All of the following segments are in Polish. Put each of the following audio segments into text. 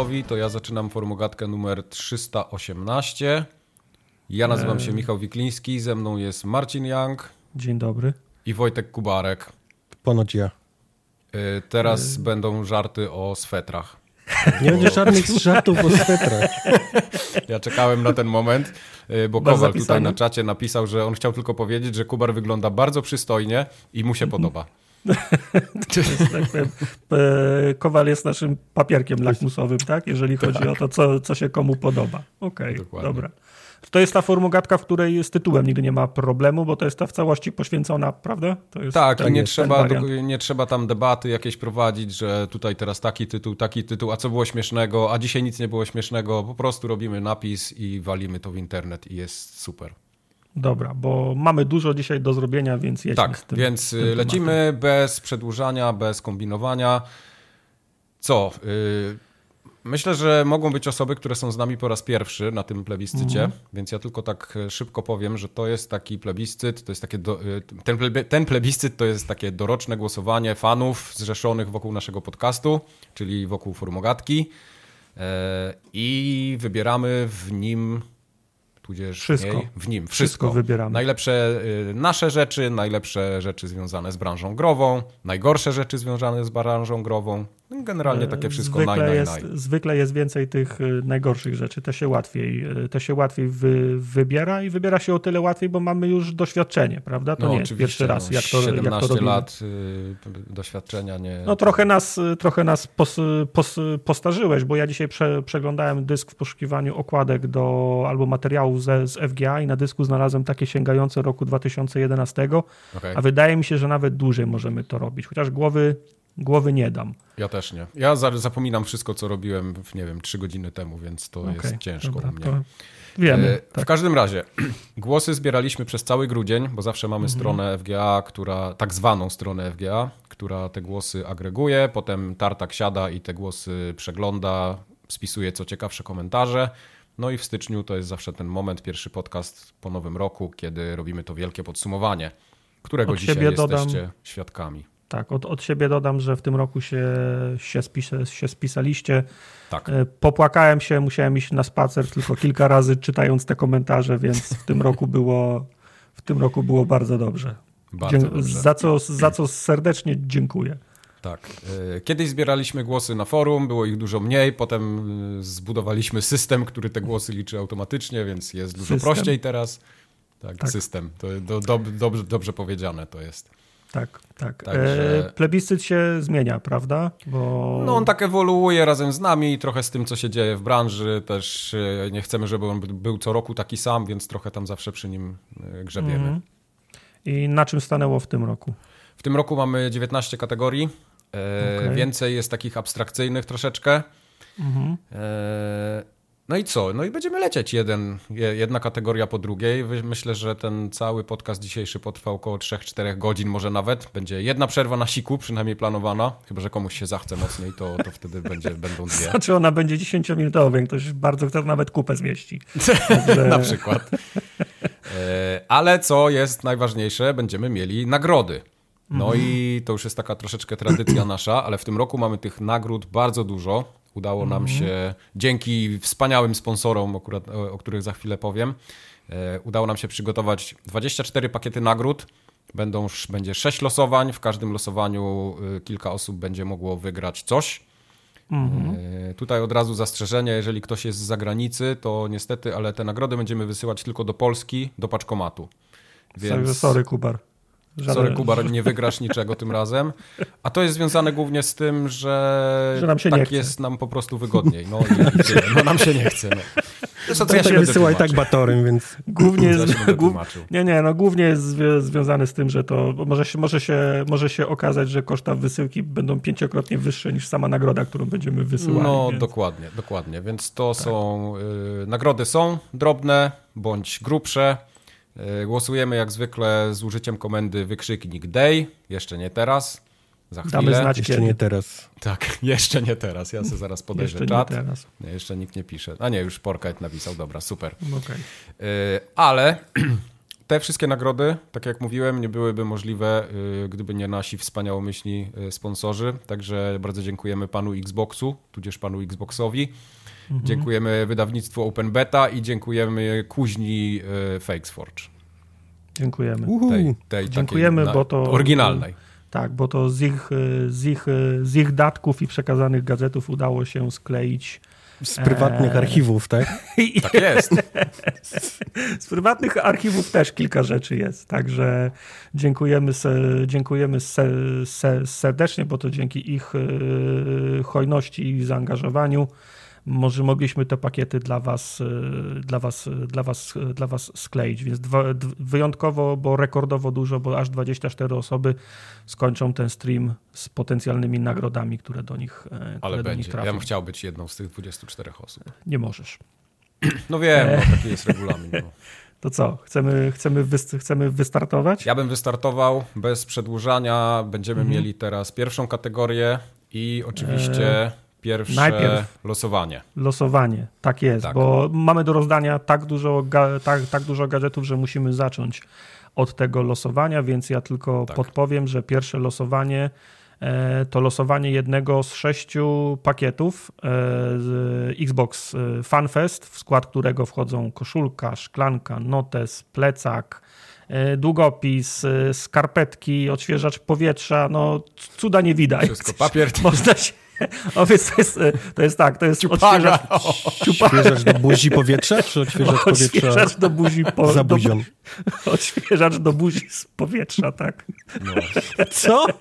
gotowi, to ja zaczynam formogatkę numer 318. Ja nazywam się Michał Wikliński, ze mną jest Marcin Young Dzień dobry. i Wojtek Kubarek. Ponoć ja. Y, Teraz będą żarty o swetrach. Nie będzie żadnych żartów o swetrach. Ja czekałem na ten moment, y, bo Masz Kowal zapisane? tutaj na czacie napisał, że on chciał tylko powiedzieć, że Kubar wygląda bardzo przystojnie i mu się Mhm. Tak powiem, e, Kowal jest naszym papierkiem lakmusowym, tak? Jeżeli chodzi o to, co, co się komu podoba. Okej, Dokładnie. dobra. To jest ta formogatka, w której z tytułem nigdy nie ma problemu, bo to jest ta w całości poświęcona, prawda? Jest Tak, i nie ten trzeba, nie trzeba tam debaty jakieś prowadzić, że tutaj teraz taki tytuł, taki tytuł, a co było śmiesznego, a dzisiaj nic nie było śmiesznego. Po prostu robimy napis i walimy to w internet i jest super. Dobra, bo mamy dużo dzisiaj do zrobienia, więc jedźmy Tak, z tym. więc z tym y, tematem. lecimy bez przedłużania, bez kombinowania. Co? y, Myślę, że mogą być osoby, które są z nami po raz pierwszy na tym plebiscycie, Mhm. więc ja tylko tak y, szybko powiem, że to jest taki plebiscyt, to jest takie do, y, ten, plebe, ten plebiscyt to jest takie doroczne głosowanie fanów zrzeszonych wokół naszego podcastu, czyli wokół formogatki e, i wybieramy w nim tudzież Wszystko. w nim Wszystko wszystko. wybieramy. Najlepsze y, nasze rzeczy, najlepsze rzeczy związane z branżą grową, najgorsze rzeczy związane z branżą grową. No, Generalnie takie wszystko zwykle naj, naj, jest, naj. Zwykle jest więcej tych y, najgorszych rzeczy, te się łatwiej, y, te się łatwiej wy, wybiera i wybiera się o tyle łatwiej, bo mamy już doświadczenie, prawda? To No nie jest pierwszy raz, no, jak to, jak to 17 robimy. lat y, doświadczenia nie... No trochę nas, trochę nas pos, pos, postarzyłeś, bo ja dzisiaj prze, przeglądałem dysk w poszukiwaniu okładek do albo materiałów ze, z FGA i na dysku znalazłem takie sięgające roku 2011, Okej. a wydaje mi się, że nawet dłużej możemy to robić, chociaż głowy, głowy nie dam. Ja też nie. Ja za, zapominam wszystko, co robiłem, w, nie wiem, trzy godziny temu, więc to Okej, jest ciężko dobra, u mnie. to Wiemy, E, tak. W każdym razie, głosy zbieraliśmy przez cały grudzień, bo zawsze mamy Mhm. stronę FGA, która, tak zwaną stronę FGA, która te głosy agreguje, potem Tartak siada i te głosy przegląda, spisuje co ciekawsze komentarze. No i w styczniu to jest zawsze ten moment, pierwszy podcast po nowym roku, kiedy robimy to wielkie podsumowanie, którego Od dzisiaj siebie dodam- jesteście świadkami. Tak, od, od siebie dodam, że w tym roku się, się, spis, się spisaliście. Tak, E, Popłakałem się, musiałem iść na spacer tylko kilka razy czytając te komentarze, więc w tym roku było, w tym roku było bardzo dobrze. bardzo Dzie- dobrze. Za, co, za co serdecznie dziękuję. Tak. Y, Kiedyś zbieraliśmy głosy na forum, było ich dużo mniej, potem y, zbudowaliśmy system, który te głosy liczy automatycznie, więc jest dużo System. prościej teraz. Tak, Tak. system. To do, do, dobrze, dobrze powiedziane to jest. Tak, tak. Także- E, plebiscyt się zmienia, prawda? Bo No on tak ewoluuje razem z nami, trochę z tym, co się dzieje w branży. Też y, nie chcemy, żeby on był co roku taki sam, więc trochę tam zawsze przy nim y, grzebiemy. Mhm. I na czym stanęło w tym roku? W tym roku mamy 19 kategorii. E, Okej. Więcej jest takich abstrakcyjnych troszeczkę. Mhm. E, No i co? No i będziemy lecieć jeden, je- jedna kategoria po drugiej. Myślę, że ten cały podcast dzisiejszy potrwa około 3-4 godzin, może nawet. Będzie jedna przerwa na siku, przynajmniej planowana. Chyba, że komuś się zachce mocniej, to, to wtedy będzie, będą dwie. Znaczy ona będzie 10-minutowa, jak ktoś bardzo chce, nawet kupę zmieści. Także- na przykład. E, Ale co jest najważniejsze, będziemy mieli nagrody. No i to już jest taka troszeczkę tradycja nasza, ale w tym roku mamy tych nagród bardzo dużo. Udało nam się, dzięki wspaniałym sponsorom, akurat, o, których za chwilę powiem, e, udało nam się przygotować 24 pakiety nagród. Będą, będzie 6 losowań. W każdym losowaniu y, kilka osób będzie mogło wygrać coś. Mhm. E, Tutaj od razu zastrzeżenie, jeżeli ktoś jest z zagranicy, to niestety, ale te nagrody będziemy wysyłać tylko do Polski, do paczkomatu. Sorry, sorry Kubar. Żaden- Sorry, Kubar, nie wygrasz niczego tym razem. A to jest związane głównie z tym, że, Że nam się tak nie chce. jest nam po prostu wygodniej. No, tyle. no nam się nie chce. No. Zresztą, co ja Ja się wysyła i tak batorem, więc Głównie jest, nie, nie, no głównie jest związane z tym, że to może się, może, się, może się okazać, że koszta wysyłki będą pięciokrotnie wyższe niż sama nagroda, którą będziemy wysyłali. No, więc... dokładnie, dokładnie. Więc to są, y, nagrody są drobne bądź grubsze. Y, głosujemy jak zwykle z użyciem komendy wykrzyknik day. Jeszcze nie teraz. Za chwilę. Damy znać jeszcze kiedy. nie teraz. Tak, jeszcze nie teraz. Ja sobie zaraz podejrzę Jeszcze nie czat. teraz. Nie, jeszcze nikt nie pisze. A nie, już Porkite napisał, dobra, super. Okej. Yy, ale te wszystkie nagrody, tak jak mówiłem, nie byłyby możliwe, y, gdyby nie nasi wspaniałomyślni sponsorzy. Także bardzo dziękujemy panu Xboxu, tudzież panu Xboxowi. Mhm. Dziękujemy wydawnictwu Open Beta i dziękujemy kuźni y, Fakesforge. Dziękujemy. Tej, tej Dziękujemy, takiej, bo to oryginalnej. Tak, bo to z ich, z, ich, z ich datków i przekazanych gazetów udało się skleić z prywatnych eee. archiwów, tak? tak jest. Z prywatnych archiwów też kilka rzeczy jest, także dziękujemy, dziękujemy serdecznie, bo to dzięki ich e, hojności i zaangażowaniu może mogliśmy te pakiety dla was, e, dla was, dla was, dla was skleić. Więc dwa, wyjątkowo, bo rekordowo dużo, bo aż 24 osoby skończą ten stream z potencjalnymi nagrodami, które do nich, e, które Ale do będzie. nich trafią. Ja bym chciał być jedną z tych 24 osób. Nie możesz. No wiem, no, taki jest regulamin. No. To co? Chcemy, chcemy, wy, chcemy wystartować? Ja bym wystartował bez przedłużania. Będziemy mhm. mieli teraz pierwszą kategorię i oczywiście e pierwsze Najpierw losowanie. Losowanie, tak jest, tak. bo mamy do rozdania tak dużo, tak, tak dużo gadżetów, że musimy zacząć od tego losowania, więc ja tylko tak. podpowiem, że pierwsze losowanie e, to losowanie jednego z sześciu pakietów e, Xbox e, FanFest, w skład którego wchodzą koszulka, szklanka, notes, plecak, długopis, skarpetki, odświeżacz powietrza, no cuda nie widać. Wszystko, papier. Można się, o, więc to jest, to jest tak, to jest Ciupaga. odświeżacz, do buzi powietrza, czy odświeżacz powietrza odświeżacz do buzi po, za buzią? Do, odświeżacz do buzi z powietrza, tak. No. Co?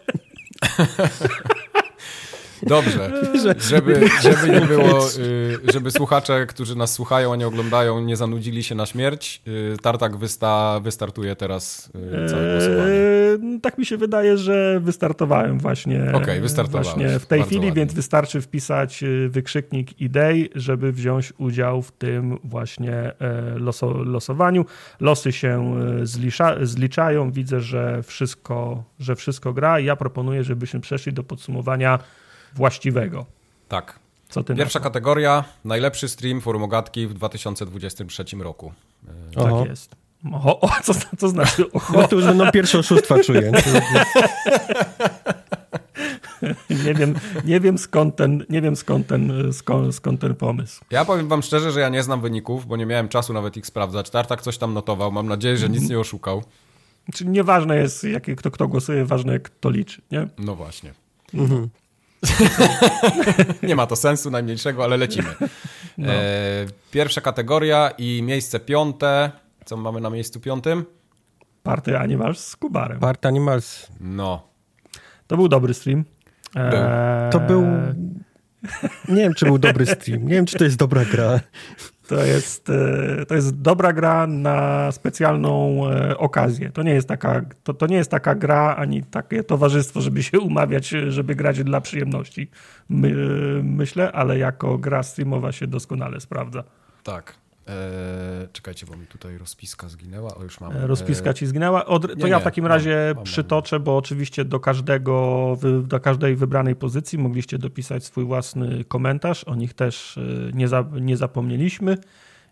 Dobrze, żeby, żeby nie było, y, żeby słuchacze, którzy nas słuchają, a nie oglądają, nie zanudzili się na śmierć, y, Tartak wysta, wystartuje teraz y, całe głosowanie. Eee, tak mi się wydaje, że wystartowałem właśnie, okay, właśnie w tej chwili, ładnie. więc wystarczy wpisać wykrzyknik idei, żeby wziąć udział w tym właśnie e, loso, losowaniu. Losy się zlicza, zliczają, widzę, że wszystko, że wszystko gra. Ja proponuję, żebyśmy przeszli do podsumowania właściwego. Tak. Co ty Pierwsza kategoria, najlepszy stream Forumogatki w 2023 roku. Tak jest. O, o, co, co znaczy? O, no to już będą pierwsze oszustwa, czuję. nie wiem, nie wiem skąd ten, nie wiem skąd ten, skąd, skąd ten pomysł. Ja powiem wam szczerze, że ja nie znam wyników, bo nie miałem czasu nawet ich sprawdzać. Tartak coś tam notował. Mam nadzieję, że nic nie oszukał. Czyli nieważne jest, jaki, kto, kto głosuje, ważne kto liczy, nie? No właśnie. Mhm. nie ma to sensu najmniejszego, ale lecimy. No. E, pierwsza kategoria i miejsce piąte. Co mamy na miejscu piątym? Party Animals z Kubarem. Party Animals. No. To był dobry stream. E... To był... Nie wiem, czy był dobry stream. Nie wiem, czy to jest dobra gra. To jest, e, to jest dobra gra na specjalną e, okazję. To nie, jest taka, to, to nie jest taka gra ani takie towarzystwo, żeby się umawiać, żeby grać dla przyjemności. My, myślę, ale jako gra streamowa się doskonale sprawdza. Tak. Eee, czekajcie, bo mi tutaj rozpiska zginęła. O, już mam. E, rozpiska ci zginęła. Od, to nie, ja w takim nie, razie mam, przytoczę, bo oczywiście do każdego, do każdej wybranej pozycji mogliście dopisać swój własny komentarz. O nich też e, nie, za, nie zapomnieliśmy.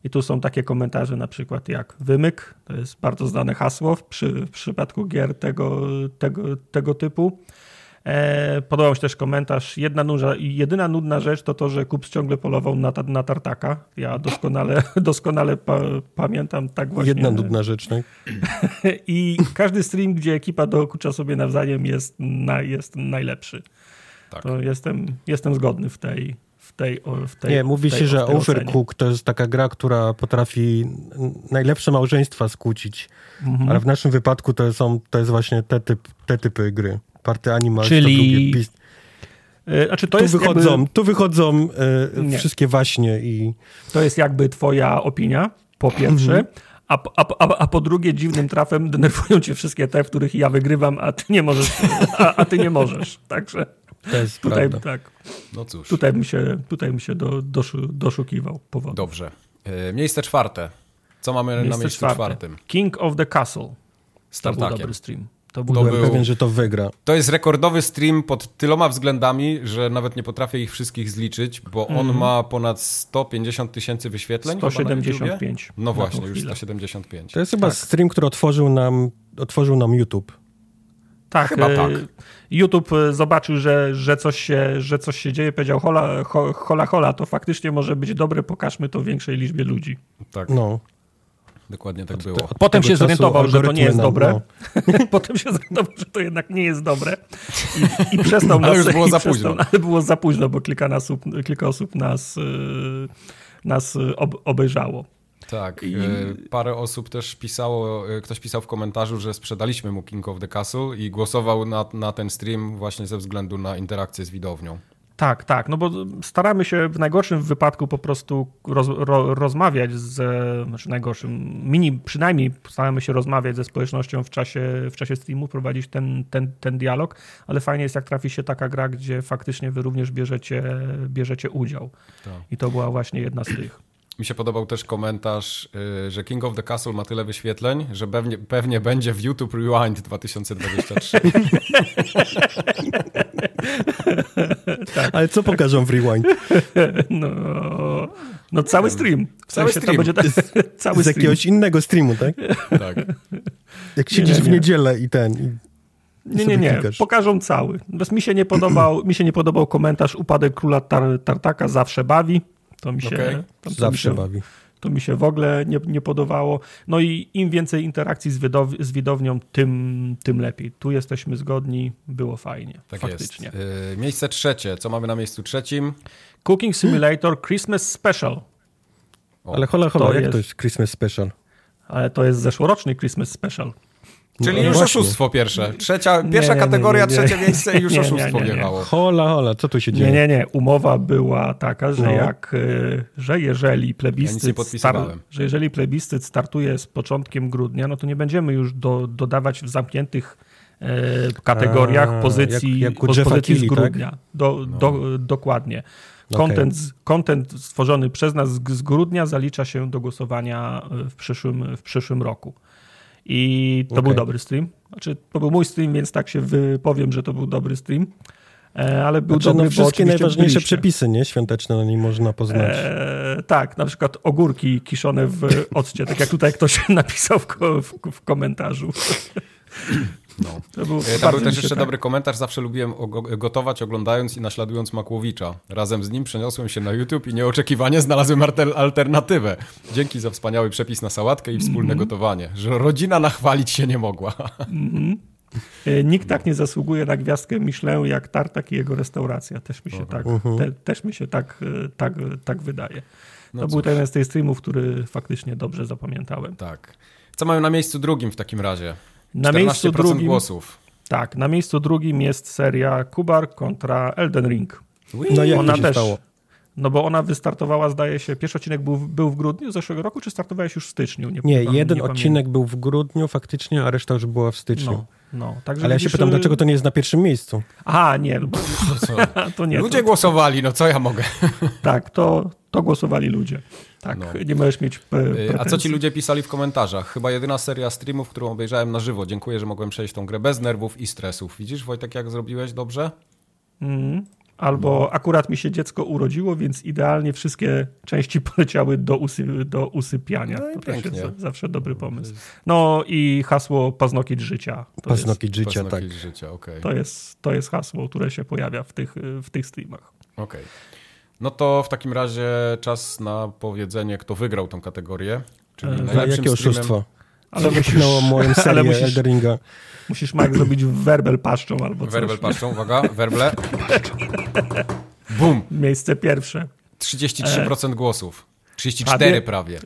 I tu są takie komentarze na przykład jak wymyk, to jest bardzo znane hasło w, przy, w przypadku gier tego, tego, tego typu. E, podobał mi się też komentarz. Jedna nudna, jedyna nudna rzecz to to, że Kups ciągle polował na, na tartaka. Ja doskonale, doskonale pa, pamiętam tak właśnie. Jedna nudna rzecz, tak? I każdy stream, gdzie ekipa dokucza sobie nawzajem jest, na, jest najlepszy. Tak. To jestem, jestem zgodny w tej, w tej, w tej Nie, mówi tej, się, że Overcook to jest taka gra, która potrafi najlepsze małżeństwa skłócić, mhm. ale w naszym wypadku to, są, to jest właśnie te, typ, te typy gry. Party Animals Czyli... to drugie. E, znaczy to tu, jest wychodzą, jakby... tu wychodzą e, wszystkie waśnie i... To jest jakby twoja opinia, po pierwsze. Mhm. A, a, a, a, po drugie, dziwnym trafem denerwują cię wszystkie te, w których ja wygrywam, a ty nie możesz. A, a ty nie możesz. Także to jest tutaj, prawda. tak. No cóż. Tutaj bym się, tutaj bym się do, doszu, doszukiwał powodów. Dobrze. E, miejsce czwarte. Co mamy miejsce na miejscu czwarte. czwartym? King of the Castle. Startakiem. To był dobry stream. To był, Byłem był, pewien, że to wygra. To jest rekordowy stream pod tyloma względami, że nawet nie potrafię ich wszystkich zliczyć, bo on mm. ma ponad 150 tysięcy wyświetleń. 175. No właśnie, już 175. To jest chyba tak. stream, który otworzył nam, otworzył nam YouTube. Tak, Chyba tak. YouTube e, zobaczył, że, że, coś się, że coś się dzieje, powiedział hola, hola, hola, to faktycznie może być dobre, pokażmy to większej liczbie ludzi. Tak. No. Dokładnie tak było. Od Potem się zorientował, że to nie jest dobre. No. Potem się zorientował, że to jednak nie jest dobre. I, i przestał nas... Ale już było za późno. ale było za późno, bo kilka, osób, kilka osób nas, e, nas ob, obejrzało. Tak, I... E, parę osób też pisało, ktoś pisał w komentarzu, że sprzedaliśmy mu King of the Castle i głosował na, na ten stream właśnie ze względu na interakcję z widownią. Tak, tak, no bo staramy się w najgorszym wypadku po prostu roz, ro, rozmawiać z, znaczy najgorszym, mini, przynajmniej staramy się rozmawiać ze społecznością w czasie, w czasie streamu, prowadzić ten, ten, ten dialog, ale fajnie jest jak trafi się taka gra, gdzie faktycznie wy również bierzecie, bierzecie udział. Tak. I to była właśnie jedna z tych. Mi się podobał też komentarz, y, że King of the Castle ma tyle wyświetleń, że pewnie, pewnie będzie w YouTube Rewind 2023. tak. Ale co pokażą w Rewind? No, no cały stream. W cały sensie stream. To będzie tak, cały z stream. jakiegoś innego streamu, tak? tak. Jak siedzisz nie, nie. w niedzielę i ten... I nie, nie, nie. Klikasz. Pokażą cały. Mi się nie podobał, mi się nie podobał komentarz Upadek Króla Tar Tartaka zawsze bawi. To mi się, okay. to, to Zawsze mi się, bawi. To mi się w ogóle nie, nie podobało. No i im więcej interakcji z, widow z widownią, tym, tym lepiej. Tu jesteśmy zgodni, było fajnie. Tak faktycznie. Jest. Yy, miejsce trzecie. Co mamy na miejscu trzecim? Cooking Simulator Christmas Special. O. Ale hola, hola, to jak jest, to jest Christmas Special? Ale to jest zeszłoroczny Christmas Special. Czyli no, już właśnie. oszustwo pierwsze. Trzecia, pierwsza nie, nie, kategoria, nie, trzecie miejsce i już oszustwo wjechało. Hola, hola, co tu się dzieje? Nie, nie, nie. Umowa była taka, że no. jak, e, że jeżeli plebiscyt, ja star, że jeżeli plebiscyt startuje z początkiem grudnia, no to nie będziemy już do, dodawać w zamkniętych e, kategoriach A, pozycji, jak, jak pozycji z tak? grudnia. Tak? Do, no. do, dokładnie. Content, okay. content stworzony przez nas z grudnia zalicza się do głosowania w przyszłym, w przyszłym roku. I to okay. był dobry stream. Znaczy, to był mój stream, więc tak się wypowiem, że to był dobry stream. E, ale był znaczy, dobry, no, wszystkie najważniejsze byliście. przepisy nie? świąteczne na nim można poznać. E, tak, na przykład ogórki kiszone w occie, tak jak tutaj ktoś napisał w, w, w komentarzu. No. To był, e, Tam był też jeszcze tak. dobry komentarz. Zawsze lubiłem gotować oglądając i naśladując Makłowicza. Razem z nim przeniosłem się na YouTube i nieoczekiwanie znalazłem alternatywę. Dzięki za wspaniały przepis na sałatkę i wspólne mm -hmm. gotowanie. Że rodzina nachwalić się nie mogła. Mm -hmm. Nikt tak nie zasługuje na gwiazdkę Michelin jak Tartak i jego restauracja. Też mi się, tak, uh -huh. te, też mi się tak, tak, tak wydaje. No to cóż. był jeden z tych streamów, który faktycznie dobrze zapamiętałem. Tak. Co mają na miejscu drugim w takim razie? Na miejscu drugim, głosów. Tak, na miejscu drugim jest seria Kubar kontra Elden Ring. No jak ona też, stało? No bo ona wystartowała, zdaje się, pierwszy odcinek był, był w grudniu zeszłego roku, czy startowałeś już w styczniu? Nie, nie jeden nie odcinek był w grudniu faktycznie, a reszta już była w styczniu. No. No, także Ale ja się pytam, dlaczego to nie jest na pierwszym miejscu? Aha, nie. No to nie ludzie to, głosowali, no co ja mogę? tak, to, to głosowali ludzie. Tak, no. nie możesz mieć pretensji. A co ci ludzie pisali w komentarzach? Chyba jedyna seria streamów, którą obejrzałem na żywo. Dziękuję, że mogłem przejść tą grę bez nerwów i stresów. Widzisz, Wojtek, jak zrobiłeś dobrze? Mm. Albo no. akurat mi się dziecko urodziło, więc idealnie wszystkie części poleciały do, usy do usypiania. No to też jest zawsze dobry pomysł. No i hasło paznokieć życia. To paznokieć jest, życia, paznokieć tak. Życia, okay. to, jest, to jest hasło, które się pojawia w tych, w tych streamach. Okej. Okay. No to w takim razie czas na powiedzenie, kto wygrał tą kategorię. Czyli e, najlepszym jakie oszustwo? Ale musisz, moją serię musisz, Elderinga. Musisz, Mike, zrobić werbel paszczą albo coś. Werbel paszczą, uwaga, werble. Bum. Miejsce pierwsze. 33% głosów. 34 prawie.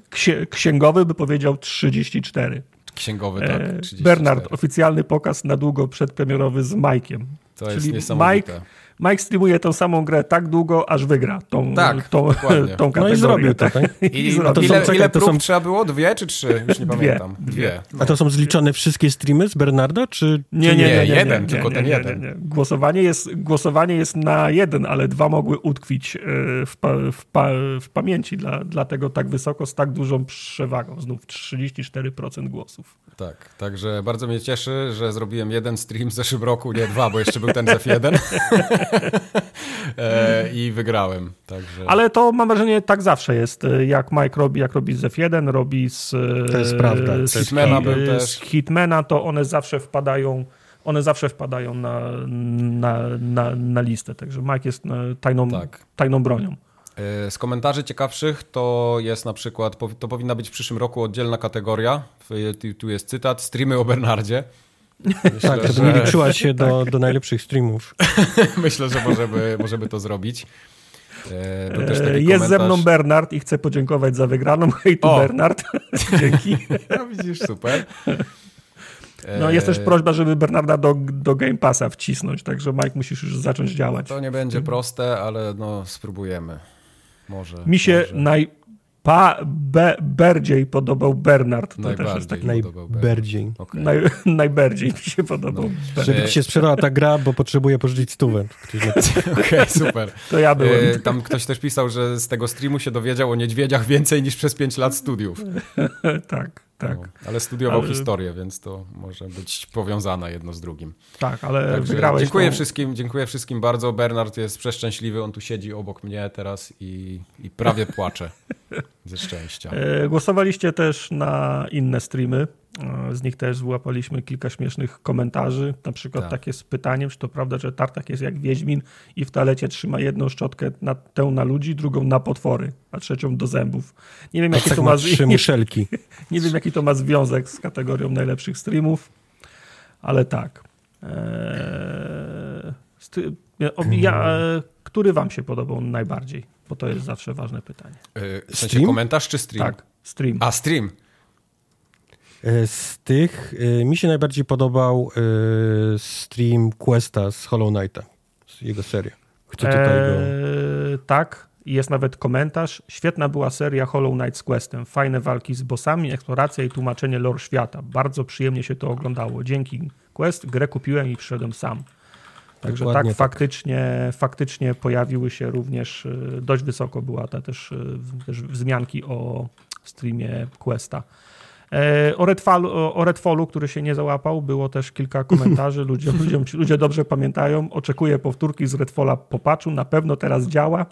Księgowy by powiedział 34. Księgowy, tak. 34. Bernard, oficjalny pokaz na długo przedpremierowy z Majkiem. To jest Czyli niesamowite. Mike, Mike streamuje tą samą grę tak długo, aż wygra tą, tak, tą, tą kategorię. No i zrobił to, tak? I, I to ile, są, ile prób są... trzeba było? Dwie czy trzy? Już nie dwie, pamiętam. Dwie. No. A to są zliczone wszystkie streamy z Bernarda, czy... Nie, nie, nie, nie, nie jeden, nie, tylko ten jeden. Głosowanie, jest, głosowanie jest na jeden, ale dwa mogły utkwić e, w, pa, w, pa, w pamięci, dla, dlatego tak wysoko, z tak dużą przewagą. Znów 34% głosów. Tak, także bardzo mnie cieszy, że zrobiłem jeden stream w zeszłym roku, nie dwa, bo jeszcze był ten ZF1 e, i wygrałem. Także... Ale to mam wrażenie tak zawsze jest. Jak Mike robi, jak robi z F1, robi z, to jest prawda. z, Hitmana, był też. z Hitmana, to one zawsze wpadają one zawsze wpadają na, na, na, na listę. Także Mike jest e, tajną, tak. tajną bronią. E, z komentarzy ciekawszych to jest na przykład, to powinna być w przyszłym roku oddzielna kategoria. Tu jest cytat, streamy o Bernardzie. Myślę, tak, żeby że... nie liczyła się do, do najlepszych streamów. Myślę, że możemy, możemy to zrobić. E, jest komentarz... ze mną Bernard i chcę podziękować za wygraną. Hej tu Bernard. Dzięki. No widzisz, super. No jest też prośba, żeby Bernarda do, do Game Passa wcisnąć, także Mike musisz już zacząć działać. To nie będzie proste, ale no spróbujemy. Może. Mi się może. naj, pa, be, bardziej podobał Bernard. To najbardziej też jest taki... Najbardziej. Okay. Naj, najbardziej mi się podobał. No. Żeby ci się sprzedała ta gra, bo potrzebuje pożyczyć stówę. Okej, okay, super. To ja byłem. E, tam ktoś też pisał, że z tego streamu się dowiedział o niedźwiedziach więcej niż przez 5 lat studiów. tak tak. No, ale studiował ale... historię, więc to może być powiązane jedno z drugim. Tak, ale Także wygrałeś. Dziękuję tą... wszystkim, dziękuję wszystkim bardzo. Bernard jest przeszczęśliwy, on tu siedzi obok mnie teraz i, i prawie płacze ze szczęścia. E, głosowaliście też na inne streamy. E, z nich też złapaliśmy kilka śmiesznych komentarzy. Na przykład tak. takie z pytaniem, czy to prawda, że Tartak jest jak Wiedźmin i w toalecie trzyma jedną szczotkę, na, tę na ludzi, drugą na potwory, a trzecią do zębów. Nie wiem, jaki to ma, trzy muszelki. Nie, nie wiem, jaki to ma związek z kategorią najlepszych streamów, ale tak. Eee, ja, e, który wam się podobał najbardziej? Bo to jest zawsze ważne pytanie. Yy, w sensie stream? komentarz czy stream? Tak, stream. A, stream. E, z tych e, mi się najbardziej podobał e, stream Questa z Hollow Knighta, jego seria. Chcę tutaj go... Eee, tak, jest nawet komentarz. Świetna była seria Hollow Knight z Questem. Fajne walki z bossami, eksploracja i tłumaczenie lore świata. Bardzo przyjemnie się to oglądało. Dzięki Quest grę kupiłem i przyszedłem sam. Także tak, tak, faktycznie, faktycznie pojawiły się również, dość wysoko była ta też, też wzmianki o streamie Questa. E, o, Redfallu, o Redfallu, który się nie załapał, było też kilka komentarzy. Ludzie, ludzie, ludzie dobrze pamiętają. Oczekuję powtórki z Redfalla po patchu. Na pewno teraz działa.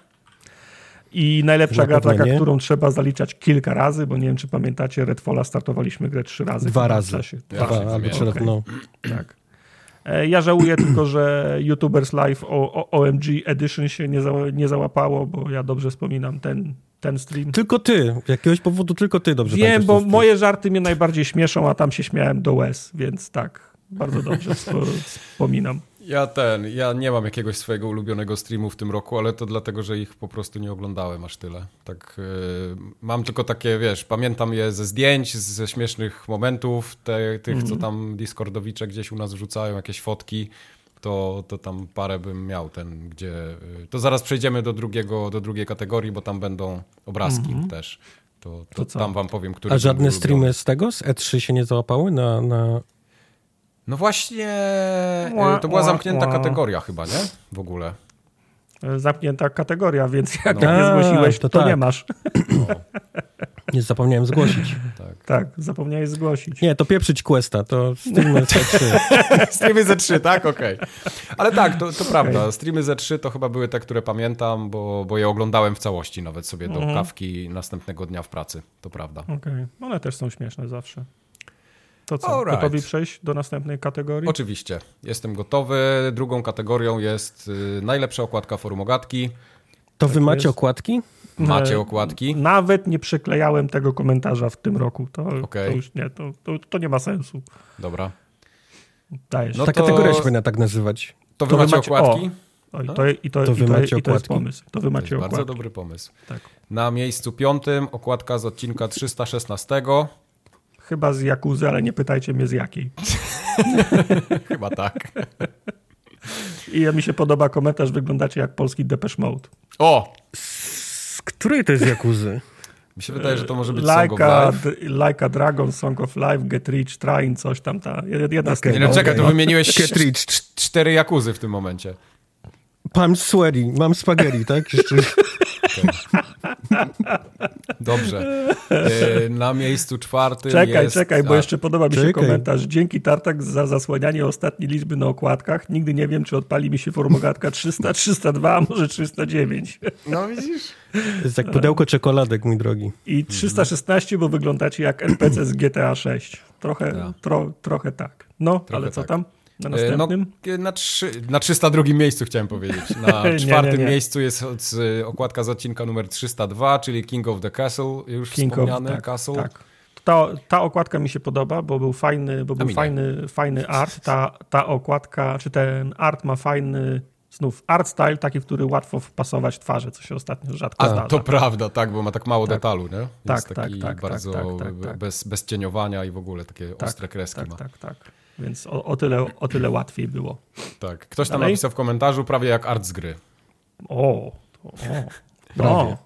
I najlepsza gra taka, którą trzeba zaliczać kilka razy, bo nie wiem, czy pamiętacie, Redfalla startowaliśmy grę trzy razy. Dwa razy. Dwa, Dwa albo trzy razy. No. Tak. E, ja żałuję tylko, że YouTubers Live OMG Edition się nie, za, nie załapało, bo ja dobrze wspominam ten, ten stream. Tylko ty, z jakiegoś powodu tylko ty dobrze Wiem, bo moje żarty mnie najbardziej śmieszą, a tam się śmiałem do łez, więc tak, bardzo dobrze wspominam. Ja ten, ja nie mam jakiegoś swojego ulubionego streamu w tym roku, ale to dlatego, że ich po prostu nie oglądałem aż tyle. Tak, yy, mam tylko takie, wiesz, pamiętam je ze zdjęć, ze śmiesznych momentów, te, tych, mm. co mhm. tam Discordowicze gdzieś u nas wrzucają, jakieś fotki, to, to tam parę bym miał ten, gdzie... Yy, to zaraz przejdziemy do, drugiego, do drugiej kategorii, bo tam będą obrazki mm -hmm. też. To, to, to tam wam powiem, który A żadne streamy z tego, z E3 się nie załapały na... na... No właśnie, y, to była zamknięta kategoria chyba, nie? W ogóle. Zamknięta kategoria, więc jak no. nie zgłosiłeś, to, to tak. nie masz. No. Nie zapomniałem zgłosić. Tak. tak, zapomniałeś zgłosić. Nie, to pieprzyć Questa, to streamy Z3. streamy Z3, tak? Okej. Okay. Ale tak, to, to prawda. Streamy Z3 to chyba były te, które pamiętam, bo, bo je oglądałem w całości nawet sobie do mhm. kawki następnego dnia w pracy. To prawda. Okej. Okay. One też są śmieszne zawsze. To co, right. gotowi przejść do następnej kategorii? Oczywiście, jestem gotowy. Drugą kategorią jest y, najlepsza okładka forum Ogatki. To tak wy macie jest. okładki? Macie e, okładki? Nawet nie przyklejałem tego komentarza w tym roku. To, okay. to już nie, to, to, to, nie ma sensu. Dobra. Dajesz. No Ta to... kategoria się powinna tak nazywać. To wy, to macie, macie okładki? O, i, to, i, to, to, wy i, to, macie i to jest pomysł. To wy macie to Bardzo dobry pomysł. Tak. Na miejscu piątym okładka z odcinka 316. Chyba z Jakuzy, ale nie pytajcie mnie z jakiej. Chyba tak. I mi się podoba komentarz, wyglądacie jak polski Depeche Mode. O! Z której to jest Jakuzy? Mi się wydaje, że to może być like Song of a, Life. like a Dragon, Song of Life, Get Rich, Trying, coś tam. Ta, jedna z Okej, tych. Nie, no, czekaj, to wymieniłeś Get rich. cz- cztery jakuzy w tym momencie. Pan sweaty, mam spaghetti, tak? Jeszcze... Dobrze. E, Na miejscu czwartym Czekaj, jest... czekaj, bo jeszcze podoba mi się Czekaj. komentarz. Dzięki Tartak za zasłanianie ostatniej liczby na okładkach. Nigdy nie wiem, czy odpali mi się formogatka 300, 302, a może 309. No widzisz? To jest jak pudełko czekoladek, mój drogi. I 316, bo wyglądacie jak NPC z GTA 6. Trochę, Tak. tro, trochę tak. No, Trochę ale co tak. tam? Na E, następnym? No, na, trzy, na 302 miejscu chciałem powiedzieć. Na Nie, nie, czwartym nie. miejscu jest od- z- okładka z odcinka numer 302, czyli King of the Castle, już King of, wspomniany tak, Castle. tak. Ta, ta okładka mi się podoba, bo był fajny, bo był nie. fajny, fajny art. Ta, ta okładka, czy ten art ma fajny, znów art style, taki, w który łatwo wpasować twarze, co się ostatnio rzadko A zdarza. to prawda, tak, bo ma tak mało Tak. detalu, nie? Jest Tak, tak, taki tak, tak, bardzo tak, tak, tak. Bez, bez cieniowania i w ogóle takie Tak, ostre kreski tak, ma. tak, tak. Więc o, o, tyle, o tyle łatwiej było. Tak. Ktoś tam Dalej? napisał w komentarzu prawie jak art z gry. O, to, o. Prawie. No,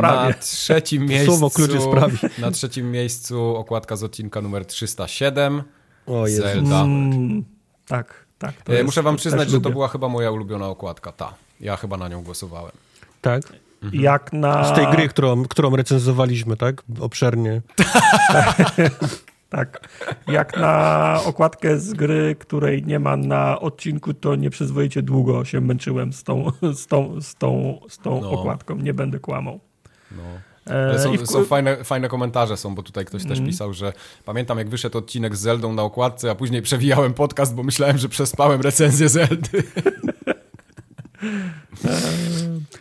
prawie. Na trzecim miejscu. Słowo klucz jest prawie. Na trzecim miejscu okładka z odcinka numer 307. O Jezu. Zelda. Mm, tak, tak. to E, jest- Muszę wam też przyznać, że to lubię. była chyba moja ulubiona okładka. Ta. Ja chyba na nią głosowałem. Tak? Jak na... Z tej gry, którą, którą recenzowaliśmy, tak? Obszernie. Tak. Jak na okładkę z gry, której nie ma na odcinku, to nieprzyzwoicie długo się męczyłem z tą, z tą, z tą, z tą No. okładką. Nie będę kłamał. No. E, Ale są, w- są fajne, fajne komentarze, są, bo tutaj ktoś też Mhm. pisał, że pamiętam jak wyszedł odcinek z Zeldą na okładce, a później przewijałem podcast, bo myślałem, że przespałem recenzję Zeldy.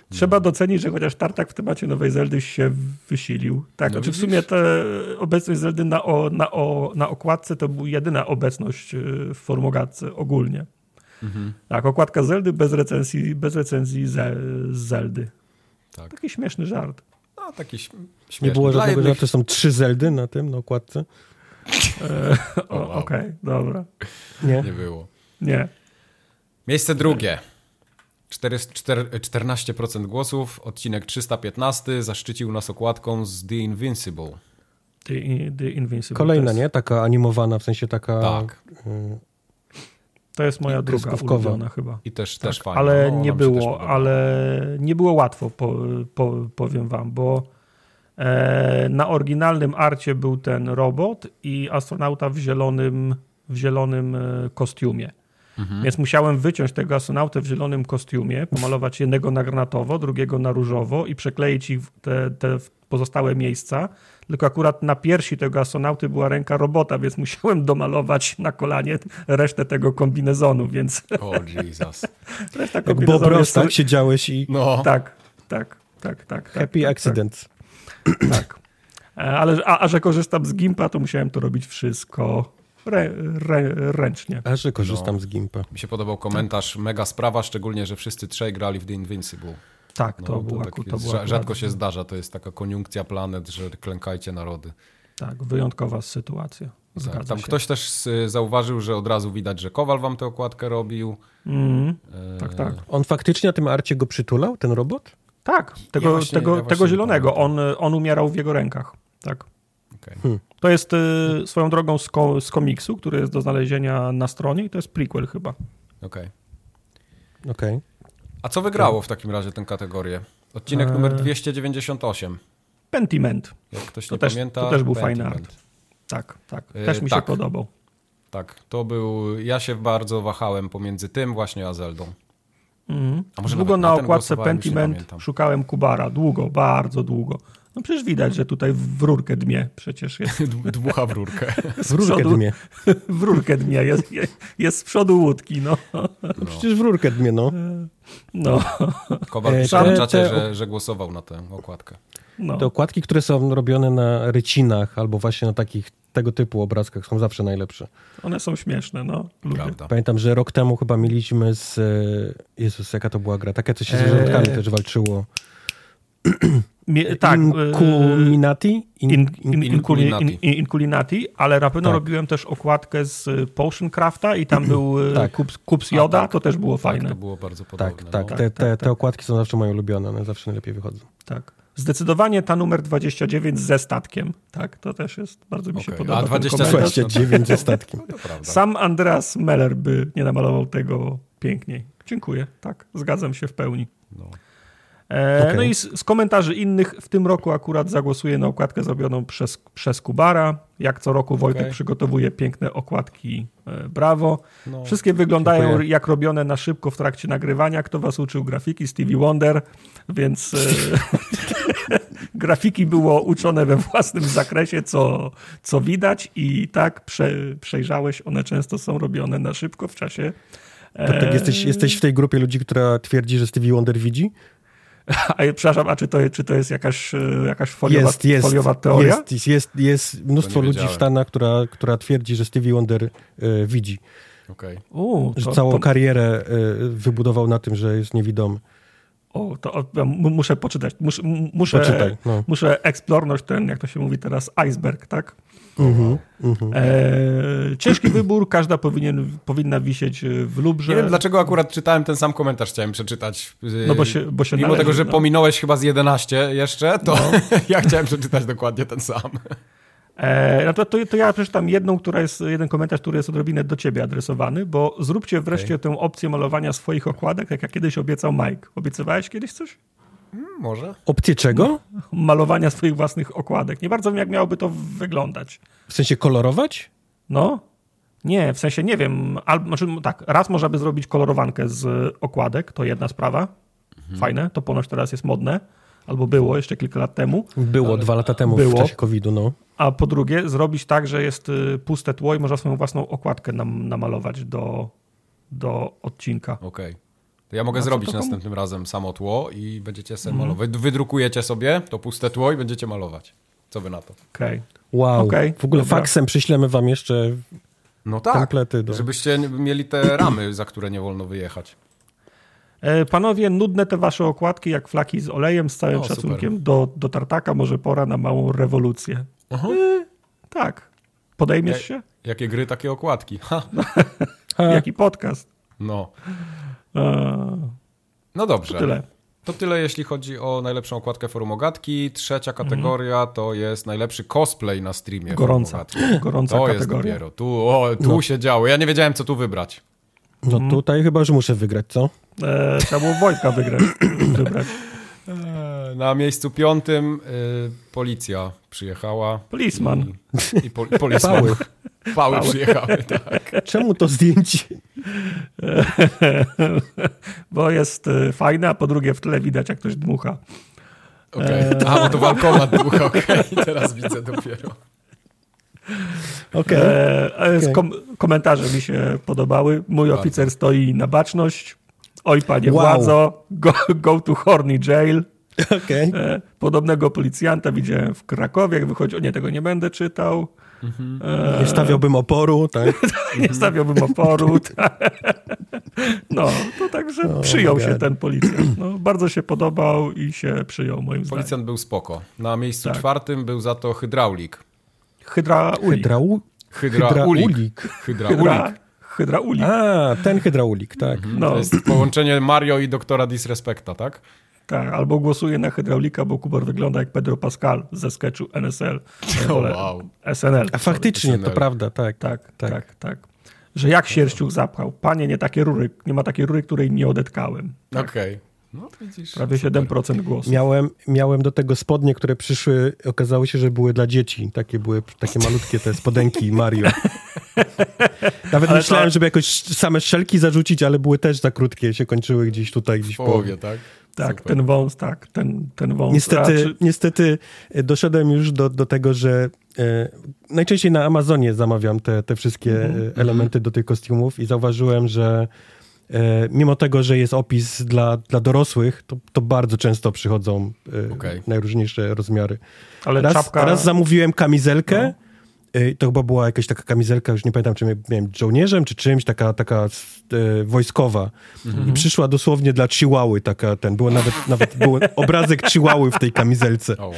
Trzeba docenić, że chociaż Tartak w temacie nowej Zeldy się wysilił. Tak, No znaczy w sumie ta obecność Zeldy na, o, na, o, na okładce to była jedyna obecność y, w formogatce ogólnie. Mhm. Tak, okładka Zeldy bez recenzji, bez recenzji ze, z Zeldy. Tak. Taki śmieszny żart. No, taki śm- śmieszny. Nie było Dla żadnego, jednych- że to są trzy Zeldy na tym, na okładce? E. Okej, dobra. Nie. Nie było. Nie. Miejsce drugie. 4, 4, 14% głosów, odcinek 315 zaszczycił nas okładką z The Invincible. The, the Invincible. Kolejna, nie? Taka animowana, w sensie taka... Tak. y, To jest moja druga ulubiona chyba. I też, Tak, też fajna. ale No, nie było, ale nie było łatwo, po, po, powiem wam, bo e, na oryginalnym arcie był ten robot i astronauta w zielonym, w zielonym e, kostiumie. Mhm. Więc musiałem wyciąć tego astronautę w zielonym kostiumie, pomalować jednego na granatowo, drugiego na różowo i przekleić ich w te, te pozostałe miejsca. Tylko akurat na piersi tego astronauty była ręka robota, więc musiałem domalować na kolanie resztę tego kombinezonu, więc O Jesus. reszta Jak Bob Ross, tak? Siedziałeś i... No, Tak, tak, tak, tak. tak Happy tak, accident. Tak, tak. Ale, a, a że korzystam z Gimpa, to musiałem to robić wszystko rę, rę, ręcznie. A że korzystam z Gimpa. mi się podobał komentarz, mega sprawa, szczególnie, że wszyscy trzej grali w The Invincible. Tak, No, to, było, tak to jest, było rza- rzadko się zdarza, to jest taka koniunkcja planet, że klękajcie narody. Tak, wyjątkowa sytuacja. Tak, tam się. ktoś też y, zauważył, że od razu widać, że Kowal wam tę okładkę robił. Mhm. E, Tak, tak. On faktycznie na tym arcie go przytulał, ten robot? Tak, tego, właśnie- tego, ja tego zielonego. On, on umierał w jego rękach. Tak. okej. To jest y, swoją drogą z, ko, z komiksu, który jest do znalezienia na stronie i to jest prequel chyba. Okej. Okej. A co wygrało w takim razie tę kategorię? Odcinek Eee. numer 298. Pentiment. Jak ktoś To nie też- pamięta. to też był fajny Pentiment. art. Tak, tak. E, Też mi tak. się podobał. Tak, to był. Ja się bardzo wahałem pomiędzy tym właśnie a Zeldą. Mhm. A może Długo na okładce Pentiment szukałem Kubara. Długo, bardzo długo. No przecież widać, że tutaj w rurkę dmie. Przecież jest Dmucha w rurkę. z W rurkę przodu, dmie. w rurkę dmie. Jest, jest, z przodu łódki, no. No. Przecież w rurkę dmie, no. No, Kowal E, pisze na czacie, te- że, że głosował na tę okładkę. no. Te okładki, które są robione na rycinach albo właśnie na takich tego typu obrazkach są zawsze najlepsze. One są śmieszne, no. Prawda. Pamiętam, że rok temu chyba mieliśmy z... e, Jezus, jaka to była gra? Takie, co się z Eee. zwierzątkami też walczyło. Mie, tak. Inculinati? In, in, Inculinati. Ale na pewno tak. robiłem też okładkę z Potion Crafta i tam był tak. kups, kups Joda, A, tak. to też było tak, fajne. to było bardzo podobne. Tak, tak. No. Te, te, te okładki są zawsze moje ulubione, one zawsze najlepiej wychodzą. Tak. Zdecydowanie ta numer 29 ze statkiem. Tak, to też jest, bardzo mi okay. się podoba. A 29 ze statkiem. No Sam Andreas Meller by nie namalował tego piękniej. Dziękuję, tak, zgadzam się w pełni. No. E, okay. No i z, z, komentarzy innych w tym roku akurat zagłosuję na okładkę zrobioną przez, przez Kubara. Jak co roku Wojtek okay. przygotowuje piękne okładki e, Brawo. No, Wszystkie wyglądają dziękuję. jak robione na szybko w trakcie nagrywania. Kto was uczył grafiki? Stevie Wonder, więc e, grafiki było uczone we własnym zakresie, co, co widać i tak prze, przejrzałeś, one często są robione na szybko w czasie tak, jesteś, jesteś w tej grupie ludzi, która twierdzi, że Stevie Wonder widzi? A, przepraszam, a czy to, czy to jest jakaś, e, jakaś foliowa, jest, jest, foliowa teoria? Jest, jest, jest, jest mnóstwo ludzi w Stanach, która, która twierdzi, że Stevie Wonder y, widzi. Okay. U, to, że całą to... karierę y, wybudował na tym, że jest niewidomy. O, to ja muszę poczytać. Mus, muszę, Poczytaj, no. muszę eksplornąć ten, jak to się mówi teraz, iceberg, tak? Mm-hmm. E, ciężki wybór, każda powinien, powinna wisieć w lubrze. Nie wiem, dlaczego akurat czytałem ten sam komentarz, chciałem przeczytać. No bo się, bo się Mimo należy, tego, że no. pominąłeś chyba z 11 jeszcze, to no. ja chciałem przeczytać dokładnie ten sam. E, no to, to, to, ja przeczytam jedną, która jest, jeden komentarz, który jest odrobinę do ciebie adresowany, bo zróbcie wreszcie okay. tę opcję malowania swoich okładek, jak ja kiedyś obiecał Mike. Obiecywałeś kiedyś coś? Hmm, może. Opcję czego? No, malowania swoich własnych okładek. Nie bardzo wiem, jak miałoby to wyglądać. W sensie kolorować? No. Nie, w sensie nie wiem. Al, znaczy, tak, raz można by zrobić kolorowankę z okładek, to jedna sprawa. Mhm. Fajne, to ponoć teraz jest modne. Albo było jeszcze kilka lat temu. Było, dwa lata temu było. w czasie COVID-u, no. A po drugie, zrobić tak, że jest y, puste tło i można swoją własną okładkę nam, namalować do, do odcinka. Okej. Okay. To ja mogę no, zrobić następnym razem samo tło i będziecie sobie mm. malować. Wydrukujecie sobie to puste tło i będziecie malować. Co wy na to? Okej. Okay. Wow. Okay. W ogóle Dobra. faksem przyślemy wam jeszcze no tak, templety. Do... Żebyście mieli te ramy, za które nie wolno wyjechać. E, panowie, nudne te wasze okładki, jak flaki z olejem, z całym o, szacunkiem do, do tartaka, może pora na małą rewolucję. E, tak. Podejmiesz ja, się? Jakie gry, takie okładki. Ha. Jaki podcast. No. No dobrze. To tyle. To tyle, jeśli chodzi o najlepszą okładkę forum Ogatki. Trzecia kategoria mhm. to jest najlepszy cosplay na streamie. Gorąca. Gorąca to kategoria. jest dopiero. Tu, o, tu no. się działo. Ja nie wiedziałem, co tu wybrać. No mhm. tutaj chyba, że muszę wygrać, co? E, trzeba było Wojtka wygrać. wybrać. E, na miejscu piątym y, policja przyjechała. Policeman. I, i pol. Pały przyjechały, tak. Czemu to zdjęcie? bo jest y, fajne, a po drugie w tle widać, jak ktoś dmucha. Okej, okay. a bo to walkomat dmucha, okej, okay. teraz widzę dopiero. Okej. Okay. E, kom komentarze mi się podobały. Mój Bardzo. oficer stoi na baczność. Oj, panie wow. władzo, go, go to horny jail. Okay. E, podobnego policjanta widziałem w Krakowie, jak wychodzi, o nie, tego nie będę czytał. Mhm. Nie stawiałbym oporu, tak? nie stawiałbym oporu. Tak. no, to także oh przyjął się ten policjant. No, bardzo się podobał i się przyjął, moim zdaniem. Policjant był spoko. Na miejscu tak. czwartym był za to hydraulik. Hydraulik. Hydrau... Hydraulik. Hydraulik. Hydraulik. A, ten hydraulik, tak. Mhm. No. To jest połączenie Mario i doktora Disrespecta, tak? Tak, albo głosuje na hydraulika, bo Kubor wygląda jak Pedro Pascal ze sketchu NSL. Oh, wow. SNL. A faktycznie, SNL. to prawda, tak. Tak, tak, tak. tak. Że jak sierściuch zapchał. Panie, nie takie rury, nie ma takiej rury, której nie odetkałem. Tak. Okej. Okay. No, widzisz, Prawie super. 7% głosu. Miałem, miałem do tego spodnie, które przyszły, okazało się, że były dla dzieci. Takie były takie malutkie te spodenki Mario. Nawet ale myślałem, to... żeby jakoś same szelki zarzucić, ale były też za krótkie, się kończyły gdzieś tutaj, gdzieś w połowie. tak? Tak, Super. ten wąs, tak, ten, ten wąs. Niestety, niestety e, doszedłem już do, do tego, że e, najczęściej na Amazonie zamawiam te, te wszystkie mm -hmm. elementy do tych kostiumów i zauważyłem, że E, mimo tego, że jest opis dla, dla dorosłych, to, to bardzo często przychodzą e, okay. najróżniejsze rozmiary. Ale raz, czapka... raz zamówiłem kamizelkę, y, to chyba była jakaś taka kamizelka, już nie pamiętam, czy miałem żołnierzem, czy czymś, taka, taka e, wojskowa. Mhm. I przyszła dosłownie dla Chihuahui taka, ten, było nawet, nawet był obrazek Chihuahui w tej kamizelce. Oh, wow.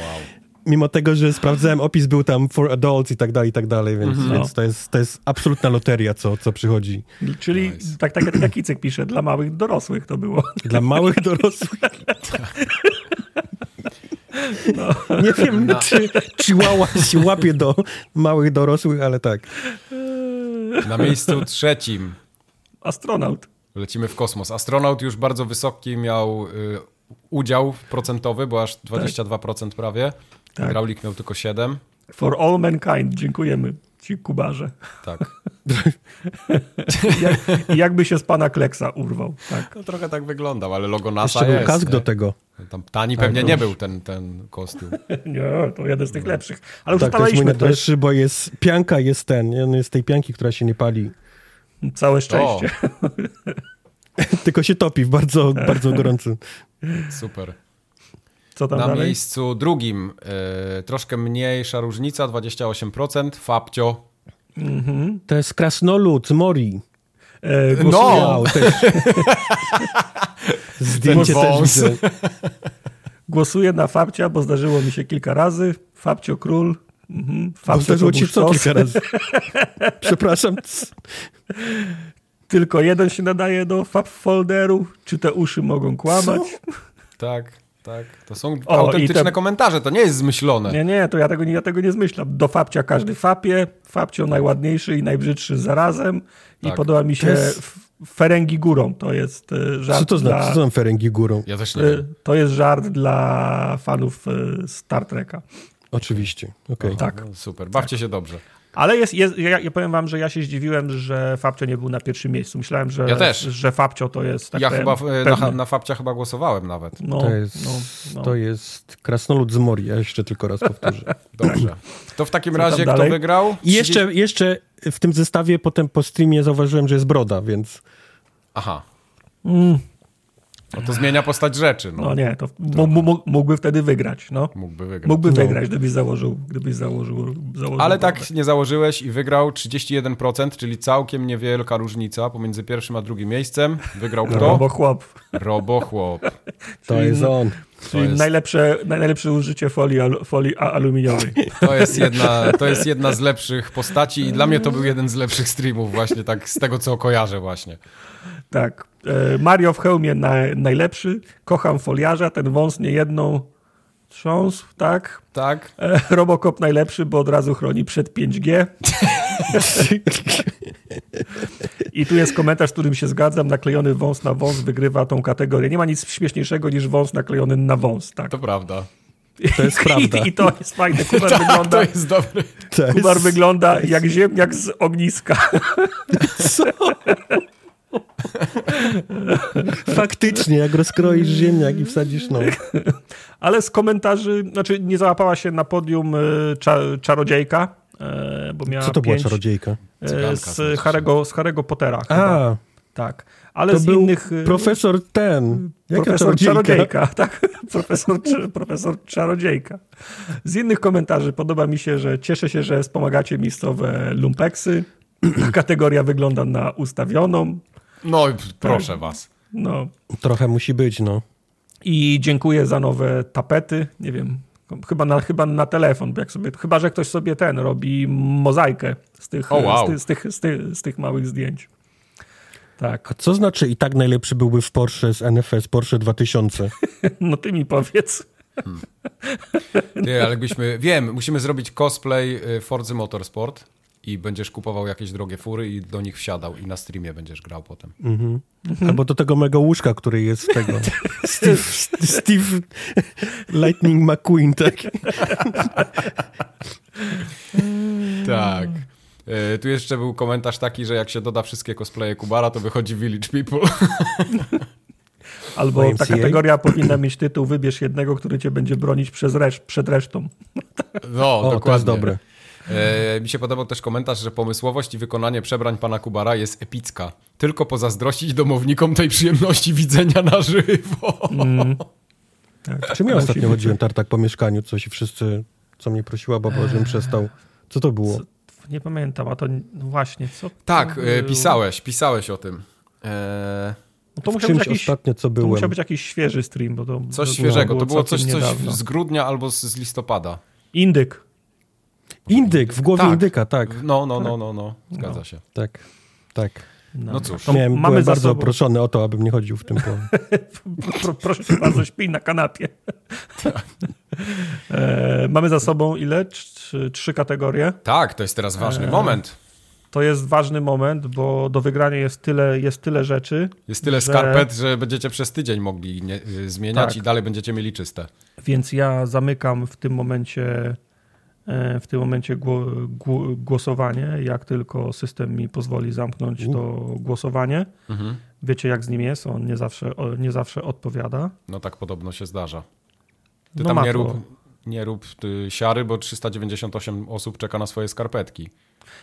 Mimo tego, że sprawdzałem, opis był tam for adults i tak dalej, i tak dalej, więc, mhm. więc to, jest, to jest absolutna loteria, co, co przychodzi. Czyli nice. tak, tak jak Icek pisze, dla małych dorosłych to było. Dla małych dorosłych. No. Nie wiem, no. czy Chihuahua się łapie do małych dorosłych, ale tak. Na miejscu trzecim. Astronaut. Lecimy w kosmos. Astronaut już bardzo wysoki miał y, udział procentowy, bo aż 22% prawie. Tak. Hydraulik miał tylko 7. For all mankind. Dziękujemy ci, Kubarze. Tak. Jak, jakby się z pana Kleksa urwał. Tak. No, trochę tak wyglądał, ale logo NASA Jeszcze jest. był kask nie? do tego. Tam tani tak, pewnie nie był ten, ten kostium. nie, to jeden z tych lepszych. Ale tak, to jest mój najdroższy, bo jest pianka jest ten, on jest tej pianki, która się nie pali. Całe szczęście. Tylko się topi w bardzo, bardzo gorącym. Super. Co tam Na dalej? miejscu drugim y, troszkę mniejsza różnica, 28%. Fabcio. Mhm. To jest krasnolud z Mori. E, no! Też. Zdjęcie też widzę. Głosuję na Fabcia, bo zdarzyło mi się kilka razy. Fabcio król. Mhm. Fabcio zdarzyło ci co kilka razy? Przepraszam. Tylko jeden się nadaje do fab folderu. Czy te uszy mogą kłamać? Co? Tak. Tak, to są o, autentyczne te... komentarze, to nie jest zmyślone. Nie, nie, to ja tego, ja tego nie zmyślam. Do Fabcia każdy fapie, Fabcio najładniejszy i najbrzydszy zarazem i tak. podoba mi się jest... Ferengi górą, to jest e, żart Co to znaczy, dla... co to Ferengi górą? Ja też nie wiem. To jest żart dla fanów e, Star Treka. Oczywiście, okej. Okay. Tak. No, super, bawcie tak. się dobrze. Ale jest, jest ja, ja, powiem wam, że ja się zdziwiłem, że Fabcio nie był na pierwszym miejscu. Myślałem, że, ja też. że Fabcio to jest tak Ja chyba na, na Fabcia chyba głosowałem nawet. No, to, jest, no, no. to jest krasnolud z Mori, ja jeszcze tylko raz powtórzę. Dobrze. To w takim razie kto wygrał? I jeszcze, jeszcze w tym zestawie potem po streamie zauważyłem, że jest broda, więc... Aha. Mm. No to zmienia postać rzeczy. No, no nie, to mógłby wtedy wygrać. No. Mógłby wygrać. Mógłby no. wygrać, gdybyś założył, gdybyś założył, założył Ale tak nie założyłeś i wygrał 31%, czyli całkiem niewielka różnica pomiędzy pierwszym a drugim miejscem. Wygrał kto? Robochłop. Robochłop. To jest on. Czyli jest... najlepsze, najlepsze użycie folii, folii aluminiowej. To jest, jedna, to jest jedna z lepszych postaci i dla mnie to był jeden z lepszych streamów właśnie tak z tego, co kojarzę właśnie. Tak. E, Mario w hełmie na, najlepszy. Kocham foliarza, ten wąs nie jedną trząsł, tak? Tak. E, Robocop najlepszy, bo od razu chroni przed 5G. I tu jest komentarz, z którym się zgadzam. Naklejony wąs na wąs wygrywa tą kategorię. Nie ma nic śmieszniejszego niż wąs naklejony na wąs. Tak. To prawda. To jest prawda. I, I, to jest fajne. Kubar tak, wygląda, to jest dobry. Kubar jest... wygląda jak ziemniak z ogniska. Co? Faktycznie, jak rozkroisz ziemniak i wsadzisz no. Ale z komentarzy, znaczy nie załapała się na podium y, cza, czarodziejka, e, bo miała Co to pięć, była czarodziejka? E, z, Harry'ego, z Harry'ego Pottera. A, chyba. tak. Ale to z był innych... Profesor ten. Jaka profesor czarodziejka? czarodziejka tak. profesor, profesor czarodziejka. Z innych komentarzy podoba mi się, że cieszę się, że wspomagacie miejscowe lumpeksy. Kategoria wygląda na ustawioną. No, proszę was. No. Trochę musi być, no. I dziękuję za nowe tapety. Nie wiem, chyba na, chyba na telefon, jak sobie, chyba że ktoś sobie ten robi mozaikę z tych, oh, wow. z, ty, z, tych, z, tych, z tych małych zdjęć. Tak. A co znaczy i tak najlepszy byłby w Porsche z NFS, Porsche 2000? no ty mi powiedz. Hmm. Nie, ale jakbyśmy, wiem, musimy zrobić cosplay y, Forza Motorsport i będziesz kupował jakieś drogie fury i do nich wsiadał i na streamie będziesz grał potem. Mhm. Albo do tego mega łóżka, który jest tego. Steve, Steve Lightning McQueen, tak? tak. E, tu jeszcze był komentarz taki, że jak się doda wszystkie cosplaye Kubara, to wychodzi Village People. Albo ta kategoria powinna mieć tytuł Wybierz jednego, który cię będzie bronić przez resz przed resztą. No, o, dokładnie. To jest dobre. E, mi się podobał też komentarz, że pomysłowość i wykonanie przebrań pana Kubara jest epicka. Tylko pozazdrościć domownikom tej przyjemności widzenia na żywo. Mm. Tak. Czym ja ostatnio chodziłem tartak po mieszkaniu, coś i wszyscy, co mnie prosiła baba, żebym przestał. Co to było? Nie pamiętam, a to no właśnie, co Tak, e, pisałeś, pisałeś o tym. Eee... No to musiał być jakiś, ostatnio, co byłem. To musiał być jakiś świeży stream. Bo to, coś to świeżego, to było coś, coś z grudnia albo z, z listopada. Indyk. Indyk, w głowie tak. indyka, tak. No, no, no, no, no. zgadza no. się. Tak, tak. No, no cóż. Miałem, mamy bardzo sobą... proszony o to, abym nie chodził w tym polu. Proszę cię bardzo, śpij na kanapie. e, mamy za sobą ile? Trzy, trzy kategorie. Tak, to jest teraz ważny e, moment. To jest ważny moment, bo do wygrania jest tyle, jest tyle rzeczy. Jest tyle że... skarpet, że będziecie przez tydzień mogli nie, y, zmieniać tak. i dalej będziecie mieli czyste. Więc ja zamykam w tym momencie w tym momencie głosowanie. Jak tylko system mi pozwoli zamknąć to głosowanie, mhm. wiecie jak z nim jest, on nie zawsze, nie zawsze odpowiada. No tak podobno się zdarza. Ty no tam nie rób, nie rób siary, bo 398 osób czeka na swoje skarpetki.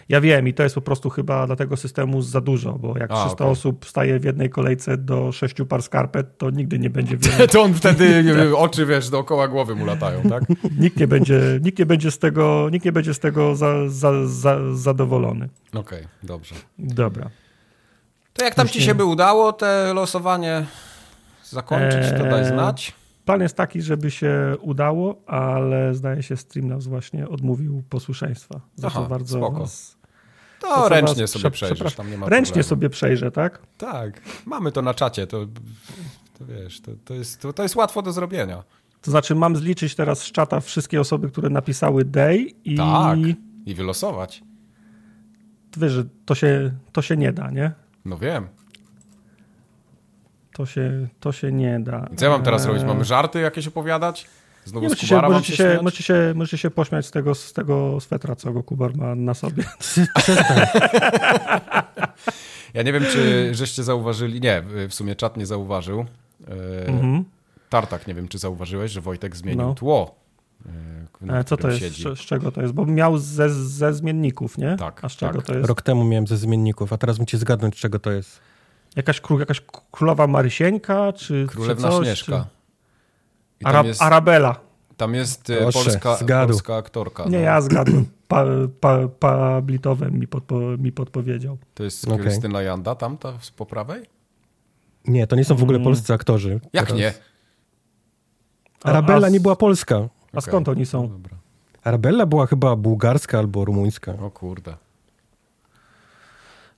Ja wiem i to jest po prostu chyba dla tego systemu za dużo, bo jak A, 300 okay. osób staje w jednej kolejce do sześciu par skarpet, to nigdy nie będzie wiele. to on wtedy oczy, wiesz, dookoła głowy mu latają, tak? nikt, nie będzie, nikt nie będzie z tego, nikt nie będzie z tego za, za, za, zadowolony. Okej, okay, dobrze. Dobra. To jak tam Właśnie... ci się by udało te losowanie zakończyć, to daj eee, znać. Plan jest taki, żeby się udało, ale zdaje się Streamlabs właśnie odmówił posłuszeństwa. Za Aha, bardzo spoko. Was, to ręcznie sobie przejrzysz, tam nie ma Ręcznie problemu. sobie przejrzę, tak? Tak, mamy to na czacie, to, to wiesz, to, to, jest, to, to jest łatwo do zrobienia. To znaczy mam zliczyć teraz z czata wszystkie osoby, które napisały day i... Tak, i wylosować. Wiesz, to się, to się nie da, nie? No wiem. To się, to się nie da. I co ja mam teraz robić? Mamy żarty jakieś opowiadać? Znowu nie, z Kubara się, możecie, się, możecie, się, możecie się pośmiać z tego, z tego swetra, co go Kubar ma na sobie. ja nie wiem, czy żeście zauważyli. Nie, w sumie czat nie zauważył. E, mhm. Tartak, nie wiem, czy zauważyłeś, że Wojtek zmienił no. tło. E, co to jest? Siedzi. Z czego to jest? Bo miał ze, ze zmienników, nie? Tak. A z czego tak. to jest? Rok temu miałem ze zmienników, a teraz muszę zgadnąć, czego to jest. Jakaś, król, jakaś królowa Marysieńka, czy Królewna czy coś, Śnieżka. Czy... Arab, jest, Arabela. Tam jest e, polska, polska aktorka. Nie, no. ja zgadłem. Pa, pa, pa Blitowem mi, podpo, mi podpowiedział. To jest okay. Krystyna Janda tam, ta po prawej? Nie, to nie są w ogóle mm. polscy aktorzy. Jak teraz. nie? Arabella nie była polska. A okay. skąd oni są? No Arabella była chyba bułgarska albo rumuńska. O kurde.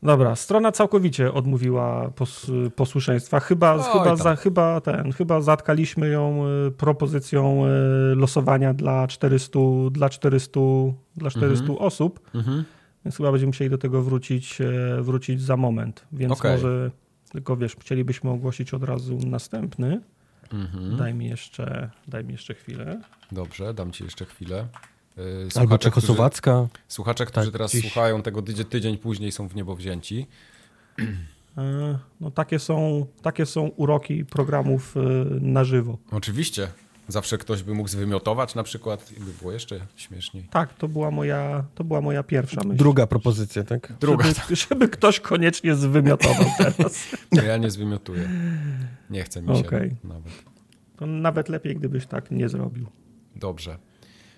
Dobra, strona całkowicie odmówiła pos, posłuszeństwa. Chyba, Oj, chyba, za, chyba, ten, chyba zatkaliśmy ją y, propozycją y, losowania dla 400, dla 400, dla 400 mhm. osób. Mhm. Więc chyba będziemy musieli do tego wrócić, e, wrócić za moment. Więc okay. może tylko wiesz, chcielibyśmy ogłosić od razu następny. Mhm. Daj, mi jeszcze, daj mi jeszcze chwilę. Dobrze, dam ci jeszcze chwilę. Y, słuchacze, Albo czechosłowacka. Którzy, słuchacze, którzy tak, teraz dziś. słuchają tego tydzień, tydzień później są w niebo wzięci. E, no takie są, takie są uroki programów y, na żywo. Oczywiście. Zawsze ktoś by mógł zwymiotować na przykład i by było jeszcze śmieszniej. Tak, to była moja, to była moja pierwsza myśl. Druga propozycja, tak? Druga. Żeby, żeby ktoś koniecznie zwymiotował teraz. No ja nie zwymiotuję. Nie chcę mi się okay. nawet. To nawet lepiej, gdybyś tak nie zrobił. Dobrze.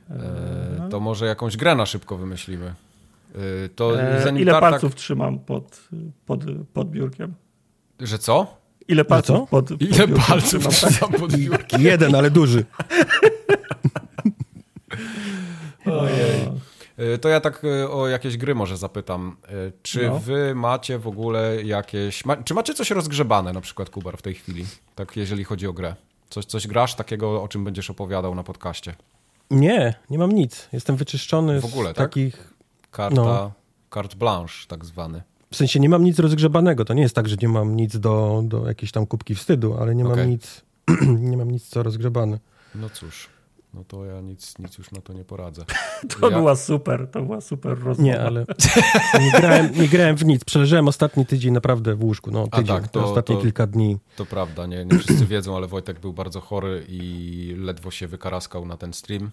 E, to może jakąś grę na szybko wymyślimy. E, to e, ile Tartak... palców trzymam pod, pod, pod biurkiem? Że co? Ile palców pod, pod Ile palców trzymam pod biurkiem? Jeden, ale duży. Ojej. To ja tak o jakieś gry może zapytam. Czy no. wy macie w ogóle jakieś... Ma, czy macie coś rozgrzebane na przykład, Kubar, w tej chwili? Tak, jeżeli chodzi o grę. Coś, coś grasz takiego, o czym będziesz opowiadał na podcaście? Nie, nie mam nic. Jestem wyczyszczony w ogóle, z tak? takich... Karta, no. carte blanche tak zwany. W sensie nie mam nic rozgrzebanego. To nie jest tak, że nie mam nic do, do jakiejś tam kubki wstydu, ale nie okay. mam nic, nie mam nic co rozgrzebane. No cóż, no to ja nic, nic już na to nie poradzę. To ja... była super, to była super rozmowa. Nie, ale nie grałem, nie grałem w nic. Przeleżałem ostatni tydzień naprawdę w łóżku. No, tydzień, A tak, to, ostatnie to, kilka dni. To prawda, nie, nie wszyscy wiedzą, ale Wojtek był bardzo chory i ledwo się wykaraskał na ten stream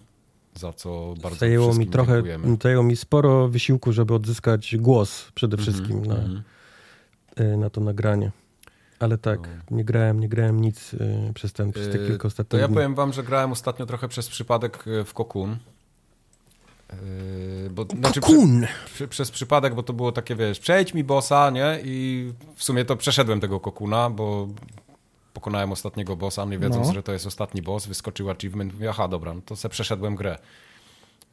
za co bardzo zajęło mi trochę, dziękujemy. Zajęło mi sporo wysiłku, żeby odzyskać głos przede mhm, wszystkim mm -hmm. na, mhm. na to nagranie. Ale tak, no. nie grałem, nie grałem nic y, przez, ten, przez te y, kilka ostatnich To ja powiem wam, że grałem ostatnio trochę przez przypadek y, w Kokun. Yy, bo, znaczy, Kokun! Przez przypadek, bo to było takie, wiesz, przejdź mi bossa, nie? I w sumie to przeszedłem tego kokuna, bo pokonałem ostatniego bossa, nie wiedząc, no. że to jest ostatni boss, wyskoczył achievement, mówię, aha, dobra, no to se przeszedłem grę.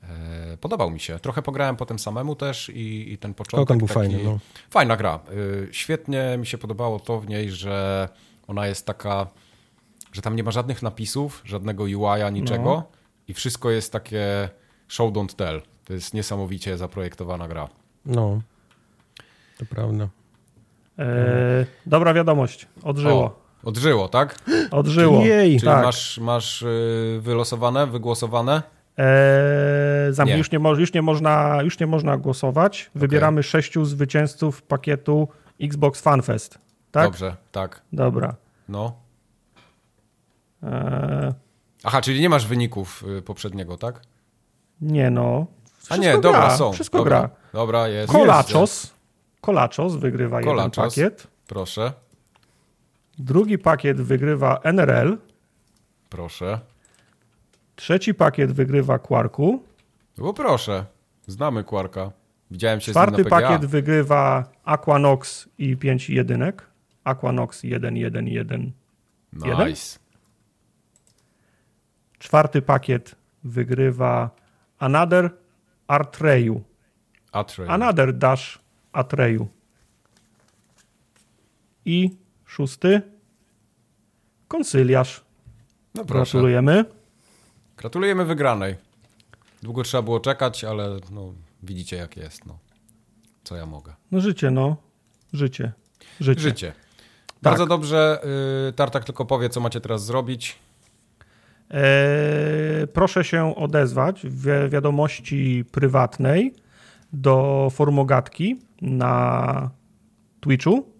E, podobał mi się. Trochę pograłem potem samemu też i, i ten początek. Kokon był taki... fajny. No. Fajna gra. E, świetnie mi się podobało to w niej, że ona jest taka, że tam nie ma żadnych napisów, żadnego UI-a, niczego no. i wszystko jest takie show don't tell. To jest niesamowicie zaprojektowana gra. No, to prawda. E, dobra wiadomość, odżyło. O, odżyło, tak? Odżyło. Jej, Czyli tak. masz, masz y, wylosowane, wygłosowane? Eee, nie. Już, nie mo, już, nie można, już nie można głosować. Wybieramy okay. sześciu zwycięzców pakietu Xbox FanFest. Tak? Dobrze, tak. Dobra. No. Eee... Aha, czyli nie masz wyników y, poprzedniego, tak? Nie, no. Wszystko A nie, gra. dobra, są. Wszystko dobra. gra. Dobra, jest. Kolaczos. Kolaczos wygrywa Kolaczos. jeden pakiet. Proszę. Drugi pakiet wygrywa NRL. Proszę. Trzeci pakiet wygrywa Quarku. Bo proszę, znamy Quarka. Widziałem się Czwarty z nim na PGA. pakiet wygrywa Aquanox i 5 jedynek. Aquanox 1, 1, 1, Nice. 1. Czwarty pakiet wygrywa Another Artreyu. Atreyu. Another Dash Atreyu. I szósty Konsyliarz. No proszę. Gratulujemy. Gratulujemy wygranej. Długo trzeba było czekać, ale no, widzicie jak jest. No. Co ja mogę? No życie, no. Życie. Życie. Życie. Bardzo tak. dobrze. Y, Tartak tylko powie, co macie teraz zrobić. Eee, proszę się odezwać w wiadomości prywatnej do formogatki na Twitchu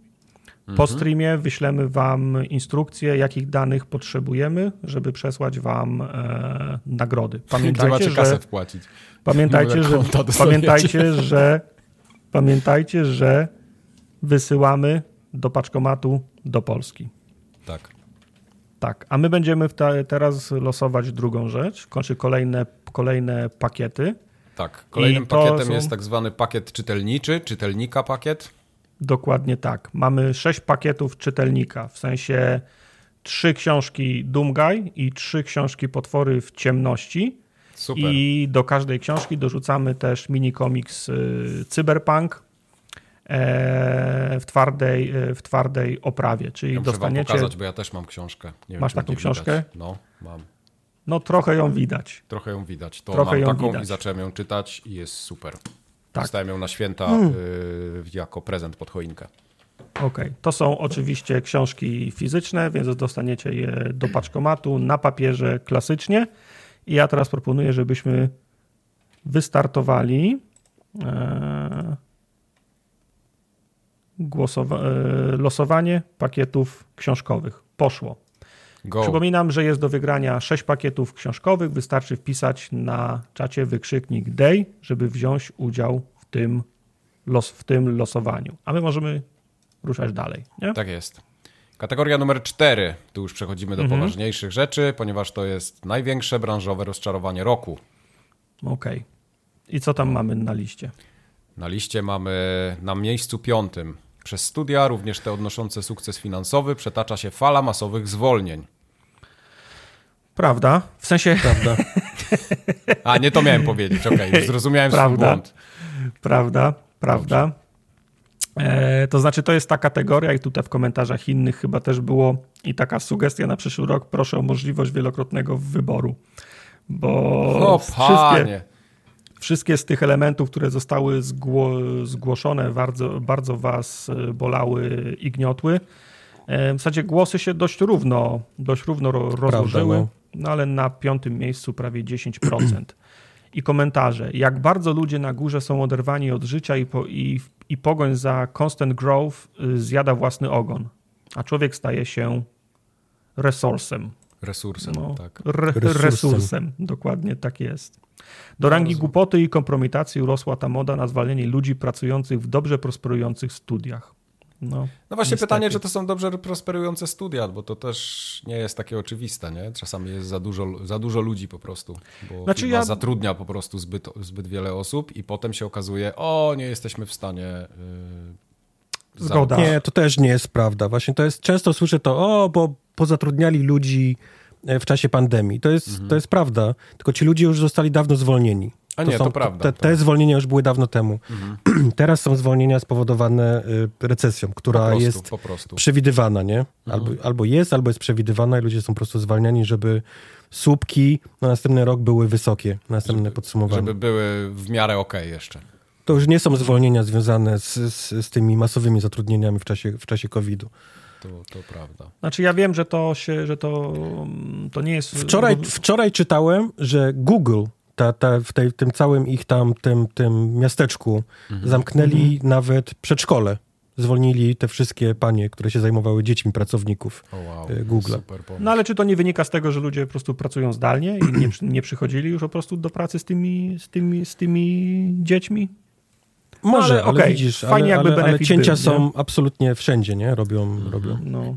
po mhm. streamie wyślemy Wam instrukcje, jakich danych potrzebujemy, żeby przesłać Wam e, nagrody. Pamiętajcie, że, kasę wpłacić. Pamiętajcie, że, pamiętajcie, że pamiętajcie, że wysyłamy do paczkomatu do Polski. Tak. Tak, a my będziemy te, teraz losować drugą rzecz, kończy kolejne, kolejne pakiety. Tak, kolejnym pakietem są... jest tak zwany pakiet czytelniczy, czytelnika pakiet. Dokładnie tak. Mamy sześć pakietów czytelnika, w sensie trzy książki Doomguy i trzy książki Potwory w ciemności. Super. I do każdej książki dorzucamy też mini komiks y, Cyberpunk e, w twardej, e, w twardej oprawie. Czyli ja dostaniecie. pokazać, bo ja też mam książkę. Nie Masz wiem, taką książkę? Widać. No, mam. No trochę ją widać. Trochę ją widać. To trochę mam taką widać. i zacząłem ją czytać i jest super. Tak. Dostałem ją na święta hmm. y, jako prezent pod choinkę. Okej, okay. to są oczywiście książki fizyczne, więc dostaniecie je do paczkomatu na papierze klasycznie. I ja teraz proponuję, żebyśmy wystartowali e, głosowa- e, losowanie pakietów książkowych. Poszło. Go. Przypominam, że jest do wygrania 6 pakietów książkowych. Wystarczy wpisać na czacie wykrzyknik DAY, żeby wziąć udział w tym, los, w tym losowaniu. A my możemy ruszać dalej. Nie? Tak jest. Kategoria numer 4. Tu już przechodzimy do mhm. poważniejszych rzeczy, ponieważ to jest największe branżowe rozczarowanie roku. Okej. Okay. I co tam mamy na liście? Na liście mamy na miejscu piątym przez studia, również te odnoszące sukces finansowy, przetacza się fala masowych zwolnień. Prawda, w sensie... Prawda. A, nie to miałem powiedzieć, okej, okay, zrozumiałem prawda, swój błąd. Prawda, prawda. E, to znaczy, to jest ta kategoria, i tutaj w komentarzach innych chyba też było i taka sugestia na przyszły rok, proszę o możliwość wielokrotnego wyboru. Bo o, wszystkie, Wszystkie z tych elementów, które zostały zgło zgłoszone, bardzo, bardzo was e, bolały i gniotły. E, w zasadzie głosy się dość równo, dość równo rozłożyły, no. no ale na piątym miejscu prawie 10%. I komentarze. Jak bardzo ludzie na górze są oderwani od życia i, po, i, i pogoń za constant growth y, zjada własny ogon, a człowiek staje się resursem. Resursem, no, tak. Re, resursem. resursem, dokładnie tak jest. Do rangi głupoty i kompromitacji urosła ta moda na zwalnianie ludzi pracujących w dobrze prosperujących studiach. No, no właśnie niestety. pytanie, czy to są dobrze prosperujące studia, bo to też nie jest takie oczywiste, nie? Czasami jest za dużo, za dużo ludzi po prostu, bo znaczy ja... zatrudnia po prostu zbyt, zbyt wiele osób i potem się okazuje, o, nie jesteśmy w stanie... Yy, Zgoda. Nie, to też nie jest prawda. Właśnie to jest, często słyszę to, o, bo pozatrudniali ludzi w czasie pandemii. To jest, mhm. to jest prawda, tylko ci ludzie już zostali dawno zwolnieni. A nie, to, są, to prawda. Te, te, zwolnienia już były dawno temu. Mhm. Teraz są zwolnienia spowodowane y, recesją, która po prostu, jest przewidywana, nie? Albo, mhm. albo jest, albo jest przewidywana i ludzie są po prostu zwalniani, żeby słupki na następny rok były wysokie, następne żeby, podsumowanie. Żeby były w miarę ok jeszcze. To już nie są zwolnienia związane z, z, z tymi masowymi zatrudnieniami w czasie, w czasie COVID-u. To, to prawda. Znaczy ja wiem, że to się, że to, to nie jest... Wczoraj, wczoraj czytałem, że Google ta, ta, w tej, tym całym ich tam, tym, tym miasteczku mhm. zamknęli mhm. nawet przedszkole. Zwolnili te wszystkie panie, które się zajmowały dziećmi pracowników oh wow. Google. No ale czy to nie wynika z tego, że ludzie po prostu pracują zdalnie i nie, nie przychodzili już po prostu do pracy z tymi, z tymi, z tymi dziećmi? Może, no, ale, ale okay, widzisz, fajnie ale, jakby ale, ale cięcia był, są absolutnie wszędzie, nie? Robią, mhm. robią. No.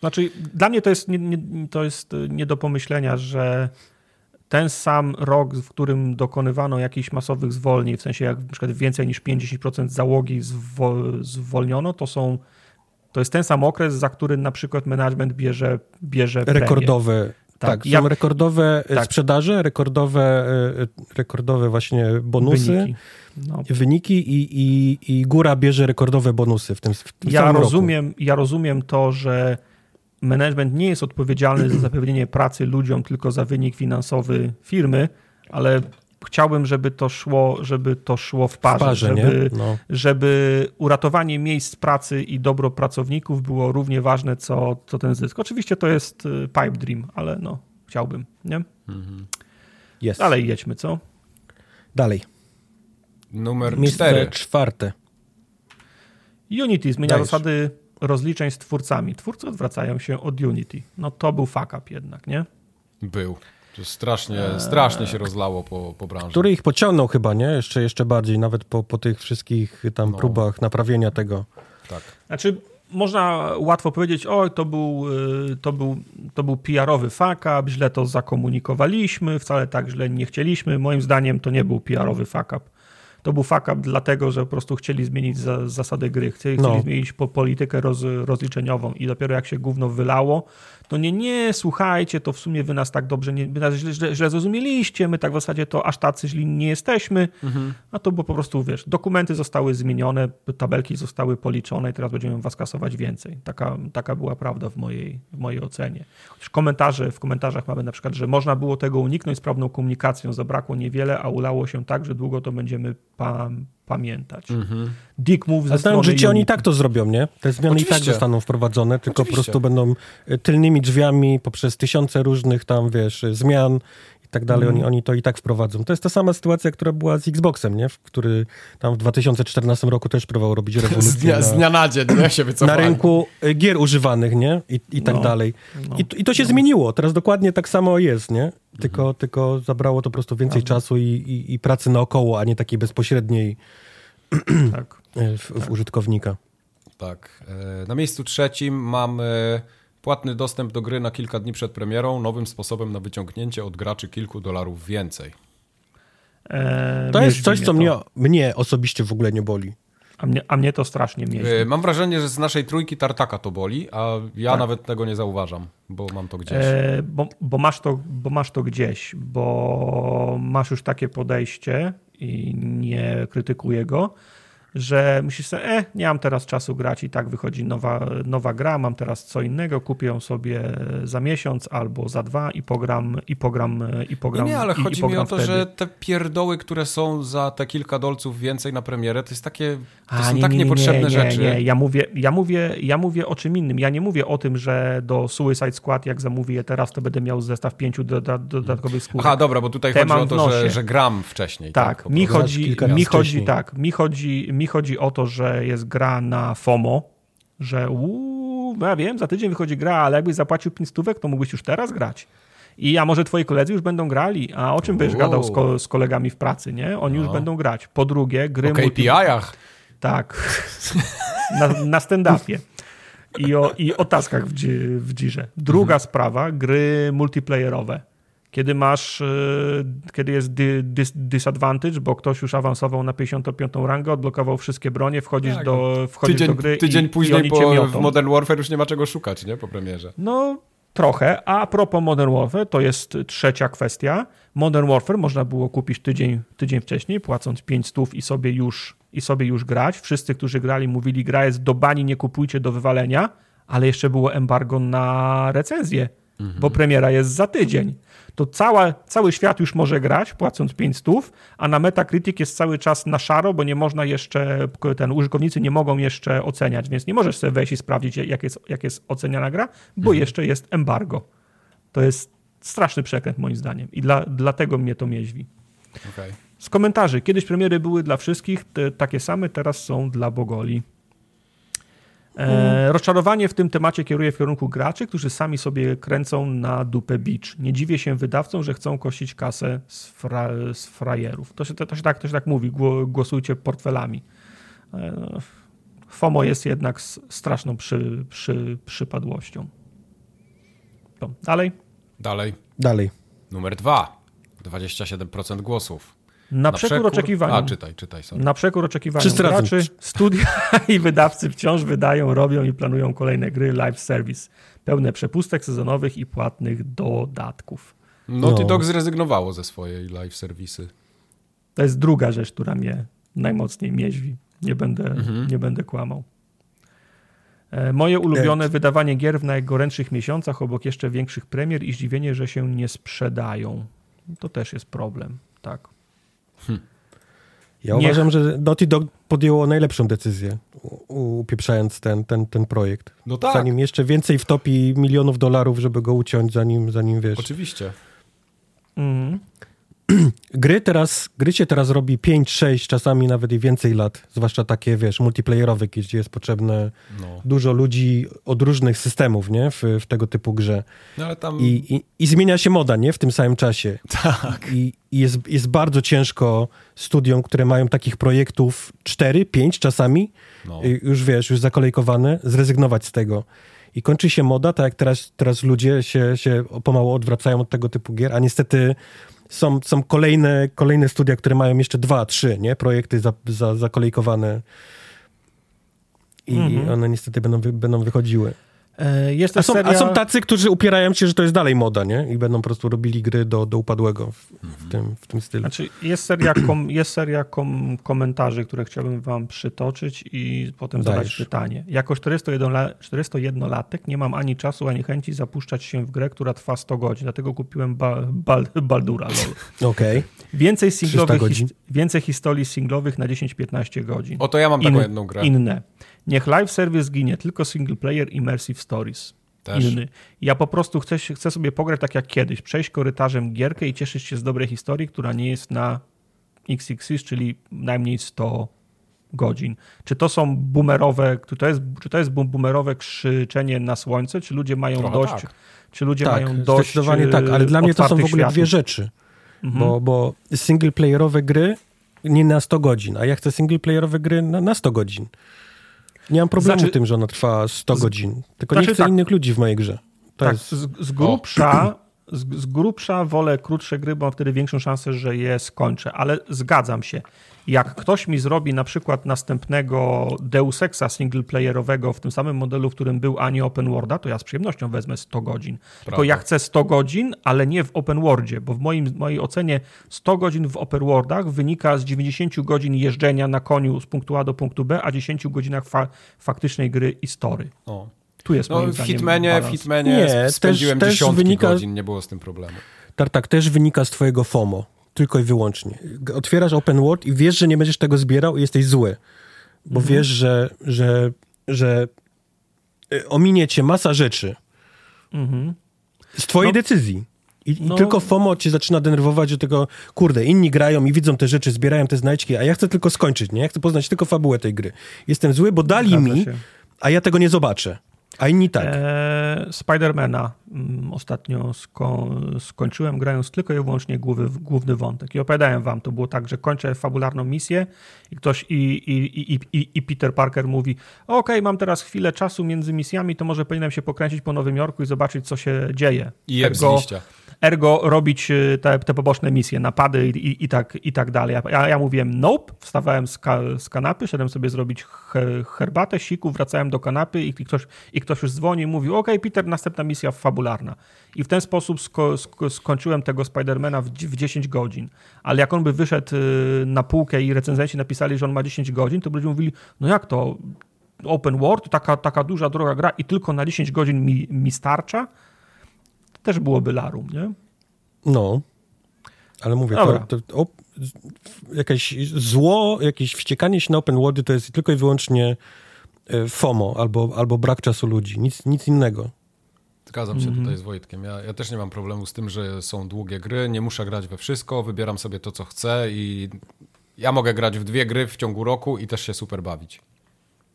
Znaczy, dla mnie to jest nie, nie, to jest nie do pomyślenia, że ten sam rok, w którym dokonywano jakichś masowych zwolnień, w sensie jak na przykład więcej niż 50% załogi zwolniono, to są to jest ten sam okres, za który na przykład management bierze, bierze Rekordowe. Tak, tak są rekordowe tak. sprzedaże, rekordowe, e, rekordowe właśnie bonusy, wyniki, no. wyniki i, i, i góra bierze rekordowe bonusy w tym, w tym ja rozumiem, roku. Ja rozumiem to, że management nie jest odpowiedzialny za zapewnienie pracy ludziom, tylko za wynik finansowy firmy, ale chciałbym, żeby to szło, żeby to szło w parze, w parze żeby, no. żeby uratowanie miejsc pracy i dobro pracowników było równie ważne, co, co ten zysk. Oczywiście to jest y, pipe dream, ale no, chciałbym, nie? Mhm. Yes. Dalej jedźmy, co? Dalej. Numer Miejsce cztery. czwarte. Unity zmienia Dajesz. zasady rozliczeń z twórcami. Twórcy odwracają się od Unity. No to był fuck up jednak, nie? Był. To strasznie, eee... strasznie się rozlało po, po branży. Który ich pociągnął chyba, nie? Jeszcze, jeszcze bardziej, nawet po, po tych wszystkich tam no. próbach naprawienia tego. Tak. Znaczy, można łatwo powiedzieć, oj, to był, y, to był, to był PR-owy fuck up, źle to zakomunikowaliśmy, wcale tak źle nie chcieliśmy. Moim zdaniem to nie był PR-owy fuck up to był fuck up dlatego, że po prostu chcieli zmienić za, zasady gry, chcieli, no. chcieli zmienić po, politykę roz, rozliczeniową i dopiero jak się gówno wylało, to nie, nie, słuchajcie, to w sumie wy nas tak dobrze, nie, wy nas źle, źle, źle zrozumieliście, my tak w zasadzie to aż tacy źli nie jesteśmy, mhm. a to było po prostu, wiesz, dokumenty zostały zmienione, tabelki zostały policzone i teraz będziemy was kasować więcej. Taka, taka była prawda w mojej, w mojej ocenie. W, komentarze, w komentarzach mamy na przykład, że można było tego uniknąć sprawną komunikacją, zabrakło niewiele, a ulało się tak, że długo to będziemy pa, pamiętać. Mhm. Dick move ze strony że ci oni tak to zrobią, nie? Te zmiany Oczywiście. i tak zostaną wprowadzone, tylko Oczywiście. po prostu będą e, tylnymi drzwiami poprzez tysiące różnych tam, wiesz, zmian i tak dalej, mm. oni, oni to i tak wprowadzą. To jest ta sama sytuacja, która była z Xboxem, nie? Który tam w 2014 roku też próbował robić rewolucję. Z dnia na, z dnia na dzień, nie? Się Na rynku e, gier używanych, nie? I, i tak no. dalej. No. I, I, to się no. zmieniło. Teraz dokładnie tak samo jest, nie? Tylko, mm. tylko zabrało to po prostu więcej czasu i, i, i pracy naokoło, a nie takiej bezpośredniej tak. w, w tak. użytkownika. Tak. E, na miejscu trzecim mamy płatny dostęp do gry na kilka dni przed premierą, nowym sposobem na wyciągnięcie od graczy kilku dolarów więcej. Eee, to jest coś, co mnie, mnie osobiście w ogóle nie boli. A mnie, a mnie to strasznie mieści. E, mam wrażenie, że z naszej trójki tartaka to boli, a ja tak. nawet tego nie zauważam, bo mam to gdzieś. E, bo, bo, masz to, bo masz to gdzieś, bo masz już takie podejście i nie krytykuję go, że myślisz sobie, e, nie mam teraz czasu grać i tak wychodzi nowa, nowa gra, mam teraz co innego, kupię ją sobie za miesiąc albo za dwa i pogram, i pogram, i pogram. Nie, nie ale i, chodzi i mi o to, wtedy. że te pierdoły, które są za te kilka dolców więcej na premierę, to jest takie, to A, są nie, tak nie, niepotrzebne nie, rzeczy. Nie, ja mówię, ja, mówię, ja mówię o czym innym. Ja nie mówię o tym, że do Suicide Squad, jak zamówię je teraz, to będę miał zestaw pięciu dodatkowych skórek. Aha, dobra, bo tutaj Te chodzi o to, że, że gram wcześniej. Tak, tak mi chodzi, mi chodzi, tak, mi chodzi, mi chodzi o to, że jest gra na FOMO, że uuu, ja wiem, za tydzień wychodzi gra, ale jakbyś zapłacił 5 stówek, to mógłbyś już teraz grać. I a może twoi koledzy już będą grali, a o czym byś gadał z, ko z, kolegami w pracy, nie? Oni no. już będą grać. Po drugie, gry... O KPI-ach. Tak. na, na stand-upie. I o, I o taskach w, w dzirze. Druga mhm. sprawa, gry multiplayerowe. Kiedy masz, y, kiedy jest dis disadvantage, bo ktoś już awansował na 55 rangę, odblokował wszystkie bronie, wchodzisz, tak. do, wchodzisz tydzień, do gry Tydzień i, później i po, w Modern Warfare już nie ma czego szukać, nie? Po premierze. No, trochę. A propos Modern Warfare, to jest trzecia kwestia. Modern Warfare można było kupić tydzień, tydzień wcześniej, płacąc 5 stów i sobie już i sobie już grać. Wszyscy, którzy grali, mówili, gra jest do bani, nie kupujcie do wywalenia, ale jeszcze było embargo na recenzję, mhm. bo premiera jest za tydzień. To cała, cały świat już może grać, płacąc 5 stów, a na Metacritic jest cały czas na szaro, bo nie można jeszcze, ten użytkownicy nie mogą jeszcze oceniać, więc nie możesz sobie wejść i sprawdzić, jak jest, jak jest oceniana gra, bo mhm. jeszcze jest embargo. To jest straszny przekręt moim zdaniem i dla, dlatego mnie to mieźwi. Okay. Z komentarzy. Kiedyś premiery były dla wszystkich, te, takie same, teraz są dla Bogoli. E, mm. rozczarowanie w tym temacie kieruje w kierunku graczy, którzy sami sobie kręcą na dupę beach. Nie dziwię się wydawcom, że chcą kościć kasę z, fra, z frajerów. To się, to, to, się tak, to się tak mówi, głosujcie portfelami. E, FOMO jest jednak straszną przy, przy, przypadłością. To, dalej? Dalej. Dalej. Numer dwa. 27% głosów. Na, na przekór, przekór oczekiwaniom. A, czytaj, czytaj. Sorry. Na przekór oczekiwaniom graczy, studia i wydawcy wciąż wydają, robią i planują kolejne gry live service. Pełne przepustek sezonowych i płatnych dodatków. Naughty no. Dog zrezygnowało ze swojej live serwisy. To jest druga rzecz, która mnie najmocniej mieźwi. Nie będę, mhm. nie będę kłamał. E, moje ulubione wydawanie gier w najgorętszych miesiącach obok jeszcze większych premier i zdziwienie, że się nie sprzedają. To też jest problem, tak. Hm. Ja Niech... uważam, że Naughty Dog podjęło najlepszą decyzję, upieprzając ten, ten, ten projekt. No tak. Zanim jeszcze więcej wtopi milionów dolarów, żeby go uciąć, zanim, zanim wiesz. Oczywiście. Mhm. gry teraz, gry się teraz robi 5, 6, czasami nawet i więcej lat, zwłaszcza takie, wiesz, multiplayerowe, gdzie jest potrzebne no. dużo ludzi od różnych systemów, nie, w, w tego typu grze. No, ale tam... I, i, I, zmienia się moda, nie, w tym samym czasie. Tak. I, i jest, jest bardzo ciężko studiom, które mają takich projektów 4, 5 czasami, no. już wiesz, już zakolejkowane, zrezygnować z tego. I kończy się moda, tak jak teraz, teraz ludzie się, się pomału odwracają od tego typu gier, a niestety są, są kolejne, kolejne studia, które mają jeszcze dwa, trzy nie? projekty za, za, zakolejkowane i mhm. one niestety będą, będą wychodziły. E, jest a, są, seria... a są tacy, którzy upierają się, że to jest dalej moda, nie? I będą po prostu robili gry do, do upadłego w, w tym, w tym stylu. Znaczy, jest seria, kom, jest seria kom, komentarzy, które chciałbym wam przytoczyć i potem Dajesz. zadać pytanie. Jako 401-latek nie mam ani czasu, ani chęci zapuszczać się w grę, która trwa 100 godzin, dlatego kupiłem ba, bal, Baldura. Okej. Okay. Więcej singlowych, his, więcej historii singlowych na 10-15 godzin. Oto ja mam In, taką jedną grę. Inne. Niech live service ginie, tylko single player immersive stories. Też. Inny. Ja po prostu chcę, chcę sobie pograć tak jak kiedyś, przejść korytarzem gierkę i cieszyć się z dobrej historii, która nie jest na XXX, czyli najmniej 100 godzin. Czy to są boomerowe, czy to jest, czy to jest boomerowe krzyczenie na słońce, czy ludzie mają Trochę dość, tak. czy ludzie tak, mają dość zdecydowanie tak, ale dla mnie to są w ogóle światów. dwie rzeczy. Mhm. Bo, bo singleplayerowe gry nie na 100 godzin, a ja chcę singleplayerowe gry na, na 100 godzin. Nie mam problemu znaczy, z tym, że ona trwa 100 z, godzin. Tylko znaczy, nie chcę tak, innych ludzi w mojej grze. To tak, jest... z, z grubsza, z, z grubsza wolę krótsze gry, bo mam wtedy większą szansę, że je skończę. Ale zgadzam się. Jak ktoś mi zrobi na przykład następnego Deus Exa singleplayerowego w tym samym modelu, w którym był, a nie open worlda, to ja z przyjemnością wezmę 100 godzin. Prawda. Tylko ja chcę 100 godzin, ale nie w open worldzie, bo w moim, mojej ocenie 100 godzin w open worldach wynika z 90 godzin jeżdżenia na koniu z punktu A do punktu B, a 10 godzinach fa faktycznej gry i story. O. Tu jest no, w Hitmanie, w Hitmanie nie, spędziłem też, dziesiątki też wynika, godzin, nie było z tym problemu. Tak, tak, też wynika z twojego FOMO tylko i wyłącznie. Otwierasz open world i wiesz, że nie będziesz tego zbierał i jesteś zły. Bo mhm. wiesz, że, że, że y, ominie cię masa rzeczy mhm. z twojej no, decyzji. I, no. I, tylko FOMO cię zaczyna denerwować do tego, kurde, inni grają i widzą te rzeczy, zbierają te znajdźki, a ja chcę tylko skończyć, nie? Ja chcę poznać tylko fabułę tej gry. Jestem zły, bo dali mi, się. a ja tego nie zobaczę. A inni tak. E, Spidermana mm, ostatnio sko skończyłem, grając tylko i wyłącznie główny, główny wątek. I opowiadałem wam, to było tak, że kończę fabularną misję i ktoś i, i, i, i, i Peter Parker mówi: OK, mam teraz chwilę czasu między misjami, to może powinienem się pokręcić po Nowym Jorku i zobaczyć, co się dzieje. I jeb z liścia ergo robić y, te, te poboczne misje, napady i, i, i, tak, i tak dalej. Ja, ja mówiłem nope, wstawałem z, ka, z kanapy, szedłem sobie zrobić herbatę, siku, wracałem do kanapy i ktoś, i ktoś już dzwoni i mówił, ok, Peter, następna misja fabularna. I w ten sposób sko, sko, skończyłem tego Spidermana w, w 10 godzin. Ale jak on by wyszedł y, na półkę i recenzenci napisali, że on ma 10 godzin, to ludzie mówili, no jak to, open world, taka, taka duża, droga gra i tylko na 10 godzin mi, mi starcza? Też byłoby larum, nie? No, ale mówię, to, to o, jakieś zło, jakieś wściekanie się na open worldy to jest tylko i wyłącznie e, FOMO albo, albo brak czasu ludzi, nic, nic innego. Zgadzam się mm -hmm. tutaj z Wojtkiem. Ja, ja też nie mam problemu z tym, że są długie gry, nie muszę grać we wszystko, wybieram sobie to, co chcę i ja mogę grać w dwie gry w ciągu roku i też się super bawić.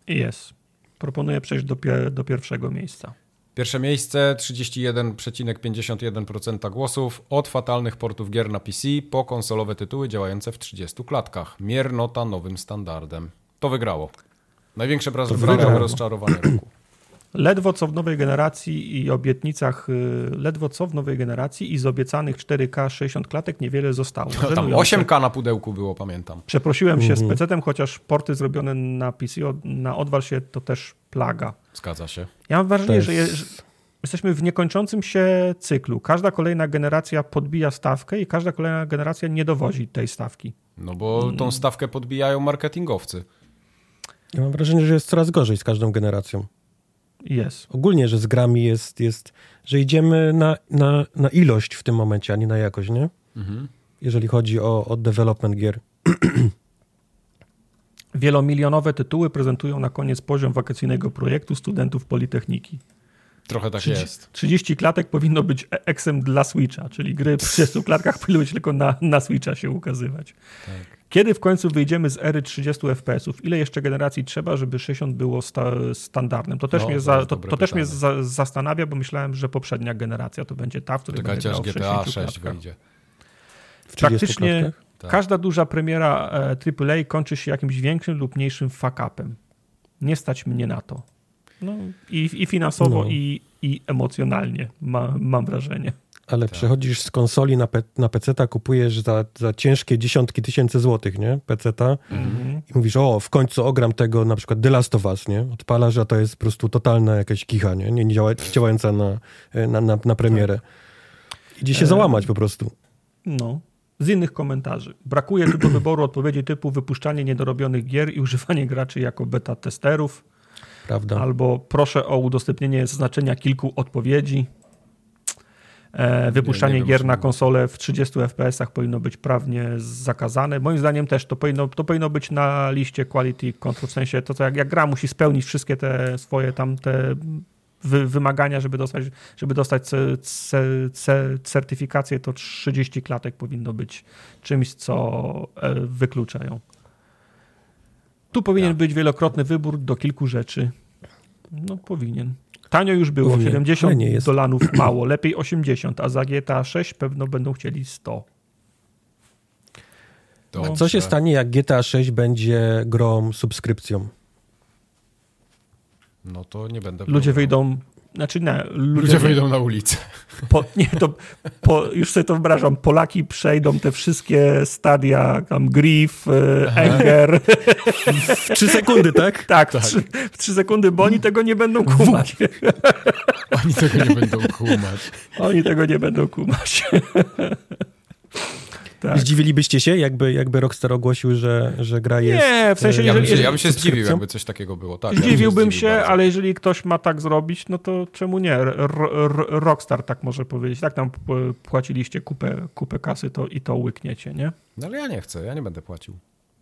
Jest. Proponuję przejść do, do pierwszego miejsca. Pierwsze miejsce 31,51% głosów od fatalnych portów gier na PC po konsolowe tytuły działające w 30 klatkach. Miernota nowym standardem. To wygrało. Największe branżowe rozczarowanie roku. Ledwo co w nowej generacji i obietnicach, y, ledwo co w nowej generacji i z obiecanych 4K 60 klatek niewiele zostało. Tam 8K na pudełku było, pamiętam. Przeprosiłem się mhm. z PC-tem, chociaż porty zrobione na PC, na odwal się to też plaga. Zgadza się. Ja mam wrażenie, jest... że, je, że jesteśmy w niekończącym się cyklu. Każda kolejna generacja podbija stawkę i każda kolejna generacja nie dowozi tej stawki. No bo tą stawkę podbijają marketingowcy. Ja mam wrażenie, że jest coraz gorzej z każdą generacją. Jest. Ogólnie, że z grami jest, jest że idziemy na, na, na ilość w tym momencie, a nie na jakość, nie? Mhm. Jeżeli chodzi o, o development gier. Wielomilionowe tytuły prezentują na koniec poziom wakacyjnego projektu studentów Politechniki. Trochę tak 30, jest. 30 klatek powinno być eksem dla Switcha, czyli gry w 30 klatkach powinny być tylko na, na Switcha się ukazywać. Tak. Kiedy w końcu wyjdziemy z ery 30 FPS-ów? Ile jeszcze generacji trzeba, żeby 60 było sta standardem? To też no, mnie, za, to, to też mnie za, zastanawia, bo myślałem, że poprzednia generacja to będzie ta, w której Czekajcie, będzie grał GTA 6 wyjdzie. Praktycznie tak. każda duża premiera AAA e, kończy się jakimś większym lub mniejszym fuck-upem. Nie stać mnie na to. No, i, i finansowo, no. i, i emocjonalnie, ma, mam wrażenie. Ale tak. przechodzisz z konsoli na, pe na kupujesz za, za ciężkie dziesiątki tysięcy złotych, nie? PC-ta mhm. i mówisz, o, w końcu ogram tego na przykład The Last of Us, nie? Odpalasz, a to jest po prostu totalna jakaś kicha, nie? Nie, nie działa, działająca na, na, na, na premierę. Tak. Idzie się e... załamać po prostu. No. Z innych komentarzy. Brakuje tu do wyboru odpowiedzi typu wypuszczanie niedorobionych gier i używanie graczy jako beta testerów. Prawda. Albo proszę o udostępnienie zaznaczenia kilku odpowiedzi. E, wypuszczanie nie, nie gier na konsolę w 30 FPS-ach powinno być prawnie zakazane. Moim zdaniem też to powinno, to powinno być na liście quality control, w sensie to, co jak, jak gra musi spełnić wszystkie te swoje tam te wy, wymagania, żeby dostać, żeby dostać c, c, c, certyfikację, to 30 klatek powinno być czymś, co e, wykluczają. Tu powinien tak. być wielokrotny wybór do kilku rzeczy. No powinien. Tanio już było, 70 dolarów mało, lepiej 80, a za GTA 6 pewno będą chcieli 100. Dobrze. Co się stanie, jak GTA 6 będzie grą subskrypcją? No to nie będę. Ludzie wyjdą znaczy nie. Ludzie, ludzie wyjdą na ulicę. Po, nie, to po, już sobie to wyobrażam. Polaki przejdą te wszystkie stadia, tam Grief, Enger. W trzy sekundy, tak? Tak, tak. W, trzy, w trzy sekundy, bo oni tego nie będą kumać. Oni tego nie będą kumać. Oni tego nie będą kumać. Tak. Zdziwilibyście się, jakby, jakby Rockstar ogłosił, że, że gra jest... Nie, w sensie... Ja bym się, ja bym się zdziwił, jakby coś takiego było. Tak, Zdziwiłbym ja się, się ale jeżeli ktoś ma tak zrobić, no to czemu nie? Rockstar tak może powiedzieć. Tak tam płaciliście kupę, kupę kasy to i to łykniecie, nie? No ale ja nie chcę, ja nie będę płacił.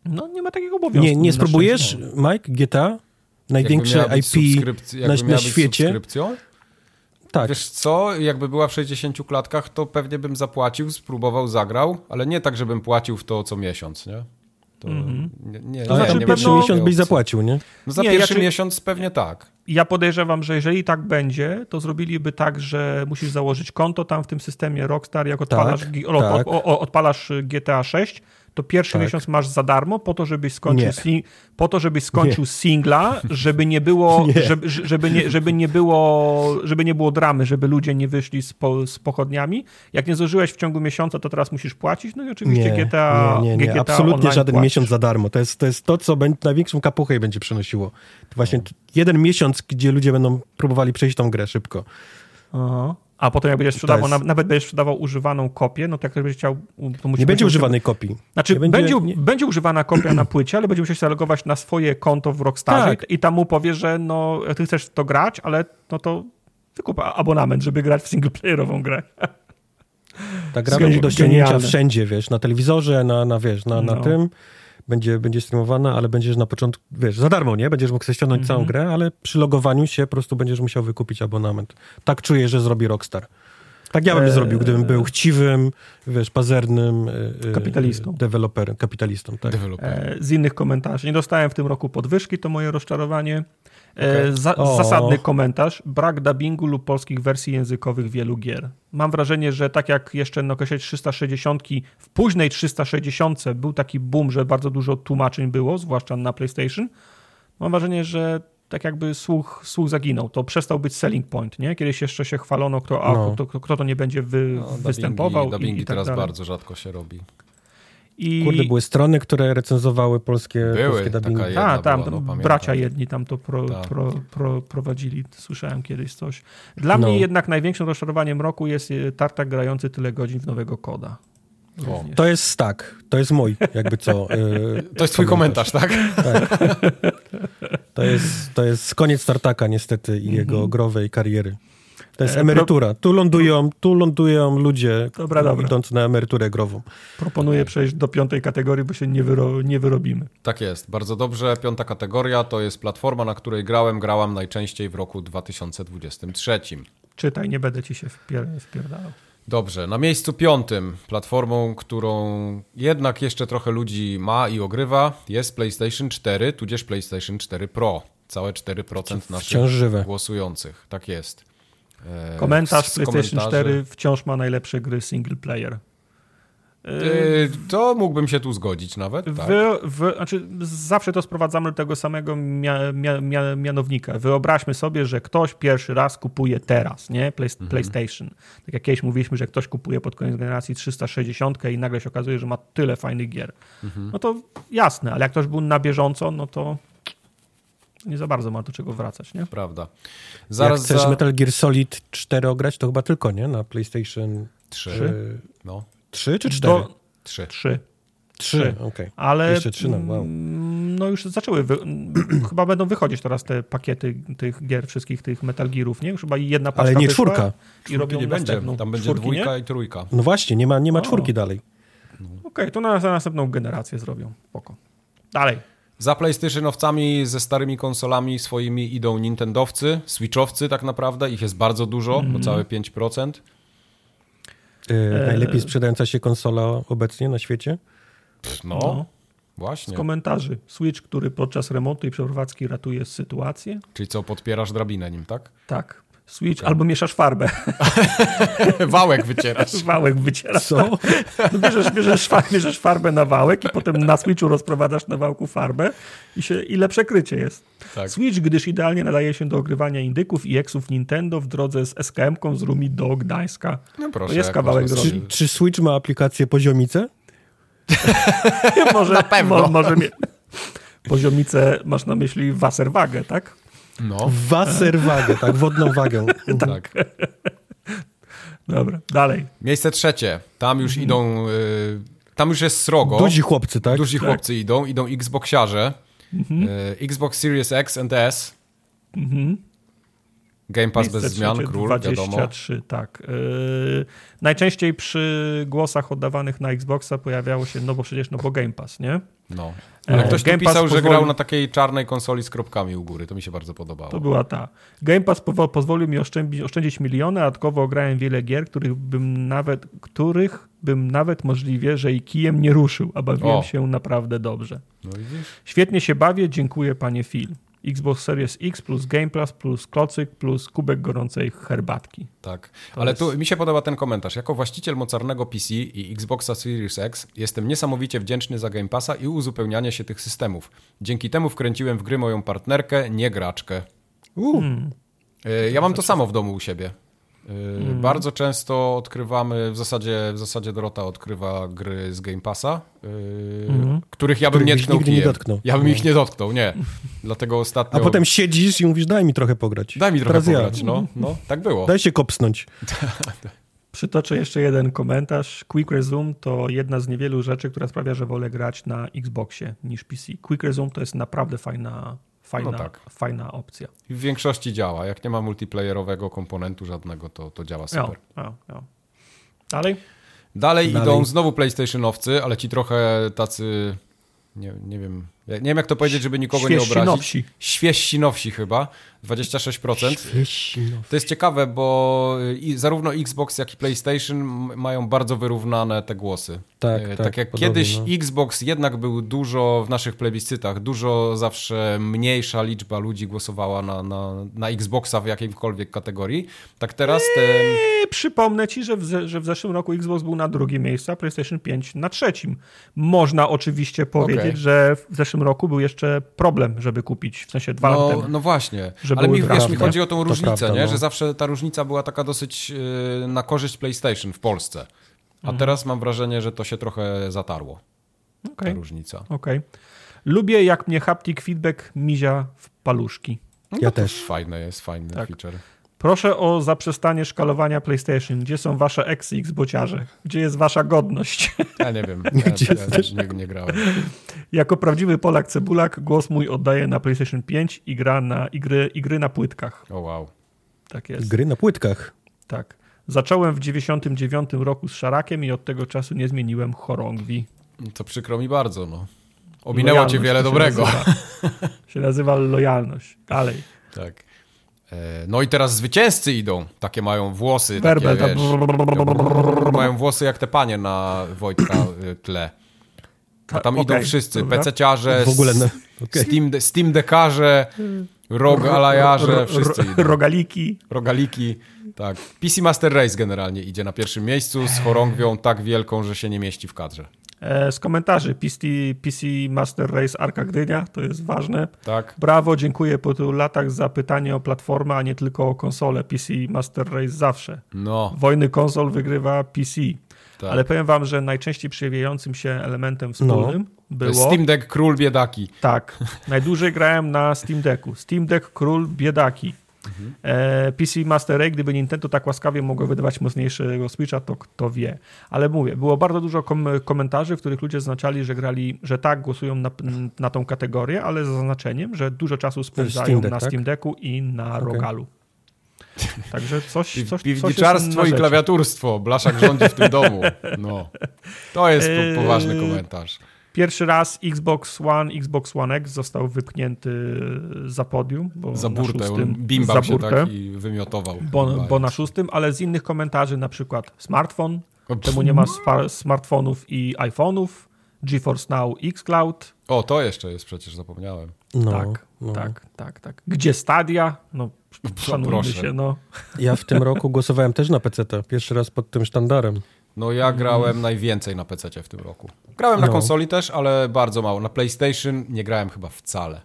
No nie ma takiego obowiązku. Nie, nie spróbujesz, Mike, GTA? Największe IP na, na świecie? Subskrypcją? Tak. Wiesz co, jakby była w 60 klatkach, to pewnie bym zapłacił, spróbował, zagrał, ale nie tak, żebym płacił w to co miesiąc, nie? To mm-hmm. nie, nie, to znaczy, nie pierwszy miesiąc byś zapłacił, nie? No za nie, pierwszy ja miesiąc pewnie tak. Ja podejrzewam, że jeżeli tak będzie, to zrobiliby tak, że musisz założyć konto tam w tym systemie Rockstar, jak odpalasz, tak, tak. odpalasz GTA 6, to pierwszy tak. miesiąc masz za darmo po to, żebyś skończył, sing- po to, żebyś skończył nie. singla, żeby nie było, nie. Żeby, żeby, nie, żeby nie było, żeby nie było dramy, żeby ludzie nie wyszli z, po, z pochodniami. Jak nie zużyłeś w ciągu miesiąca, to teraz musisz płacić. No i oczywiście nie, GTA, nie, nie, nie. GTA absolutnie żaden płacisz. miesiąc za darmo. To jest to, jest to co będzie, największą kapuchę będzie przynosiło. To właśnie no. jeden miesiąc, gdzie ludzie będą próbowali przejść tą grę szybko. Aha. A potem jak będziesz sprzedawał, jest... nawet będziesz sprzedawał używaną kopię, no to jak będziesz chciał... To musi, nie będzie używanej kopii. Znaczy, będzie, będzie, będzie, używana kopia na płycie, ale będzie musiał się zalogować na swoje konto w Rockstarze tak. i tam mu powie, że no, ty chcesz to grać, ale no to wykup abonament, żeby grać w singleplayerową grę. Ta gra będzie do ściągnięcia wszędzie, wiesz, na telewizorze, na, na wiesz, na, na no. tym będzie, będzie streamowana, ale będziesz na początku, wiesz, za darmo, nie? Będziesz mógł ściągnąć mm -hmm. całą mhm. grę, ale przy logowaniu się po prostu będziesz musiał wykupić abonament. Tak czuję, że zrobi Rockstar. Tak ja bym eee, zrobił, gdybym był chciwym, wiesz, pazernym e, e, kapitalistą. Deweloperem, kapitalistą, tak. E, z innych komentarzy. Nie dostałem w tym roku podwyżki, to moje rozczarowanie. E, okay. Za, zasadny komentarz. Brak dubbingu lub polskich wersji językowych wielu gier. Mam wrażenie, że tak jak jeszcze na okresie 360, w późnej 360 był taki boom, że bardzo dużo tłumaczeń było, zwłaszcza na PlayStation. Mam wrażenie, że tak jakby słuch, słuch zaginął. To przestał być selling point, nie? Kiedyś jeszcze się chwalono, kto, a, no. kto, kto, to nie będzie wy, no, występował. Dubbingi, dubbingi i tak teraz dalej. bardzo rzadko się robi. I... Kurde, były strony, które recenzowały polskie, były, polskie dubbingi. A, tam, była, no, bracia jedni tam to pro, tak. pro, pro, prowadzili. Słyszałem kiedyś coś. Dla no. mnie jednak największym rozczarowaniem roku jest e, tartak grający tyle godzin w nowego koda. To jest tak, to jest mój, jakby co. Yy, to jest twój komentarz, tak? tak? To, jest, to jest koniec Tartaka niestety i jego mhm. growej kariery. To jest emerytura. Tu lądują, tu lądują ludzie dobra, dobra. idąc na emeryturę grową. Proponuję przejść do piątej kategorii, bo się nie, wyro, nie wyrobimy. Tak jest, bardzo dobrze. Piąta kategoria to jest platforma, na której grałem, grałam najczęściej w roku 2023. Czytaj, nie będę ci się wpier wpierdalał. Dobrze, na miejscu piątym platformą, którą jednak jeszcze trochę ludzi ma i ogrywa, jest PlayStation 4, tudzież PlayStation 4 Pro. Całe 4% naszych żywe. głosujących. Tak jest. E, Komentarz PlayStation 4 wciąż ma najlepsze gry single player. E, to mógłbym się tu zgodzić nawet. Tak. Wy, wy, znaczy zawsze to sprowadzamy do tego samego mia, mia, mia, mianownika. Wyobraźmy sobie, że ktoś pierwszy raz kupuje teraz, nie? Play, mhm. PlayStation. Tak jak kiedyś mówiliśmy, że ktoś kupuje pod koniec generacji 360 i nagle się okazuje, że ma tyle fajnych gier. Mhm. No to jasne, ale jak ktoś był na bieżąco, no to nie za bardzo ma do czego wracać, nie? Prawda. Zaraz Jak chcesz za... Metal Gear Solid 4 ograć, to chyba tylko, nie? Na PlayStation 3. 3? No. 3 czy 4? Do... 3. 3. 3, okej. Okay. Ale Jeszcze 3, no, wow. Mm, no już zaczęły, wy... chyba będą wychodzić teraz te pakiety tych gier, wszystkich tych Metal Gearów, nie? Już chyba jedna paczka Ale nie czwórka. I robią nie będzie, tam będzie czwórki, dwójka nie? i trójka. No właśnie, nie ma, nie ma czwórki dalej. Okej, okay, to na, na następną generację zrobią. Spoko. Dalej. Za PlayStationowcami ze starymi konsolami swoimi idą Nintendowcy, Switchowcy tak naprawdę, ich jest bardzo dużo, mm. bo mhm. całe 5%. Yy, najlepiej sprzedająca się konsola obecnie na świecie? Pff, no, no, właśnie. Z komentarzy. Switch, który podczas remontu i przeprowadzki ratuje sytuację. Czyli co, podpierasz drabinę nim, tak? Tak. Switch okay. albo mieszasz farbę. wałek wycierasz. Wałek wycierasz. Co? No bierzesz, bierzesz, bierzesz farbę na wałek i potem na Switchu rozprowadzasz na wałku farbę i, się, i lepsze krycie jest. Tak. Switch, gdyż idealnie nadaje się do ogrywania indyków i eksów Nintendo w drodze z SKM-ką z Rumi do Gdańska. No proszę, to jest kawałek drogi. Czy, czy, Switch ma aplikację poziomice? może, na pewno. Mo, może mie- Poziomice masz na myśli Wasserwagę, tak? No. Wasserwagę, tak, wodną wagę. tak. Dobra, dalej. Miejsce trzecie. Tam już idą, y, tam już jest srogo. Duzi chłopcy, tak? Duzi tak. chłopcy idą, idą Xboxiarze. Mhm. Y, Xbox Series X and S. Mhm. Game Pass Miejsce bez zmian, król, 23, wiadomo. tak. Yy, najczęściej przy głosach oddawanych na Xboxa pojawiało się, no bo przecież, no bo Game Pass, nie? No. Ale ktoś tu pisał, że grał na takiej czarnej konsoli z kropkami u góry. To mi się bardzo podobało. To była ta. Game Pass pozwolił mi oszczędzić, oszczędzić miliony, a dodatkowo grałem wiele gier, których bym nawet, których bym nawet możliwie, że i kijem nie ruszył, a bawiłem o. się naprawdę dobrze. No Świetnie się bawię, dziękuję panie Phil. Xbox Series X plus Game Pass plus klocyk plus kubek gorącej herbatki. Tak, to ale jest... tu mi się podoba ten komentarz. Jako właściciel mocarnego PC i Xboxa Series X jestem niesamowicie wdzięczny za Game Passa i uzupełnianie się tych systemów. Dzięki temu wkręciłem w gry moją partnerkę, nie graczkę. Hmm. E, ja mam to samo w domu u siebie. Mm. Bardzo często odkrywamy, w zasadzie, w zasadzie Dorota odkrywa gry z Game Passa, mm. których ja bym nie tknął nigdy nie dotknął. Ja bym no. ich nie dotknął, nie. Dlatego ostatnio... A potem siedzisz i mówisz, daj mi trochę pograć. Daj mi trochę Teraz pograć, ja. no, no, tak było. Daj się kopsnąć. Przytoczę jeszcze jeden komentarz. Quick Resume to jedna z niewielu rzeczy, która sprawia, że wolę grać na Xboxie niż PC. Quick Resume to jest naprawdę fajna fajna, no tak. fajna opcja. W większości działa. Jak nie ma multiplayerowego komponentu żadnego, to, to działa super. Jo, jo, jo. Dalej? Dalej? Dalej idą znowu PlayStationowcy, ale ci trochę tacy, nie, nie wiem, nie wiem jak to powiedzieć, żeby nikogo nie obrazić. Nowsi. Świeżsi nowsi chyba, 26%. Świeżsi nowsi. To jest ciekawe, bo zarówno Xbox, jak i PlayStation mają bardzo wyrównane te głosy. Tak, e, tak, tak jak podobnie, kiedyś. Xbox jednak był dużo w naszych plebiscytach, dużo zawsze mniejsza liczba ludzi głosowała na, na, na Xboxa w jakiejkolwiek kategorii, tak teraz ten... Eee, przypomnę ci, że w, że w zeszłym roku Xbox był na drugim miejscu, a PlayStation 5 na trzecim. Można oczywiście powiedzieć, okay. że w zeszłym roku był jeszcze problem, żeby kupić, w sensie dwa no, lata temu. No właśnie, ale mi, wiesz, mi chodzi o tą różnicę, prawda, nie? No. że zawsze ta różnica była taka dosyć yy, na korzyść PlayStation w Polsce. A mhm. teraz mam wrażenie, że to się trochę zatarło. Okay. Ta różnica. Okej. Okay. Lubię, jak mnie haptic feedback mizia w paluszki. No ja też. Fajne jest, fajny tak. feature. Proszę o zaprzestanie szkalowania PlayStation. Gdzie są wasze XX bociarze? Gdzie jest wasza godność? Ja nie wiem. Ja, Gdzie ja, nie, nie grałem. Jako prawdziwy Polak Cebulak głos mój oddaję na PlayStation 5 i gra na i gry, i gry na płytkach. O oh, wow. Tak jest. Gry na płytkach. Tak. Zacząłem w 99 roku z Szarakiem i od tego czasu nie zmieniłem chorągwi. To przykro mi bardzo, no. Ominęło lojalność cię wiele dobrego. Się nazywa, się nazywa lojalność. Dalej. Tak. E, no i teraz zwycięzcy idą. Takie mają włosy. Takie, wiesz, mają włosy jak te panie na Wojtka y, tle. A tam okay, idą wszyscy. PC-ciarze, w ogóle no, okay. Steam, Steam Dekarze, Rogalajarze, wszyscy idą. Rogaliki. Rogaliki. Tak. PC Master Race generalnie idzie na pierwszym miejscu z chorągwią tak wielką, że się nie mieści w kadrze. E, z komentarzy PC, PC Master Race Arka Gdynia, to jest ważne. Tak. Brawo, dziękuję po tylu latach za pytanie o platformę, a nie tylko o konsolę. PC Master Race zawsze. No. Wojny konsol wygrywa PC. Tak. Ale powiem wam, że najczęściej przewijającym się elementem wspólnym no. było... Steam Deck Król Biedaki. Tak. Najdłużej grałem na Steam Decku. Steam Deck Król Biedaki. Mhm. PC Master Race, gdyby Nintendo tak łaskawie mogło wydawać mocniejszego Switcha, to kto wie. Ale mówię, było bardzo dużo kom komentarzy, w których ludzie zaznaczali, że grali, że tak, głosują na, na tą kategorię, ale z zaznaczeniem, że dużo czasu spędzają Steam Deck, na tak? Steam Decku i na okay. Rogalu. Także coś, coś, Piwniczarstwo coś i klawiaturstwo. Blaszak rządzi w tym domu. No. To jest poważny komentarz. Pierwszy raz Xbox One, Xbox One X został wypchnięty za podium. Bo za burtę, na szóstym, bimbał za burtę, się tak i wymiotował. Bo, bo, na szóstym, ale z innych komentarzy na przykład smartfon, czemu nie ma smartfonów i iPhone'ów, GeForce Now, Xcloud. O, to jeszcze jest przecież, zapomniałem. No, tak, no. tak, tak, tak. Gdzie Stadia? No, szanujmy się, no. Ja w tym roku głosowałem też na PC, pierwszy raz pod tym sztandarem. No ja grałem najwięcej na PC w tym roku. Grałem na no. konsoli też, ale bardzo mało. Na PlayStation nie grałem chyba wcale.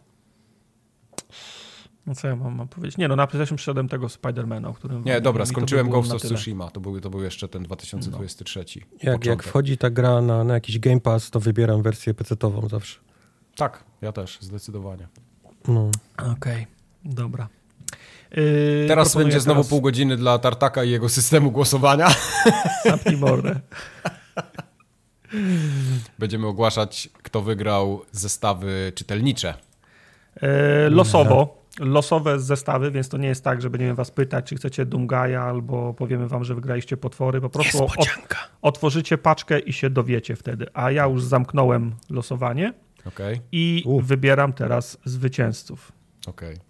No co ja mam, mam powiedzieć? Nie, no na PlayStation przyszedłem tego Spidermana, o którym... Nie, dobra, skończyłem Ghost of Tsushima. To był, to był jeszcze ten 2023. No. Jak, jak wchodzi ta gra na, na jakiś Game Pass, to wybieram wersję PC-ową zawsze. Tak, ja też, zdecydowanie. No. Okej, okay, dobra. Yy, teraz będzie znowu pół godziny dla Tartaka i jego systemu głosowania. Zapnij mordę. Będziemy ogłaszać, kto wygrał zestawy czytelnicze. Yy, losowo. Losowe zestawy, więc to nie jest tak, że będziemy was pytać, czy chcecie Dumgaja, albo powiemy wam, że wygraliście potwory. Po prostu od, otworzycie paczkę i się dowiecie wtedy. A ja już zamknąłem losowanie. Okay. I U. wybieram teraz zwycięzców. Okej. Okay.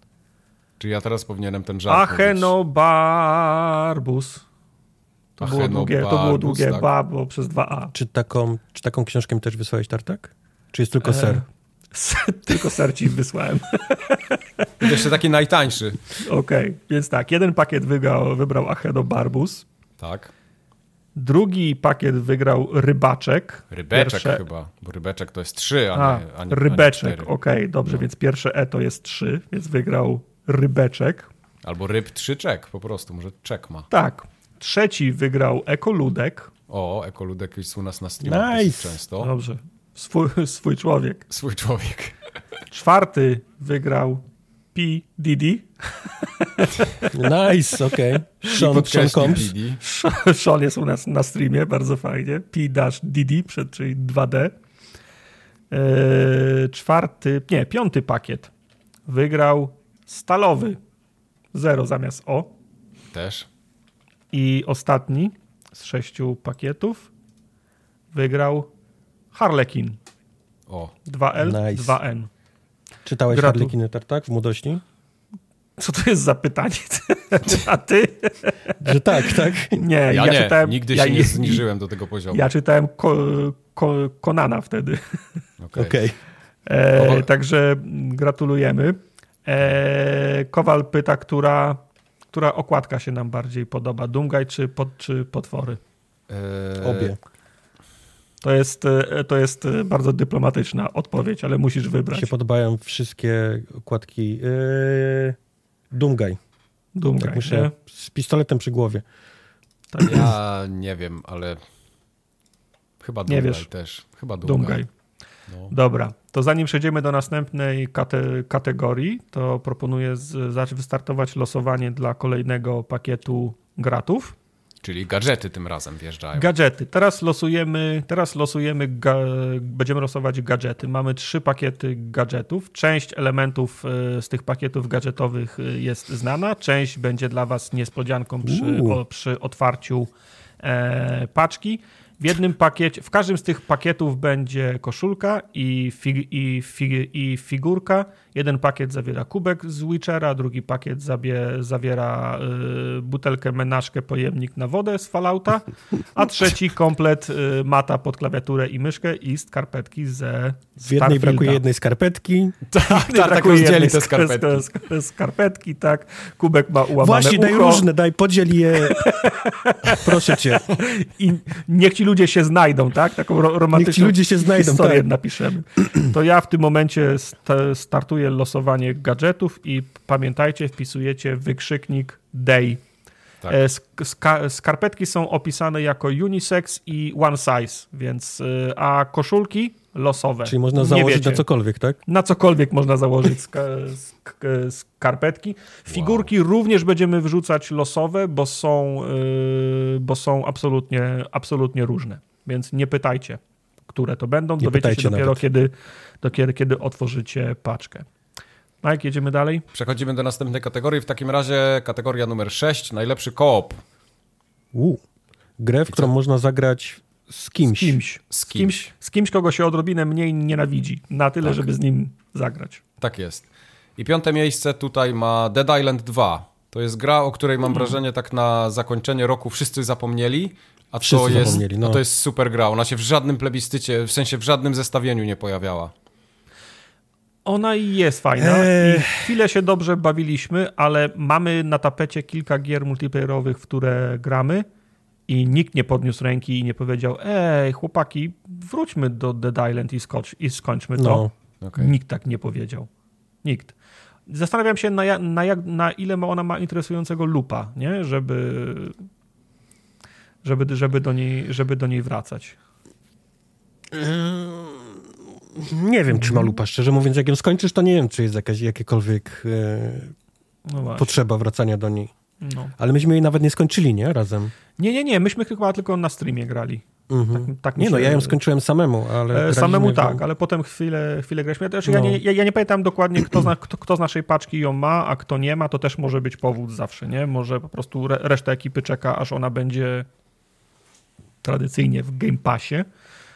Czy ja teraz powinienem ten żart Achenobarbus. To było długie, to było długie tak. ba, bo przez dwa A. Czy taką, czy taką książkę mi też wysłałeś, Tartak? Czy jest tylko ser? E, tylko ser ci wysłałem. Jeszcze taki najtańszy. Okej, okay, więc tak, jeden pakiet wybrał, wybrał Achenobarbus. Tak. Drugi pakiet wygrał Rybaczek. Rybeczek pierwsze... chyba, bo Rybeczek to jest trzy, a, a nie, a nie Rybeczek, okej, okay, dobrze, no. więc pierwsze E to jest trzy, więc wygrał Rybeczek. Albo Ryb czek, po prostu, może czek ma. Tak. Trzeci wygrał Ekoludek. O, Ekoludek jest u nas na streamie nice. często. Dobrze. Swój, swój człowiek. Swój człowiek. Czwarty wygrał P. Diddy. Nice, okej. Okay. Sean, Sean Combs. Sean jest u nas na streamie, bardzo fajnie. Przed, czyli 2D. Eee, czwarty, nie, piąty pakiet wygrał Stalowy. Zero zamiast O. Też. I ostatni z sześciu pakietów wygrał Harlekin. O. 2L, nice. 2N. Czytałeś Gratu... Harlekiny Tartak w młodości? Co to jest za pytanie? A ty? Że tak, tak? Nie, ja, ja nie. czytałem... Nigdy ja się nie zniżyłem do tego poziomu. Ja czytałem ko, ko, Konana wtedy. Okej. Okay. E, także gratulujemy. E, Kowal pyta, która, która okładka się nam bardziej podoba, Dungaj czy, pod, czy Potwory? E... Obie. To jest, e, to jest bardzo dyplomatyczna odpowiedź, ale musisz wybrać. Mi się podobają wszystkie okładki. Yy... Dungaj. Dungaj, tak muszę, z pistoletem przy głowie. Tak ja nie wiem, ale chyba wiesz. też. Chyba. Dungaj. No. Dobra, to zanim przejdziemy do następnej kate kategorii, to proponuję z, wystartować losowanie dla kolejnego pakietu gratów. Czyli gadżety tym razem wjeżdżają. Gadżety. Teraz losujemy, teraz losujemy, będziemy losować gadżety. Mamy trzy pakiety gadżetów. Część elementów e, z tych pakietów gadżetowych e, jest znana, część będzie dla Was niespodzianką przy, o, przy otwarciu e, paczki. W jednym pakiecie, w każdym z tych pakietów będzie koszulka i, fig, i, fig, i figurka. Jeden pakiet zawiera kubek z Witchera, drugi pakiet zabie, zawiera y, butelkę menażkę, pojemnik na wodę z Fallouta, a trzeci komplet y, mata pod klawiaturę i myszkę i skarpetki ze W jednej brakuje jednej skarpetki. Tak, tak, tak rozdzieli te skarpetki. Skarpetki, tak. Kubek ma ułamane Właśnie, ucho. daj różne, daj, podziel je. Proszę cię. I niech ci ludzie się znajdą, tak? Taką romantyczną niech ci ludzie się znajdą, historię tak. napiszemy. To ja w tym momencie st startuję losowanie gadżetów i pamiętajcie, wpisujecie wykrzyknik day. Tak. E, skarpetki są opisane jako unisex i one size, więc e, a koszulki losowe. Czyli można założyć wiecie. na cokolwiek, tak? Na cokolwiek można założyć sk sk skarpetki. Figurki wow. również będziemy wrzucać losowe, bo są, yy, bo są absolutnie, absolutnie różne. Więc nie pytajcie, które to będą. Nie Dowiecie się dopiero, kiedy, dopiero kiedy otworzycie paczkę. Mike, jedziemy dalej? Przechodzimy do następnej kategorii. W takim razie kategoria numer 6, najlepszy koop. Grę, w którą można zagrać z kimś. Z kimś. Z kimś, z kimś kogo się odrobinę mniej nienawidzi. Na tyle, tak. żeby z nim zagrać. Tak jest. I piąte miejsce tutaj ma Dead Island 2. To jest gra, o której mam mm. wrażenie tak na zakończenie roku wszyscy zapomnieli, a to jest, no. a to jest super gra. Ona się w żadnym plebiscycie, w sensie w żadnym zestawieniu nie pojawiała. Ona jest fajna eee. i chwilę się dobrze bawiliśmy, ale mamy na tapecie kilka gier multiplayerowych, w które gramy i nikt nie podniósł ręki i nie powiedział ej chłopaki, wróćmy do Dead Island i, skocz, i skończmy to. No. Okay. Nikt tak nie powiedział. Nikt. Zastanawiam się, na, na, jak, na ile ma ona ma interesującego lupa, nie? Żeby, żeby, żeby, do niej, żeby do niej wracać. Nie wiem, czy ma lupa. Szczerze mówiąc, jak ją skończysz, to nie wiem, czy jest jakaś, jakiekolwiek e, no potrzeba wracania do niej. No. Ale myśmy jej nawet nie skończyli, nie? Razem. Nie, nie, nie. Myśmy chyba tylko na streamie grali. Mhm. Tak, tak nie, no ja ją skończyłem samemu, ale. E, samemu tak, ale potem chwilę, chwilę graliśmy. Znaczy, no. ja, nie, ja, ja, nie pamiętam dokładnie, kto, zna, kto, kto, z naszej paczki ją ma, a kto nie ma, to też może być powód zawsze, nie? Może po prostu re, reszta ekipy czeka, aż ona będzie tradycyjnie w Game Passie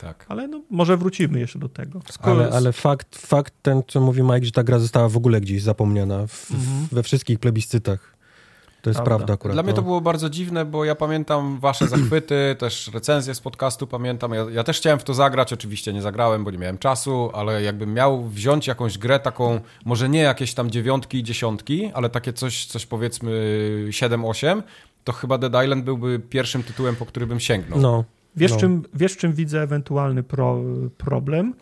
Tak. Ale no, może wrócimy jeszcze do tego. Ale, ale fakt, fakt ten, co mówi Mike, że ta gra została w ogóle gdzieś zapomniana w, mhm. we wszystkich plebiscytach. To jest prawda, prawda akurat. Dla no. mnie to było bardzo dziwne, bo ja pamiętam wasze zachwyty, też recenzje z podcastu pamiętam. Ja, ja, też chciałem w to zagrać, oczywiście nie zagrałem, bo nie miałem czasu, ale jakbym miał wziąć jakąś grę taką, może nie jakieś tam dziewiątki i dziesiątki, ale takie coś, coś powiedzmy 7-8, to chyba Dead Island byłby pierwszym tytułem, po który bym sięgnął. No. Wiesz, no. czym, wiesz czym widzę ewentualny pro, problem?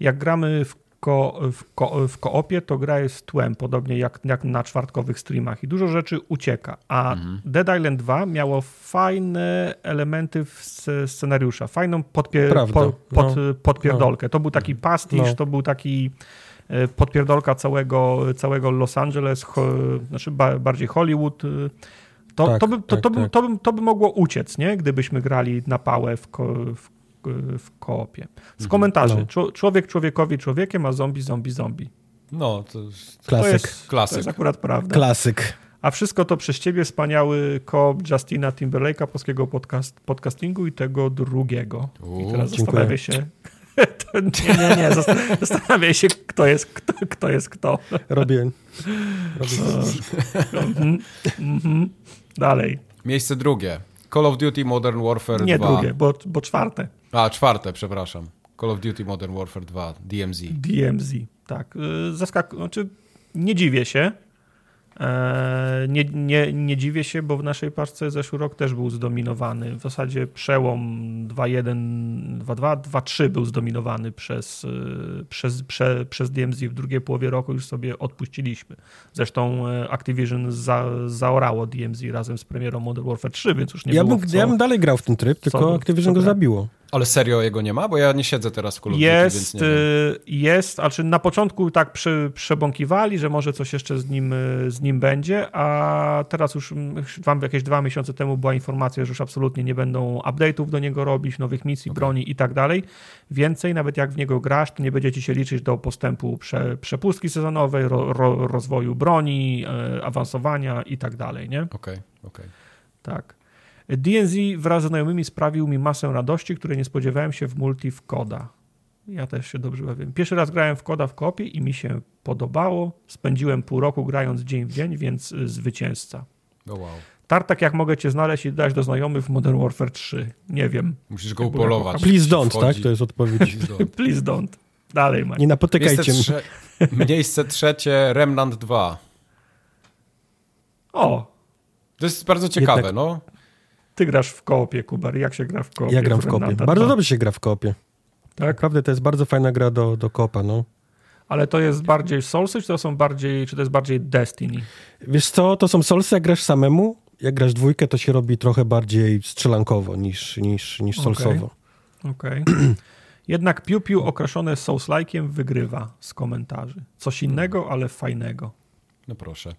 Jak gramy w ko, w, ko, w koopie to gra jest tłem, podobnie jak, jak na czwartkowych streamach i dużo rzeczy ucieka. A mhm. Dead Island 2 miało fajne elementy scenariusza, fajną podpier, po, pod, no. podpierdolkę. To był taki no. pastisz, no. to był taki e, podpierdolka całego, całego Los Angeles, ho, znaczy bardziej Hollywood. To, tak, to, by, to, tak, to, by, tak. to, by, to by mogło uciec, nie? gdybyśmy grali na pałę w, ko, w w koopie. Z komentarzy. No. Człowiek człowiekowi człowiekiem, a zombie zombie zombie. No, to jest... Klasyk. To jest, Klasyk. To jest akurat prawda. Klasyk. A wszystko to przez ciebie wspaniały koop Justina Timberlake'a, polskiego podcast, podcastingu i tego drugiego. Uu, I teraz zastanawiam się... nie, nie, nie. Zastanawiaj się, kto jest kto. kto, jest kto. Robię. Robię. Mhm, mhm. Dalej. Miejsce drugie. Call of Duty Modern Warfare Nie 2. Nie drugie, bo, bo czwarte. A, czwarte, przepraszam. Call of Duty Modern Warfare 2, DMZ. DMZ, tak. Y, zaskak... Znaczy, nie dziwię się, nie, nie, nie dziwię się, bo w naszej paczce zeszły rok też był zdominowany. W zasadzie przełom 2.1, 2.2, 2.3 był zdominowany przez, e, przez, prze, przez DMZ. W drugiej połowie roku już sobie odpuściliśmy. Zresztą e, Activision za, zaorało DMZ razem z premierą Modern Warfare 3, więc już nie ja było bym, co, Ja bym dalej grał w ten tryb, tylko Activision go zabiło. Ale serio jego nie ma? Bo ja nie siedzę teraz w Call jest, Duty, Jest, znaczy na początku tak przy, przebąkiwali, że może coś jeszcze z nim, z nim będzie, a teraz już wam jakieś dwa miesiące temu była informacja, że już absolutnie nie będą update'ów do niego robić, nowych misji, okay. broni i tak dalej. Więcej, nawet jak w niego grasz, to nie będziecie się liczyć do postępu prze, przepustki sezonowej, ro, ro, rozwoju broni, e, awansowania i tak dalej, nie? Okej, okay, okej. Okay. Tak. DNZ wraz z znajomymi sprawił mi masę radości, której nie spodziewałem się w multi w Koda. Ja też się dobrze bawiłem. Pierwszy raz grałem w Koda w kopie i mi się podobało. Spędziłem pół roku grając dzień w dzień, więc y, zwycięzca. Oh wow. Tartak, jak mogę cię znaleźć i dać do znajomych w Modern Warfare 3. Nie wiem. Musisz go upolować. Please don't, tak? To jest odpowiedź. Please don't. Please don't. Dalej, Mike. Nie napotykajcie mnie. Trze miejsce trzecie, Remnant 2. O! To jest bardzo ciekawe, Jednak... no. Ty grasz w koopie, Kubar. Jak się gra w koopie? Ja gram w koopie. Bardzo dobrze się gra w koopie. Tak? Naprawdę to jest bardzo fajna gra do, do koopa, no. Ale to jest bardziej Soulsy, czy to są bardziej, czy to jest bardziej Destiny? Wiesz co, to są Soulsy, jak grasz samemu. Jak grasz dwójkę, to się robi trochę bardziej strzelankowo niż, niż, niż Soulsowo. Okej. Okay. Jednak Piu Piu okraszone Souls-like'iem wygrywa z komentarzy. Coś innego, ale fajnego. No proszę.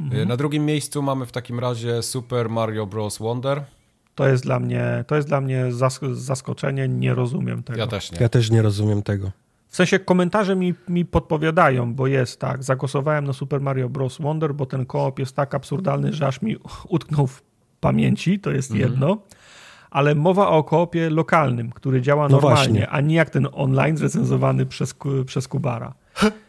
Mhm. Na drugim miejscu mamy w takim razie Super Mario Bros. Wonder. To jest dla mnie, to jest dla mnie zaskoczenie, nie rozumiem tego. Ja też nie. Ja też nie rozumiem tego. W sensie komentarze mi, mi podpowiadają, bo jest tak, zagłosowałem na Super Mario Bros. Wonder, bo ten koop jest tak absurdalny, że aż mi utknął w pamięci, to jest mhm. jedno. Ale mowa o koopie lokalnym, który działa no normalnie, właśnie. a nie jak ten online zrecenzowany przez, przez Kubara.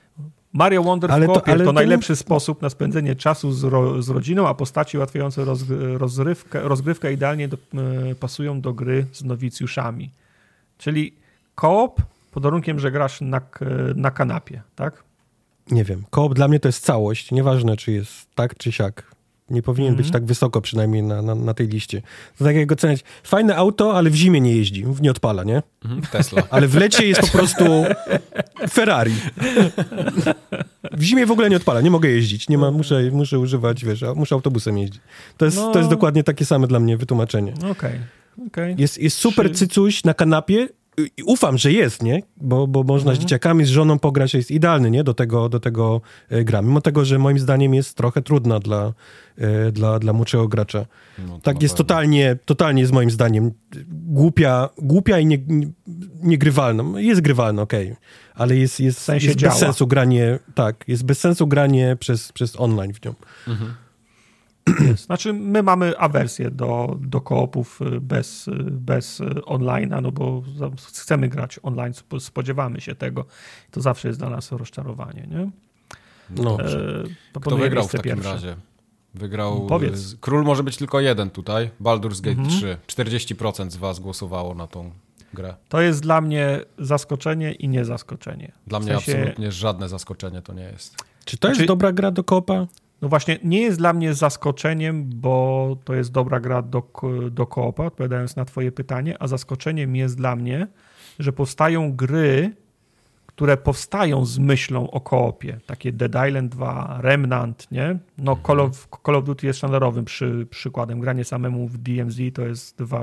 Mario Wonder ale w kopie to, to, to najlepszy sposób na spędzenie czasu z, ro, z rodziną, a postaci ułatwiające roz, rozrywkę, rozgrywkę idealnie do, y, pasują do gry z nowicjuszami. Czyli koop pod warunkiem, że grasz na, na kanapie, tak? Nie wiem. Koop dla mnie to jest całość. Nieważne, czy jest tak, czy siak. Nie powinien mm -hmm. być mhm. tak wysoko przynajmniej na, na, na, tej liście. To tak jak go ceniać. Fajne auto, ale w zimie nie jeździ, nie odpala, nie? Mm -hmm. Tesla. Ale w lecie jest po prostu Ferrari. W zimie w ogóle nie odpala, nie mogę jeździć. Nie ma, muszę, muszę używać, wiesz, muszę autobusem jeździć. To jest, no. to jest dokładnie takie same dla mnie wytłumaczenie. Okej. Okay. Okay. Jest, jest super Czy... cycuś na kanapie, ufam, że jest, nie? Bo, bo można mhm. z dzieciakami, z żoną pograć, jest idealny, nie? Do tego, do tego e, gra. Mimo tego, że moim zdaniem jest trochę trudna dla, e, dla, dla młodszego gracza. No, tak jest totalnie, totalnie jest moim zdaniem głupia, głupia i nie, nie, niegrywalna. Jest grywalna, okej. Okay. Ale jest, jest, w sensie jest bez sensu granie, tak, jest bez sensu granie przez, przez online w nią. Mhm. Jest. Znaczy, my mamy awersję do, do koopów bez, bez online'a, no bo chcemy grać online, spodziewamy się tego. To zawsze jest dla nas rozczarowanie, nie? No, e, Kto wygrał w takim pierwsze. razie? Wygrał. Powiedz. Król może być tylko jeden tutaj. Baldur's Gate mhm. 3. 40% z Was głosowało na tą grę. To jest dla mnie zaskoczenie i nie zaskoczenie. Dla mnie sensie... absolutnie żadne zaskoczenie to nie jest. Czy to jest znaczy... dobra gra do kopa? No właśnie, nie jest dla mnie zaskoczeniem, bo to jest dobra gra do, do koopa, odpowiadając na Twoje pytanie, a zaskoczeniem jest dla mnie, że powstają gry, które powstają z myślą o koopie. Takie Dead Island 2, Remnant, nie? No mhm. Call of, Call of Duty jest sztandarowym przy, przykładem. Granie samemu w DMZ to jest wa,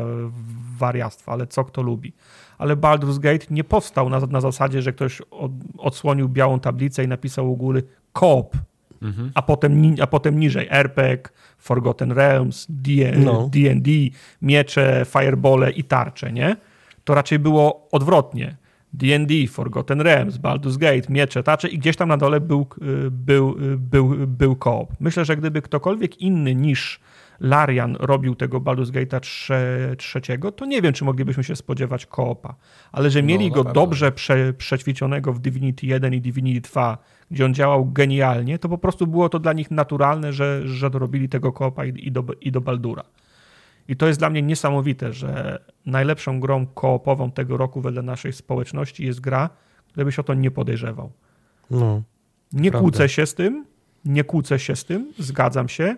wariactwo, ale co kto lubi. Ale Baldur's Gate nie powstał na, na zasadzie, że ktoś od, odsłonił białą tablicę i napisał u góry koop, mhm. a, potem, a potem niżej RPG, Forgotten Realms, D&D, no. miecze, firebole i tarcze, nie? To raczej było odwrotnie D&D, Forgotten Realms, Baldur's Gate, Miecze, Tacze i gdzieś tam na dole był, y, był, y, był, był koop. Myślę, że gdyby ktokolwiek inny niż Larian robił tego Baldur's Gate'a trze, trzeciego, to nie wiem, czy moglibyśmy się spodziewać koopa. Ale że mieli no, go dobrze prze, przećwiczonego w Divinity 1 i Divinity 2, gdzie on działał genialnie, to po prostu było to dla nich naturalne, że, że dorobili tego koopa i, i, do, i do Baldura. I to jest dla mnie niesamowite, że najlepszą grą koopową tego roku wedle naszej społeczności jest gra, gdybyś o to nie podejrzewał. No, nie prawda. kłócę się z tym, nie kłócę się z tym, zgadzam się.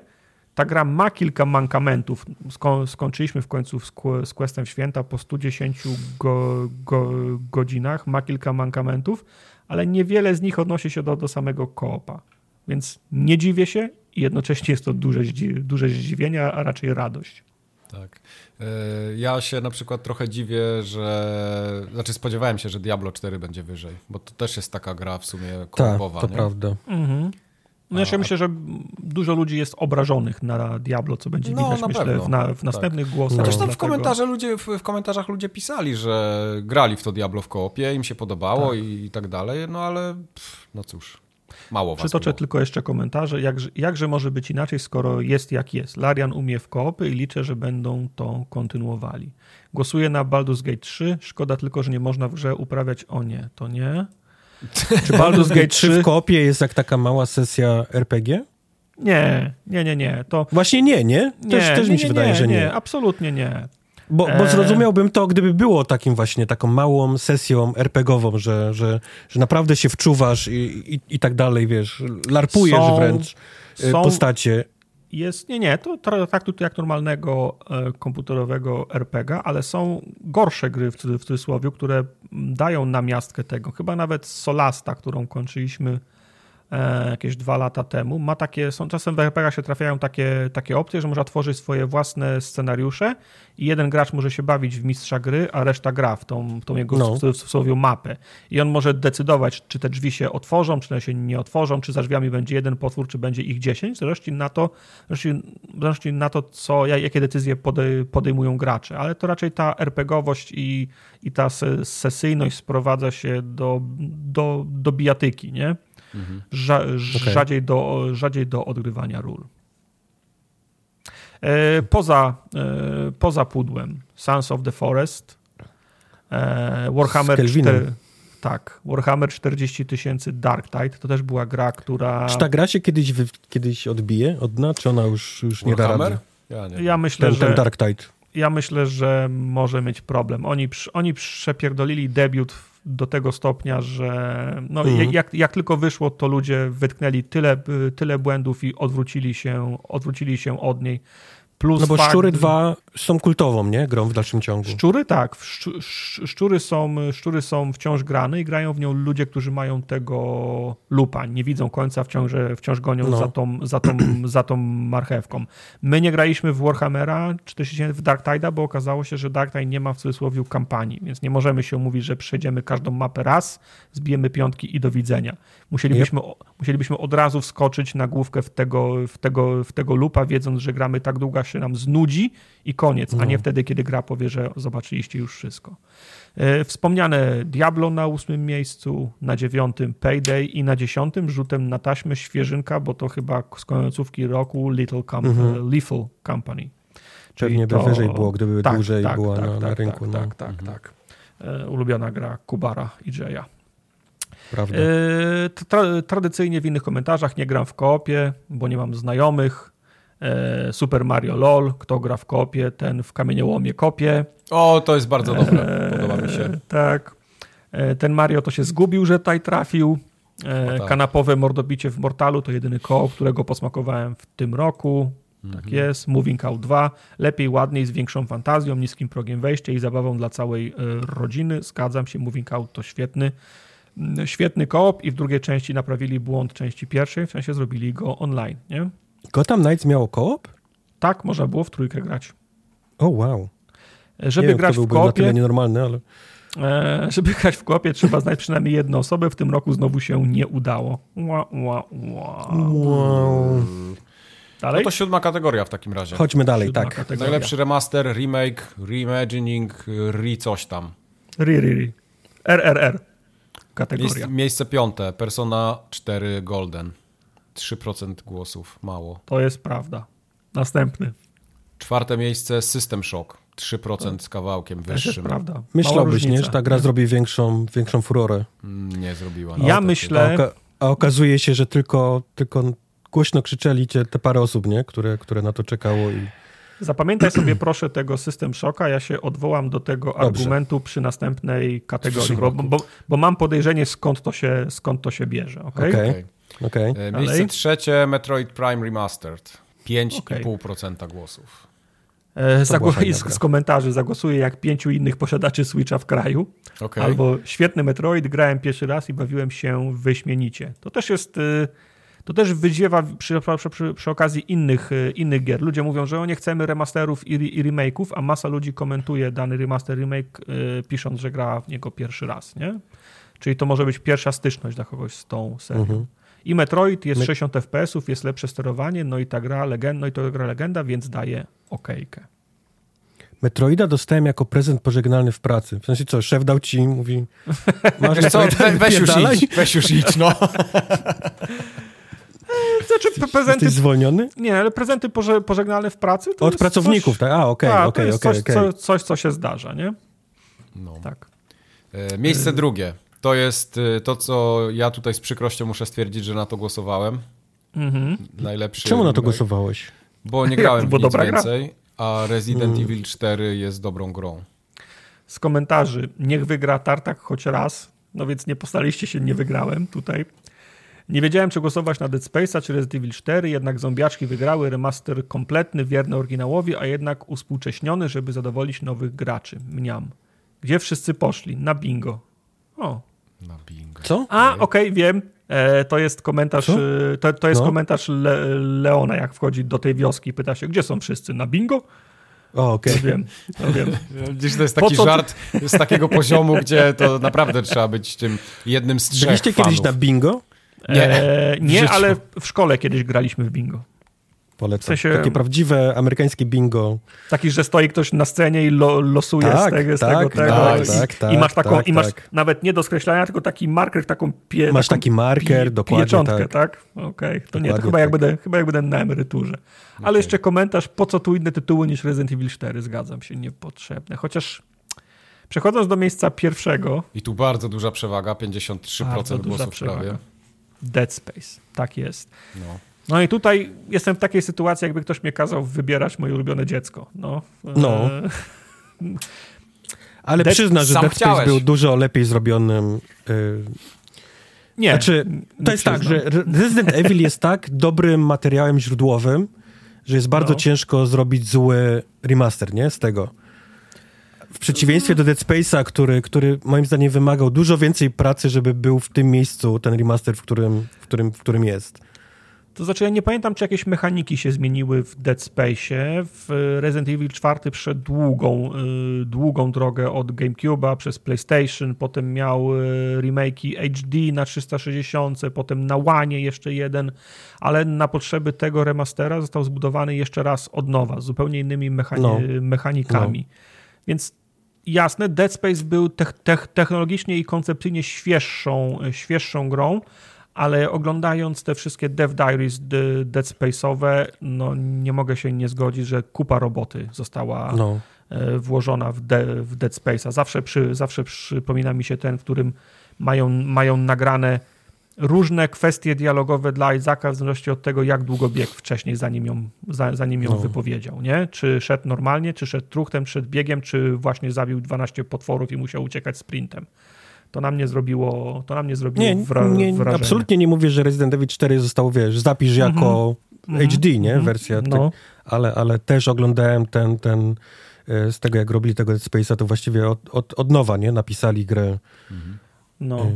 Ta gra ma kilka mankamentów. Sko skończyliśmy w końcu z Questem Święta po 110 go go godzinach. Ma kilka mankamentów, ale niewiele z nich odnosi się do, do samego koopa. Więc nie dziwię się i jednocześnie jest to duże, duże zdziwienie, a raczej radość. Tak. E, ja się na przykład trochę dziwię, że. Znaczy, spodziewałem się, że Diablo 4 będzie wyżej, bo to też jest taka gra w sumie korpowa. Tak, to nie? prawda. Mhm. No ja myślę, że dużo ludzi jest obrażonych na Diablo, co będzie no, widać, myślę, pewno. w, na, w następnych tak. głosach. Zresztą no. w, komentarze ludzie, w, w, komentarzach ludzie pisali, że grali w to Diablo w koopie, im się podobało tak. i, i, tak dalej, no ale pff, no cóż. Mało Przytoczę było. tylko jeszcze komentarze. Jakże, jakże może być inaczej, skoro jest jak jest? Larian umie w koopy i liczę, że będą to kontynuowali. Głosuję na Baldur's Gate 3. Szkoda tylko, że nie można w grze uprawiać o nie. To nie. Czy Baldur's Gate 3 w koopie jest jak taka mała sesja RPG? Nie, nie, nie, nie. To... Właśnie nie, nie? Też, nie, też mi się nie, wydaje, nie, że nie. Nie, absolutnie nie. Bo, bo e. zrozumiałbym to, gdyby było takim właśnie, taką małą sesją RPGową, że, że, że naprawdę się wczuwasz i, i, i tak dalej, wiesz, larpujesz są, wręcz e, są, postacie. Jest, nie, nie, to traktuj to jak normalnego e, komputerowego RPG, ale są gorsze gry w, cudzysłowie, które dają namiastkę tego. Chyba nawet Solasta, którą kończyliśmy jakieś dwa lata temu. Ma takie, są czasem w RPG się trafiają takie, takie opcje, że można tworzyć swoje własne scenariusze i jeden gracz może się bawić w mistrza gry, a reszta gra w tą, w tą jego no. w cudzysłowie mapę. I on może decydować, czy te drzwi się otworzą, czy one się nie otworzą, czy za drzwiami będzie jeden potwór, czy będzie ich dziesięć, w zależności na to, w zależności na to co, jakie decyzje podejmują gracze. Ale to raczej ta RPGowość i, i ta sesyjność sprowadza się do, do, do bijatyki, nie? Rza, okay. rzadziej, do, rzadziej do odgrywania ról. E, poza, e, poza pudłem Sons of the Forest, e, Warhammer 4, tak, Warhammer 40 tysięcy Dark Tide, to też była gra, która... Czy ta gra się kiedyś, kiedyś odbije od dna, czy ona już, już nie da rady? Ja, nie ja myślę, ten, że... Ten Dark Tide. Ja myślę, że może mieć problem. Oni, oni przepierdolili debiut do tego stopnia, że no, mhm. jak, jak tylko wyszło, to ludzie wytknęli tyle, tyle błędów i odwrócili się, odwrócili się od niej. Plus no bo fakt, Szczury 2 są kultową, nie? Grą w dalszym ciągu. Szczury tak. Szczury są, szczury są wciąż grane i grają w nią ludzie, którzy mają tego lupa. Nie widzą końca, wciąż, wciąż gonią no. za, tą, za, tą, za tą marchewką. My nie graliśmy w Warhammera 40 w Dark Tide'a, bo okazało się, że Dark Tide nie ma w cudzysłowie kampanii, więc nie możemy się umówić, że przejdziemy każdą mapę raz, zbijemy piątki i do widzenia. Musielibyśmy, yep. musielibyśmy od razu wskoczyć na główkę w tego, w tego, w tego lupa, wiedząc, że gramy tak długo, się nam znudzi i koniec, no. a nie wtedy, kiedy gra powie, że zobaczyliście już wszystko. E, wspomniane Diablo na ósmym miejscu, na dziewiątym Payday i na dziesiątym rzutem na taśmę świeżynka, bo to chyba z końcówki roku Little Com mhm. Lethal Company. Pewnie by wyżej było, gdyby tak, dłużej tak, była tak, na, na, tak, rynku. Tak, no. tak, tak, mhm. tak. E, ulubiona gra Kubara i Jaya. Prawda. E, tra tradycyjnie w innych komentarzach nie gram w koopie, bo nie mam znajomych. E, Super Mario LOL, kto gra w kopie, ten w kamieniołomie kopie. O, to jest bardzo dobre, podoba mi się. Tak. Ten Mario to się zgubił, że tutaj trafił. Tak. Kanapowe mordobicie w Mortalu to jedyny koło, którego posmakowałem w tym roku. Tak mhm. jest. Moving Out 2. Lepiej, ładniej, z większą fantazją, niskim progiem wejścia i zabawą dla całej rodziny. Zgadzam się, Moving Out to świetny świetny koop i w drugiej części naprawili błąd części pierwszej, w sensie zrobili go online, nie? Gotham Knights miało koop? Tak, można było w trójkę grać. O, oh, wow. Żeby nie grać wiem, w koopie... nienormalne, ale... E, żeby grać w koopie trzeba znać przynajmniej jedną osobę. W tym roku znowu się nie udało. Ła, ła, ła. Wow. Dalej? No to siódma kategoria w takim razie. Chodźmy dalej, siódma tak. Kategoria. Najlepszy remaster, remake, reimagining, re coś tam. Re, re, re. RRR kategoria. Miejsce, miejsce piąte, Persona 4 Golden. 3% głosów, mało. To jest prawda. Następny. Czwarte miejsce System Shock. 3% z kawałkiem wyższym. To jest prawda. Myślałbyś, nie, że ta gra zrobi większą, większą furorę. Mm, nie zrobiła. No, ja myślę... A, oka a, okazuje się, że tylko, tylko głośno krzyczeli cię te parę osób, nie? Które, które na to czekało i... Zapamiętaj sobie proszę tego system szoka. Ja się odwołam do tego Dobrze. argumentu przy następnej kategorii, bo, bo, bo, mam podejrzenie skąd to się, skąd to się bierze. Okay? Okay. Okay. E, miejsce trzecie Metroid Prime Remastered. 5,5% okay. głosów. E, z, z, komentarzy zagłosuję jak pięciu innych posiadaczy Switcha w kraju. Okay. Albo świetny Metroid, grałem pierwszy raz i bawiłem się wyśmienicie. To też jest... Y- to też wyziewa przy, przy, przy, okazji innych, e, innych gier. Ludzie mówią, że o nie chcemy remasterów i, i remake'ów, a masa ludzi komentuje dany remaster, remake, yy, pisząc, że gra w niego pierwszy raz, nie? Czyli to może być pierwsza styczność dla kogoś z tą serią. Mhm. I Metroid jest My... 60 FPS-ów, jest lepsze sterowanie, no i ta gra legenda, no i to gra legenda, więc daje okejkę. Metroida dostałem jako prezent pożegnalny w pracy. W sensie co, szef dał ci, mówi... Masz co, weź już idź, weź już idź, no. Znaczy prezenty... Jesteś zwolniony? Nie, ale prezenty poże, pożegnalne w pracy to Od pracowników, coś... tak? A, okej, okay, okej, okay, okej. Okay, coś, coś, co się zdarza, nie? No. Tak. E, miejsce e... drugie. To jest e, to, co ja tutaj z przykrością muszę stwierdzić, że na to głosowałem. Mhm. Najlepszy... Czemu na to głosowałeś? Bo nie grałem w nic więcej, gra. a Resident mm. Evil 4 jest dobrą grą. Z komentarzy, niech wygra Tartak choć raz, no więc nie postaliście się, nie wygrałem tutaj. Nie wiedziałem, czy głosować na Dead Space'a czy Resident Evil 4, jednak zombiaczki wygrały remaster kompletny, wierny oryginałowi, a jednak uspółcześniony, żeby zadowolić nowych graczy. Mniam. Gdzie wszyscy poszli? Na bingo. O. Na bingo. Co? A, okej, okay, wiem. E, to jest komentarz, e, to, to, jest no. komentarz Le, Leona, jak wchodzi do tej wioski i pyta się, gdzie są wszyscy? Na bingo? O, okej. Okay. wiem, to wiem. Gdzieś to jest taki żart z takiego poziomu, gdzie to naprawdę trzeba być tym jednym z trzech Byliście kiedyś na bingo? Nie, e, nie ale w szkole kiedyś graliśmy w bingo. Polecam. W sensie, Takie prawdziwe amerykańskie bingo. Taki, że stoi ktoś na scenie i lo, losuje tak, z tego, z tak, tego, tego tak, tak, tak, i masz taką, tak, i masz tak. nawet nie do skreślania, tylko taki marker, taką pie, Masz taką taki marker, pie, dokładnie pieczątkę, tak? tak? Okej, okay. to nie, to chyba jak, będę, chyba jak będę na emeryturze. Ale okay. jeszcze komentarz, po co tu inne tytuły niż Resident Evil 4? Zgadzam się, niepotrzebne. Chociaż przechodząc do miejsca pierwszego... I tu bardzo duża przewaga, 53% głosów prawie. Dead Space. Tak jest. No. No i tutaj jestem w takiej sytuacji, jakby ktoś mnie kazał wybierać moje ulubione dziecko. No. no. Ale Dead... przyzna, że Dead Space chciałeś. był dużo lepiej zrobionym. Yy... Nie. Znaczy, to nie jest tak, że Resident Evil jest tak dobrym materiałem źródłowym, że jest bardzo no. ciężko zrobić zły remaster, nie? Z tego. W przeciwieństwie do Dead Space'a, który, który moim zdaniem wymagał dużo więcej pracy, żeby był w tym miejscu ten remaster, w którym, w którym, w którym jest. To znaczy, ja nie pamiętam, czy jakieś mechaniki się zmieniły w Dead Space. W Resident Evil 4 przeszedł długą, y, długą drogę od GameCube'a przez PlayStation, potem miał y, remake'i HD na 360, potem na One jeszcze jeden, ale na potrzeby tego remastera został zbudowany jeszcze raz od nowa, z zupełnie innymi mechani no. mechanikami. No. Więc jasne, Dead Space był te te technologicznie i koncepcyjnie świeższą, świeższą grą, ale oglądając te wszystkie Dev Diaries Dead Space'owe, no nie mogę się nie zgodzić, że kupa roboty została no. E, włożona w, de, w Dead Space'a. Zawsze, przy, zawsze przypomina mi się ten, w którym mają, mają nagrane różne kwestie dialogowe dla Izaka, w zależności od tego, jak długo biegł wcześniej, zanim ją, zanim ją no. wypowiedział. Nie? Czy szedł normalnie, czy szedł truchtem, czy szedł biegiem, czy właśnie zabił 12 potworów i musiał uciekać sprintem to na mnie zrobiło, to na mnie zrobiło nie, wra nie, wrażenie. Absolutnie nie mówię, że Resident Evil 4 zostało, wiesz, zapisz mhm. jako mm -hmm. HD, nie? Mhm. Wersja, no. ale, ale też oglądałem ten, ten e, z tego, jak robili tego Dead Space'a, to właściwie od, od, od nowa, nie? Napisali grę. Mhm. No.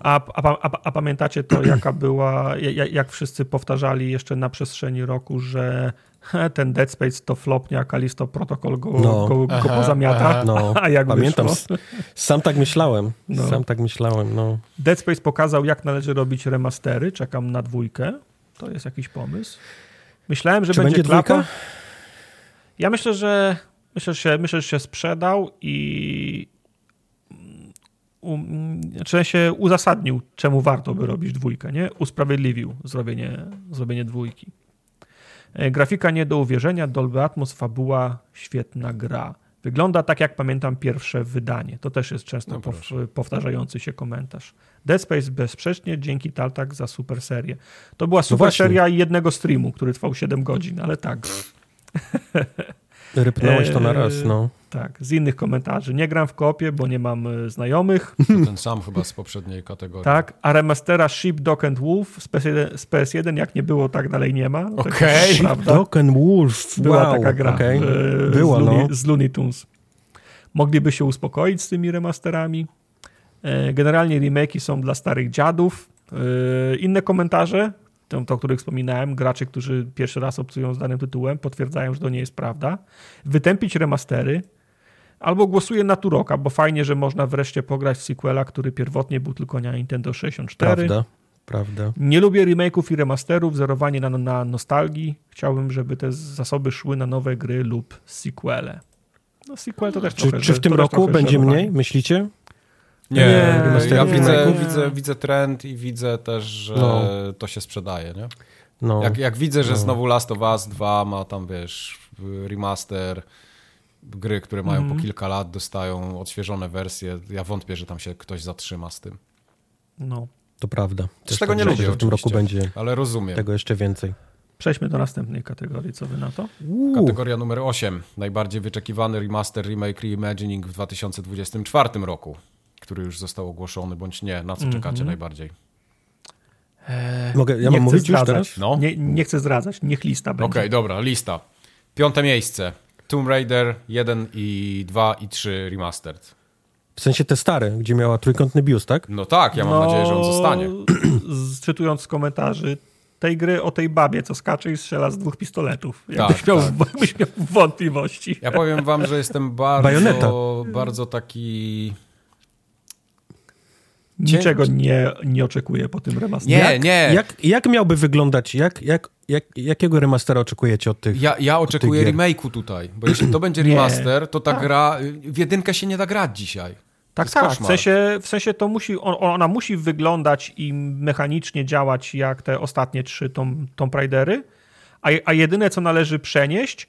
A, a, a, a, pamiętacie to, jaka była, jak, jak wszyscy powtarzali jeszcze na przestrzeni roku, że ten Dead Space to flopnie, a Kalisto Protocol go, no. go, go aha, pozamiata. Aha. No. A jak Pamiętam, wyszło? sam tak myślałem. No. Sam tak myślałem, no. Dead Space pokazał, jak należy robić remastery. Czekam na dwójkę. To jest jakiś pomysł. Myślałem, że Czy będzie, będzie dwójka? Ja myślę, że myślę, że się, myślę, że się sprzedał i um, znaczy się uzasadnił, czemu warto by robić dwójkę, nie? Usprawiedliwił zrobienie, zrobienie dwójki. E, grafika nie do uwierzenia, Dolby Atmos, fabuła, świetna gra. Wygląda tak, jak pamiętam pierwsze wydanie. To też jest często no powtarzający się komentarz. Dead Space bezsprzecznie, dzięki Taltak za super serię. To była no super no seria jednego streamu, który trwał 7 godzin, ale tak. Rypnąłeś to na raz, no. Tak, z innych komentarzy. Nie gram w kopie, bo nie mam e, znajomych. To ten sam chyba z poprzedniej kategorii. Tak, a remastera Sheep, Dog and Wolf z PS1, z PS1 jak nie było, tak dalej nie ma. Okej, okay. Dog and Wolf, Była wow. taka gra okay. e, Była, z, Looney, no. z Looney Tunes. Mogliby się uspokoić z tymi remasterami. E, generalnie remake'i są dla starych dziadów. Inne komentarze to, to, o których wspominałem, gracze, którzy pierwszy raz obcują z danym tytułem, potwierdzają, że to nie jest prawda. Wytępić remastery, albo głosuję na Turoka, bo fajnie, że można wreszcie pograć w sequela, który pierwotnie był tylko na Nintendo 64. Prawda, prawda. Nie lubię remake'ów i remasterów, zerowanie na, na nostalgii. Chciałbym, żeby te zasoby szły na nowe gry lub sequele. No sequel to też Czy, trochę, czy w tym roku będzie mniej, myślicie? Nie, nie ja widzę, widzę, widzę trend i widzę też, że no. to się sprzedaje, nie? No. Jak, jak widzę, że no. znowu Last of Us 2 ma tam, wiesz, remaster, gry, które mają mm. po mhm. kilka lat, dostają odświeżone wersje. Ja wątpię, że tam się ktoś zatrzyma z tym. No. To prawda. Też tego tak, nie lubię, że w tym roku będzie ale rozumiem. tego jeszcze więcej. Przejdźmy do następnej kategorii. Co wy na to? Uuu. Kategoria numer 8. Najbardziej wyczekiwany remaster, remake, reimagining w 2024 roku który już został ogłoszony, bądź nie? Na co mm -hmm. czekacie najbardziej? Eee, Mogę, ja mam mówić już teraz? No. Nie, nie chcę zdradzać, niech lista będzie. Okej, okay, dobra, lista. Piąte miejsce. Tomb Raider 1 i 2 i 3 Remastered. W sensie te stare, gdzie miała trójkątny biust, tak? No tak, ja mam no, nadzieję, że on zostanie. Czytując z komentarzy tej gry o tej babie, co skacze i strzela z dwóch pistoletów. Jakbyś, tak, miał, tak. miał wątpliwości. Ja powiem wam, że jestem bardzo, bardzo taki Niczego nie, nie oczekuję po tym remasterze. Nie, jak, nie. Jak, jak miałby wyglądać, jak, jak, jak, jakiego remastera oczekujecie od tych Ja, ja oczekuję remake'u tutaj, bo jeśli to będzie remaster, to ta tak. gra, w jedynkę się nie da grać dzisiaj. Tak, tak. W sensie, w sensie to musi, ona musi wyglądać i mechanicznie działać jak te ostatnie trzy Tomb, Tomb Raidery, a, a jedyne co należy przenieść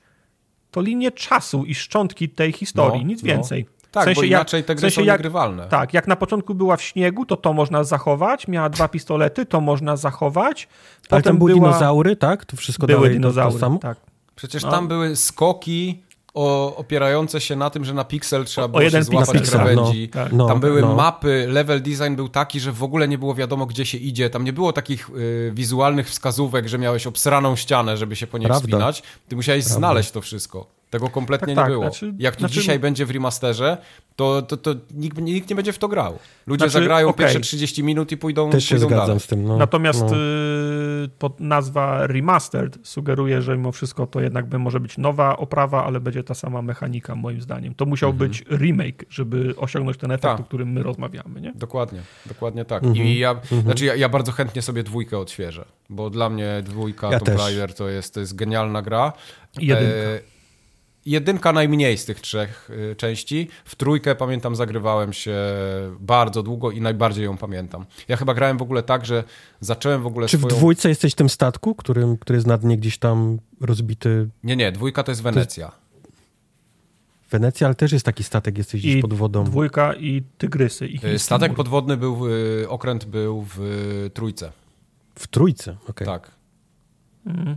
to linie czasu i szczątki tej historii, no, nic no. więcej. Tak, w sensie bo inaczej jak, te gry w sensie są niegrywalne. tak, jak na początku była w śniegu, to to można zachować, miała dwa pistolety, to można zachować. Potem Ale tam były była... dinozaury, tak? To wszystko były dinozaury, to, to samo? tak. Przecież no. tam były skoki o, opierające się na tym, że na piksel trzeba było o jeden się złapać piksel, krawędzi. No, tak. no, tam były no. mapy, level design był taki, że w ogóle nie było wiadomo, gdzie się idzie. Tam nie było takich y, wizualnych wskazówek, że miałeś obsraną ścianę, żeby się po niej Prawda. wspinać. Ty musiałeś Prawda. znaleźć to wszystko. Tego kompletnie tak, nie tak, było. Znaczy, Jak to znaczy... dzisiaj będzie w remasterze, to, to, to nikt, nikt, nie będzie w to grał. Ludzie znaczy, zagrają okay. pierwsze 30 minut i pójdą Też się pójdą zgadzam dalej. z tym. No, Natomiast no. Y, pod nazwa Remastered sugeruje, że mimo wszystko to jednak by może być nowa oprawa, ale będzie ta sama mechanika moim zdaniem. To musiał mhm. być remake, żeby osiągnąć ten efekt, tak. o którym my rozmawiamy. Nie? Dokładnie, dokładnie tak. Mhm. I ja, mhm. znaczy ja, ja, bardzo chętnie sobie dwójkę odświeżę, bo dla mnie dwójka ja Tomb Raider to jest, to jest genialna gra. Jedynka. E, jedynka najmniej z tych trzech y, części. W trójkę pamiętam, zagrywałem się bardzo długo i najbardziej ją pamiętam. Ja chyba grałem w ogóle tak, że zacząłem w ogóle Czy swoją... w dwójce jesteś w tym statku, którym, który jest na dnie gdzieś tam rozbity? Nie, nie, dwójka to jest Wenecja. To jest... Wenecja, ale też jest taki statek, jesteś gdzieś I pod wodą. dwójka i tygrysy. I y, statek podwodny był, w, okręt był w trójce. W trójce, okej. Okay. Tak.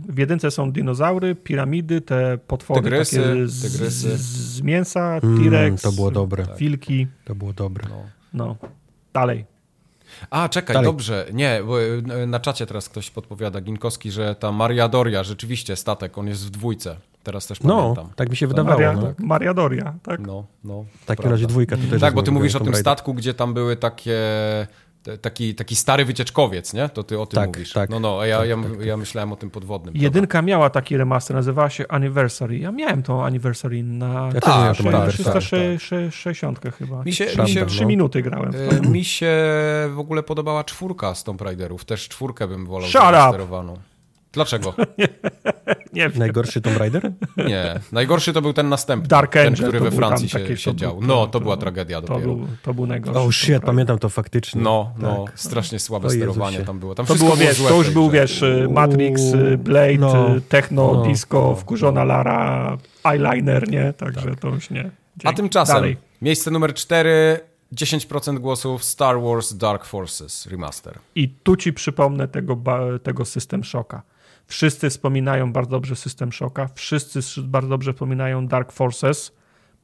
W jedynce są dinozaury, piramidy, te potwory tygrysy, takie z, tygrysy. Z, z mięsa, mm, T-Rex, to było dobre. wilki. To było dobre. No. no. Dalej. A, czekaj, Dalej. dobrze. Nie, bo e, na czacie teraz ktoś podpowiada, Ginkowski, że ta Maria Doria, rzeczywiście statek, on jest w dwójce. Teraz też no, pamiętam. tak mi się wydawało. Maria, no. Maria Doria, tak? No, no. W takim razie dwójka to też Tak, bo ty mówisz o tym statku, gdzie tam były takie taki, taki stary wycieczkowiec, nie? To ty o tym tak, mówisz. Tak, no, no, a ja, tak, ja, tak, ja myślałem o tym podwodnym. Jedynka prawda? miała taki remaster, nazywała się Anniversary. Ja miałem tą Anniversary na ja tak, 360 tak, chyba. Mi się, mi się, 3 no. minuty grałem. W to. Mi się w ogóle podobała czwórka z Tomb Raiderów. Też czwórkę bym wolał sterowaną. Dlaczego? nie wiem. Najgorszy Tomb Raider? Nie. Najgorszy to był ten następny. Dark ten, Angel, który we Francji się, się dział. No, to była tragedia to dopiero. Był, to był najgorszy. Oh shit, pamiętam to faktycznie. No, no. Tak. Strasznie słabe to sterowanie tam było. Tam to było, wiesz, to już był, wiesz, Matrix, Blade, no, Techno, no, Disco, no, wkurzona Lara, eyeliner, nie? Także tak. to już nie. Dzięki. A tymczasem Dalej. miejsce numer cztery 10% głosów Star Wars Dark Forces Remaster. I tu ci przypomnę tego, tego System Shocka. Wszyscy wspominają bardzo dobrze System Shocka, wszyscy bardzo dobrze wspominają Dark Forces.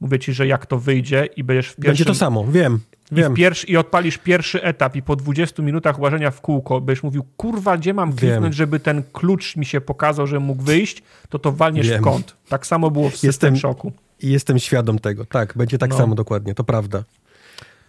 Mówię ci, że jak to wyjdzie i będziesz w pierwszym... Będzie to samo, wiem. Wiem. I, pierwszy, I odpalisz pierwszy etap i po 20 minutach łażenia w kółko będziesz mówił, kurwa, gdzie mam kliknąć, żeby ten klucz mi się pokazał, że mógł wyjść, to to walniesz wiem. w kąt. Tak samo było w System jestem, Shocku. I jestem świadom tego. Tak, będzie tak no. samo dokładnie, to prawda.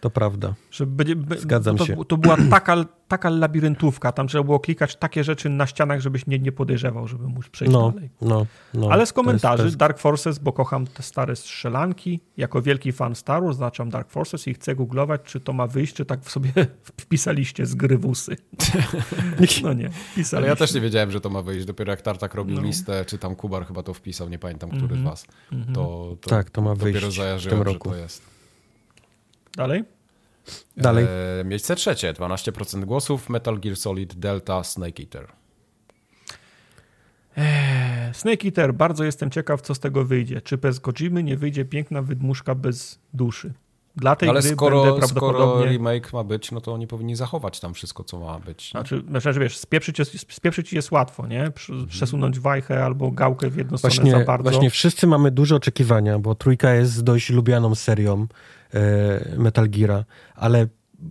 To prawda. Że będzie, Zgadzam to, się. To była taka, taka labiryntówka, tam trzeba było klikać takie rzeczy na ścianach, żebyś nie, nie podejrzewał, żeby móc przejść no, dalej. No, no. Ale z komentarzy to jest, to jest... Dark Forces, bo kocham te stare strzelanki, jako wielki fan Star Wars Dark Forces i chcę googlować, czy to ma wyjść, czy tak w sobie wpisaliście z grywusy. no nie, wpisaliście. Ale ja też nie wiedziałem, że to ma wyjść. Dopiero jak Tartak robił no. listę, czy tam Kubar chyba to wpisał, nie pamiętam, który mm -hmm. z was. Mm -hmm. to, to, tak, to ma wyjść dopiero w tym roku. że to jest. Dalej? Dalej. E, miejsce trzecie, 12% głosów, Metal Gear Solid Delta Snake Eater. Eee, Snake Eater, bardzo jestem ciekaw, co z tego wyjdzie. Czy bez Kojimy nie wyjdzie piękna wydmuszka bez duszy? Dla tej Ale gry skoro, będę prawdopodobnie... skoro remake ma być, no to oni powinni zachować tam wszystko, co ma być. Znaczy, znaczy wiesz, spieprzyć jest, spieprzyć jest łatwo, nie? Mhm. Przesunąć wajchę albo gałkę w jedną właśnie, stronę za bardzo. Właśnie wszyscy mamy duże oczekiwania, bo trójka jest dość lubianą serią Metal Geara, ale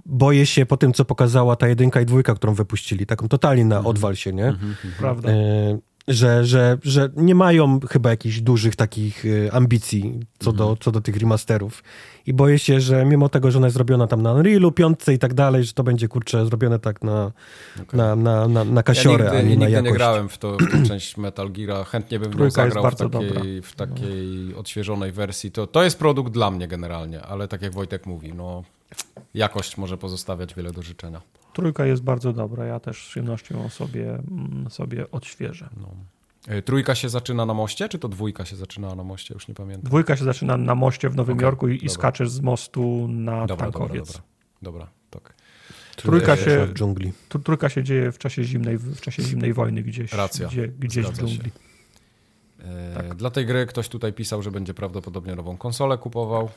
boję się po tym, co pokazała ta jedynka i dwójka, którą wypuścili, taką totalnie na mhm. odwal się, nie? Mhm, Prawda. E, że, że, że nie mają chyba jakichś dużych takich e, ambicji co, mhm. do, co do tych remasterów. I boję się, że mimo tego, że ona jest zrobiona tam na Unrealu, piątce i tak dalej, że to będzie, kurczę, zrobione tak na, okay. na, na, na, na kasiorę, ja nigdy, a nie na jakość. nie grałem w, to, w część Metal Geara. Chętnie bym Trójka zagrał w takiej, w takiej odświeżonej wersji. To, to jest produkt dla mnie generalnie, ale tak jak Wojtek mówi, no jakość może pozostawiać wiele do życzenia. Trójka jest bardzo dobra, ja też z przyjemnością sobie, mm, sobie odświeżę. No. E, trójka się zaczyna na moście, czy to dwójka się zaczyna na moście? Już nie pamiętam. Dwójka się zaczyna na moście w Nowym okay, Jorku i, i skaczesz z mostu na dobra, tankowiec. Dobra, dobra, dobra tak. Trójka się, w dżungli. Trójka się dzieje w czasie zimnej, w czasie zimnej wojny gdzieś, Racja. Gdzie, gdzieś w dżungli. E, tak. Dla tej gry ktoś tutaj pisał, że będzie prawdopodobnie nową konsolę kupował.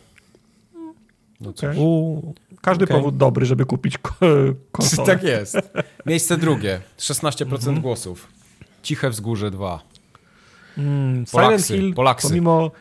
No okay. U, każdy okay. powód dobry, żeby kupić konsolę. Tak jest. Miejsce drugie. 16% mhm. głosów. Ciche Wzgórze 2. Mm, Silent Hill, Polaksy. pomimo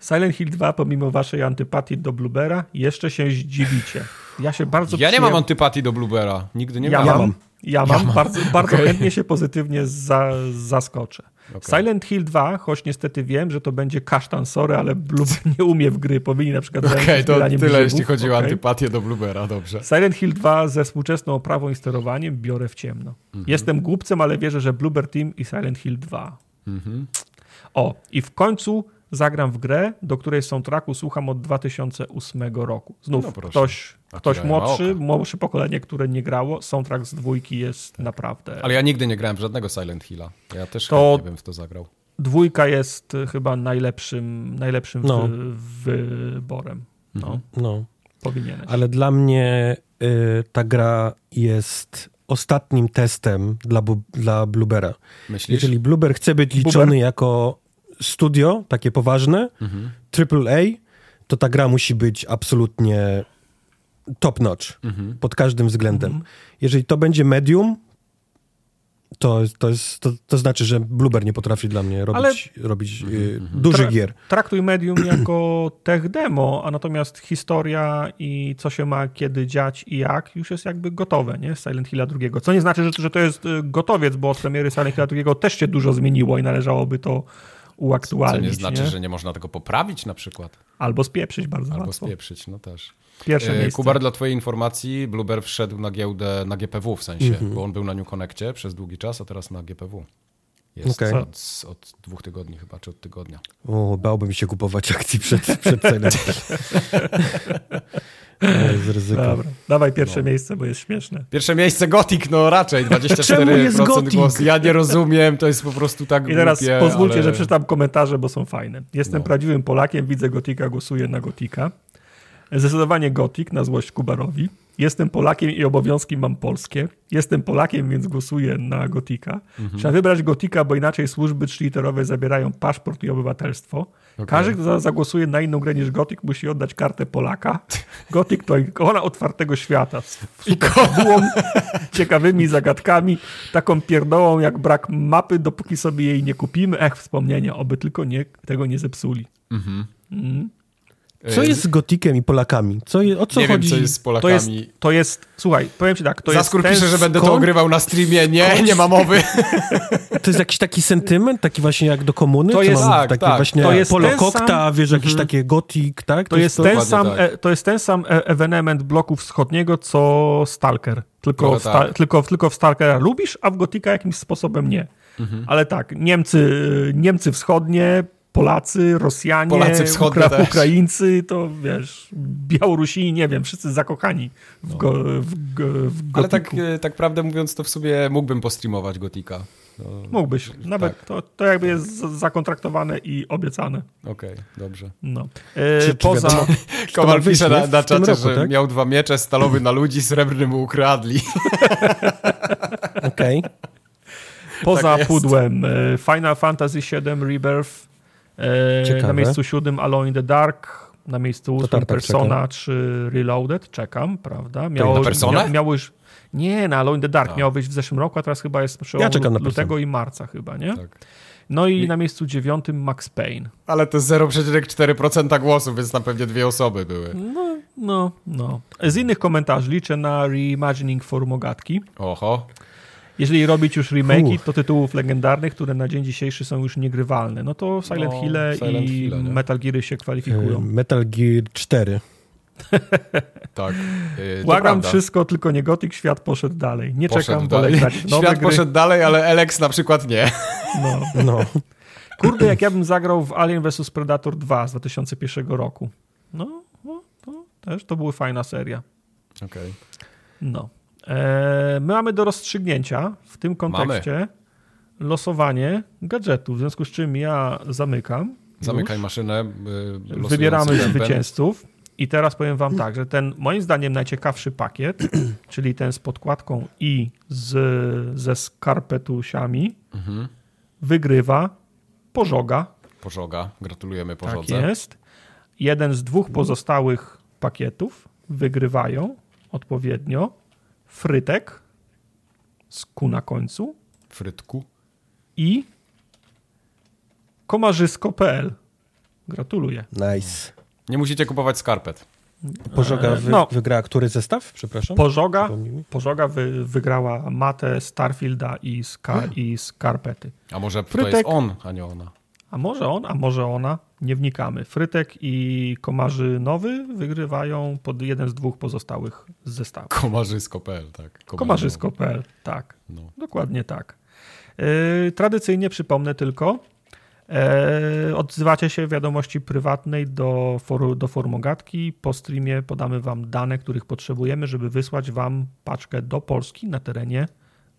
Silent Hill 2, pomimo waszej antypatii do Bluebera, jeszcze się zdziwicie. Ja się bardzo Ja nie mam antypatii do Bluebera. Nigdy nie ja miałem. Mam. Ja mam, ja mam. bardzo, bardzo okay. chętnie się pozytywnie za, zaskoczę. Okay. Silent Hill 2, choć niestety wiem, że to będzie kasztan, sorry, ale Blueber nie umie w gry, powinni na przykład Okej, okay, to tyle grzybów. jeśli chodzi okay. o antypatię do Blubera, dobrze. Silent Hill 2 ze współczesną oprawą i sterowaniem biorę w ciemno. Mm -hmm. Jestem głupcem, ale wierzę, że Bluber Team i Silent Hill 2. Mm -hmm. O, i w końcu zagram w grę, do której soundtracku słucham od 2008 roku. Znów no ktoś, ktoś młodszy, młodsze pokolenie, które nie grało, soundtrack z dwójki jest tak. naprawdę... Ale ja nigdy nie grałem w żadnego Silent Hilla. Ja też to... nie bym w to zagrał. Dwójka jest chyba najlepszym, najlepszym no. wyborem. No. Mhm. no. Powinieneś. Ale dla mnie y, ta gra jest ostatnim testem dla, dla Bluebera. Myślisz? Jeżeli Blueber chce być liczony jako studio, takie poważne, mhm. AAA, to ta gra musi być absolutnie top notch mhm. pod każdym względem. Mhm. Jeżeli to będzie medium, to, to, jest, to, to znaczy, że Blueber nie potrafi dla mnie robić, Ale... robić y, dużych Tra gier. Traktuj medium jako tech demo, a natomiast historia i co się ma kiedy dziać i jak już jest jakby gotowe, nie? Silent Hill drugiego. Co nie znaczy, że, że to jest y, gotowiec, bo od premiery Silent Hill drugiego też się dużo zmieniło i należałoby to uaktualnić. Co nie znaczy, nie? że nie można tego poprawić na przykład. Albo spieprzyć bardzo Albo łatwo. spieprzyć, no też. Pierwsze e, miejsce. Kubar, dla twojej informacji, Blueber wszedł na giełdę na GPW w sensie, mm -hmm. bo on był na New Connectie przez długi czas, a teraz na GPW. Jest okay. od, od, dwóch tygodni chyba, czy od tygodnia. O, bałbym się kupować akcji przed, przed ceną. z ryzyka. Dobra, dawaj pierwsze no. miejsce, bo jest śmieszne. Pierwsze miejsce Gothic, no raczej, 24% głosu. Ja nie rozumiem, to jest po prostu tak I teraz głupie, pozwólcie, ale... że przeczytam komentarze, bo są fajne. Jestem no. prawdziwym Polakiem, widzę Gotika, głosuję na Gotika. Zdecydowanie Gotik na złość Kubarowi. Jestem Polakiem i obowiązki mam polskie. Jestem Polakiem, więc głosuję na Gotika. Mhm. Trzeba wybrać Gotika, bo inaczej służby trzyliterowe zabierają paszport i obywatelstwo. Okay. Każdy, kto zagłosuje na inną grę niż Gotik, musi oddać kartę Polaka. Gotik to ikona otwartego świata z fabułą, ciekawymi zagadkami, taką pierdołą jak brak mapy, dopóki sobie jej nie kupimy. Ech, wspomnienia, oby tylko nie, tego nie zepsuli. Mhm. Mm. Co jest z Gotikiem i Polakami? Co je, o co nie chodzi? Wiem, co jest z Polakami. To jest, to jest słuchaj, powiem ci tak, to Zaskur jest pisze, że będę to ogrywał na streamie. Nie, nie ma mowy. To jest jakiś taki sentyment, taki właśnie jak do komuny? To jest, tak, taki tak. właśnie to jest Polokokta, sam... wiesz, jakieś mm. takie gotik, tak? To, to jest, ten sam, tak. e, to jest ten sam e, ewenement bloku wschodniego, co Stalker. Tylko, no, w, tak. tylko, tylko w Stalkera lubisz, a w Gotika jakimś sposobem nie. Mhm. Ale tak, Niemcy, Niemcy wschodnie, Polacy, Rosjanie, Polacy Ukra Ukraińcy, to wiesz, Białorusini, nie wiem, wszyscy zakochani w, no. go, w, go, w Ale tak, e, tak prawdę mówiąc, to w sobie mógłbym postreamować Gotika. No, Mógłbyś. Nawet tak. to, to jakby jest zakontraktowane i obiecane. Okej, okay, dobrze. No. E, czy, poza... Czy Kowal pisze na, na czacie, roku, że tak? miał dwa miecze, stalowy na ludzi, srebrny mu ukradli. Okej. Okay. Poza tak pudłem e, Final Fantasy VII Rebirth Ciekawe. Na miejscu siódmym Alone in the Dark, na miejscu ósmym Persona czekam. 3 Reloaded, czekam, prawda? Miało, na Personę? Mia, miało już, nie, na Alone in the Dark no. miało być w zeszłym roku, a teraz chyba jest przełom ja lutego i marca chyba, nie? Tak. No i, I, na miejscu dziewiątym Max Payne. Ale to jest 0,4% głosów, więc na pewnie dwie osoby były. No, no, no. Z innych komentarzy liczę na reimagining formogatki. Oho. Jeżeli robić już remake'i, to tytułów legendarnych, które na dzień dzisiejszy są już niegrywalne, no to Silent no, Hill i Hill, Metal Geary się kwalifikują. Metal Gear 4. tak. Yy, Błagam wszystko, tylko nie Gothic, świat poszedł dalej. Nie poszedł czekam, dalej. wolę grać w nowe Świat gry. poszedł dalej, ale Alex na przykład nie. No. no. Kurde, jak ja bym zagrał w Alien vs Predator 2 z 2001 roku. No, no to też to była fajna seria. Okej. Okay. No. E, my mamy do rozstrzygnięcia w tym kontekście mamy. losowanie gadżetu, w związku z czym ja zamykam. Zamykaj już. maszynę. Y, Wybieramy zwycięzców. I teraz powiem wam tak, że ten moim zdaniem najciekawszy pakiet, czyli ten z podkładką i z, ze skarpetusiami, mhm. wygrywa Pożoga. Pożoga, gratulujemy Pożodze. Tak jest. Jeden z dwóch pozostałych pakietów wygrywają odpowiednio frytek z ku na końcu. Frytku. I komarzysko.pl. Gratuluję. Nice. Nie musicie kupować skarpet. Pożoga wy, no, wygrała który zestaw? Przepraszam. Pożoga, Pożoga wy, wygrała Matę, Starfielda i, ska, i Skarpety. A może Frytek, to jest on, a nie ona? A może on, a może ona? Nie wnikamy. Frytek i Komarzy Nowy wygrywają pod jeden z dwóch pozostałych zestawów. Komarzysko.pl, tak. Komarzysko.pl, tak. No. Dokładnie tak. Yy, tradycyjnie przypomnę tylko, E, odzywacie się w wiadomości prywatnej do, for, do formogatki. Po streamie podamy Wam dane, których potrzebujemy, żeby wysłać Wam paczkę do Polski na terenie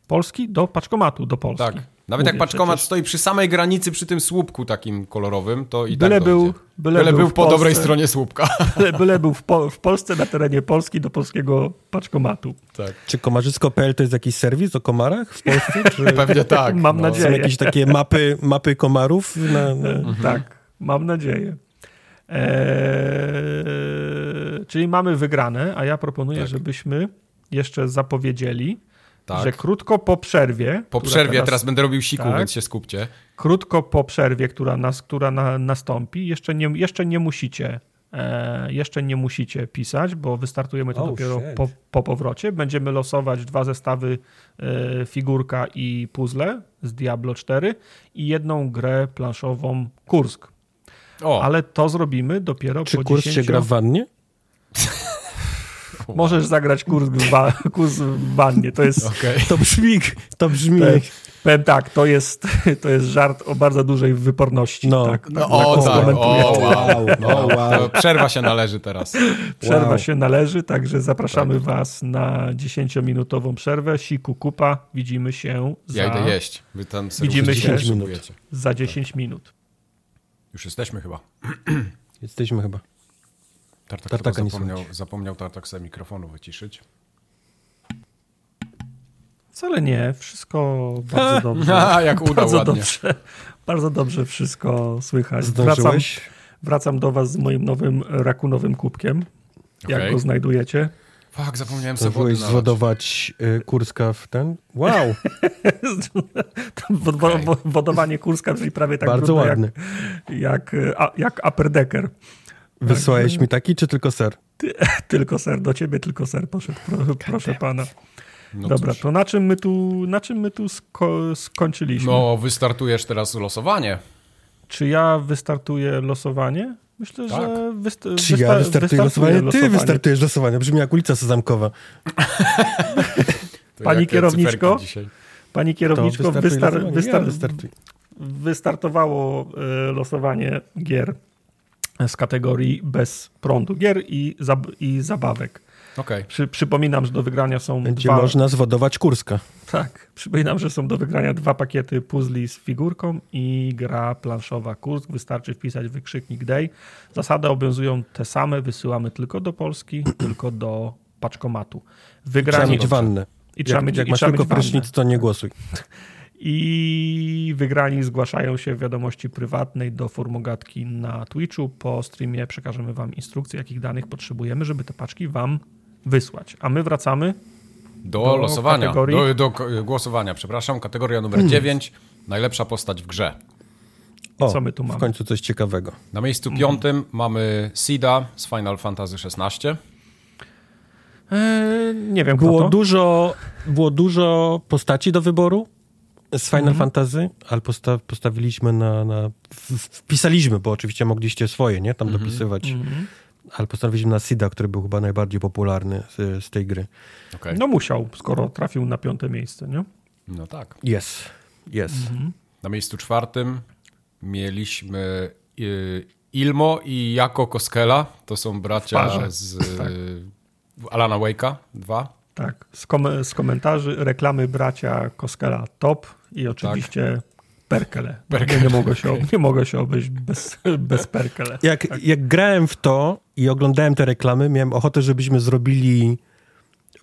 Polski, do paczkomatu do Polski. Tak. Nawet Mówię, jak paczkomat przecież... stoi przy samej granicy, przy tym słupku takim kolorowym, to i byle tak był, byle, byle, był, był po Polsce, dobrej stronie słupka. Byle, byle był w, po, w, Polsce na terenie Polski do polskiego paczkomatu. Tak. Czy komarzysko.pl to jest jakiś serwis o komarach w Polsce? Czy... Pewnie tak. Mam no. nadzieję. Są jakieś takie mapy, mapy komarów? Na, na... Mhm. Tak, mam nadzieję. Eee, czyli mamy wygrane, a ja proponuję, tak. żebyśmy jeszcze zapowiedzieli, tak. że krótko po przerwie. Po przerwie, teraz, teraz będę robił siku, tak, więc się skupcie. Krótko po przerwie, która, nas, która na, nastąpi, jeszcze nie, jeszcze nie musicie. E, jeszcze nie musicie pisać, bo wystartujemy to oh, dopiero po, po, powrocie. Będziemy losować dwa zestawy e, figurka i puzzle z Diablo 4 i jedną grę planszową Kursk. O. Ale to zrobimy dopiero Czy po Kursk 10... się gra w wannie? Możesz zagrać kurs w, ba, kurs w bannie. To jest. Okay. To brzmi. To brzmi. powiem tak, to jest, to jest żart o bardzo dużej wyporności. No, tak, no tak, o, tak. O, wow. No, wow. Przerwa się należy teraz. Przerwa wow. się należy, także zapraszamy tak. Was na 10-minutową przerwę. Siku kupa. Widzimy się za. Ja idę jeść. Wy tam Widzimy się minut. za 10 minut. Już jesteśmy chyba. Jesteśmy chyba. Tartak Tartaka zapomniał, zapomniał Tartak sobie mikrofonu wyciszyć. Wcale nie, wszystko bardzo dobrze. A, jak uda bardzo ładnie. Dobrze, bardzo dobrze wszystko słychać. Wracam, wracam do was z moim nowym rakunowym kubkiem. Okay. Jak go znajdujecie? Fak, zapomniałem sobie wody zwodować y, Kurska w ten? Wow! okay. Wodowanie Kurska brzmi prawie tak Bardzo ładny. jak, jak, jak Upper Decker. Wysłałeś tak, mi taki, czy tylko ser? Ty, tylko ser, do ciebie tylko ser poszedł, pro, proszę pana. No Dobra, cóż. to na czym my tu, na czym my tu sko skończyliśmy? No, wystartujesz teraz losowanie. Czy ja wystartuję losowanie? Myślę, tak. że wyst Czy ja wystartuję losowanie? Ty losowanie. wystartujesz losowanie. Brzmi jak ulica Sezamkowa. pani kierowniczko, pani kierowniczko, wystar wystar ja wystartowało y, losowanie gier z kategorii bez prądu gier i, zab i zabawek. Okay. Przy, przypominam, że do wygrania są Będzie dwa... można zwodować Kurska. Tak. Przypominam, że są do wygrania dwa pakiety puzli z figurką i gra planszowa Kursk. Wystarczy wpisać wykrzyknik day. Zasady obowiązują te same. Wysyłamy tylko do Polski, tylko do paczkomatu. Wygranie... Trzeba mieć wannę. I trzeba jak, mieć, jak i masz tylko prysznic, to nie głosuj i wygrani zgłaszają się w wiadomości prywatnej do formogatki na Twitchu. Po streamie przekażemy Wam instrukcje, jakich danych potrzebujemy, żeby te paczki Wam wysłać. A my wracamy do, do losowania, kategorii... do, do, głosowania, przepraszam. Kategoria numer hmm. 9, najlepsza postać w grze. O, Co my tu mamy? w końcu coś ciekawego. Na miejscu piątym hmm. mamy Sida z Final Fantasy XVI. Eee, nie wiem, było dużo, było dużo postaci do wyboru z Final mhm. Fantasy, ale posta postawiliśmy na, na wpisaliśmy, bo oczywiście mogliście swoje, nie, tam mhm. dopisywać. Mhm. Ale postawiliśmy na Sida, który był chyba najbardziej popularny z, z tej gry. Okay. No musiał, skoro trafił na piąte miejsce, nie? No tak. Jest, jest. Mhm. Na miejscu czwartym mieliśmy y, Ilmo i Jako Koskela. To są bracia z tak. Alana Wake'a 2. Tak, z, kom z komentarzy reklamy bracia Koskela top i oczywiście tak. Perkele. Perkele. Nie, mogę się, nie mogę się obejść bez, bez Perkele. Jak, tak. jak grałem w to i oglądałem te reklamy, miałem ochotę, żebyśmy zrobili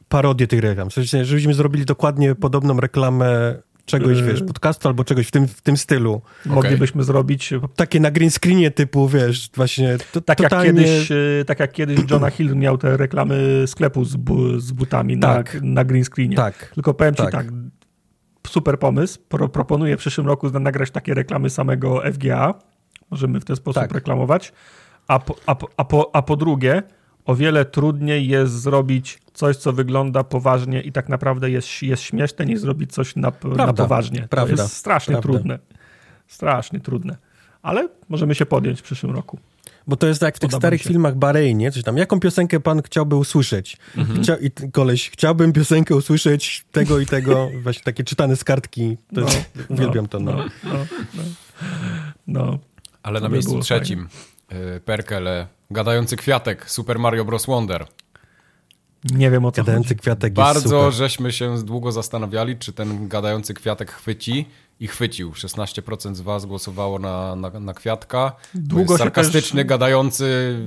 parodię tych reklam. W sensie, żebyśmy zrobili dokładnie podobną reklamę czegoś, wiesz, yy. podcastu albo czegoś w tym, w tym stylu. Moglibyśmy okay. zrobić... Takie na green screenie typu, wiesz, właśnie to, tak totalnie... Jak kiedyś, y, tak jak kiedyś Johna Hill miał te reklamy sklepu z, bu, z butami tak. na, na green screenie. Tak. Tylko powiem tak. ci tak, super pomysł. Pro, proponuję w przyszłym roku nagrać takie reklamy samego FGA. Możemy w ten sposób tak. reklamować. A po, a, a, po, a po drugie, o wiele trudniej jest zrobić coś, co wygląda poważnie i tak naprawdę jest, jest śmieszne, niż zrobić coś na, na poważnie. Prawda, to jest strasznie prawda. trudne. Strasznie trudne. Ale możemy się podjąć w przyszłym roku. Bo to jest jak w tych starych się. filmach Barei, nie? Coś tam, jaką piosenkę pan chciałby usłyszeć? Mhm. Chcia I koleś, chciałbym piosenkę usłyszeć tego i tego, właśnie takie czytane z kartki. To no, jest, no, uwielbiam to, no. No, no, no. no. Ale na miejscu trzecim fajnie. Perkele, gadający kwiatek, Super Mario Bros. Wonder. Nie wiem o co Gadający chodzi. kwiatek Bardzo super. żeśmy się długo zastanawiali, czy ten gadający kwiatek chwyci i chwycił. 16% z was głosowało na, na, na kwiatka. Długo sarkastyczny, też... gadający...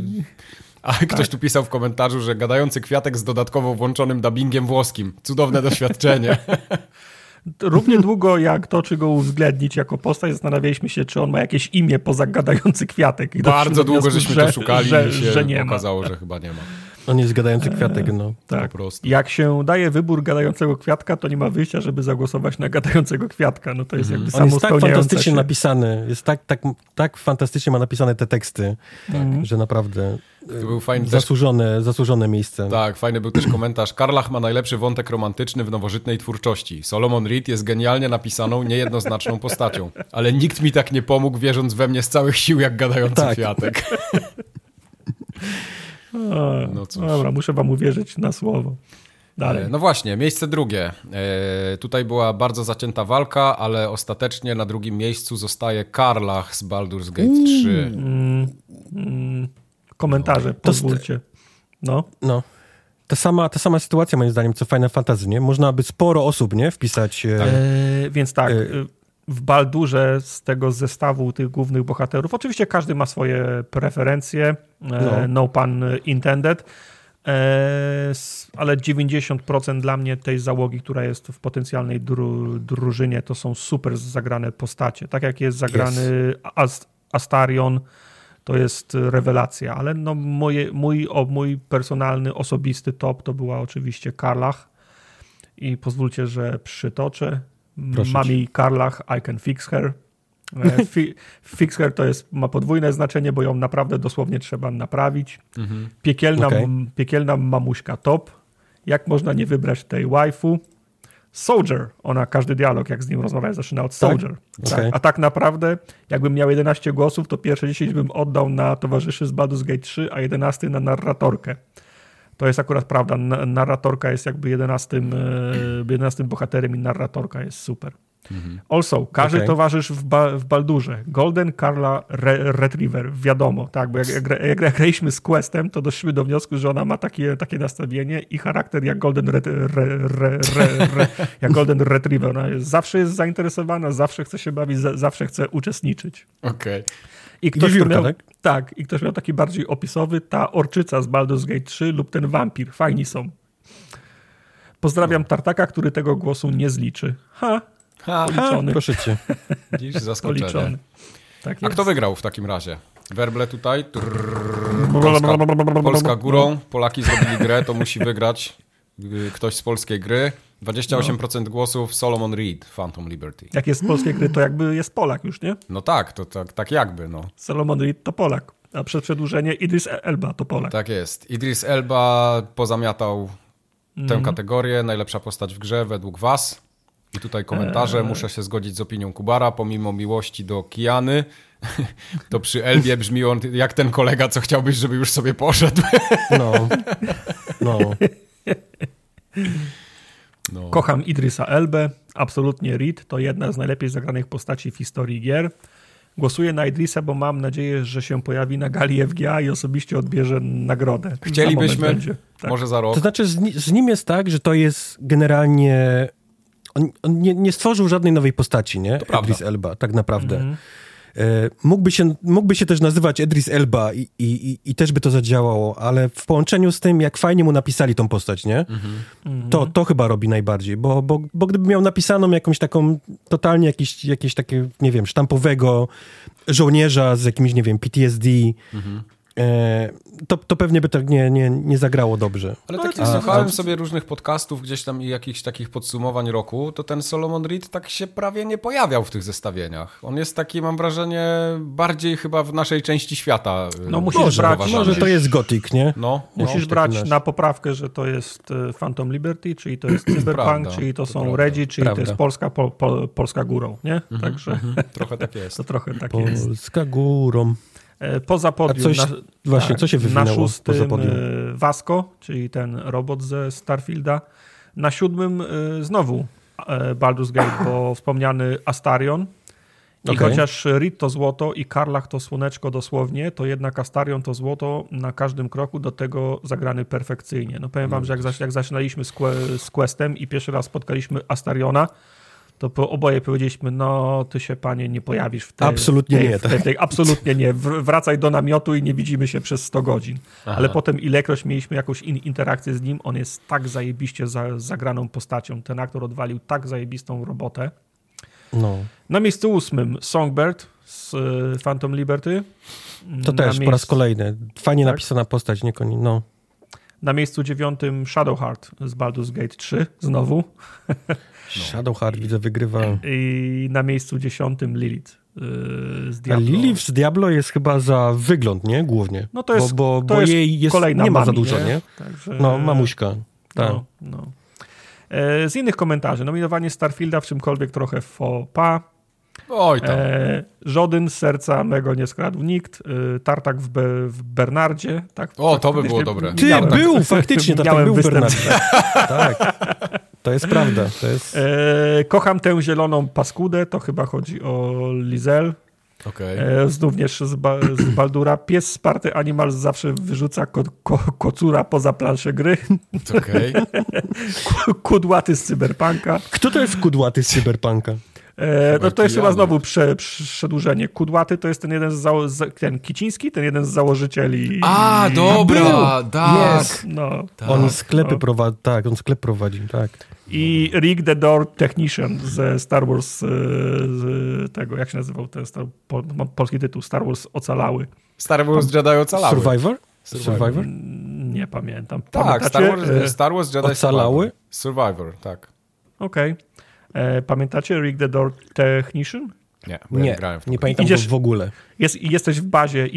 A tak. ktoś tu pisał w komentarzu, że gadający kwiatek z dodatkowo włączonym dubbingiem włoskim. Cudowne doświadczenie. Równie długo jak to, czy go uwzględnić jako postać, zastanawialiśmy się, czy on ma jakieś imię poza gadający kwiatek. I Bardzo długo żeśmy że, to szukali że, i się że nie okazało, ma. że chyba nie ma. On jest gadający kwiatek, no. Tak. Po prostu. Jak się daje wybór gadającego kwiatka, to nie ma wyjścia, żeby zagłosować na gadającego kwiatka. No to jest jakby mhm. On jest tak fantastycznie się. napisany, jest tak, tak, tak fantastycznie ma napisane te teksty, tak. że naprawdę to był fajny zasłużone, też... zasłużone miejsce. Tak, fajny był też komentarz. Karlach ma najlepszy wątek romantyczny w nowożytnej twórczości. Solomon Reed jest genialnie napisaną, niejednoznaczną postacią. Ale nikt mi tak nie pomógł, wierząc we mnie z całych sił, jak gadający tak. kwiatek. No cóż. Dobra, muszę wam uwierzyć na słowo. Dalej. E, no właśnie, miejsce drugie. E, tutaj była bardzo zacięta walka, ale ostatecznie na drugim miejscu zostaje Karlach z Baldur's Gate 3. Mm, mm, komentarze, no. pozwólcie. No. no. Ta sama, ta sama sytuacja moim zdaniem, co Final Fantasy, nie? Można by sporo osób, nie? Wpisać... E, e więc tak, e, w Baldurze z tego zestawu tych głównych bohaterów. Oczywiście każdy ma swoje preferencje, no, no pan intended, e, ale 90% dla mnie tej załogi, która jest w potencjalnej dru, drużynie, to są super zagrane postacie. Tak jak jest zagrany yes. Astarion, to jest rewelacja, ale no moje, mój, o, mój personalny, osobisty top to była oczywiście Karlach i pozwólcie, że przytoczę. Proszę Mami Karlach, I can fix her. E, fix her to jest, ma podwójne znaczenie, bo ją naprawdę dosłownie trzeba naprawić. Mhm. Piekielna, okay. piekielna mamuśka top. Jak można nie wybrać tej waifu? Soldier. Ona każdy dialog, jak z nim rozmawiać, zaczyna od tak? Soldier. Tak? Okay. A tak naprawdę, jakbym miał 11 głosów, to pierwsze 10 bym oddał na towarzyszy z Baldur's Gate 3, a 11 na narratorkę. To jest akurat prawda. Narratorka jest jakby jedenastym, e, jedenastym bohaterem i narratorka jest super. Mhm. Also, każdy okay. towarzysz w, ba w Baldurze. Golden Carla Re Retriever, wiadomo, tak, bo jak, jak, jak, jak graliśmy z Questem, to doszliśmy do wniosku, że ona ma takie, takie nastawienie i charakter jak Golden, re, re, re, jak Golden Retriever. Ona jest, zawsze jest zainteresowana, zawsze chce się bawić, zawsze chce uczestniczyć. Okej. Okay. I ktoś miał, tak? tak? i ktoś miał taki bardziej opisowy, ta orczyca z Baldur's Gate 3 lub ten wampir. Fajni są. Pozdrawiam Tartaka, który tego głosu nie zliczy. Ha, ha policzony. Ha, proszę cię. Dziś zaskoczenie. Policzony. Tak A kto wygrał w takim razie? Werble tutaj, trrr, Polska, Polska górą, Polaki zrobili grę, to musi wygrać y, ktoś z polskiej gry. 28% no. głosów Solomon Reed, Phantom Liberty. Jak jest z polskiej gry, to jakby jest Polak już, nie? No tak, to tak, tak jakby, no. Solomon Reed to Polak, a przed przedłużenie Idris Elba to Polak. Tak jest. Idris Elba pozamiatał mm. tę mhm. kategorię, najlepsza postać w grze według was. I tutaj komentarze, eee. muszę się zgodzić z opinią Kubara, pomimo miłości do Kiany, to przy Elbie brzmi on jak ten kolega, co chciałbyś, żeby już sobie poszedł. No, no. No. Kocham Idrisa Elbę, absolutnie Reed, to jedna z najlepiej zagranych postaci w historii gier. Głosuję na Idrisa, bo mam nadzieję, że się pojawi na gali FGA i osobiście odbierze nagrodę. Chcielibyśmy, tak. może za rok. To znaczy z, z, nim jest tak, że to jest generalnie... On, on nie, nie, stworzył żadnej nowej postaci, nie? To Idris Elba, tak naprawdę. Mm -hmm. E, mógłby się, mógłby się też nazywać Edris Elba i, i, i, też by to zadziałało, ale w połączeniu z tym, jak fajnie mu napisali tą postać, nie? Mhm. To, to chyba robi najbardziej, bo, bo, bo gdyby miał napisaną jakąś taką totalnie jakieś, jakieś takie, nie wiem, sztampowego żołnierza z jakimś, nie wiem, PTSD, mhm. E, to, to pewnie by tak nie, nie, nie zagrało dobrze. Ale tak jak słuchałem sobie różnych podcastów gdzieś tam i jakichś takich podsumowań roku, to ten Solomon Reed tak się prawie nie pojawiał w tych zestawieniach. On jest taki, mam wrażenie, bardziej chyba w naszej części świata. y, No musisz może, brać, może to jest Gothic, nie? No, musisz no, brać na poprawkę, że to jest y, Phantom Liberty, czyli to jest Cyberpunk, prawda, czyli to, to są prawda. Redzi, czyli prawda. to jest Polska, po, po, Polska górą, nie? Mhm, Także mhm. trochę tak jest. To trochę tak Polska jest. Polska górą. E, poza podium. coś, na, właśnie, tak, co się wywinęło Na szóstym poza podium? Vasco, czyli ten robot ze Starfielda. Na siódmym e, znowu e, Baldur's Gate, bo wspomniany Astarion. I okay. chociaż Rit to złoto i Karlach to słoneczko dosłownie, to jednak Astarion to złoto na każdym kroku, do tego zagrany perfekcyjnie. No powiem wam, że jak, jak zaczynaliśmy z, z Questem i pierwszy raz spotkaliśmy Astariona, to po, oboje powiedzieliśmy, no ty się panie nie pojawisz w tej... Absolutnie tej, nie. W tej, tej, absolutnie nie. Wracaj do namiotu i nie widzimy się przez 100 godzin. Aha. Ale potem ilekroć mieliśmy jakąś in, interakcję z nim, on jest tak zajebiście za, zagraną postacią. Ten aktor odwalił tak zajebistą robotę. No. Na miejscu ósmym Songbird z y, Phantom Liberty. To też miejscu... po raz kolejny. Fajnie tak? napisana postać, nie koni. No. Na miejscu dziewiątym Shadowheart z Baldur's Gate 3 znowu. No. Shadowheart widzę wygrywa. I na miejscu dziesiątym Lilith yy, z Diablo. A Lilith z Diablo jest chyba za wygląd, nie? Głównie. No to jest, bo, bo, to jest jej jest, kolejna nie ma mami, za dużo, nie? nie? Także, no, mamuśka. Tak. No, no. E, z innych komentarzy. Nominowanie Starfielda w czymkolwiek trochę faux pas. Oj tam. E, żaden z serca mego nie skradł nikt. E, tartak w, Be, w Bernardzie. Tak, o, to by było dobre. Ty, miałem, był, faktycznie, tartak był w Bernardzie. tak. To jest prawda. To jest... E, kocham tę zieloną paskudę, to chyba chodzi o Lizel. Okay. E, również z, ba, z Baldura. Pies sparty Animal zawsze wyrzuca ko, ko, kocura poza planszę gry. Okay. Kudłaty z Cyberpunka. Kto to jest kudłaty z Cyberpunka? E, no to jest chyba znowu prze, przedłużenie. Kudłaty to jest ten jeden z, zało- ten Kiciński, ten jeden z założycieli. A, dobra, tak. Yes. No, tak. On sklepy no. prowadzi, tak, on sklep prowadzi, tak. I Rick the Door Technician ze Star Wars, z tego, jak się nazywał ten Star, po, polski tytuł, Star Wars Ocalały. Star Wars Jedi Ocalały. Survivor? Survivor? Nie pamiętam. Tak, Star Wars, Star Wars Jedi Ocalały? Survivor, tak. Okej. Okay. E, pamiętacie Rick the Door Technician? Nie, nie, ja nie pamiętam Idziesz, w ogóle. Jest, jesteś w bazie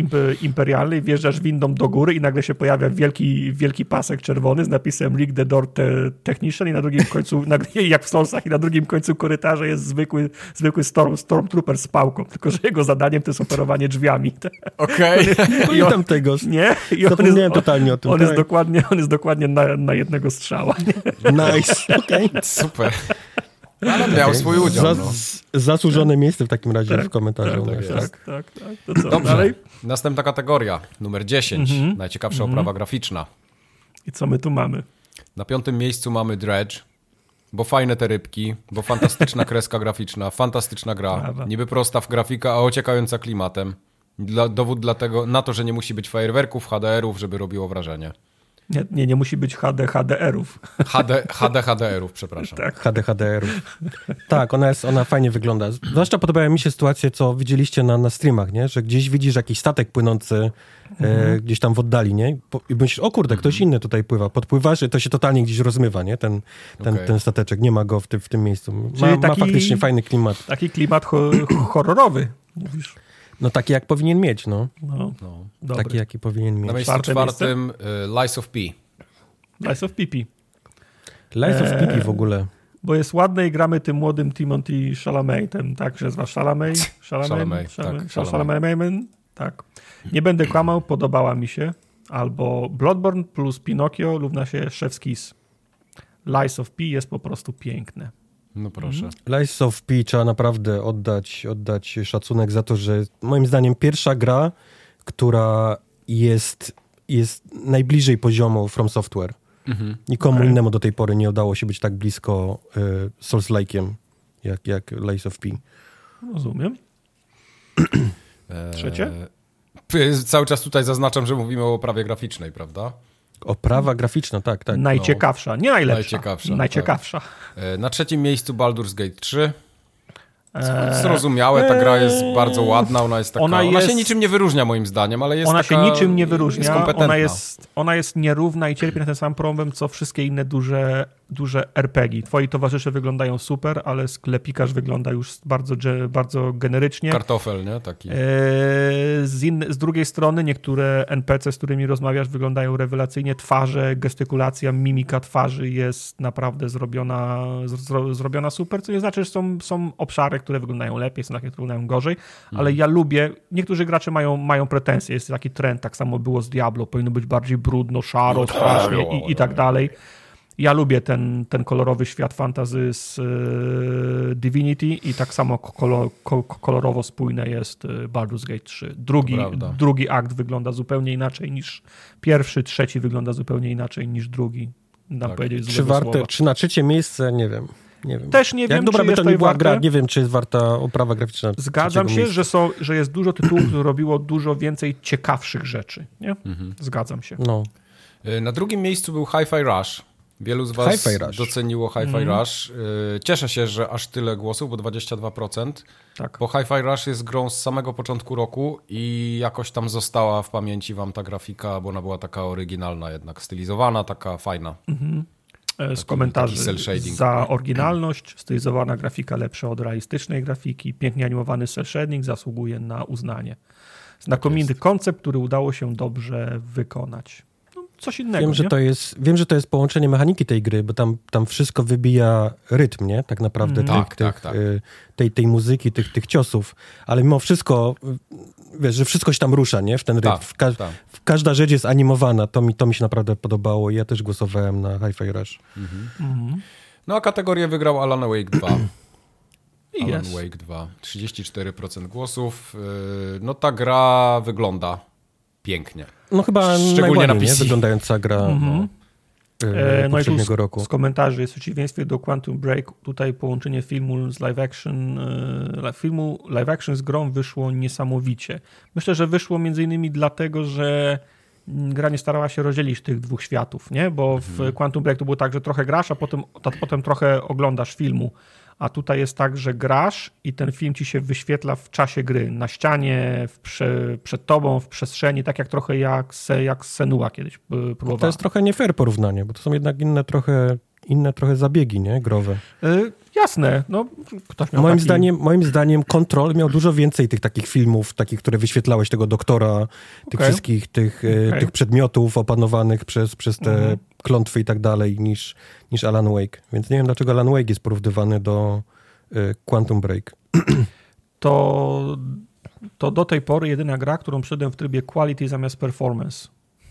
imperialnej, wjeżdżasz windą do góry i nagle się pojawia wielki, wielki pasek czerwony z napisem Rick the Door te, Technician i na drugim końcu, jak w Soulsach, i na drugim końcu korytarza jest zwykły, zwykły storm, Stormtrooper z pałką, tylko że jego zadaniem to jest operowanie drzwiami. Okej. Okay. Nie pamiętam tego. Nie? I on jest, totalnie o tym. On, tak. jest, dokładnie, on jest dokładnie na, na jednego strzała. Nie? Nice, okej. Okay. Super. Ale miał swój udział. Za, no. Zasłużone miejsce w takim razie tak, w komentarzu. Tak, tak, tak, tak, tak. To co, Dobrze. dalej? Następna kategoria, numer 10. Mhm. Najciekawsza mhm. oprawa graficzna. I co my tu mamy? Na piątym miejscu mamy Dredge, bo fajne te rybki, bo fantastyczna kreska graficzna, fantastyczna gra. Brawa. Niby prosta w grafika, a ociekająca klimatem. Dla, dowód dlatego na to, że nie musi być fajerwerków, HDR-ów, żeby robiło wrażenie. Nie, nie, nie musi być HD HDR-ów. HD, HD HDR-ów, przepraszam. Tak. HD HDR-ów. Tak, ona, jest, ona fajnie wygląda. Zwłaszcza podobają mi się sytuacje, co widzieliście na, na streamach, nie? że gdzieś widzisz jakiś statek płynący e, mhm. e, gdzieś tam w oddali, nie? I myślisz, o kurde, ktoś mhm. inny tutaj pływa. Podpływasz i to się totalnie gdzieś rozmywa, nie? Ten, ten, okay. ten stateczek. Nie ma go w, ty, w tym miejscu. Ma, taki, ma faktycznie fajny klimat. Taki klimat ho horrorowy, mówisz. No taki jak powinien mieć, no. no, no. Taki jaki powinien mieć. Na miejscu Czwarte czwartym miejsce? Lies of P. Lies of Pipi. Lies of Pipi w ogóle. Bo jest ładne i gramy tym młodym Timothy Chalametem, tak? Że nazywa Chalamet? Chalamet, Chalamet, tak. Chalamet. tak. Nie będę kłamał, podobała mi się. Albo Bloodborne plus Pinocchio równa się Chef's Kiss. Lies of P jest po prostu piękne. No proszę. Mhm. Lies of P trzeba naprawdę oddać, oddać szacunek za to, że moim zdaniem pierwsza gra, która jest, jest najbliżej poziomu From Software. Mhm. Nikomu okay. innemu do tej pory nie udało się być tak blisko y, Souls-like'iem jak, jak Lies of P. Rozumiem. Trzecie? Cały czas tutaj zaznaczam, że mówimy o oprawie graficznej, prawda? Oprawa graficzna, tak, tak. Najciekawsza, nie najlepsza. Najciekawsza. Najciekawsza. Tak. Na trzecim miejscu Baldur's Gate 3. E, zrozumiałe, ta gra jest eee, bardzo ładna, ona jest taka, ona, jest, ona się niczym nie wyróżnia moim zdaniem, ale jest Ona taka, się niczym nie wyróżnia, jest ona, jest, ona jest nierówna i cierpi na ten sam problem, co wszystkie inne duże, duże RPG. Twoi towarzysze wyglądają super, ale sklepikarz wygląda już bardzo, bardzo generycznie. Kartofel, nie? Taki. E, z, in, z drugiej strony niektóre NPC, z którymi rozmawiasz, wyglądają rewelacyjnie. Twarze, gestykulacja, mimika twarzy jest naprawdę zrobiona, zro, zrobiona super, co nie znaczy, że są, są obszary, które wyglądają lepiej, są takie, które wyglądają gorzej, ale mhm. ja lubię, niektórzy gracze mają, mają pretensje, jest taki trend, tak samo było z Diablo, powinno być bardziej brudno, szaro, no tak, strasznie i, i tak no. dalej. Ja lubię ten, ten kolorowy świat fantazy z y, Divinity i tak samo kolor, kolorowo spójne jest e, Baldur's Gate 3. Drugi, drugi akt wygląda zupełnie inaczej niż pierwszy, trzeci wygląda zupełnie inaczej niż drugi. Tak. Czy, warte, czy na trzecie miejsce, nie wiem. Nie wiem. Też nie Jak wiem, dobra czy by to nie była gra, nie wiem, czy jest warta oprawa graficzna. Zgadzam się, że, są, że jest dużo tytułów, które robiło dużo więcej ciekawszych rzeczy. Nie? Mhm. Zgadzam się. No. E, na drugim miejscu był Hi-Fi Rush. Wielu z was doceniło Hi-Fi mm. Rush. E, cieszę się, że aż tyle głosów, bo 22%. Tak. Bo Hi-Fi Rush jest grą z samego początku roku i jakoś tam została w pamięci wam ta grafika, bo ona była taka oryginalna jednak, stylizowana, taka fajna. Mhm. E, z komentarzy za oryginalność, stylizowana grafika lepsza od realistycznej grafiki, pięknie animowany cel shading zasługuje na uznanie. Znakomity tak koncept, który udało się dobrze wykonać. Coś innego. Wiem, że to jest, wiem, że to jest połączenie mechaniki tej gry, bo tam, tam wszystko wybija rytm, nie? Tak naprawdę mm. tych, tak, tych, tak, tak. Y, tej, tej muzyki, tych, tych ciosów, ale mimo wszystko wiesz, że wszystko się tam rusza, nie? W ten rytm. Tak, Ka tak. każda rzecz jest animowana. To mi, to mi się naprawdę podobało. Ja też głosowałem na Hi-Fi Rush. Mhm. Mhm. No a kategorię wygrał Alan Wake 2. Alan yes. Wake 2. 34% głosów. Y, no ta gra wygląda pięknie. No chyba Szczególnie na PC. wyglądająca gra. Mhm. No. E, no i tu roku. Z komentarzy jest w przeciwieństwie do Quantum Break, tutaj połączenie filmu z live action, e, filmu live action z grą wyszło niesamowicie. Myślę, że wyszło między innymi dlatego, że gra nie starała się rozdzielić tych dwóch światów, nie? Bo w mhm. Quantum Break to było tak, że trochę grasz, a potem, a potem trochę oglądasz filmu a tutaj jest tak, że grasz i ten film ci się wyświetla w czasie gry, na ścianie, prze, przed tobą, w przestrzeni, tak jak trochę jak, jak Senua kiedyś próbowałem. To jest trochę nie fair porównanie, bo to są jednak inne trochę, inne trochę zabiegi, nie? Growe. Y jasne, no ktoś miał moim, taki... zdaniem, moim zdaniem Control miał dużo więcej tych takich filmów, takich, które wyświetlałeś tego doktora, tych okay. wszystkich tych, y, okay. tych przedmiotów opanowanych przez, przez te mhm klątwy i tak dalej niż, niż Alan Wake. Więc nie wiem, dlaczego Alan Wake jest porównywany do y, Quantum Break. To, to do tej pory jedyna gra, którą przyszedłem w trybie quality zamiast performance,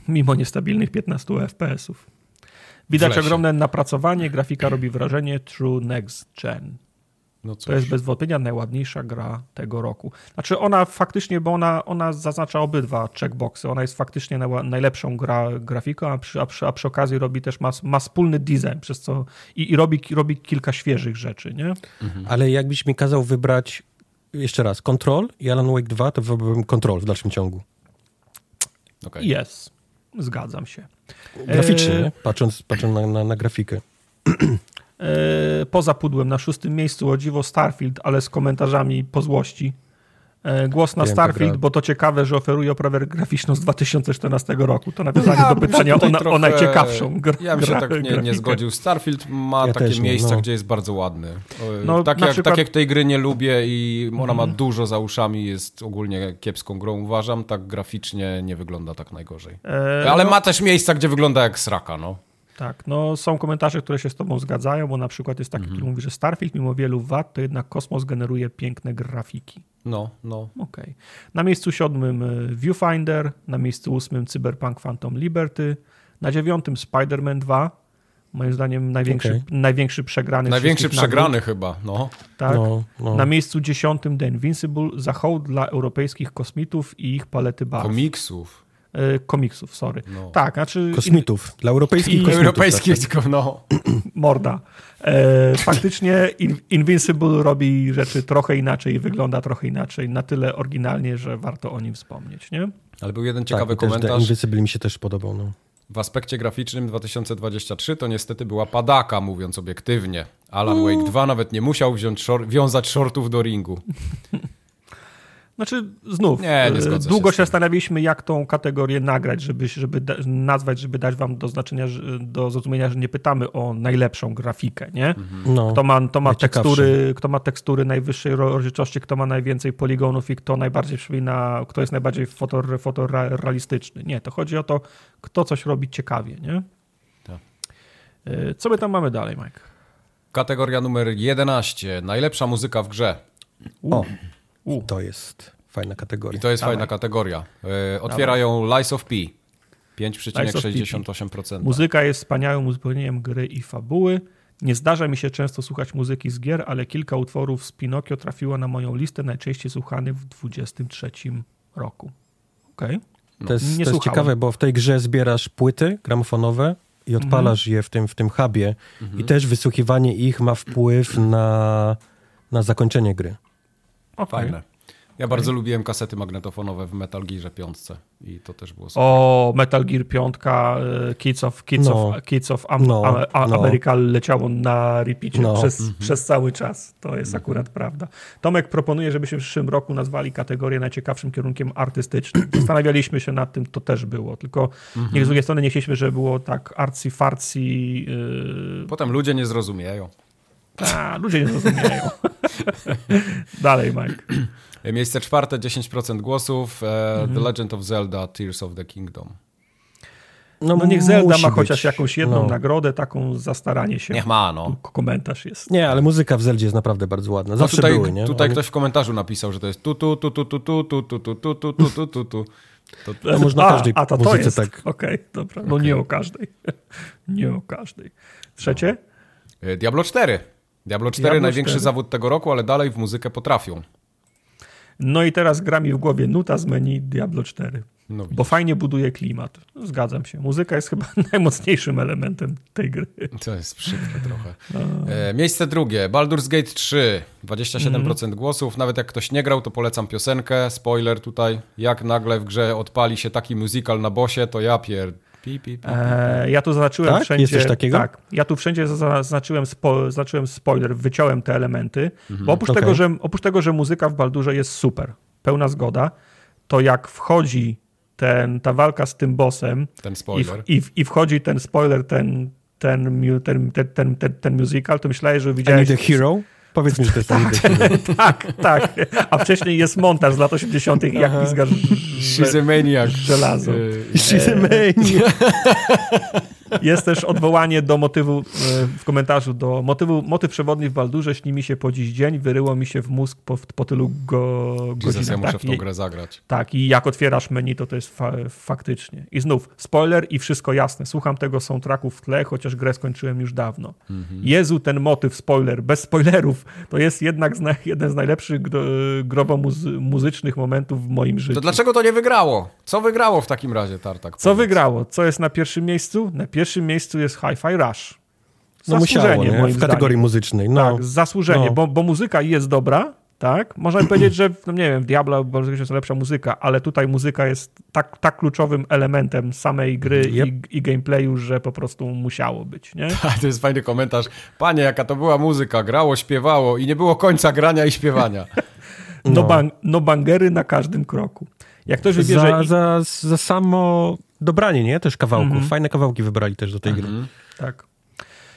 mimo niestabilnych 15 FPS-ów. Widać ogromne napracowanie, grafika robi wrażenie True Next Gen. No to jest bez wątpienia najładniejsza gra tego roku. Znaczy ona faktycznie, bo ona, ona zaznacza obydwa checkboxy. Ona jest faktycznie najlepszą gra, grafiką, a przy, a, przy, a przy okazji robi też ma, ma wspólny design, przez co i, i robi, robi kilka świeżych rzeczy, nie? Mhm. Ale jakbyś mi kazał wybrać jeszcze raz Control i Alan Wake 2, to wybrałbym Control w dalszym ciągu. Okay. Jest. Zgadzam się. Graficznie, e... patrząc, patrząc na, na, na grafikę. E, poza pudłem na szóstym miejscu o dziwo Starfield, ale z komentarzami po złości. E, głos na Starfield, bo to ciekawe, że oferuje oprawę graficzną z 2014 roku. To nawiązanie ja, do pytania o, trochę, o, najciekawszą grę. Ja bym się tak nie, nie, zgodził. Starfield ma ja takie miejsca, no. gdzie jest bardzo ładny. No, tak, jak, przykład... tak jak tej gry nie lubię i ona ma mhm. dużo za uszami, jest ogólnie kiepską grą, uważam, tak graficznie nie wygląda tak najgorzej. E, Ale no... ma też miejsca, gdzie wygląda jak sraka, no. Tak, no są komentarze, które się z tobą zgadzają, bo na przykład jest taki, mhm. który mówi, że Starfield mimo wielu wad, to jednak kosmos generuje piękne grafiki. No, no. Okej. Okay. Na miejscu siódmym e, Viewfinder, na miejscu ósmym Cyberpunk Phantom Liberty, na dziewiątym Spider-Man 2, moim zdaniem największy, okay. największy przegrany. Największy przegrany nagród. chyba, no. Tak. No, no. Na miejscu dziesiątym The Invincible, za hołd dla europejskich kosmitów i ich palety barw. Komiksów. E, komiksów, sorry. No. Tak, znaczy... Kosmitów, dla europejskich i, kosmitów. Europejskich, tak. tylko no. Morda. E, faktycznie In Invincible robi rzeczy trochę inaczej i wygląda trochę inaczej, na tyle oryginalnie, że warto o nim wspomnieć, nie? Ale był jeden ciekawy tak, komentarz. Invincible mi się też podobał, no. w aspekcie graficznym 2023 to niestety była padaka, mówiąc obiektywnie. Alan Wake 2 nawet nie musiał wziąć szor wiązać shortów do ringu. Znaczy, znów, nie, nie e, długo się, się zastanawialiśmy, jak tą kategorię nagrać, żeby, żeby da, nazwać, żeby dać wam do znaczenia, do zrozumienia, że nie pytamy o najlepszą grafikę, nie? Mhm. No, kto ma, kto ma tekstury, kto ma tekstury najwyższej rozdzielczości, kto ma najwięcej poligonów i kto najbardziej przypomina, kto jest najbardziej fotor, fotorealistyczny. Nie, to chodzi o to, kto coś robi ciekawie, nie? Tak. E, co my tam mamy dalej, Mike? Kategoria numer 11. Najlepsza muzyka w grze. O. U. To jest fajna kategoria. I to jest Dawaj. fajna kategoria. E, otwiera ją Lies of P. 5,68%. Muzyka jest wspaniałym uzupełnieniem gry i fabuły. Nie zdarza mi się często słuchać muzyki z gier, ale kilka utworów z Pinokio trafiło na moją listę najczęściej słuchanych w 23 roku. Okej. Okay. No. To, jest, to jest ciekawe, bo w tej grze zbierasz płyty gramofonowe i odpalasz mhm. je w tym, w tym hubie mhm. i też wysłuchiwanie ich ma wpływ na, na zakończenie gry. Okay. Fajne. Ja okay. bardzo lubiłem kasety magnetofonowe w Metal Gearze 5 i to też było super. O, Metal Gear 5, e, Kids of, Kids no. of, Kids of Am no. A, no. America leciało na repeacie no. przez, mm -hmm. przez cały czas. To jest mm -hmm. akurat prawda. Tomek proponuje, żebyśmy w przyszłym roku nazwali kategorię najciekawszym kierunkiem artystycznym. Zastanawialiśmy się nad tym, to też było, tylko mm -hmm. nie z drugiej strony nie chcieliśmy, żeby było tak arcy-farcy. Yy... Potem ludzie nie zrozumieją. A, ludzie nie zrozumieją. Dalej, Mike. Miejsce czwarte, 10% głosów. E, mhm. The Legend of Zelda, Tears of the Kingdom. No, no niech Zelda ma chociaż być. jakąś jedną no. nagrodę, taką za staranie się. Niech ma, no. Tu komentarz jest. Nie, ale muzyka w Zeldzie jest naprawdę bardzo ładna. Zawsze no tutaj, były, nie? Tutaj Oni... ktoś w komentarzu napisał, że to jest tu tu tu tu tu tu tu tu tu tu tu tu tu tu tu to, to można a, każdej a to to jest. tak. Okej, okay, dobra. No okay. nie o każdej. nie o każdej. Trzecie? Diablo 4. Diablo 4 Diablo największy 4. zawód tego roku, ale dalej w muzykę potrafią. No i teraz gra mi w głowie nuta z menu Diablo 4. No bo fajnie buduje klimat. Zgadzam się. Muzyka jest chyba najmocniejszym elementem tej gry. To jest przykre trochę. E, miejsce drugie. Baldur's Gate 3. 27% mm. głosów. Nawet jak ktoś nie grał, to polecam piosenkę. Spoiler tutaj. Jak nagle w grze odpali się taki musical na bosie, to ja pier... Pi, pi, pi, e, ja tu zaznaczyłem tak? wszędzie. Jest coś takiego? Tak. Ja tu wszędzie zaznaczyłem, spo, zaznaczyłem spoiler, wyciąłem te elementy. Mhm. Bo oprócz, okay. tego, że, oprócz tego, że muzyka w Baldurze jest super, pełna zgoda, to jak wchodzi ten, ta walka z tym bossem ten spoiler. I, i, i wchodzi ten spoiler, ten, ten, ten, ten, ten, ten, ten musical, to myślałeś, że widziałeś... I the hero? Powiedz mi, że to jest tak, tak, tak. A wcześniej jest montaż z lat 80., jak pizga She's a maniac. żelazo. She's a maniac. Jest też odwołanie do motywu e, w komentarzu, do motywu, motyw przewodni w Baldurze śni mi się po dziś dzień, wyryło mi się w mózg po, po tylu go, godzinach. ja muszę tak, w tą grę zagrać. Tak, i jak otwierasz menu, to to jest fa faktycznie. I znów, spoiler i wszystko jasne. Słucham tego soundtracku w tle, chociaż grę skończyłem już dawno. Mhm. Jezu, ten motyw, spoiler, bez spoilerów, to jest jednak z jeden z najlepszych gro growo-muzycznych momentów w moim życiu. To dlaczego to nie wygrało? Co wygrało w takim razie, Tartak? Co wygrało? Co jest na pierwszym miejscu? Na pierwszym miejscu jest Hi-Fi Rush. No musiało, nie? w kategorii zdaniem. muzycznej. No. Tak, zasłużenie, no. bo, bo muzyka jest dobra, tak? Można powiedzieć, że, no nie wiem, w Diablo jest lepsza muzyka, ale tutaj muzyka jest tak, tak kluczowym elementem samej gry yep. i, i, gameplayu, że po prostu musiało być, nie? to jest fajny komentarz. Panie, jaka to była muzyka, grało, śpiewało i nie było końca grania i śpiewania. no, no, bang, no bangery na każdym kroku. Jak ktoś wybierze... Za, za, za samo dobranie, nie? Też kawałków. Mm -hmm. Fajne kawałki wybrali też do tej mm -hmm. gry. Tak.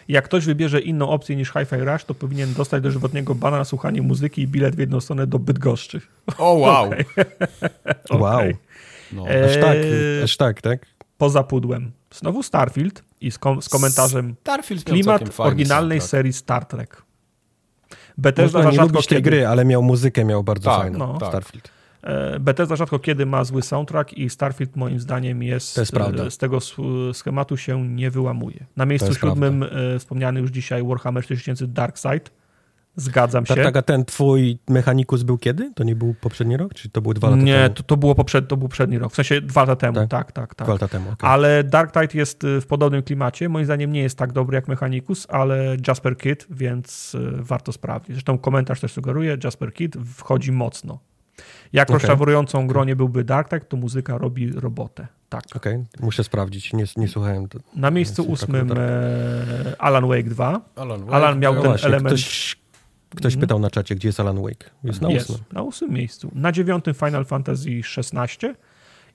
Jak ktoś wybierze inną opcję niż Hi-Fi Rush, to powinien dostać dożywotniego bana na słuchanie muzyki i bilet w jedną stronę do Bydgoszczy. O, wow. okay. wow. No. Aż tak, aż tak, tak? Poza pudłem. Znowu Starfield i z, kom z komentarzem Starfield klimat oryginalnej serii Star Trek. Bethesda Można nie lubić tej gry, ale miał muzykę, miał bardzo tak, fajną. No. Starfield. E, Bethesda rzadko kiedy ma zły soundtrack i Starfield moim zdaniem jest, jest e, z tego schematu się nie wyłamuje. Na miejscu siódmym prawda. E, wspomniany już dzisiaj Warhammer 4000 Darkside. Zgadzam się. Tak, a ten twój Mechanikus był kiedy? To nie był poprzedni rok? Czy to był dwa lata nie, temu? Nie, to, to, było poprzed, to był poprzedni rok. W sensie dwa lata temu, tak, tak, tak. tak. Dwa lata temu, okay. Ale Dark Tide jest w podobnym klimacie. Moim zdaniem nie jest tak dobry jak Mechanikus, ale Jasper Kid, więc warto sprawdzić. Zresztą komentarz też sugeruje, Jasper Kid wchodzi mocno Jak okay. rozczarowującą grą nie byłby Dark Tide, to muzyka robi robotę. Tak. Okej, okay. muszę sprawdzić, nie, nie słuchałem. To, Na miejscu ósmym e, Alan Wake 2. Alan, Wake, Alan miał ten właśnie, element... Ktoś, ktoś pytał na czacie, gdzie jest Alan Wake. Jest na ósmym. Jest, na ósmym miejscu. Na dziewiątym Final Fantasy XVI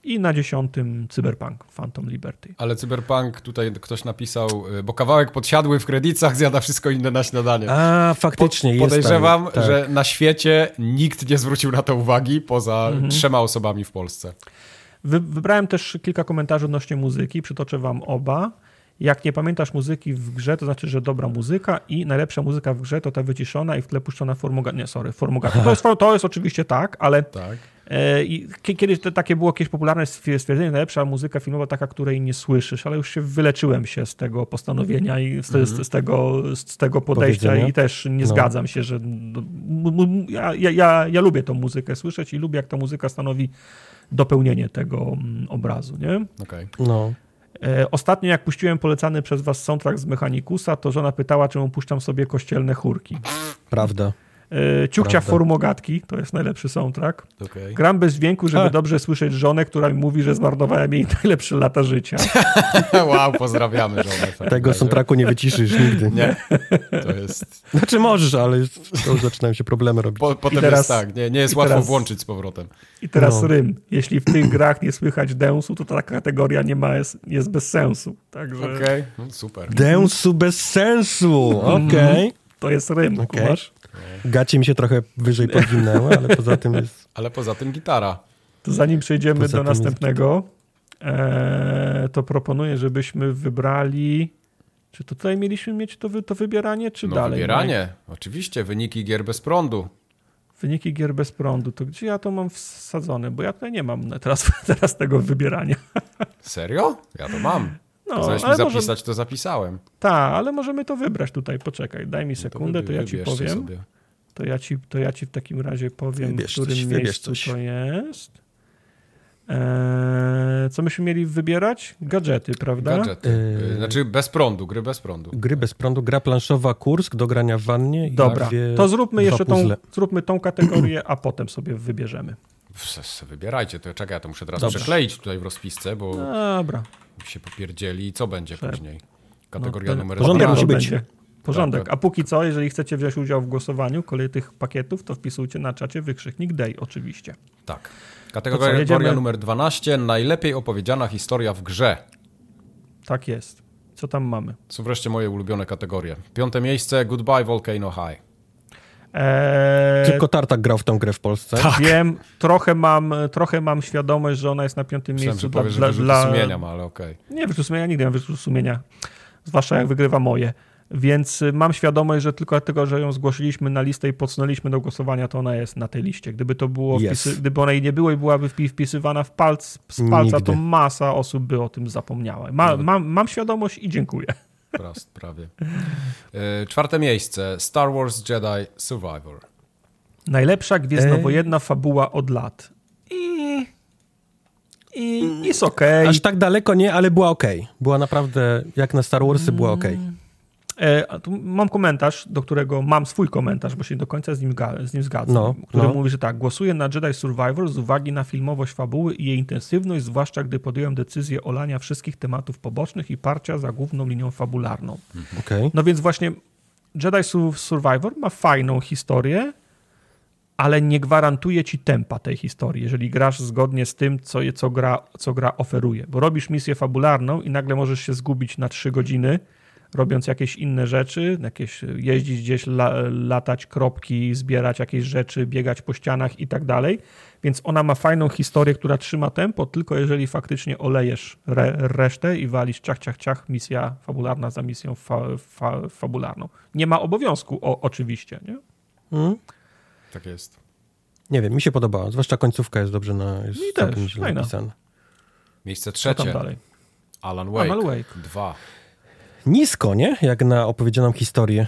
i na dziesiątym Cyberpunk Phantom Liberty. Ale Cyberpunk tutaj ktoś napisał, y, bo kawałek podsiadły w kredytach zjada wszystko inne na śniadanie. A, faktycznie po, Podejrzewam, tam, tak. że na świecie nikt nie zwrócił na to uwagi poza mhm. trzema osobami w Polsce. Wy, wybrałem też kilka komentarzy odnośnie muzyki, przytoczę wam oba. Jak nie pamiętasz muzyki w grze, to znaczy, że dobra muzyka i najlepsza muzyka w grze to ta wyciszona i w tle puszczona formogatka. Nie, sorry, formogatka. To jest, to jest oczywiście tak, ale tak. E, I kiedyś to takie było jakieś popularne stwierdzenie, najlepsza muzyka filmowa taka, której nie słyszysz, ale już się wyleczyłem się z tego postanowienia i z, mm z, z tego, z tego podejścia i też nie no. zgadzam się, że ja, ja, ja lubię tą muzykę słyszeć i lubię, jak ta muzyka stanowi dopełnienie tego mm, obrazu, nie? Okay. No. E, ostatnio jak puściłem polecany przez was soundtrack z Mechanikusa, to żona pytała, czemu puszczam sobie kościelne chórki. Prawda. E, ciukcia formogatki, to jest najlepszy soundtrack. Okay. Gram bez dźwięku, żeby dobrze słyszeć żonę, która mi mówi, że zmarnowałem jej najlepsze lata życia. wow, pozdrawiamy żonę. Tego soundtracku nie wyciszysz nigdy. Nie, to jest... Znaczy możesz, ale to zaczynają się problemy robić. Po, potem teraz, jest tak, nie, nie jest łatwo teraz, włączyć z powrotem. I teraz no. rym. Jeśli w tych grach nie słychać densu, to ta kategoria nie ma, jest, jest bez sensu. Także... Okej, okay. no, super. Densu bez sensu, okej. Okay. To jest rym, okay. kumasz? Gacie mi się trochę wyżej podwinęły, ale poza tym jest... Ale poza tym gitara. To zanim przejdziemy poza do następnego, e, to proponuję, żebyśmy wybrali... Czy tutaj mieliśmy mieć to, to wybieranie, czy no, dalej? wybieranie, oczywiście. Wyniki gier bez prądu. Wyniki gier bez prądu. To gdzie ja to mam wsadzone? Bo ja tutaj nie mam teraz, teraz tego wybierania. Serio? Ja to mam. No, Zamiast mi zapisać, może... to zapisałem. Tak, ale możemy to wybrać tutaj. Poczekaj, daj mi no sekundę, to, to ja ci powiem. Sobie. To ja ci, to ja ci w takim razie powiem, wybierz w którym coś, miejscu to jest. Eee, co myśmy mieli wybierać? Gadżety, prawda? Gadżety. Eee... Znaczy bez prądu, gry bez prądu. Gry bez prądu, gra planszowa Kursk do grania w wannie. Dobra, to zróbmy jeszcze tą, zróbmy tą kategorię, a potem sobie wybierzemy. Wybierajcie, to czekaj, ja to muszę teraz Dobra. przekleić tutaj w rozpisce, bo... Dobra się popierdzieli i co będzie później? Kategoria no, numer Porządek musi być. Porządek. Tak, tak. A póki co, jeżeli chcecie wziąć udział w głosowaniu kolej tych pakietów, to wpisujcie na czacie wykrzyknik DAY oczywiście. Tak. Kategoria jedziemy... numer 12. Najlepiej opowiedziana historia w grze. Tak jest. Co tam mamy? Są wreszcie moje ulubione kategorie. Piąte miejsce Goodbye Volcano High. Eee, Tylko Tartak grał w tę grę w Polsce. Tak. Wiem, trochę mam, trochę mam świadomość, że ona jest na piątym Myślałem, miejscu. Że dla, że dla, sumienia ma, ale okej. Okay. Nie, wyrzutu sumienia nigdy nie mam wyrzutu sumienia. Zwłaszcza jak wygrywa moje. Więc y, mam świadomość, że tylko dlatego, że ją zgłosiliśmy na listę i podsunęliśmy do głosowania, to ona jest na tej liście. Gdyby to było, wpisy, gdyby ona jej nie było i byłaby wpisywana w palc, z palca, Nigdy. to masa osób by o tym zapomniała. Ma, mam, mam świadomość i dziękuję. Prost, prawie. E, czwarte miejsce. Star Wars Jedi Survivor. Najlepsza gwiezdnowojenna fabuła od lat. I... I jest okej. Okay. Aż tak daleko nie, ale była okej. Okay. Była naprawdę, jak na Star Warsy, była okej. Okay. E, mam komentarz, do którego mam swój komentarz, bo się do końca z nim, z nim zgadzam, no, który no. mówi, że tak, głosuję na Jedi Survivor z uwagi na filmowość fabuły i jej intensywność, zwłaszcza gdy podjąłem decyzję olania wszystkich tematów pobocznych i parcia za główną linią fabularną. Mhm. Okay. No więc właśnie Jedi Survivor ma fajną historię, ale nie gwarantuje ci tempa tej historii, jeżeli grasz zgodnie z tym, co, co, gra, co gra oferuje. Bo robisz misję fabularną i nagle możesz się zgubić na trzy godziny, robiąc jakieś inne rzeczy, jakieś jeździć gdzieś, la, latać kropki, zbierać jakieś rzeczy, biegać po ścianach i tak dalej. Więc ona ma fajną historię, która trzyma tempo, tylko jeżeli faktycznie olejesz re, resztę i walisz ciach, ciach, ciach, misja fabularna za misją fa, fa, fabularną. Nie ma obowiązku, o, oczywiście, nie? Hmm? Tak jest. Nie wiem, mi się podobała, zwłaszcza końcówka jest dobrze na, jest mi też, napisana. Miejsce trzecie. dalej? Alan Wake. Alan Wake. Dwa nisko, nie? Jak na opowiedzianą historię.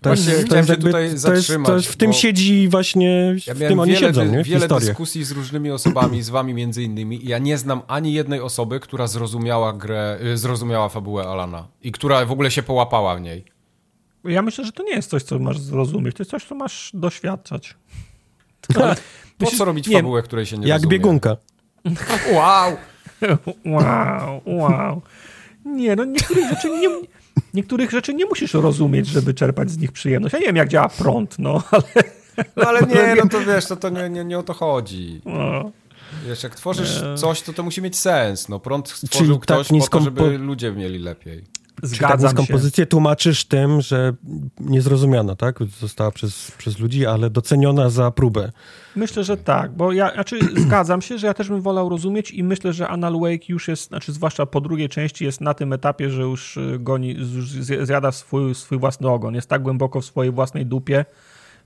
To właśnie jest, to jest jakby, tutaj to jest, to jest w tym siedzi właśnie, ja w tym oni wiele, siedzą, nie? W wiele historię. dyskusji z różnymi osobami, z wami między innymi i ja nie znam ani jednej osoby, która zrozumiała grę, y, zrozumiała fabułę Alana i która w ogóle się połapała w niej. Ja myślę, że to nie jest coś, co masz zrozumieć, to jest coś, co masz doświadczać. Po co robić fabułę, której się nie Jak rozumie? biegunka. Wow! Wow, wow. Nie, no niektórych rzeczy nie, niektórych rzeczy nie musisz rozumieć, żeby czerpać z nich przyjemność. Ja nie wiem, jak działa prąd, no, ale... No ale nie, no to wiesz, to, to nie, nie, nie o to chodzi. No. Wiesz, jak tworzysz coś, to to musi mieć sens. No prąd Czyli stworzył tak ktoś po niską to, żeby po- ludzie mieli lepiej. Czy taką Zgadzam się. kompozycję tłumaczysz tym, że niezrozumiana, tak? Została przez, przez ludzi, ale doceniona za próbę. Myślę, że tak, bo ja znaczy, zgadzam się, że ja też bym wolał rozumieć i myślę, że Anal Wake już jest, znaczy zwłaszcza po drugiej części jest na tym etapie, że już y, goni, już zjada swój, swój własny ogon. Jest tak głęboko w swojej własnej dupie,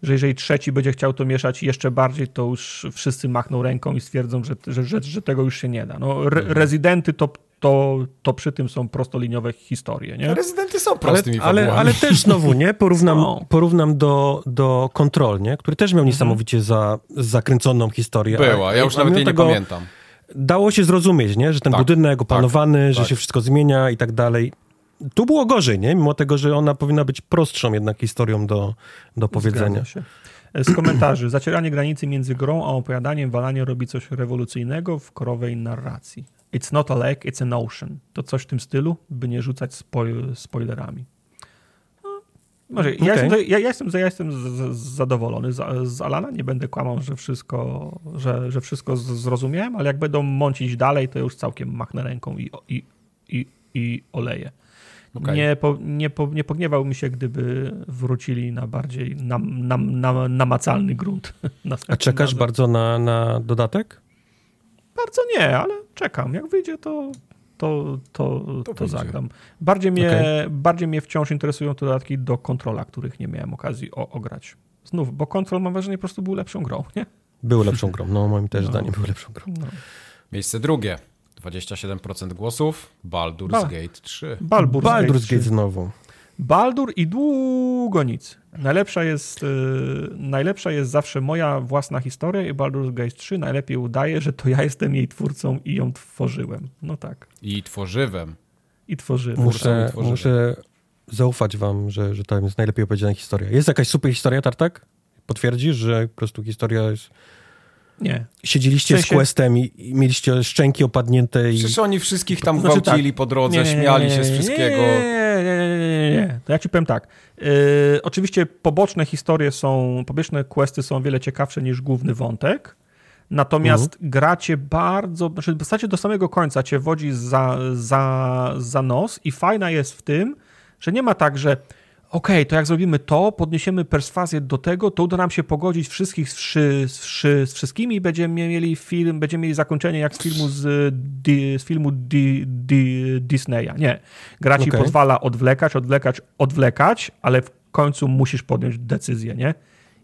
że jeżeli trzeci będzie chciał to mieszać jeszcze bardziej, to już wszyscy machną ręką i stwierdzą, że, że, że, że tego już się nie da. No, re, rezydenty to, to, to przy tym są prostoliniowe historie, nie? Rezydenty są Ale, prostymi ale, fabułami. ale też znowu, nie? Porównam, Są. porównam do, do Control, nie? Który też miał niesamowicie za, zakręconą historię. Była, A- ja już nawet jej nie tego pamiętam. Dało się zrozumieć, nie? Że ten Tak, budynek opanowany, że tak. się wszystko zmienia i tak dalej. Tu było gorzej, nie? Mimo tego, że ona powinna być prostszą jednak historią do, do powiedzenia. Się. Z komentarzy. Zacieranie granicy między grą a opowiadaniem Walanie robi coś rewolucyjnego w korowej narracji. It's not a lake, it's an ocean. To coś w tym stylu, by nie rzucać spoj- spoilerami. No, może ja, Okej. jestem, ja, ja jestem, ja jestem z, z, zadowolony z, z Alana. Nie będę kłamał, że wszystko, że, że wszystko zrozumiałem, ale jak będą mącić dalej, to już całkiem machnę ręką i, i, i, i oleję. Okej. Nie, po, nie, po, nie pogniewał mi się, gdyby wrócili na bardziej nam, nam, nam, namacalny grunt. A czekasz razem. bardzo na, na dodatek? Bardzo nie, ale czekam. Jak wyjdzie, to, to, to, to, wyjdzie. zagram. Bardziej mnie, Okej. bardziej mnie wciąż interesują te dodatki do kontrola, których nie miałem okazji o, ograć. Znów, bo kontrol mam wrażenie po prostu był lepszą grą, nie? Były lepszą grą. No, moim też No. zdaniem były lepszą grą. No. Miejsce drugie. 27% głosów. Baldur's Ba- Gate 3. Baldur's, Baldur's Gate Gate 3. znowu. Baldur i długo nic. Najlepsza jest, yy, najlepsza jest zawsze moja własna historia i Baldur's Gate 3 najlepiej udaje, że to ja jestem jej twórcą i ją tworzyłem. No tak. I tworzywem. I tworzyłem. Muszę, tworzymy. muszę zaufać wam, że, że to jest najlepiej opowiedziana historia. Jest jakaś super historia, Tartak? Potwierdzisz, że po prostu historia jest... Nie. Siedzieliście W sensie- z Questem i, i mieliście szczęki opadnięte i... Przecież oni wszystkich tam Znaczy gwałcili tak. po drodze, Nie, śmiali się z wszystkiego. Nie, nie, nie, nie, nie, nie. To ja ci powiem tak. Yy, oczywiście poboczne historie są, poboczne questy są o wiele ciekawsze niż główny wątek. Natomiast gracie bardzo, znaczy w zasadzie do samego końca cię wodzi za, za, za nos i fajna jest w tym, że nie ma tak, że okej, to jak zrobimy to, podniesiemy perswazję do tego, to uda nam się pogodzić wszystkich z, wszy, z, wszy, z wszystkimi i będziemy mieli film, będziemy mieli zakończenie jak z filmu z, di, z filmu di, di, Disneya. Nie. Gra ci Okej. pozwala odwlekać, odwlekać, odwlekać, ale w końcu musisz podjąć decyzję, nie?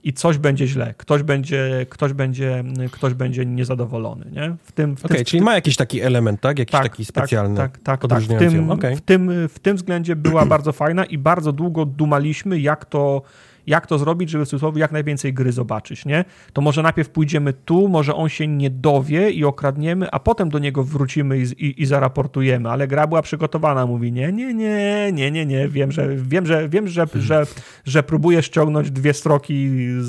I coś będzie źle, ktoś będzie, ktoś będzie, ktoś będzie niezadowolony, nie? W tym, w Okej, tym, czyli ma jakiś taki element, tak? Jakiś taki specjalny, tak, tak, tak, tak. W, tym, Okej. w, tym, w tym względzie była bardzo fajna i bardzo długo dumaliśmy, jak to, jak to zrobić, żeby w cudzysłowie jak najwięcej gry zobaczyć, nie? To może najpierw pójdziemy tu, może on się nie dowie i okradniemy, a potem do niego wrócimy i, i, i zaraportujemy, ale gra była przygotowana, mówi nie, nie, nie, nie, nie, nie, wiem, że, wiem, że, wiem, że, że, że próbuję ściągnąć dwie stroki z,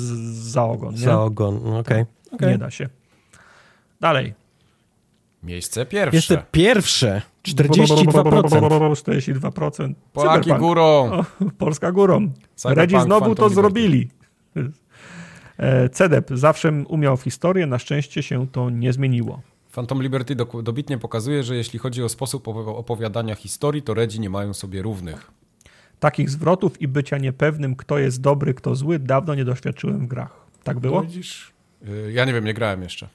za ogon, nie? Za ogon, no, okej. Okej. Nie da się. Dalej. Miejsce pierwsze. Jeszcze pierwsze, 42%. 42%. Polaki Cyberpunk. górą. O, Polska górą. Redzi znowu to zrobili. E, CEDEP zawsze umiał w historię, na szczęście się to nie zmieniło. Phantom Liberty dobitnie pokazuje, że jeśli chodzi o sposób opo- opowiadania historii, to Redzi nie mają sobie równych. Takich zwrotów i bycia niepewnym, kto jest dobry, kto zły, dawno nie doświadczyłem w grach. Tak było? No Widzisz? Y, Ja nie wiem, nie grałem jeszcze.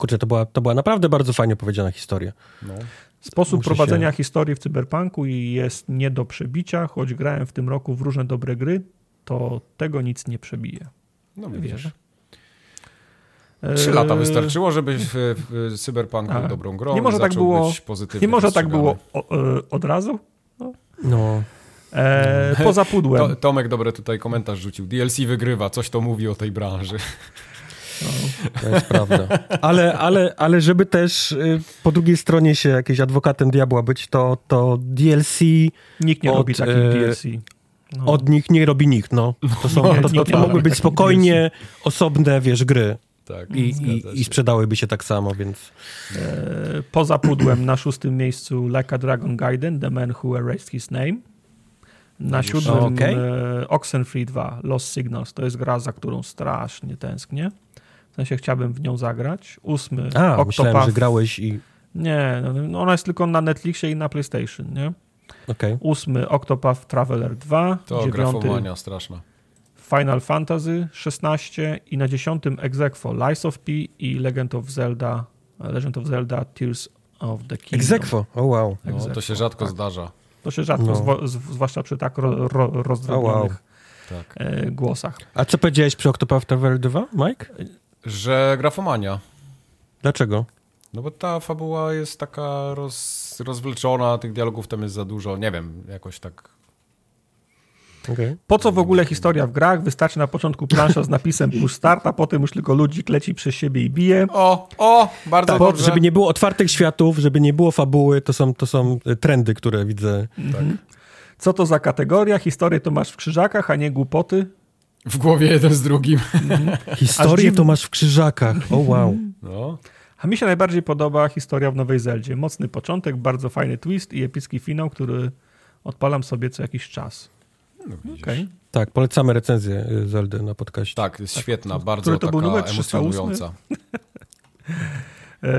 Kurczę, to była, to była naprawdę bardzo fajnie opowiedziana historia. No. Sposób Muszę prowadzenia się- historii w cyberpunku jest nie do przebicia, choć grałem w tym roku w różne dobre gry, to tego nic nie przebije. No Wierzę. widzisz. Trzy lata E, wystarczyło, żeby w, w Cyberpunk był A. dobrą grą Nie może i tak było- być pozytywnie Nie może tak było o, e, od razu? No, E, poza pudłem. To, Tomek dobre tutaj komentarz rzucił. DLC wygrywa, coś to mówi o tej branży. To jest prawda. Ale, ale, ale żeby też y, po drugiej stronie się jakimś adwokatem diabła być, to, to DLC Nikt nie od, robi takich e, DLC. No. Od nich nie robi nikt, no. To, są, to, to, to mogły być spokojnie osobne, wiesz, gry. Tak, I, i, I, sprzedałyby się tak samo, więc... E, poza pudłem na szóstym miejscu Like a Dragon Gaiden, The Man Who Erased His Name. Na siódmym okay. e, Oxenfree 2, Lost Signals. To jest gra, za którą strasznie tęsknię. Sensie chciałbym w nią zagrać. Ósmy A, Octopath. myślałem, że grałeś i... Nie, no, no ona jest tylko na Netflixie i na PlayStation, nie? Okay. Ósmy Octopath Traveler 2. To dziewiąty, straszna. Final Fantasy 16 i na dziesiątym Exequo Lies of P i Legend of Zelda Legend of Zelda Tears of the Kingdom. Exequo, oh wow. No, to się rzadko tak. zdarza. To się rzadko, no. zwłaszcza przy tak ro, ro, rozdrobnionych oh, wow. tak. E, głosach. A co powiedziałeś przy Octopath Traveler 2, Mike? Że grafomania. Dlaczego? No bo ta fabuła jest taka roz, rozwleczona, tych dialogów tam jest za dużo, nie wiem, jakoś tak Okay. Po co w ogóle historia w grach? Wystarczy na początku plansza z napisem push start, a potem już tylko ludzik leci przez siebie i bije. O, o, bardzo tak, dobrze. Żeby nie było otwartych światów, żeby nie było fabuły, to są, to są e, trendy, które widzę. Mhm. Co to za kategoria? Historię to masz w krzyżakach, a nie głupoty? W głowie jeden z drugim. Mhm. Historię to masz w krzyżakach. O oh, wow. No. A mi się najbardziej podoba historia w Nowej Zeldzie. Mocny początek, bardzo fajny twist i epicki finał, który odpalam sobie co jakiś czas. No, okay. Tak, polecamy recenzję y, Zeldy na podcaście. Tak, jest tak, świetna, bardzo to taka był numer emocjonująca.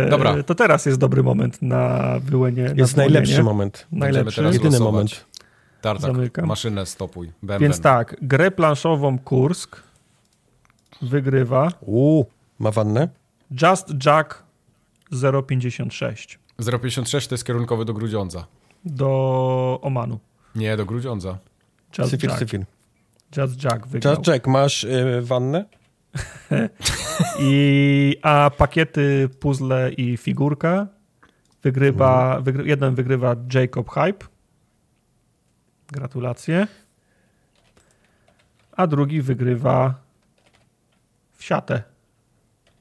Dobra. To teraz jest dobry moment na wyłenie. Jest na najlepszy moment. Najlepszy. Jedyny losować. moment. Tartak, Zamykam. maszynę stopuj. Więc tak, grę planszową Kursk wygrywa. Uuu, ma wannę? Just Jack 056. 056 to jest kierunkowy do Grudziądza. Do Omanu. Nie, do Grudziądza. Just syfir, Jack. Syfir. Just Jack wygrał. Just Jack, masz y, wannę? I, a pakiety, puzzle i figurka wygrywa, mhm. wygry, jeden wygrywa Jacob Hype. Gratulacje. A drugi wygrywa Wsiatę.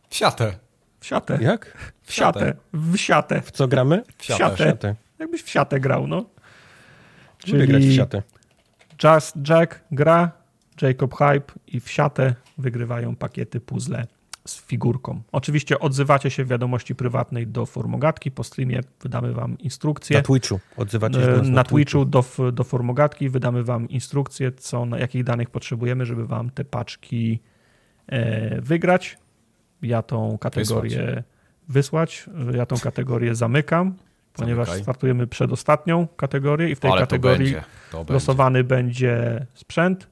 Wsiatę. Wsiatę. Jak? Wsiatę. W siatę. W co gramy? W siatę. Jakbyś w siatę grał, no. Czyli... Lubię grać w siatę. Just Jack gra, Jacob Hype i Wsiatę wygrywają pakiety puzzle z figurką. Oczywiście odzywacie się w wiadomości prywatnej do formogatki, po streamie wydamy wam instrukcję. Na Twitchu odzywacie się do Na, na Twitchu do, do formogatki wydamy wam instrukcję, co, na jakich danych potrzebujemy, żeby wam te paczki e, wygrać. Ja tą kategorię wysłać. wysłać. Ja tą kategorię zamykam ponieważ Zamykaj. startujemy przedostatnią kategorię i w tej Ale kategorii to będzie, to losowany będzie. sprzęt.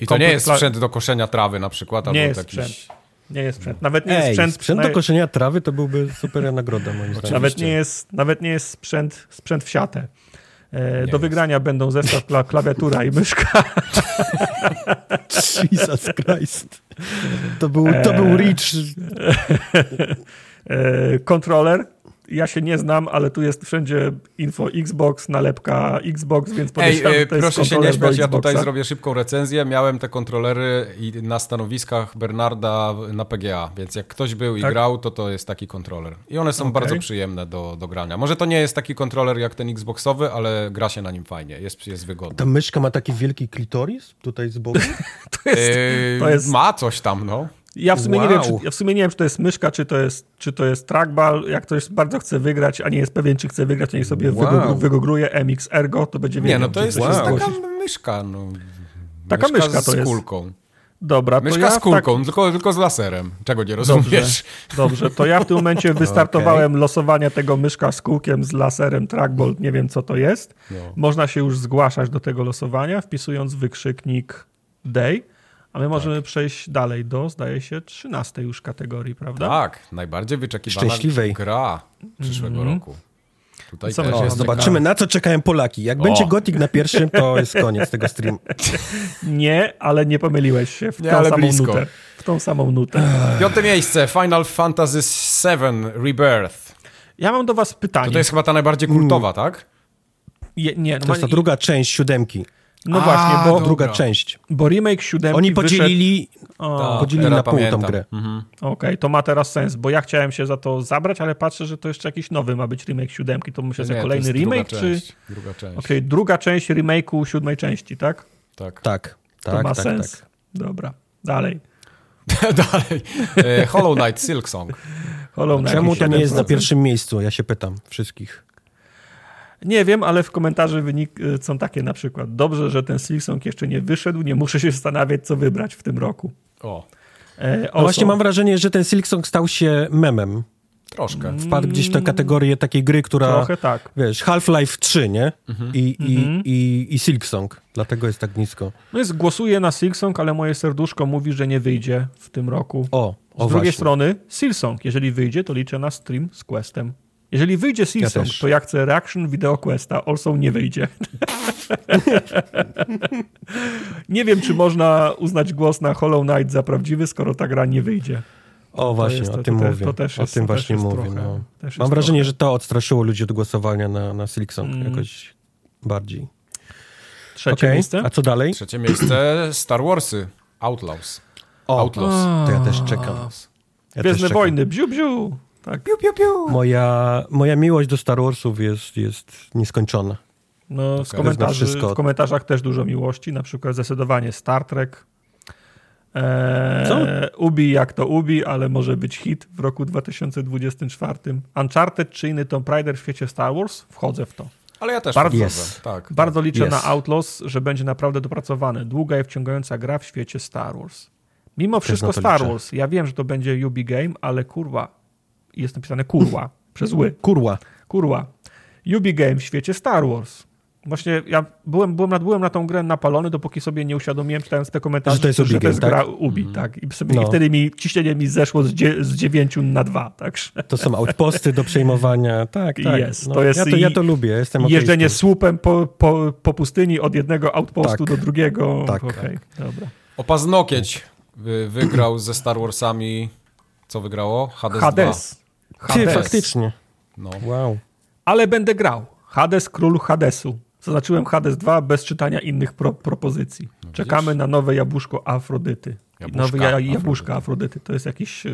I to nie jest sprzęt do koszenia trawy na przykład? Nie jest sprzęt. Nie jest sprzęt. Nawet nie Ej, jest sprzęt. Sprzęt do koszenia trawy to byłby super nagroda moim zdaniem. Nawet nie jest, nawet nie jest sprzęt, sprzęt w siatę. E, do wygrania będą zestaw kla klawiatura i myszka. Jesus Christ. To był, to był reach. E, kontroler ja się nie znam, ale tu jest wszędzie info Xbox, nalepka Xbox, więc podejrzewam, Ej, proszę się nie śmiać, ja tutaj zrobię szybką recenzję. Miałem te kontrolery na stanowiskach Bernarda na PGA, więc jak ktoś był i tak? grał, to to jest taki kontroler. I one są okay. bardzo przyjemne do, do grania. Może to nie jest taki kontroler jak ten Xboxowy, ale gra się na nim fajnie, jest, jest wygodny. Ta myszka ma taki wielki klitoris tutaj z boku? to, jest, to jest... Ma coś tam, no. Ja w, sumie wow. nie wiem, czy, ja w sumie nie wiem, czy to jest myszka, czy to jest, czy to jest trackball. Jak ktoś bardzo chce wygrać, a nie jest pewien, czy chce wygrać, to niech sobie wow. MX Ergo, to będzie wiedział. Nie, no to jest, wow. taka myszka. No. Taka myszka, myszka to jest. z kulką. Dobra, Myszka ja z kulką, tak... tylko, tylko z laserem. Czego nie rozumiesz? Dobrze, dobrze. to ja w tym momencie wystartowałem okay. losowania tego myszka z kółkiem z laserem trackball. Nie wiem, co to jest. No. Można się już zgłaszać do tego losowania, wpisując wykrzyknik day a my możemy tak. przejść dalej do, zdaje się, 13 już kategorii, prawda? Tak, najbardziej wyczekiwana Szczęśliwej. gra przyszłego mm -hmm. roku. Tutaj co też jest zobaczymy, na co czekają Polaki. Jak o. będzie Gothic na pierwszym, to jest koniec tego streamu. Nie, ale nie pomyliłeś się w nie, tą samą blisko. nutę. W tą samą nutę. Piąte miejsce, Final Fantasy VII Rebirth. Ja mam do was pytanie. To, jest chyba ta najbardziej kultowa, mm. tak? Je, nie, no to jest ta druga część siódemki. No A, właśnie, bo... Druga część. Bo remake siódemki Oni podzielili, wyszedł... Ta, podzielili na pół tą grę. Mhm. Okej, okay, to ma teraz sens, bo ja chciałem się za to zabrać, ale patrzę, że to jeszcze jakiś nowy ma być remake siódemki. To myślę, że kolejny remake, druga czy... Część, druga część. Okej, okay, druga część remake'u siódmej części, tak? Tak. Tak, to tak, ma tak, sens. tak. Dobra, dalej. Dalej. E, Hollow Knight, Silk Song. Hollow Knight Czemu to nie jest na 7%? pierwszym miejscu? Ja się pytam wszystkich. Nie wiem, ale w komentarze wynik y, są takie na przykład. Dobrze, że ten Silksong jeszcze nie wyszedł, nie muszę się zastanawiać, co wybrać w tym roku. O, E, No właśnie mam wrażenie, że ten Silksong stał się memem. troszkę. Wpadł gdzieś w tę kategorię takiej gry, która, Trochę tak. wiesz, Half-Life 3, nie? I, i, Mhm. i, i Silksong. Dlatego jest tak nisko. No jest, głosuję na Silksong, ale moje serduszko mówi, że nie wyjdzie w tym roku. O, Z o drugiej właśnie. strony Silksong. Jeżeli wyjdzie, to liczę na stream z Questem. Jeżeli wyjdzie Silksong, też. to ja chcę reaction video Questa. Also nie wyjdzie. nie wiem, czy można uznać głos na Hollow Knight za prawdziwy, skoro ta gra nie wyjdzie. O, właśnie, jest- o to- tym to mówię. to też o jest- tym to też właśnie mówię. trochę- no. Mam wrażenie, trochę. że to odstraszyło ludzi od głosowania na, na Silksong Mm. jakoś bardziej. Trzecie Okej, miejsce? A co dalej? Trzecie miejsce Star Warsy, Outlaws. O, Outlaws. to ja też czekam. Ja też Gwiezdne czekam. Wojny, bziu, bziu. Tak. Moja, moja miłość do Star Warsów jest, jest nieskończona. No, z komentarzy, wszystko. w komentarzach też dużo miłości, na przykład zdecydowanie Star Trek. Eee, Ubi jak to Ubi, ale może być hit w roku 2024. Uncharted czy inny Tomb Raider w świecie Star Wars? Wchodzę w to. Ale ja też Bardzo-. Yes. Tak. Bardzo liczę Jest. na Outlaws, że będzie naprawdę dopracowane. Długa i wciągająca gra w świecie Star Wars. Mimo wszystko na to Star liczę. Wars. Ja wiem, że to będzie Ubi Game, ale kurwa. Jest napisane kurwa. przez ły. Kurwa. Kurwa. Ubi Game w świecie Star Wars. Właśnie ja byłem, byłem, na, byłem na tą grę napalony, dopóki sobie nie uświadomiłem, czytając te komentarze, Że to jest Ubi że to jest Game, gra tak? Ubi, tak. I, sobie, No. I wtedy mi ciśnienie mi zeszło z, dzie, z 9 na 2, także To są outposty do przejmowania. Tak, tak. Jest, to jest ja, to, ja to lubię. Jestem jeżdżenie tym. słupem po, po, po pustyni od jednego outpostu Tak. do drugiego. Tak. Okej, dobra. O paznokieć wy, wygrał ze Star Warsami. Co wygrało? Hades, Hades. Ty, Hades. faktycznie. 2. No. Wow. Ale będę grał. Hades, król Hadesu. Zaznaczyłem Hades 2 bez czytania innych pro, propozycji. Czekamy na nowe jabłuszko Afrodyty. Jabłuszka nowe ja, Afrodyty. jabłuszka Afrodyty. To jest jakiś yy,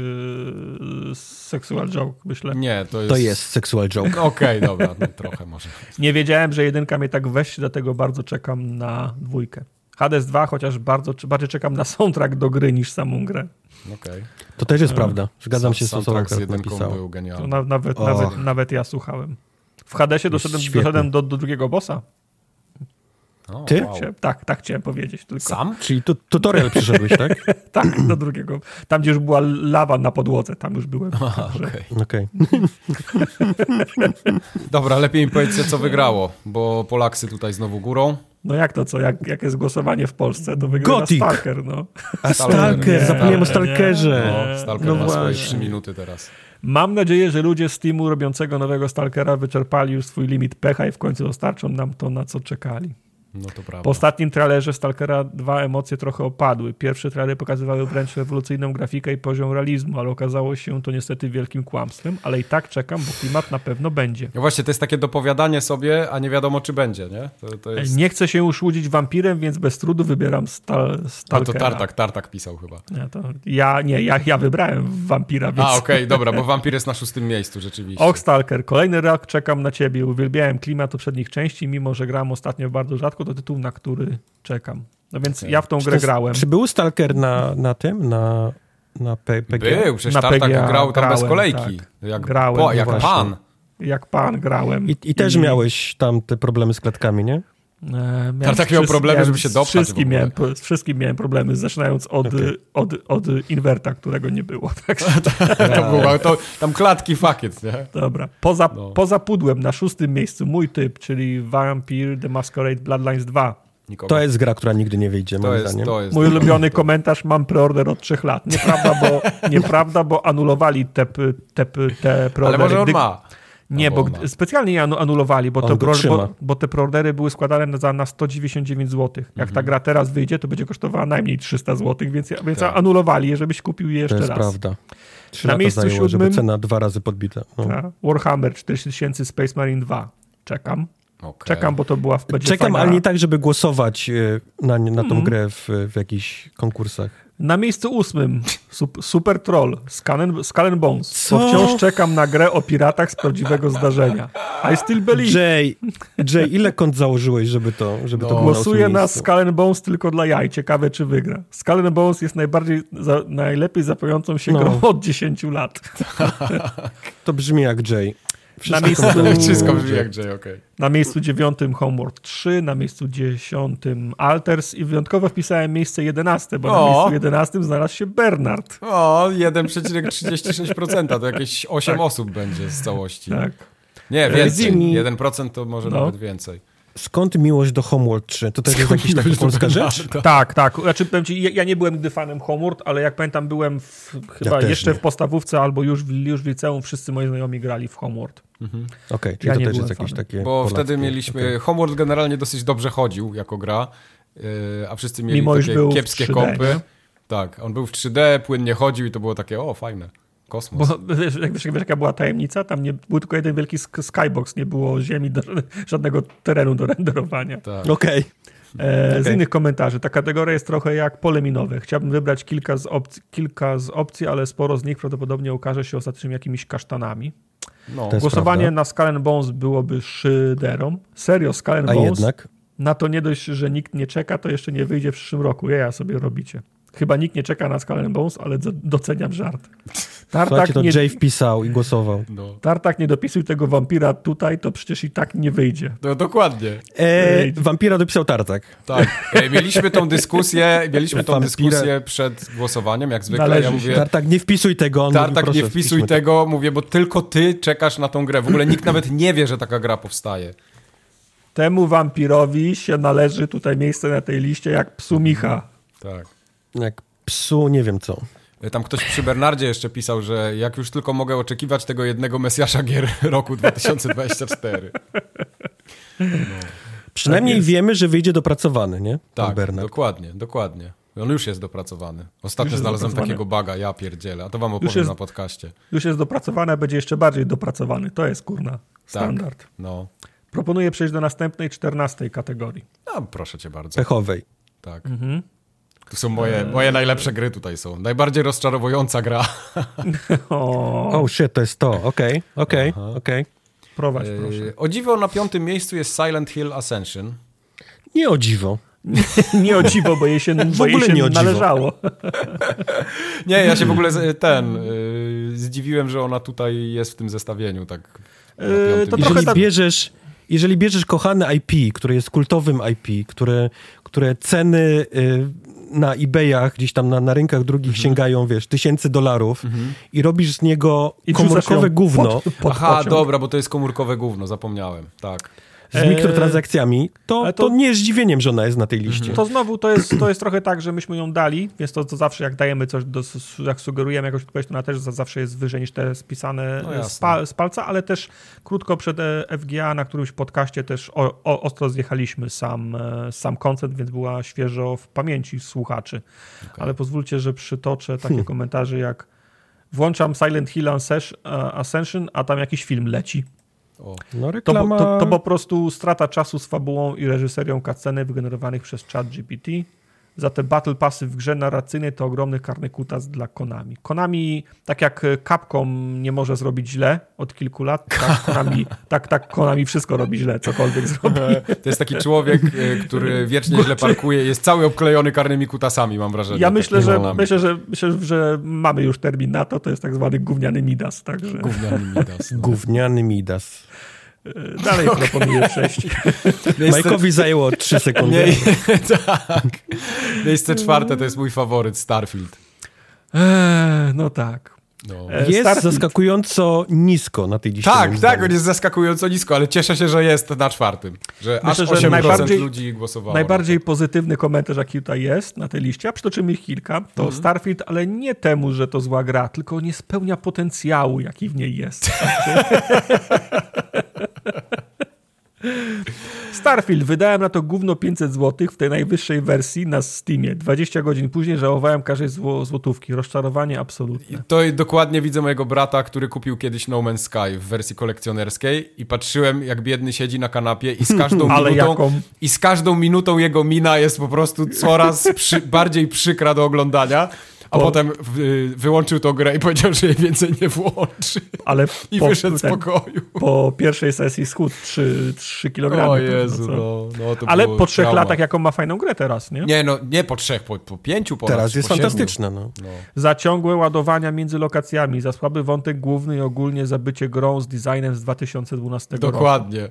sexual joke, myślę. Nie. Nie, to jest... To jest sexual joke. Okej, dobra, no, trochę może. wiedziałem, że jedynka mnie tak weź, dlatego bardzo czekam na dwójkę. Hades 2, chociaż bardzo, bardziej czekam na soundtrack do gry niż samą grę. Okej. To też jest prawda. Zgadzam się z tym, co z napisał. był To genialny. na, nawet, nawet, nawet ja słuchałem. W Hadesie doszedłem, doszedłem do, do drugiego bossa. O, Ty? wow. Tak, tak chciałem powiedzieć. Tylko. Sam? Czyli tu, tutorial przyszedłeś, tak? Tak, do drugiego. Tam, gdzie już była lawa na podłodze, tam już byłem. Także Okej. Okej. Dobra, lepiej mi powiedzcie, co wygrało, bo Polaksy tutaj znowu górą. No jak to co, jak, jak jest głosowanie w Polsce, to wygra Gothic. Stalker, no. A Stalker. Zapomniałem o Stalkerze. No, Stalker no ma swoje właśnie. 3 minuty teraz. Mam nadzieję, że ludzie z teamu robiącego nowego Stalkera wyczerpali już swój limit pecha i w końcu dostarczą nam to, na co czekali. No to prawda. Po ostatnim trailerze Stalkera dwa emocje trochę opadły. Pierwsze trailery pokazywały wręcz rewolucyjną grafikę i poziom realizmu, ale okazało się to niestety wielkim kłamstwem, ale i tak czekam, bo klimat na pewno będzie. No właśnie, to jest takie dopowiadanie sobie, a nie wiadomo, czy będzie, nie? To, to jest... Nie chcę się już łudzić wampirem, więc bez trudu wybieram sta A to Stalkera. Tartak, Tartak pisał chyba. Nie, to ja nie, ja, ja wybrałem wampira, więc... A, okej, dobra, bo Wampir jest na szóstym miejscu rzeczywiście. Och, Stalker, kolejny rok czekam na ciebie. Uwielbiałem klimat poprzednich części, mimo że gram ostatnio bardzo rzadko, to tytuł, na który czekam. No więc Okej. ja w tą Czy, grę jest- grałem. czy był Stalker na, na tym? Na, na P- PG? Był, przecież Na Tartak PGA grał tam bez grałem, kolejki. tak. Jak, Grałem, po, no jak pan. Jak pan grałem. I, I też miałeś tam te problemy z klatkami, nie? E, miałem Tartak z miał problemy, miałem żeby się z dopchać w Wszystkim miałem, z wszystkim miałem problemy, zaczynając od, Okej. od, od inwerta, którego nie było. Także, To było, to, tam klatki fakiet, nie? dobra. Poza, No. poza pudłem na szóstym miejscu mój typ, czyli Vampire The Masquerade Bloodlines 2. Nikogo. To jest gra, która nigdy nie wyjdzie, to moim jest, zdaniem. to jest Mój ulubiony komentarz, mam preorder od trzech lat. Nieprawda, bo, nieprawda, bo anulowali te, te, te Ale preordery. może on Gdy- ma. Nie, bo on gdy- ma. specjalnie je anu- anulowali, bo, to pro, bo, bo te preordery były składane za, na 199 zł. Jak Mhm. ta gra teraz wyjdzie, to będzie kosztowała najmniej 300 zł, więc, więc Tak. anulowali je, żebyś kupił je To jeszcze jest raz. prawda. Trzy Na miejscu zajęło, siódmym- cena dwa razy podbita. No. Ta. Warhammer 4000 Space Marine 2. Czekam. Okej. Czekam, bo to była będzie Czekam, fajna... ale nie tak, żeby głosować e, na, na tą Mhm. grę w, w jakichś konkursach. Na miejscu ósmym Super Troll, Skull Bones. Co? Bo wciąż czekam na grę o piratach z prawdziwego zdarzenia. I still believe. Jay, Jay ile kont założyłeś, żeby to żeby no. to było Głosuję na, na Skull Bones tylko dla jaj. Ciekawe, czy wygra. Skull Bones jest najbardziej, za, najlepiej zapającą się no. grą od 10 lat. to brzmi jak Jay. Wszystko na miejscu, wszystko brzmi jak Jay, okay. Na miejscu dziewiątym Homeworld 3, na miejscu dziesiątym Alters i wyjątkowo wpisałem miejsce 11, bo o. na miejscu 11 znalazł się Bernard. O, 1,36% to jakieś 8 osób będzie z całości. Tak. Nie, więcej. 1% to może no. nawet więcej. Skąd miłość do Homeworld 3? To też jest jakaś taka polska rzecz? Tak, tak. Znaczy, ci, ja nie byłem nigdy fanem Homeworld, ale jak pamiętam, byłem w, chyba ja jeszcze nie. w podstawówce albo już w, już w liceum, wszyscy moi znajomi grali w Homeworld. Mhm. Okej, okay, czyli ja to też jest jakieś takie Bo Polackie. wtedy mieliśmy... Okay. Homeworld generalnie dosyć dobrze chodził jako gra, yy, a wszyscy mieli Mimo takie kiepskie 3D, kompy. Tak, on był w 3D, płynnie chodził i to było takie, o, fajne. Kosmos. Bo wiesz, wiesz, wiesz, jaka była tajemnica? Tam nie, był tylko jeden wielki skybox, nie było ziemi, do, żadnego terenu do renderowania. Tak. Okej. Okay. E, okay. Z innych komentarzy. Ta kategoria jest trochę jak pole minowe. Chciałbym wybrać kilka z, opcji, kilka z opcji, ale sporo z nich prawdopodobnie okaże się ostatecznie jakimiś kasztanami. No. Głosowanie na Skull Bones byłoby szyderą. Serio, Skull Bones? A jednak? Na to nie dość, że nikt nie czeka, to jeszcze nie wyjdzie w przyszłym roku. Ja sobie robicie. Chyba nikt nie czeka na Skull Bones, ale doceniam żart. Tartak to nie... Jay wpisał i głosował. No. Tartak, nie dopisuj tego wampira tutaj, to przecież i tak nie wyjdzie. No dokładnie. E, wampira dopisał Tartak. Tak. E, mieliśmy tą dyskusję, mieliśmy tą dyskusję przed głosowaniem, jak zwykle. Należy ja mówię, Tartak, nie wpisuj tego. Tartak, mówi, nie wpisuj tego, mówię, bo tylko ty czekasz na tą grę. W ogóle nikt nawet nie wie, że taka gra powstaje. Temu wampirowi się należy tutaj miejsce na tej liście jak psu Micha. Tak. Jak psu nie wiem co. E, tam ktoś przy Bernardzie jeszcze pisał, że jak już tylko mogę oczekiwać tego jednego Mesjasza gier roku 2024. No. Przynajmniej tak wiemy, że wyjdzie dopracowany, nie? tak, Bernard. dokładnie, dokładnie. On już jest dopracowany. Ostatnio znalazłem takiego baga, ja pierdzielę, a to wam opowiem jest, na podcaście. Już jest dopracowany, a będzie jeszcze bardziej dopracowany. To jest, kurna, tak, standard. Tak, no. Proponuję przejść do następnej, czternastej kategorii. No, proszę cię bardzo. Pechowej. Tak. Mhm. To są moje, moje najlepsze gry tutaj są. Najbardziej rozczarowująca gra. o oh shit, to jest to. Okej, okej, okej. Prowadź, e, proszę. O dziwo na piątym miejscu jest Silent Hill Ascension. Nie o dziwo. nie o dziwo, bo jej się, w ogóle jej się nie należało. nie, ja się w ogóle ten yy, zdziwiłem, że ona tutaj jest w tym zestawieniu. Tak, yy, to Jeżeli tak... bierzesz jeżeli bierzesz kochane IP, które jest kultowym IP, które, które ceny y, na eBayach, gdzieś tam na, na rynkach drugich mhm. sięgają, wiesz, tysięcy dolarów mhm. i robisz z niego I komórkowe gówno. Pod, pod Aha, pociąg. dobra, bo to jest komórkowe gówno, zapomniałem, tak z e, mikrotransakcjami, to, to, to, nie jest zdziwieniem, że ona jest na tej liście. To znowu to jest, to jest trochę tak, że myśmy ją dali, więc to, to zawsze jak dajemy coś, do, jak sugerujemy jakąś odpowiedź, to ona też zawsze jest wyżej niż te spisane no z, pa, z, palca, ale też krótko przed e, FGA na którymś podcaście też o, o, ostro zjechaliśmy sam, e, sam koncert, więc była świeżo w pamięci słuchaczy. Okay. Ale pozwólcie, że przytoczę takie hmm. komentarze jak włączam Silent Hill Ascension, a tam jakiś film leci. O. No, reklama... to, to, to po prostu strata czasu z fabułą i reżyserią cutsceny wygenerowanych przez ChatGPT. Za te Battle Passy w grze narracyjnej to ogromny karny kutas dla Konami. Konami, tak jak Capcom nie może zrobić źle od kilku lat, tak Konami, tak, tak Konami wszystko robi źle, cokolwiek zrobi. To jest taki człowiek, e, który wiecznie źle parkuje, jest cały obklejony karnymi kutasami, mam wrażenie. Ja myślę, że, myślę, że, myślę, że mamy już termin na to, to jest tak zwany gówniany Midas. Także... Gówniany Midas. No. Gówniany Midas. Dalej okay. proponuję przejść. Majkowi zajęło 3 sekundy. Nie, tak. Miejsce czwarte to jest mój faworyt, Starfield. Eee, no tak. No. E, jest Starfield. zaskakująco nisko na tej liście. Tak, tak, on jest zaskakująco nisko, ale cieszę się, że jest na czwartym. Że Myślę, aż 8% że najbardziej, ludzi głosowało. Najbardziej pozytywny komentarz, jaki tutaj jest na tej liście, a przytoczymy ich kilka, to mhm. Starfield, ale nie temu, że to zła gra, tylko nie spełnia potencjału, jaki w niej jest. Starfield. Wydałem na to gówno 500 zł w tej najwyższej wersji na Steamie. 20 godzin później żałowałem każdej zł złotówki. Rozczarowanie absolutne. I to dokładnie widzę mojego brata, który kupił kiedyś No Man's Sky w wersji kolekcjonerskiej i patrzyłem, jak biedny siedzi na kanapie i z każdą minutą... jaką? I z każdą minutą jego mina jest po prostu coraz przy, bardziej przykra do oglądania. A Po- potem wy, wyłączył tą grę i powiedział, że jej więcej nie włączy. Ale I po, wyszedł z ten- pokoju. po pierwszej sesji schudł 3, 3 kg. O Jezu, no, no to Ale po trzech trauma. latach jaką ma fajną grę teraz, nie? Nie, no, nie po trzech, po, po pięciu ponad, Teraz czy jest po fantastyczna, no. No. Za ciągłe ładowania między lokacjami, za słaby wątek główny i ogólnie za bycie grą z designem z 2012 roku. Dokładnie.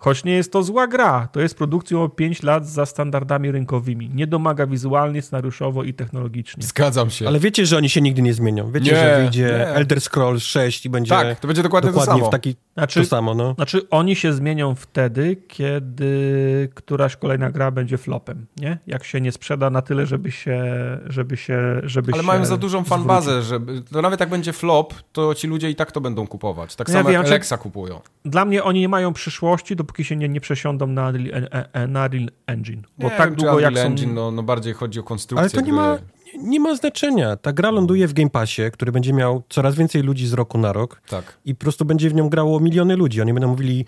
Choć nie jest to zła gra, to jest produkcją o 5 lat za standardami rynkowymi. Nie domaga wizualnie, scenariuszowo i technologicznie. Zgadzam się. Ale wiecie, że oni się nigdy nie zmienią. Wiecie, Nie, że wyjdzie nie. Elder Scrolls 6 i będzie Tak, to będzie dokładnie, dokładnie to samo. w taki Znaczy- to samo, no. Znaczy, oni się zmienią wtedy, kiedy któraś kolejna gra będzie flopem, nie? Jak się nie sprzeda na tyle, żeby się, żeby się, żeby Ale się mają za dużą fanbazę, żeby to nawet jak będzie flop, to ci ludzie i tak to będą kupować. Tak No ja samo jak wiem, że- Alexa kupują. Dla mnie oni nie mają przyszłości, dopóki się nie, nie przesiądą na, Unreal- e, e, na Real Engine. Bo Nie tak długo jak Unreal są... Engine, no, no bardziej chodzi o konstrukcję Ale to nie gry. ma, nie ma znaczenia. Ta gra ląduje w Game Passie, który będzie miał coraz więcej ludzi z roku na rok Tak. i po prostu będzie w nią grało miliony ludzi. Oni będą mówili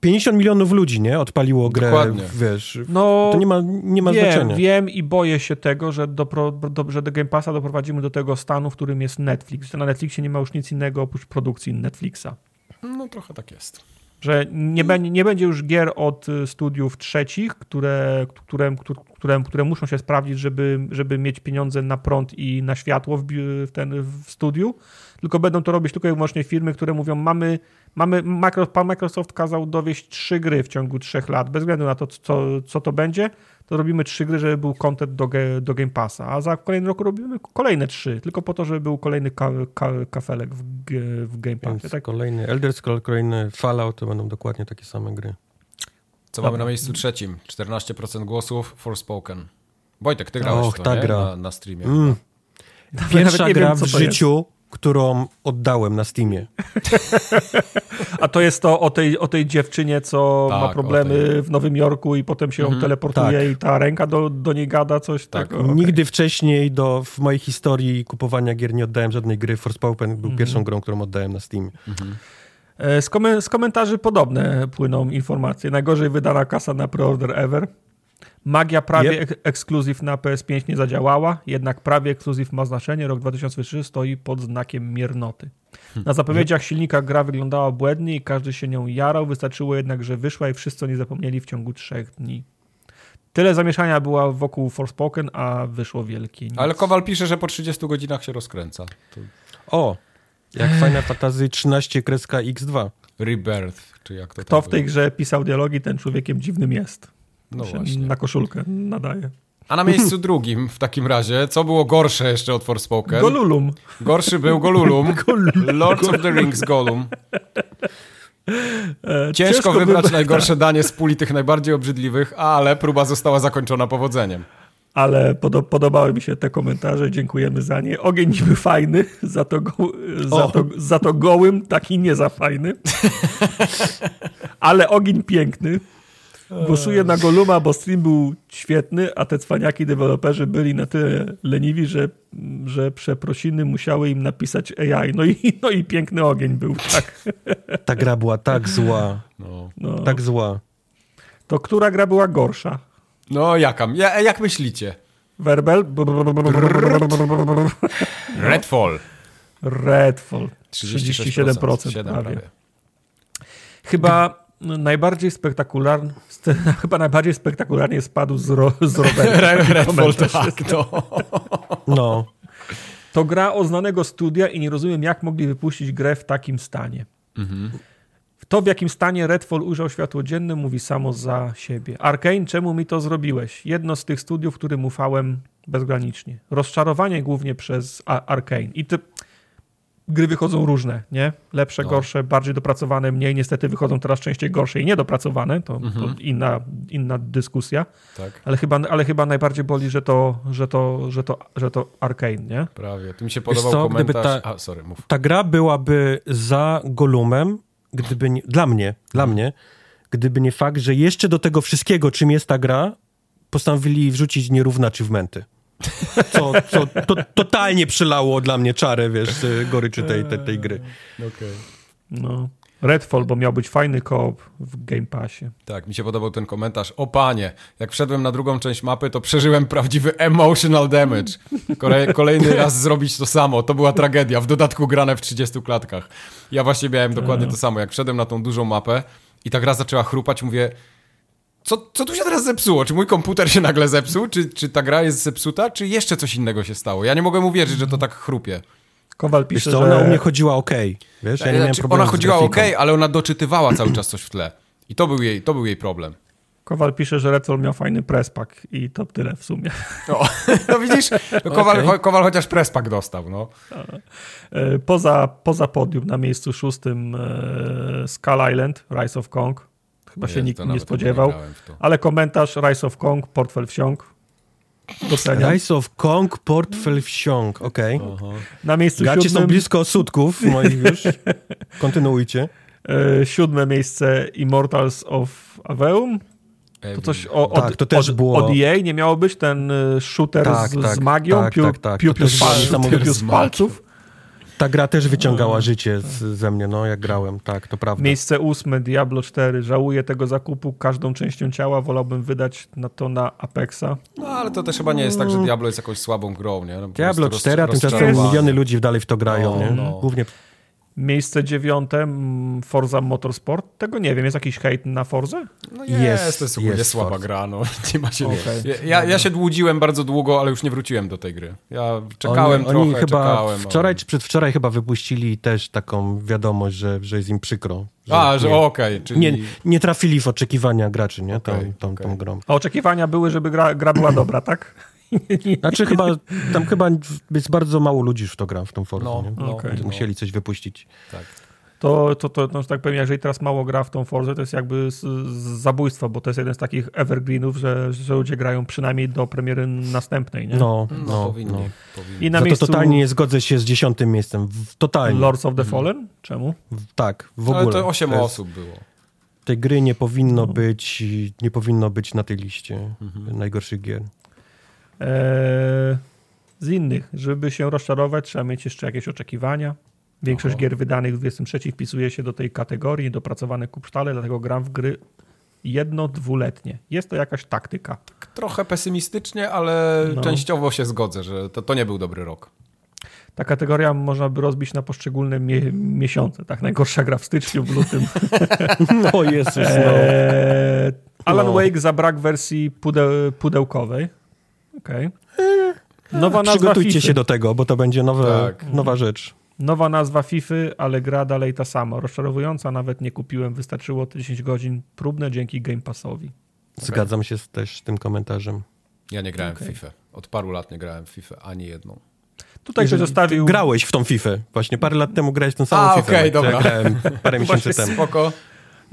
50 milionów ludzi, nie? Odpaliło grę, Dokładnie. wiesz. No, To nie ma, nie ma wiem, znaczenia. wiem i boję się tego, że do, pro- do, że do Game Passa doprowadzimy do tego stanu, w którym jest Netflix. Że na Netflixie nie ma już nic innego oprócz produkcji Netflixa. No trochę tak jest. Że nie, będzie, nie będzie już gier od y, studiów trzecich, które, które, które, które, muszą się sprawdzić, żeby, żeby mieć pieniądze na prąd i na światło w, w, ten, w studiu, tylko będą to robić tylko i wyłącznie firmy, które mówią, mamy, mamy Micro- pan Microsoft kazał dowieść trzy gry w ciągu trzech lat, bez względu na to, co, co to będzie, to robimy trzy gry, żeby był content do, do Game Passa, a za kolejny rok robimy kolejne trzy, tylko po to, żeby był kolejny ka, ka, kafelek w, w Game Passie. Tak? kolejny Elder Scrolls, kolejny Fallout, to będą dokładnie takie same gry. Co Dobra. mamy na miejscu trzecim? 14% głosów, Forspoken. Wojtek, ty grałeś Och, to, ta nie? gra. Na, na streamie. Mm. Pierwsza gra wiem, w życiu, którą oddałem na Steamie. A to jest to o tej, o tej dziewczynie, co Tak, ma problemy tej. w Nowym Jorku i potem się ją Mhm, teleportuje tak. i ta ręka do, do niej gada coś Tak. tak. okej. Nigdy wcześniej do, w mojej historii kupowania gier nie oddałem żadnej gry. Forspoken Mhm. był pierwszą grą, którą oddałem na Steamie. E, Z, komen- z komentarzy podobne płyną informacje. Najgorzej wydana kasa na preorder ever. Magia prawie Yep. ek- ekskluzyw na PS5 nie zadziałała, jednak prawie ekskluzyw ma znaczenie. Rok 2003 stoi pod znakiem miernoty. Na zapowiedziach silnika gra wyglądała błędnie i każdy się nią jarał. Wystarczyło jednak, że wyszła i wszyscy o niej zapomnieli w ciągu trzech dni. Tyle zamieszania była wokół Forspoken, a wyszło wielkie nic. Ale Kowal pisze, że po 30 godzinach się rozkręca. To O, jak Final Fantasy 13 kreska X2. Rebirth, czy jak to Kto tam w tej grze pisał dialogi, ten człowiekiem dziwnym jest. No Się właśnie. Na koszulkę nadaje. A na miejscu drugim w takim razie, co było gorsze jeszcze od Forspoken? Golulum. Gorszy był Golulum. Lords of the Rings Golum. E, Ciężko wybrać wybrać- najgorsze danie z puli tych najbardziej obrzydliwych, ale próba została zakończona powodzeniem. Ale podo podobały mi się te komentarze, dziękujemy za nie. Ogień niby fajny, za to, go, za to, za to gołym taki nie za fajny. Ale ogień piękny. Głosuję na Goluma, bo stream był świetny, a te cwaniaki deweloperzy byli na tyle leniwi, że, że przeprosiny musiały im napisać AI. No i, no i piękny ogień był, tak. Ta gra była tak zła, No, No. tak zła. To która gra była gorsza? no jaka? Ja, jak myślicie? Werbel? Redfall. Redfall. 37%. 37%. Siedem prawie. prawie. Chyba najbardziej spektakularny, chyba najbardziej spektakularnie spadł z, ro, z roweru. Redfall, tak, jest. no. No, To gra o znanego studia i nie rozumiem, jak mogli wypuścić grę w takim stanie. To, w jakim stanie Redfall ujrzał światło dzienne, mówi samo za siebie. Arkane, czemu mi to zrobiłeś? Jedno z tych studiów, którym ufałem bezgranicznie. Rozczarowanie głównie przez Arkane. I te gry wychodzą różne, nie? Lepsze, No. gorsze, bardziej dopracowane, mniej. Niestety wychodzą teraz częściej gorsze i niedopracowane. To, to inna, inna dyskusja. Tak, Ale chyba, ale chyba najbardziej boli, że to, że to, że to, że to Arkane, nie? prawie. Tu mi się Wiesz podobał co, gdyby komentarz... ta- A, sorry, mów. ta gra byłaby za Golumem, gdyby nie, dla mnie, dla mnie, gdyby nie fakt, że jeszcze do tego wszystkiego, czym jest ta gra, postanowili wrzucić nierówne achievementy. Co, co to, totalnie przylało dla mnie czarę, wiesz, goryczy tej, tej, tej gry. Okej. Okay. No. Redfall, bo miał być fajny koop w Game Passie. Tak, mi się podobał ten komentarz. O panie, jak wszedłem na drugą część mapy, to przeżyłem prawdziwy emotional damage. Kolejny raz zrobić to samo. To była tragedia. W dodatku grane w 30 klatkach. Ja właśnie miałem dokładnie to samo. Jak wszedłem na tą dużą mapę i ta gra zaczęła chrupać, mówię... Co, co tu się teraz zepsuło? Czy mój komputer się nagle zepsuł? Czy, czy ta gra jest zepsuta? Czy jeszcze coś innego się stało? Ja nie mogłem uwierzyć, że to tak chrupie. Kowal pisze, Wiesz że... ona u mnie chodziła ok. Wiesz, ja nie znaczy, ona chodziła ok, ale ona doczytywała cały czas coś w tle. I to był jej, to był jej problem. Kowal pisze, że Redfall miał fajny presspack i to tyle w sumie. O, no widzisz, no Kowal, okay. Kowal chociaż presspack dostał. No. E, poza, poza podium na miejscu szóstym e, Skull Island, Rise of Kong. Chyba się nikt nie spodziewał. Nie ale komentarz Rise of Kong, portfel wsiąk. Doceniam. Rise of Kong, portfel wsiąk, okej. Okay. Na miejscu Gacie siódmym... są blisko sutków moich już. Kontynuujcie. E, siódme miejsce Immortals of Aveum. To coś o, od, tak, to też od, było... od EA nie miało być ten e, shooter tak, z, tak, z, magią, tak, piu, tak, tak. piu, piu, piu, piu z palców. Ta gra też wyciągała życie z, ze mnie, no jak grałem, tak, to prawda. Miejsce ósme, Diablo 4. Żałuję tego zakupu każdą częścią ciała, wolałbym wydać na to na Apexa. No ale to też chyba nie jest tak, że Diablo jest jakąś słabą grą, nie? No, Diablo 4, a tymczasem miliony ludzi dalej w to grają, no, nie? No. Głównie Miejsce dziewiąte, mm, Forza Motorsport. Tego nie wiem, jest jakiś hejt na Forzę? No jest, jest to jest ogólnie jest słaba Forza. gra. No. Nie ma się okay. ja, ja się dłudziłem bardzo długo, ale już nie wróciłem do tej gry. Ja czekałem oni, trochę, oni chyba czekałem. Wczoraj ale... czy przedwczoraj chyba wypuścili też taką wiadomość, że, że jest im przykro. Że A, że okej. Okay, czyli... nie, nie trafili w oczekiwania graczy, nie? Tą, okay, tą, tą grą. A oczekiwania były, żeby gra, gra była dobra, tak? Znaczy chyba, tam chyba jest bardzo mało ludzi w to gra, w tą Forzę, no, no, okay, Musieli no. coś wypuścić. Tak. To, to, to no, tak powiem, jeżeli teraz mało gra w tą Forzę, to jest jakby z, z zabójstwo, bo to jest jeden z takich evergreenów, że, że ludzie grają przynajmniej do premiery następnej, nie? No, no, no powinni. No. powinni. I na Za miejscu... to totalnie nie zgodzę się z dziesiątym miejscem. Totalnie. Lords of the mhm. Fallen? Czemu? Tak, w ogóle. Ale to osiem to osób było. Tej gry nie powinno no. być nie powinno być na tej liście mhm. najgorszych gier. Eee, z innych, żeby się rozczarować, trzeba mieć jeszcze jakieś oczekiwania. Większość Oho. gier wydanych w 23 wpisuje się do tej kategorii, dopracowane kupsztale, dlatego gram w gry jedno-dwuletnie. Jest to jakaś taktyka. Trochę pesymistycznie, ale no. częściowo się zgodzę, że to, to nie był dobry rok. Ta kategoria można by rozbić na poszczególne mie miesiące. Tak, najgorsza gra w styczniu, w lutym. No Jezus, no. Eee, Alan no. Wake za brak wersji pudeł pudełkowej. Okej. Okay. Nowa nazwa Przygotujcie FIFA. się do tego, bo to będzie nowe, tak. nowa rzecz. Nowa nazwa FIFA, ale gra dalej ta sama. Rozczarowująca, nawet nie kupiłem. Wystarczyło 10 godzin próbne dzięki Game Passowi. Okay. Zgadzam się z, też z tym komentarzem. Ja nie grałem okay. w FIFA. Od paru lat nie grałem w FIFA, ani jedną. Tutaj ktoś zostawił... Grałeś w tą FIFA. Właśnie parę lat temu grałeś w tą samą A, FIFA. okej, okay, dobra. Ja grałem parę miesięcy temu. Spoko.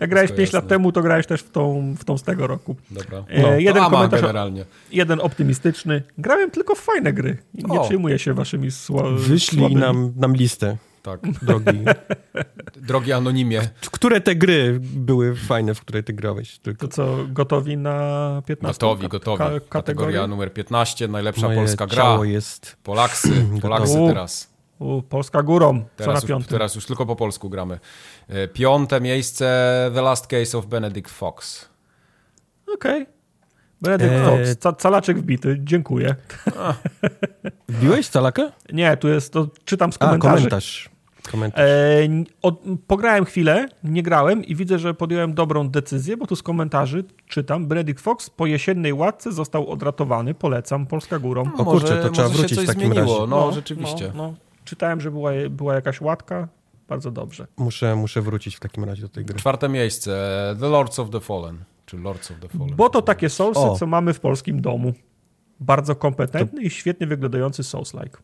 Jak grałeś 5 lat temu, to grałeś też w tą, w tą z tego roku. Dobra. E, no, jeden komentarz, generalnie. jeden optymistyczny. Grałem tylko w fajne gry. Nie o. przejmuję się waszymi słabami. Wyślij nam, nam listę. Tak. Drogi. Drogi anonimie. Które te gry były fajne, w które ty grałeś? Tylko? To co, gotowi na 15? Gotowi, gotowi. Ka Kategoria numer 15, najlepsza Moje polska gra. jest... Polaksy, Polaksy teraz. U, Polska górą, teraz co na już, teraz już tylko po polsku gramy. E, piąte miejsce The Last Case of Benedict Fox. Okej. Okay. Benedict eee... Fox, ca calaczek wbity, dziękuję. Wbiłeś calakę? Nie, tu jest, to czytam z komentarzy. A, komentarz. komentarz. Eee, od, pograłem chwilę, nie grałem i widzę, że podjąłem dobrą decyzję, bo tu z komentarzy czytam, Benedict Fox po jesiennej łatce został odratowany, polecam, Polska górą. O kurczę, to trzeba wrócić w takim zmieniło. razie. No, no rzeczywiście. No, no. Czytałem, że była, była jakaś łatka. Bardzo dobrze. Muszę, muszę wrócić w takim razie do tej gry. Czwarte miejsce. The Lords of the Fallen. Czy Lords of the Fallen. Bo to takie Soulsy, co mamy w polskim domu. Bardzo kompetentny to... i świetnie wyglądający Souls-like.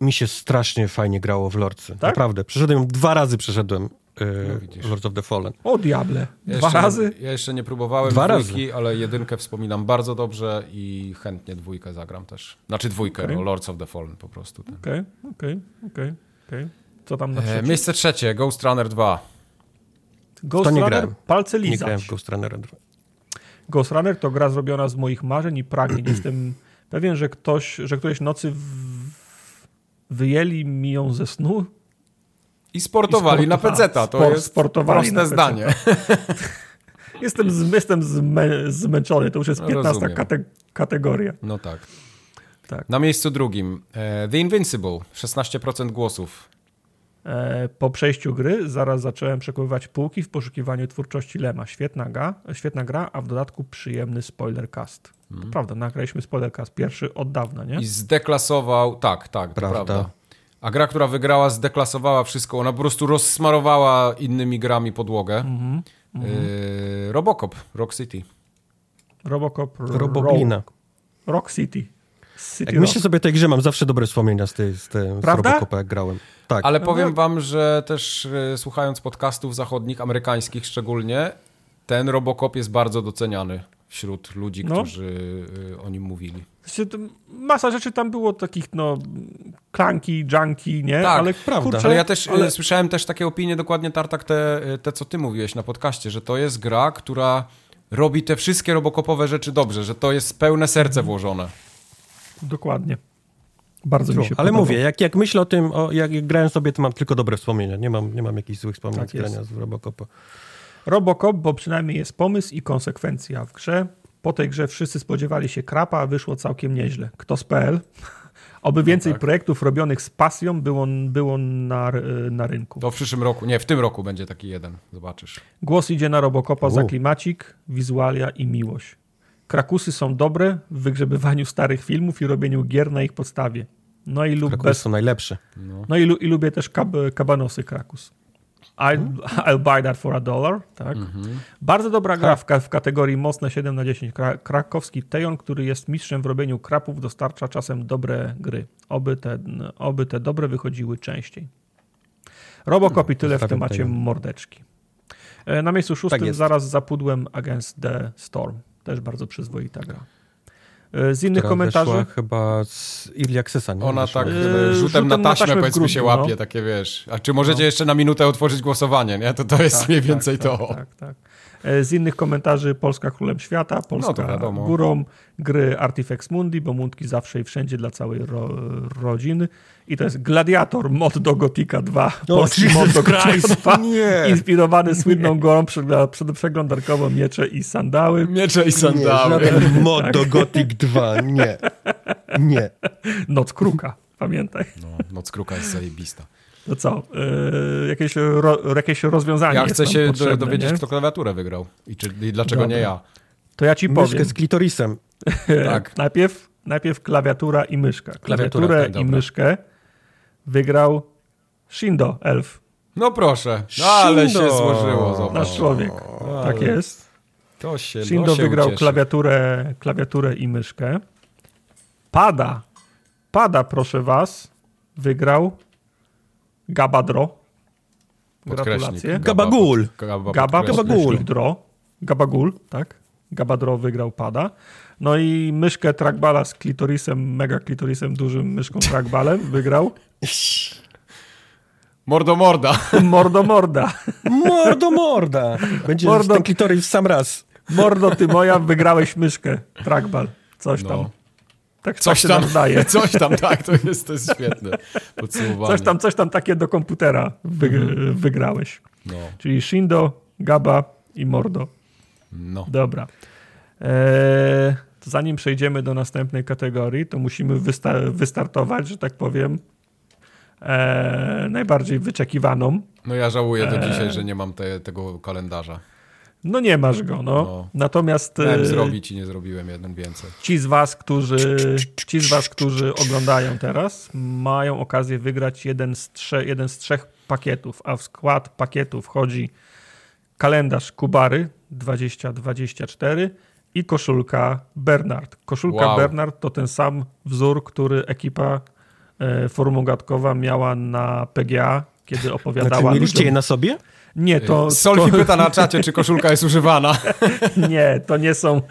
Mi się strasznie fajnie grało w Lordsy. Tak? Naprawdę. Przeszedłem, dwa razy przeszedłem no, Lords of the Fallen. O diable. Dwa jeszcze, razy? Ja jeszcze nie próbowałem Dwa dwójki, razy. ale jedynkę wspominam bardzo dobrze i chętnie dwójkę zagram też. Znaczy dwójkę, okay. no, Lords of the Fallen po prostu. Okej, okej, okej. Co tam na e, Miejsce trzecie, Ghost Runner 2. Ghost to nie Runner, grałem. palce Nie lizać. grałem w Ghost Runnera. Ghost Runner to gra zrobiona z moich marzeń i pragnień. Jestem pewien, że ktoś, że którejś nocy w... wyjęli mi ją ze snu. I sportowali I na sportowa- PC-ta. To spor- jest sportowali na proste zdanie. Jestem, z, jestem zmę, zmęczony, to już jest No, 15 rozumiem. kate, kategoria. No tak. Tak. Na miejscu drugim e, The Invincible, 16% głosów. E, po przejściu gry zaraz zacząłem przekonywać półki w poszukiwaniu twórczości Lema. Świetna gra, świetna gra a w dodatku przyjemny spoilercast. To prawda, nagraliśmy spoilercast pierwszy od dawna, nie? I zdeklasował, tak, tak, to Prawda. prawda. A gra, która wygrała, zdeklasowała wszystko. Ona po prostu rozsmarowała innymi grami podłogę. Mhm, E, Robocop, Rock City. Robocop Roboglina. Rock, Rock City. City Jak Rock. myślę sobie o tej grze, mam zawsze dobre wspomnienia z, tej, z, tej, z? Robocopa, jak grałem. Tak. Ale No powiem wam, że też e, słuchając podcastów zachodnich, amerykańskich szczególnie, ten Robocop jest bardzo doceniany wśród ludzi, No. którzy e, o nim mówili. Znaczy, Masa rzeczy tam było takich, no, klanki, junki, nie? Tak, ale prawda. Kurczę, Ale ja też ale- e, słyszałem też takie opinie, dokładnie Tartak, te, e, te co ty mówiłeś na podcaście, że to jest gra, która robi te wszystkie robokopowe rzeczy dobrze, że to jest pełne serce Mhm. włożone. Dokładnie. Bardzo mi się Ale podobał. mówię, jak, jak myślę o tym, o, jak, grałem sobie, to mam tylko dobre wspomnienia. Nie mam, nie mam jakichś złych wspomnień Tak z grania z Robocopa. Robocop, bo przynajmniej jest pomysł i konsekwencja w grze. Po tej grze wszyscy spodziewali się krapa, a wyszło całkiem nieźle. Kto z PL? Oby więcej tak. projektów robionych z pasją było, było na, na rynku. To w przyszłym roku, nie, w tym roku będzie taki jeden, zobaczysz. Głos idzie na Robocopa za U. klimacik, wizualia i miłość. Krakusy są dobre w wygrzebywaniu starych filmów i robieniu gier na ich podstawie. No i, lub Krakusy bez, są najlepsze. no i, lu, i lubię też kab, kabanosy Krakus. I'll, I'll buy that for a dollar. Tak? Bardzo dobra gra w, w kategorii mocne 7 na 10. Kra, krakowski Tejon, który jest mistrzem w robieniu krapów, dostarcza czasem dobre gry. Oby te, oby te dobre wychodziły częściej. Robocop i tyle w temacie Tejon. mordeczki. E, Na miejscu szóstym jest. zaraz za pudłem Against the Storm. Też bardzo przyzwoita gra. E, Z innych Która komentarzy... chyba z Early Accessa, nie? Ona Wyszła. tak e, rzutem, rzutem na na taśmę, taśmę powiedzmy się grudniu, łapie, no. takie wiesz. A czy możecie jeszcze na minutę otworzyć głosowanie, nie? To to jest Tak, mniej tak, więcej tak, to. Tak, tak. E, Z innych komentarzy Polska królem świata, Polska No górą, gry Artifex Mundi, bo mundki zawsze i wszędzie dla całej ro, rodziny. I to jest Gladiator, mod do Gotika 2. Polski Jesus mod do Gotika Christ, 2, nie. Inspirowany słynną gorą przeglądarkową miecze i sandały. Miecze i Nie, sandały. żaden mod do Gothic 2, nie. Nie. Noc Kruka, pamiętaj. No, Noc Kruka jest zajebista. To co? E, jakieś, ro, jakieś rozwiązanie Ja jest chcę się dowiedzieć, nie? kto klawiaturę wygrał i, czy, i dlaczego Dobra. nie ja. To ja ci Myszkę powiem. z klitorisem. Tak. najpierw, najpierw klawiatura i myszka. Klawiaturę tak, i dobra. myszkę wygrał Shindo Elf, No proszę, no, ale się Shindo. złożyło. Zobacz. nasz człowiek. Tak jest. To się, Shindo to się wygrał ucieszy. klawiaturę, klawiaturę i myszkę. Pada, pada proszę was, wygrał Gabadro. Gratulacje. Gabagul. Gaba, Gaba, podkreśnik. podkreśnik Dro. Gabagul, tak. Gabadro wygrał pada. No i myszkę trackballa z klitorisem, mega klitorisem, dużym myszką trackballem wygrał Mordo morda. Mordo Morda. Mordo morda. Będzie Mordo- ten klitoris w sam raz. Mordo ty moja, wygrałeś myszkę trackball. Coś tam. Tak, Coś tak się tam, nam zdaje. coś tam, tak, to jest, to jest świetne podsumowanie. Coś tam, coś tam takie do komputera wy, Mhm. wygrałeś. No, Czyli Shindo, Gaba i Mordo. no. Dobra. Eee, zanim przejdziemy do następnej kategorii, to musimy wysta- wystartować, że tak powiem, eee, najbardziej wyczekiwaną. no ja żałuję do Eee. dzisiaj, że nie mam te, tego kalendarza. No nie masz go, no. No. Natomiast Miałem e, zrobić i nie zrobiłem jeden więcej. ci z was, którzy, ci z was, którzy oglądają teraz, mają okazję wygrać jeden z, trze- jeden z trzech pakietów, a w skład pakietu wchodzi kalendarz Kubary 2024 i koszulka Bernard. Koszulka Wow. Bernard to ten sam wzór, który ekipa e, Forum Ogatkowa miała na PGA, kiedy Znaczy, opowiadała mieliście ludziom- je na sobie? Nie, to... Solfi to... pyta na czacie, czy koszulka jest używana. nie, to nie są,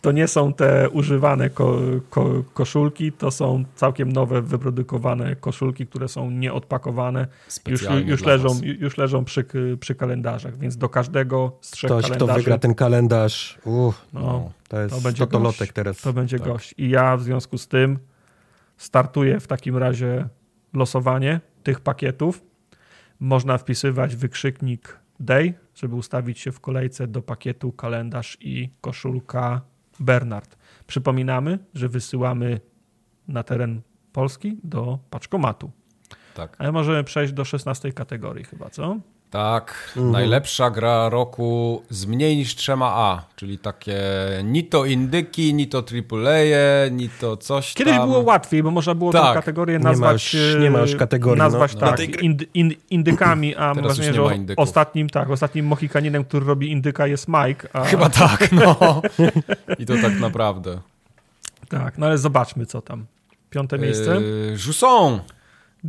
to nie są te używane ko, ko, koszulki, to są całkiem nowe, wyprodukowane koszulki, które są nieodpakowane. Już, już, leżą, już leżą przy, przy kalendarzach, więc do każdego z trzech Ktoś, kalendarzy... kto wygra ten kalendarz, uff, no, to jest to będzie totolotek teraz. To będzie tak. gość. I ja w związku z tym startuję w takim razie losowanie tych pakietów. Można wpisywać wykrzyknik day, żeby ustawić się w kolejce do pakietu kalendarz i koszulka Bernard. Przypominamy, że wysyłamy na teren Polski do paczkomatu. Tak. Ale możemy przejść do 16 kategorii chyba, co? Tak, mhm. najlepsza gra roku z mniej niż trzema A, czyli takie ni to indyki, ni to AAA, ni to coś Kiedyś tam. było łatwiej, bo można było tak. tę kategorię nazwać... Nie masz, nie masz kategorii. Nazwać no. tak, ind, ind, indykami, a mam wrażenie, że ostatnim, tak, ostatnim Mohikaninem, który robi indyka jest Mike. A... Chyba tak, no. I to tak naprawdę. Tak, no ale zobaczmy co tam. Piąte miejsce. Yy, Jusson.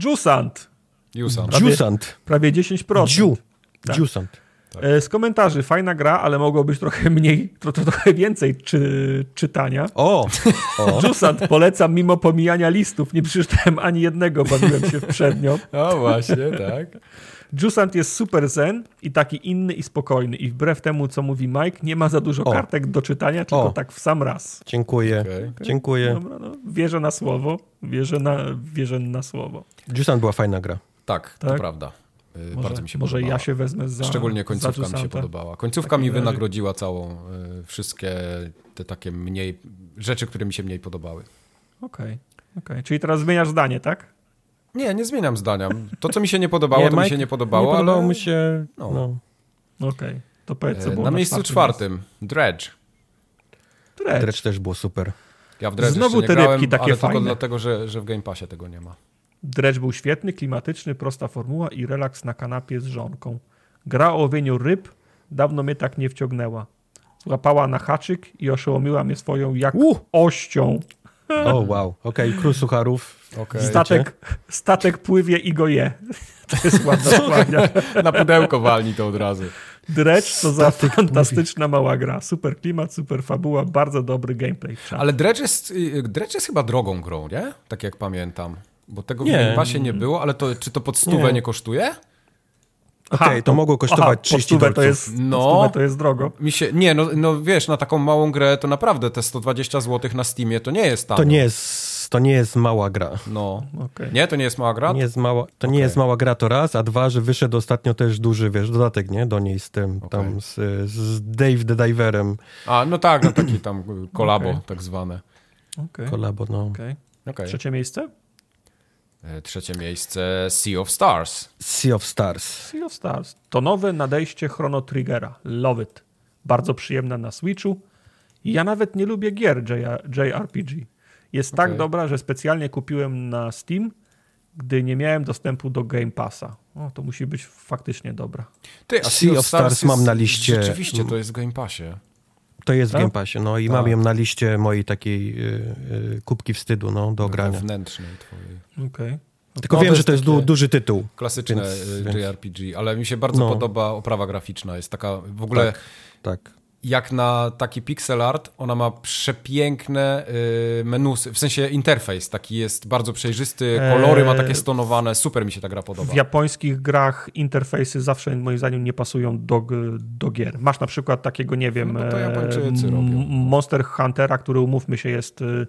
Jusant. Jusant. Prawie, Jusant. Prawie 10%. Ju. Tak. Jusant. Tak. Z komentarzy, fajna gra, ale mogło być trochę mniej, trochę, trochę więcej czy, czytania. O! o. Jusant polecam mimo pomijania listów. Nie przeczytałem ani jednego, bawiłem się w przedmiot. O właśnie, tak. Jusant jest super zen i taki inny i spokojny. I wbrew temu, co mówi Mike, nie ma za dużo o. kartek do czytania, tylko o. tak w sam raz. Dziękuję. Okay. Dziękuję. Dobra, no, wierzę na słowo. Wierzę na, wierzę na słowo. Jusant była fajna gra. Tak, tak? to prawda. Y, może, Bardzo mi się może podobała. ja się wezmę za Szczególnie końcówka za mi się podobała. Końcówka mi wynagrodziła całą, y, wszystkie te takie mniej, rzeczy, które mi się mniej podobały. Okej, okay. okay. czyli teraz zmieniasz zdanie, tak? Nie, nie zmieniam zdania. To, co mi się nie podobało, nie, to Mike, mi się nie podobało, nie podobało ale... mi się... No. no. Okej, okay. to powiedz, co e, Na miejscu czwartym, Dredge. Dredge. Dredge też było super. Ja w Dredge Znowu te grałem, rybki takie ale fajne. tylko dlatego, że, że w Game Passie tego nie ma. Dredge był świetny, klimatyczny, prosta formuła i relaks na kanapie z żonką. Gra o łowieniu ryb dawno mnie tak nie wciągnęła. Złapała na haczyk i oszołomiła mnie swoją jak uh! ością. O, oh, wow. Okej, okay. król sucharów. Okay. Statek, statek pływie i go je. To jest ładna składnia. Na pudełko walni to od razu. Dredge to za fantastyczna mała gra. Super klimat, super fabuła, bardzo dobry gameplay. Ale Dredge jest, y, Dredge jest chyba drogą grą, nie? Tak jak pamiętam. Bo tego nie. w Game Passie nie było, ale to, czy to pod stówę nie, nie kosztuje? Okej, okay, to mogło kosztować aha, 30 dolców. To jest, no, to jest drogo. Mi się, nie, no, no wiesz, na taką małą grę to naprawdę te 120 zł na Steamie to nie jest tam. To nie jest, to nie jest mała gra. No, okay. Nie, to nie jest mała gra? Nie jest mała, to okay. nie jest mała gra to raz, a dwa, że wyszedł ostatnio też duży, wiesz, dodatek, nie? Do niej z tym, tam z, z Dave the Diverem. A, no tak, no taki tam kolabo tak zwane. Kolabo, no. Trzecie miejsce? E, trzecie miejsce Sea of Stars. Sea of Stars. Sea of Stars. To nowe nadejście Chrono Triggera. Love it. Bardzo przyjemna na Switchu. Ja nawet nie lubię gier JRPG. Jest okay. tak dobra, że specjalnie kupiłem na Steam, gdy nie miałem dostępu do Game Passa. O, to musi być faktycznie dobra. Ty, a Sea, of Stars, Stars mam na liście. Rzeczywiście, to jest w Game Passie. To jest tak? w Game Passie, no i tak. mam ją na liście mojej takiej y, y, kubki wstydu no, do grania. Wewnętrznej twojej. Okej. Okay. Tylko no, wiem, że to jest du duży tytuł. Klasyczne więc, JRPG, więc... ale mi się bardzo no. podoba oprawa graficzna. Jest taka w ogóle. Tak, tak jak na taki pixel art, ona ma przepiękne y, menusy, w sensie interfejs taki jest bardzo przejrzysty, kolory ma takie stonowane, super mi się ta gra podoba. W japońskich grach interfejsy zawsze moim zdaniem nie pasują do, do gier. Masz na przykład takiego, nie wiem, no Monster Huntera, który umówmy się jest y,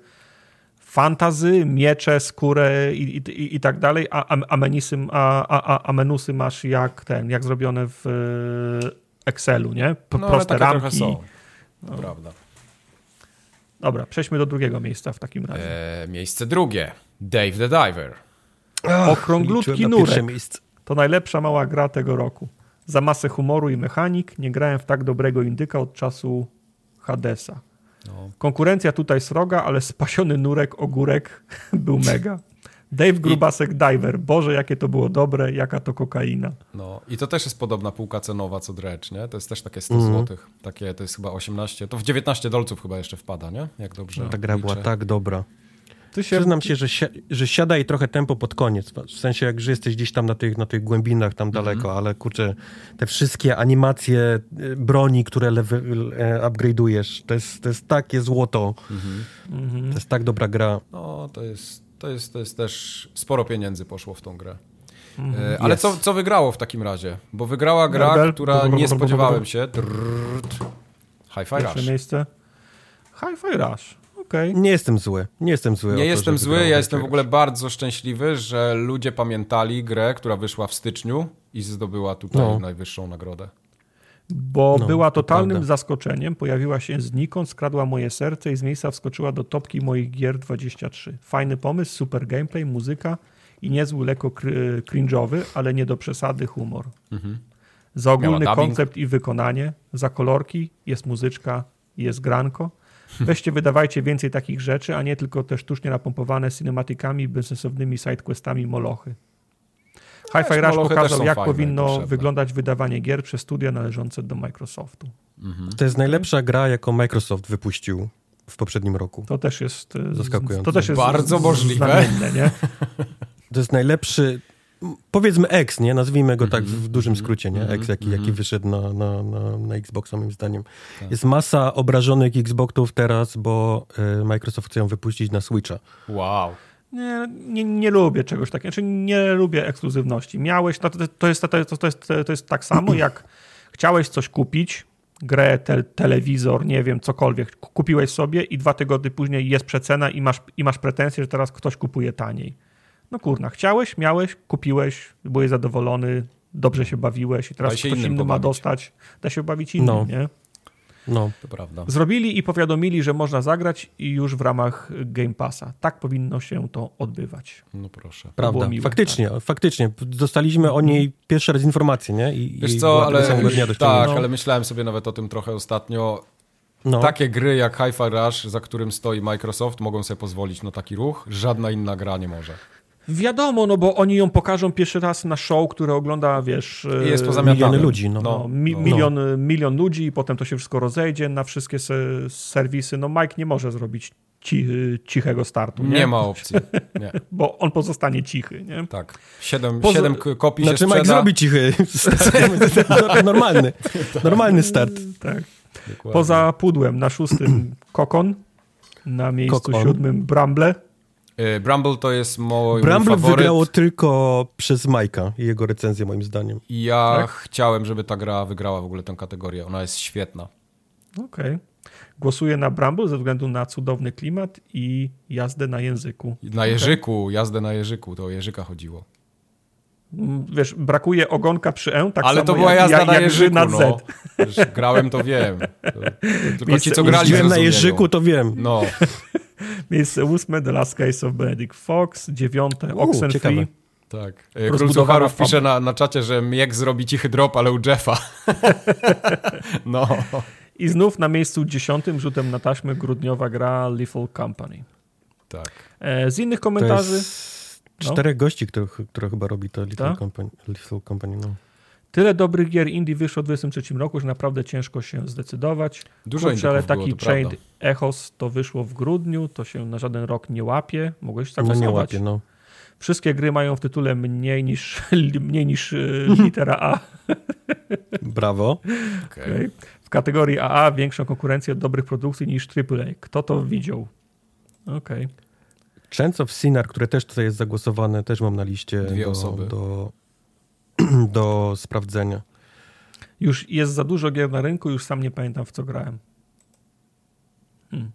fantazy, miecze, skórę i, i, i tak dalej, a, a, menusy, a, a, a menusy masz jak ten, jak zrobione w Excelu, nie? P no, proste ramki. Są. No. Prawda. Dobra, przejdźmy do drugiego miejsca w takim razie. E, miejsce drugie. Dave the Diver. Ach, Okrąglutki nurek. To najlepsza mała gra tego roku. Za masę humoru i mechanik nie grałem w tak dobrego indyka od czasu Hadesa. No. Konkurencja tutaj sroga, ale spasiony nurek, ogórek był mega. Dave Grubasek I... Diver. Boże, jakie to było dobre, jaka to kokaina. No i to też jest podobna półka cenowa co Dredge, nie? To jest też takie 100 mm. zł. Takie, to jest chyba 18, to w 19 dolców chyba jeszcze wpada, nie? Jak dobrze Ta gra liczę. była tak dobra. się... Przyznam się, że, si że siada i trochę tempo pod koniec. W sensie, jak że jesteś gdzieś tam na tych, na tych głębinach tam daleko, mm -hmm. ale kurczę, te wszystkie animacje y, broni, które e, upgrade'ujesz, to jest, to jest takie złoto. Mm -hmm. To jest tak dobra gra. No, to jest, to jest, to jest też sporo pieniędzy poszło w tą grę. Mm -hmm. Ale yes. co, co wygrało w takim razie? Bo wygrała gra, która nie spodziewałem się. Hi-Fi Rush. miejsce. Hi-Fi Rush. Okay. Nie jestem zły. Nie jestem zły. Nie jestem zły, ja jestem w ogóle bardzo szczęśliwy, że ludzie pamiętali grę, która wyszła w styczniu i zdobyła tutaj no. najwyższą nagrodę. Bo no, była totalnym to zaskoczeniem. Pojawiła się znikąd, skradła moje serce i z miejsca wskoczyła do topki moich gier 23. Fajny pomysł, super gameplay, muzyka i niezły, lekko cringe'owy, ale nie do przesady humor. Mhm. Za ogólny koncept i wykonanie, za kolorki jest muzyczka, jest granko Weźcie, wydawajcie więcej takich rzeczy, a nie tylko te sztucznie napompowane cinematikami, bezsensownymi sidequestami molochy. Hi-Fi Rush pokazał, jak powinno wyglądać wydawanie gier przez studia należące do Microsoftu. Mhm. To jest najlepsza gra, jaką Microsoft wypuścił w poprzednim roku. To też jest e, zaskakujące. To też jest bardzo możliwe. Nie? To jest najlepszy, powiedzmy X, nie? Nazwijmy go tak w dużym skrócie, nie? X, jaki, jaki wyszedł na, na, na, na Xboxa, moim zdaniem. Tak. Jest masa obrażonych Xboxów teraz, bo y, Microsoft chce ją wypuścić na Switcha. Wow. Nie, nie, nie lubię czegoś takiego, znaczy nie lubię ekskluzywności. Miałeś, to, to, jest, to, to, jest, to jest tak samo, jak chciałeś coś kupić, grę, te, telewizor, nie wiem, cokolwiek, kupiłeś sobie i dwa tygodnie później jest przecena i masz, i masz pretensje, że teraz ktoś kupuje taniej. No kurna, chciałeś, miałeś, kupiłeś, byłeś zadowolony, dobrze się bawiłeś i teraz ktoś inny ma dostać, da się bawić innym, no. nie? No, to prawda. Zrobili i powiadomili, że można zagrać i już w ramach Game Passa. Tak powinno się to odbywać. No proszę. Prawda, miłe, faktycznie, tak. faktycznie. Dostaliśmy o niej pierwszy raz informację, nie? I, Wiesz i co, ale, tak, no. ale myślałem sobie nawet o tym trochę ostatnio. No. Takie gry jak Hi-Fi Rush, za którym stoi Microsoft, mogą sobie pozwolić na taki ruch. Żadna inna gra nie może. Wiadomo, no bo oni ją pokażą pierwszy raz na show, które ogląda, wiesz... Jest miliony ludzi. No. No, mi, no. milion, milion ludzi i potem to się wszystko rozejdzie na wszystkie se, serwisy. No Mike nie może zrobić ci, cichego startu. Nie, nie ma opcji. Nie. bo on pozostanie cichy. Nie? Tak. Siedem, Poza... siedem kopii znaczy, się Mike zrobi cichy start. Normalny. Normalny start. Tak. Dokładnie. Poza pudłem na szóstym Kokon, na miejscu Kokon. siódmym Bramble, Y, Bramble to jest mój, Bramble mój wygrało tylko przez Majka i jego recenzję moim zdaniem. I ja tak? chciałem, żeby ta gra wygrała w ogóle tę kategorię. Ona jest świetna. Okej. Okay. Głosuję na Bramble ze względu na cudowny klimat i jazdę na języku. Na jeżyku, okay. jazdę na jeżyku, to o jeżyka chodziło. Mm, wiesz, brakuje ogonka przy E, tak Ale to była jazda jak, na jeżyku, na Z. No. Wiesz, grałem, to wiem. To, to, tylko ci, co grali, na jeżyku, to wiem. No. Miejsce ósme, The Last Case of Benedict Fox. Dziewiąte, Oxenfree. Tak. Król Sucharów pisze na, na czacie, że Miek zrobi cichy drop, ale u Jeffa. no. I znów na miejscu dziesiątym rzutem na taśmę grudniowa gra Lethal Company. Tak. E, z innych komentarzy... Czterech no. gości, które, które chyba robi to Lethal tak? Company. Lethal Company no. Tyle dobrych gier indie wyszło w 2023 roku, że naprawdę ciężko się zdecydować. Dużo Kurczę, ale taki było, Chained Echos to wyszło w grudniu, to się na żaden rok nie łapie. Mogłeś tak no, nie łapie, no. Wszystkie gry mają w tytule mniej niż, mniej niż y, litera A. Brawo. Okay. Okay. W kategorii AA większą konkurencję dobrych produkcji niż AAA. Kto to widział? Okej. Okay. Chance of Sinner, które też tutaj jest zagłosowane, też mam na liście Dwie do, osoby. do do sprawdzenia. Już jest za dużo gier na rynku, już sam nie pamiętam w co grałem. Hmm.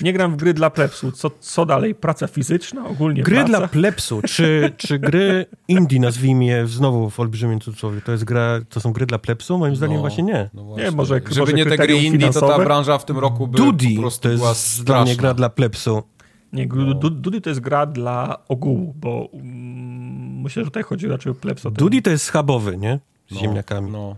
Nie gram w gry dla plebsu. Co, co dalej? Praca fizyczna? Ogólnie Gry praca? dla plebsu. Czy, czy gry indie, nazwijmy je znowu w olbrzymim cudzysłowie, to, jest gra, to są gry dla plebsu? Moim zdaniem no, właśnie nie. No właśnie. Nie, może, Żeby może nie te gry indie, finansowe? to ta branża w tym roku by Dudy po prostu to jest dla mnie gra dla plebsu. Nie, no. Dudy to jest gra dla ogółu, bo um, myślę, że tutaj chodzi raczej o plebs. Dudy to jest schabowy, nie? Z no, ziemniakami. No.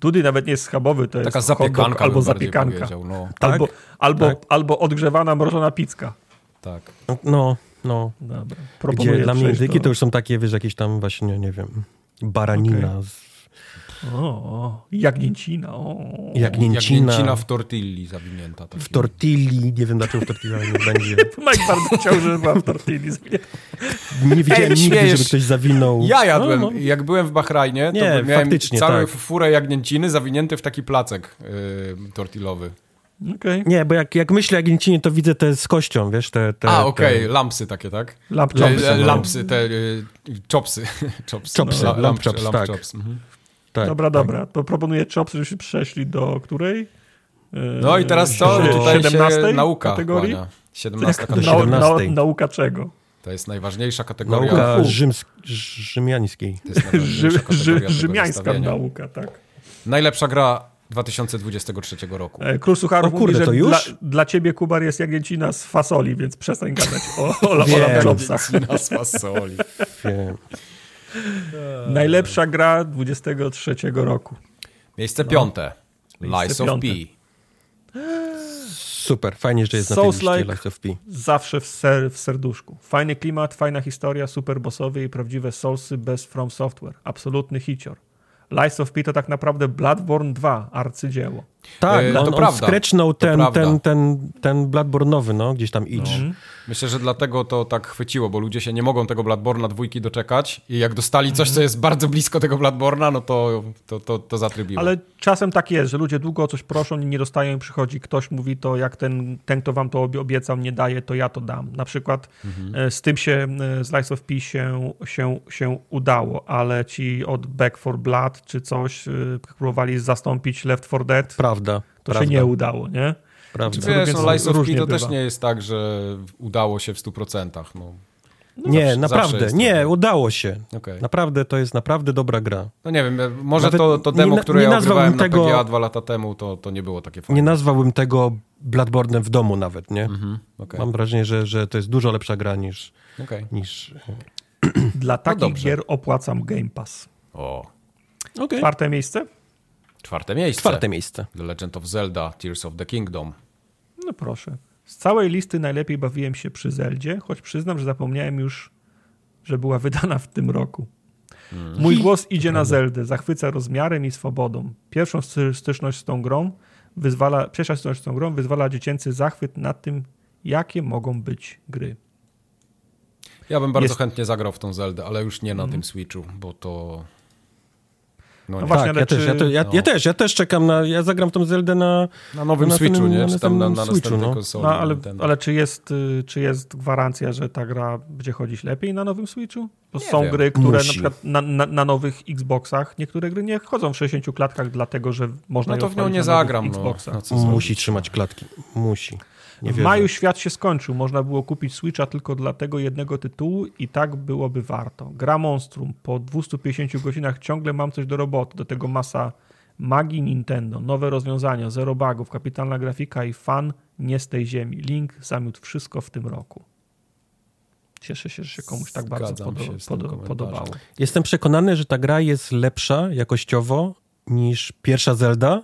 Dudy nawet nie jest schabowy, to Taka jest zapiekanka albo zapiekanka. No. Tak? Albo, albo, tak? albo odgrzewana, mrożona pizka. Tak. No, no. Dobra. Gdzie dla mnie indyki to... to już są takie, wiesz, jakieś tam właśnie, nie wiem, baranina. Okay. O, jagnięcina. O. Jagnięcina. Jagnięcina w tortilli zawinięta. W tortilli. Nie wiem, dlaczego w tortilli nie będzie. Mike bardzo chciał, żeby była w tortilli. Nie widziałem Ej, nigdy, śmiejesz. żeby ktoś zawinął. Ja jadłem, No, no. jak byłem w Bahrajnie, to Nie, miałem faktycznie, całą tak. furę jagnięciny zawinięty w taki placek yy, tortillowy. Okej. Nie, bo jak, jak myślę o jagnięcinie, to widzę te z kością, wiesz, te... te A, okej, te- lampsy takie, tak? Lamp E, chopsy, e, no. Lampsy, te y, chopsy. chopsy. Chopsy, La- lamp lamp, chops, lamp tak. chops. Mhm. Tak, Dobra, tak. dobra. To proponuję chopsy, żebyśmy przeszli do której? E, No i teraz co? Tutaj 17 się nauka kategorii? kłania. 17 Jak, kategoria. nau, 17. nau, nauka czego? To jest najważniejsza kategoria. Nauka rzyms, rzymiańskiej. To jest najważniejsza Rzy, rzymiańska nauka, tak. Najlepsza gra 2023 roku. E, Król Sucharów O kurde, mówi, że to już? Dla, dla ciebie, Kubar, jest jagnięcina z fasoli, więc przestań gadać o, o, o. Jagnięcina z fasoli. Wiem. Najlepsza gra 23 roku. Miejsce piąte. Miejsce Lies of piąte. P. Super, fajnie, że jest na tej liście. Lies of P. Zawsze w, ser, w serduszku. Fajny klimat, fajna historia, super bossowie i prawdziwe Soulsy bez From Software. Absolutny hicior. Lies of P to tak naprawdę Bloodborne 2, arcydzieło. Tak, E, to on, on prawda. skrecznął ten, prawda. ten, ten, ten Bloodborne'owy, no, gdzieś tam idź. Myślę, że dlatego to tak chwyciło, bo ludzie się nie mogą tego Bladborna dwójki doczekać i jak dostali coś, co jest bardzo blisko tego Bladborna, no to, to, to, to zatrybiło. Ale czasem tak jest, że ludzie długo o coś proszą i nie dostają i przychodzi ktoś, mówi to jak ten, ten kto wam to obie- obiecał, nie daje, to ja to dam. Na przykład e, z tym się e, z Lies of P się, się, się udało, ale ci od Back for Blood czy coś e, próbowali zastąpić Left 4 Dead, Prawda, to prawda, się nie udało, nie? prawda. Czy wiesz, no Lies of P to też bywa. nie jest tak, że udało się w 100%. No, Nie, zawsze- zawsze naprawdę, jest nie, trochę. udało się. Okej. Naprawdę, to jest naprawdę dobra gra. no nie wiem, może Nawet to, to nie demo, na- które nie ja nazwałbym ogrywałem na tego- PGA dwa lata temu, to, to nie było takie fajne. Nie nazwałbym tego Bloodborne'em w domu nawet, nie? Mhm, okej, Mam wrażenie, że, że to jest dużo lepsza gra niż... okej. niż... Dla takich dobrze. gier opłacam Game Pass. O, Okay. Czwarte miejsce? Czwarte miejsce. Czwarte miejsce. The Legend of Zelda, Tears of the Kingdom. No proszę. Z całej listy najlepiej bawiłem się przy Zeldzie, choć przyznam, że zapomniałem już, że była wydana w tym roku. Mój głos idzie na Zeldę, zachwyca rozmiarem i swobodą. Pierwszą sty- styczność z tą grą wyzwala, pierwsza styczność z tą grą wyzwala dziecięcy zachwyt nad tym, jakie mogą być gry. Ja bym bardzo Jest- chętnie zagrał w tą Zeldę, ale już nie na tym Switchu, bo to... No, No nie. właśnie, tak, ale ja, czy- też, ja, te, ja, no. ja też, ja też czekam na... Ja zagram tą Zeldę na... Na nowym Na Switchu, nie? na Czy tam na, na następnym Switchu, no. konsoli. No, ale, ale czy, jest, y, czy jest gwarancja, że ta gra będzie chodzić lepiej na nowym Switchu? Bo Nie są wiem. gry, które Musi. na przykład na, na, na nowych Xboxach, niektóre gry nie chodzą w 60 klatkach, dlatego że można No to w nią nie zagram, no. No Musi trzymać klatki. Musi. Nie w wierzę. maju świat się skończył. Można było kupić Switcha tylko dla tego jednego tytułu i tak byłoby warto. Gra Monstrum. Po 250 godzinach ciągle mam coś do roboty. Do tego masa magii Nintendo, nowe rozwiązania, zero bugów, kapitalna grafika i fan nie z tej ziemi. Link zamiótł wszystko w tym roku. Cieszę się, że się komuś tak bardzo Zgadzam podo- tym podo- komentarzem. podobało. Jestem przekonany, że ta gra jest lepsza jakościowo niż pierwsza Zelda,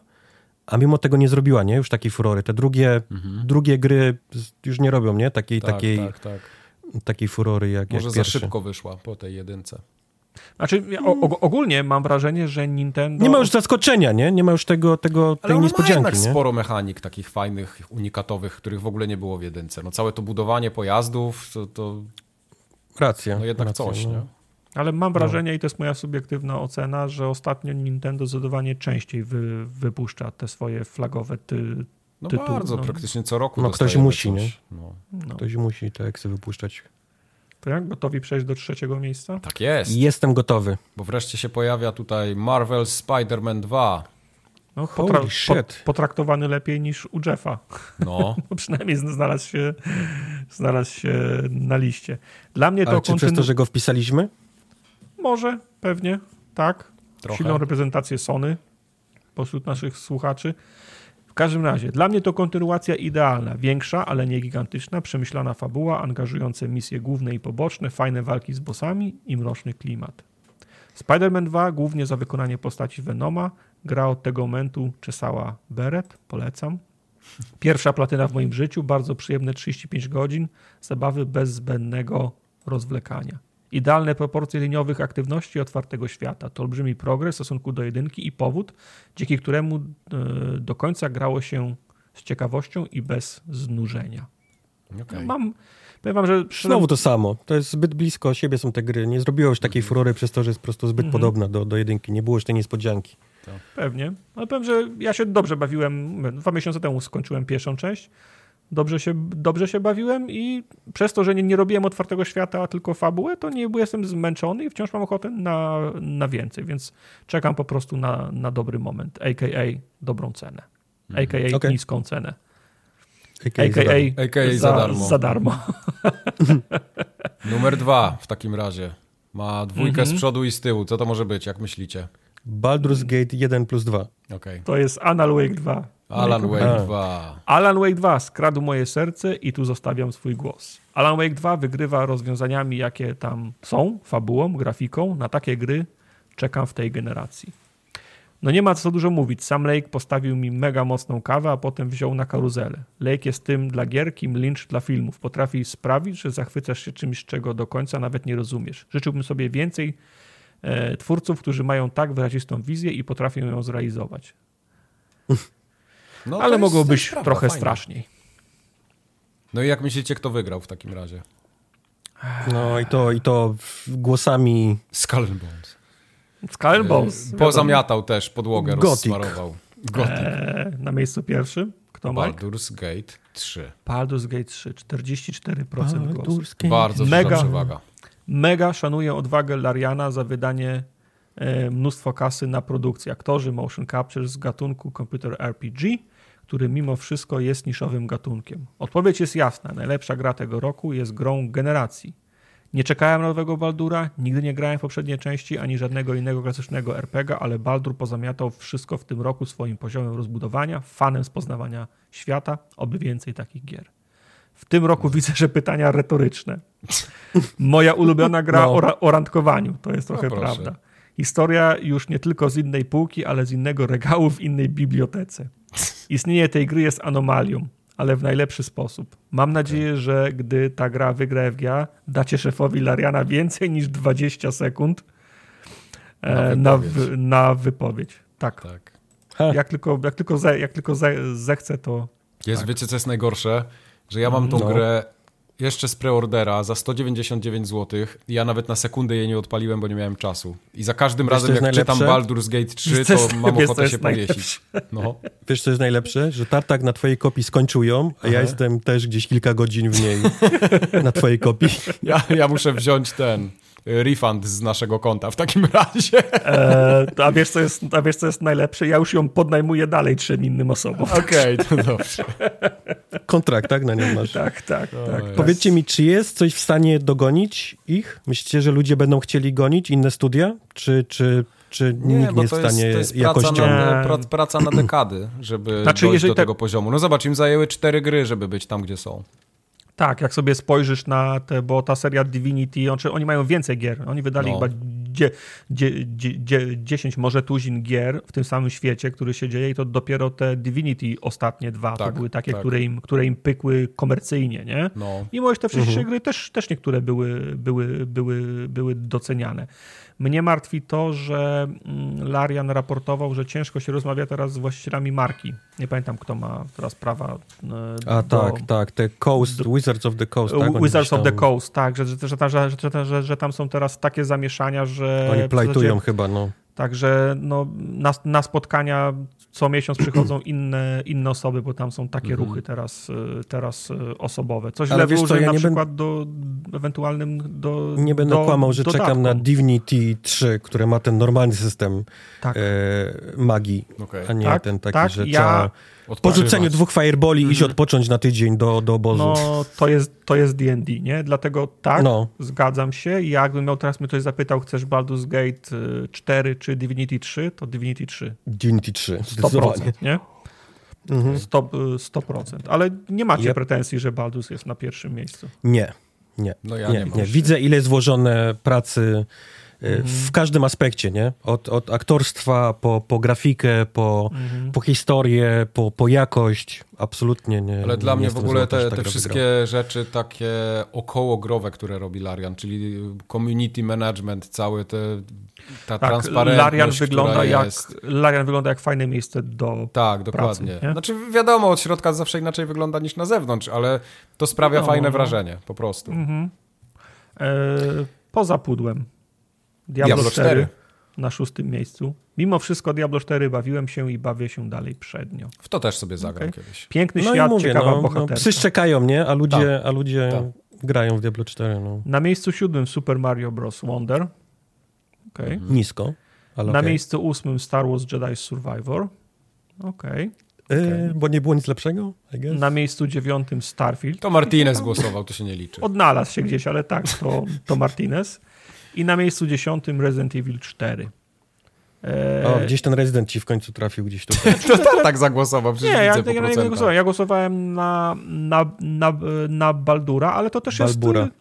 a mimo tego nie zrobiła, nie? Już takiej furory. Te drugie, drugie gry już nie robią, nie? Takiej, Tak, takiej, tak, tak. takiej furory jak, Może jak za pierwszy. szybko wyszła po tej jedynce. Znaczy, ja ogólnie mam wrażenie, że Nintendo... Nie ma już zaskoczenia, nie? Nie ma już tego, tego Ale tej ona ma niespodzianki, jednak nie? sporo mechanik takich fajnych, unikatowych, których w ogóle nie było w jedynce. No całe to budowanie pojazdów, to, to Racja. no jednak racja, coś, no. nie? Ale mam wrażenie, i to jest moja subiektywna ocena, że ostatnio Nintendo zdecydowanie częściej wy, wypuszcza te swoje flagowe ty, No tytuł, bardzo, no. praktycznie co roku No, ktoś musi, coś. nie? No. no. Ktoś musi te eksy wypuszczać. To jak? Gotowi przejść do trzeciego miejsca? Tak jest, Jestem gotowy. bo wreszcie się pojawia tutaj Marvel Spider-Man 2. No, Holy potra- shit. potraktowany lepiej niż u Jeffa. No, Bo przynajmniej znalazł się, znalazł się na liście. Dla mnie to Ale czy przez to, że go wpisaliśmy? Może, pewnie, tak. Trochę. Silną reprezentację Sony pośród naszych słuchaczy. W każdym razie, dla mnie to kontynuacja idealna. Większa, ale nie gigantyczna, przemyślana fabuła, angażujące misje główne i poboczne, fajne walki z bossami i mroczny klimat. Spider-Man 2 głównie za wykonanie postaci Venoma. Gra od tego momentu czesała beret, polecam. Pierwsza platyna w moim życiu, bardzo przyjemne 35 godzin, zabawy bez zbędnego rozwlekania. Idealne proporcje liniowych aktywności otwartego świata. To olbrzymi progres w stosunku do jedynki i powód, dzięki któremu e, do końca grało się z ciekawością i bez znużenia. Okay. Mam, powiem wam, że... Znowu to samo. To jest zbyt blisko siebie są te gry. Nie zrobiło już takiej furory przez to, że jest po prostu zbyt mhm. podobna do, do jedynki. Nie było już tej niespodzianki. To. Pewnie. Ale powiem, że ja się dobrze bawiłem. Dwa miesiące temu skończyłem pierwszą część. Dobrze się, dobrze się bawiłem i przez to, że nie, nie robiłem otwartego świata, a tylko fabułę, to nie jestem zmęczony i wciąż mam ochotę na, na więcej, więc czekam po prostu na, na dobry moment, a.k.a. dobrą cenę, a.k.a. Mhm. Okay. niską cenę. AKA, AKA, AKA za, za darmo. Za darmo. Numer dwa w takim razie. Ma dwójkę mm -hmm. z przodu i z tyłu. Co to może być, jak myślicie? Baldur's Gate 1 plus 2. Okay. To jest Wake 2. Alan Wake 2. Alan Wake 2 skradł moje serce i tu zostawiam swój głos. Alan Wake 2 wygrywa rozwiązaniami, jakie tam są, fabułą, grafiką. Na takie gry czekam w tej generacji. No nie ma co dużo mówić. Sam Lake postawił mi mega mocną kawę, a potem wziął na karuzelę. Lake jest tym dla gier, kim Lynch dla filmów. Potrafi sprawić, że zachwycasz się czymś, czego do końca nawet nie rozumiesz. Życzyłbym sobie więcej e, twórców, którzy mają tak wyrazistą wizję i potrafią ją zrealizować. No, Ale mogło być prawda, trochę fajnie. straszniej. No i jak myślicie, kto wygrał w takim razie? No i to, i to głosami... Skull Bones. Skull Bones. E, pozamiatał też podłogę, Gothic. rozsmarował. Gothic. Eee, na miejscu pierwszym? Kto ma? Baldur's Gate 3. Baldur's Gate 3, 44% głosów. Bardzo mega, przewaga. Mega szanuję odwagę Lariana za wydanie e, mnóstwo kasy na produkcję. Aktorzy motion capture z gatunku computer RPG, który mimo wszystko jest niszowym gatunkiem. Odpowiedź jest jasna. Najlepsza gra tego roku jest grą generacji. Nie czekałem na nowego Baldura, nigdy nie grałem w poprzedniej części ani żadnego innego klasycznego RPG, ale Baldur pozamiatał wszystko w tym roku swoim poziomem rozbudowania, fanem z poznawania świata, oby więcej takich gier. W tym roku widzę, że pytania retoryczne. Moja ulubiona gra no. o, o randkowaniu, to jest trochę no prawda. Historia już nie tylko z innej półki, ale z innego regału w innej bibliotece. Istnienie tej gry jest anomalią ale w najlepszy sposób. Mam nadzieję, że gdy ta gra wygra FGA, dacie szefowi Lariana więcej niż 20 sekund e, na wypowiedź. Na, na wypowiedź. Tak. tak. Jak tylko, jak tylko, ze, jak tylko ze, zechce, to. Jest, tak. wiecie, co jest najgorsze? Że ja mam tą no. grę jeszcze z preordera za 199 zł ja nawet na sekundę jej nie odpaliłem, bo nie miałem czasu. I za każdym Wiesz, razem, jak najlepsze? czytam Baldur's Gate 3, to mam ochotę się powiesić. No. Wiesz, co jest najlepsze? Że Tartak na twojej kopii skończył ją, a Aha. ja jestem też gdzieś kilka godzin w niej na twojej kopii. Ja, ja muszę wziąć ten refund z naszego konta w takim razie. E, a, wiesz, co jest, a wiesz, co jest najlepsze? Ja już ją podnajmuję dalej trzem innym osobom. Okej, okay, to dobrze. Kontrakt, tak? Na nią masz. Tak, tak, tak. Powiedzcie mi, czy jest coś w stanie dogonić ich? Myślicie, że ludzie będą chcieli gonić inne studia? Czy, czy, czy nie, nikt nie jest w stanie jest, to jest jakością... Praca na, praca na dekady, żeby znaczy, dojść do te... tego poziomu. No zobacz, im zajęły cztery gry, żeby być tam, gdzie są. Tak, jak sobie spojrzysz na te, bo ta seria Divinity, on, oni mają więcej gier. Oni wydali no. chyba dzie, dzie, dzie, 10, może tuzin gier w tym samym świecie, który się dzieje i to dopiero te Divinity ostatnie dwa, tak, to były takie, tak. które, im, które im pykły komercyjnie, nie? No. Mimo, że te wszystkie mhm. gry też, też niektóre były, były, były, były doceniane. Mnie martwi to, że mm, Larian raportował, że ciężko się rozmawia teraz z właścicielami marki. Nie pamiętam, kto ma teraz prawa. E, A do, tak, tak, te Coast, Wizards of the Coast. Tak? Wizards tam... of the Coast, tak, że, że, że, że, że, tam są teraz takie zamieszania, że... Oni plajtują chyba, no. Także no, na, na spotkania co miesiąc przychodzą inne, inne osoby, bo tam są takie mhm. ruchy teraz, y, teraz y, osobowe. Coś Ale wiesz co, ja na przykład ben... do ewentualnym do Nie będę do, kłamał, że dodatkom. czekam na Divinity 3, które ma ten normalny system tak. e, magii, okay. a nie tak, ten taki, tak, że ja... trzeba po rzuceniu dwóch fireboli mm. iść odpocząć na tydzień do, do obozu. No, to jest to jest D&D, nie? Dlatego tak, no. zgadzam się. Jakbym miał teraz mnie ktoś zapytał, chcesz Baldur's Gate 4 y, czy Divinity 3, to Divinity 3. Divinity 3, 100%, nie? Mhm. 100%, 100%. Ale nie macie yep. pretensji, że Baldus jest na pierwszym miejscu. Nie, nie. No ja nie, nie, nie. Widzę, ile jest włożone pracy mhm. w każdym aspekcie, nie? Od, od aktorstwa po, po grafikę, po, mhm. po historię, po, po jakość. Absolutnie nie. Ale dla nie mnie w ogóle te, te wszystkie wygrał. rzeczy takie okołogrowe, które robi Larian, czyli community management, cały te, ta tak, transparentność, Larian wygląda jak jest... Larian wygląda jak fajne miejsce do Tak, dokładnie. Pracy, znaczy wiadomo, od środka zawsze inaczej wygląda niż na zewnątrz, ale to sprawia no, fajne no. wrażenie, po prostu. Mhm. E, poza pudłem. Diablo, Diablo 4, 4 na szóstym miejscu. Mimo wszystko Diablo 4 bawiłem się i bawię się dalej przednio. W to też sobie zagram okay. kiedyś. Piękny no świat, mówię, ciekawa no, bohaterka. No, psy czekają, nie? A ludzie, tak. a ludzie tak. grają w Diablo 4. No. Na miejscu siódmym Super Mario Bros. Wonder. Okay. Mhm. Nisko. na okay. miejscu ósmym Star Wars Jedi Survivor. Okej. Okay. Yy, bo nie było nic lepszego? Na miejscu dziewiątym Starfield. To Martinez głosował, to się nie liczy. Odnalazł się gdzieś, ale tak, to, to Martinez. I na miejscu dziesiątym Resident Evil 4. Eee... O, gdzieś ten Resident ci w końcu trafił gdzieś tutaj. to tak, tak zagłosował, przecież nie, ja, ja nie głosowałem. Ja głosowałem na, na, na, na Baldura, ale to też Balbura. jest...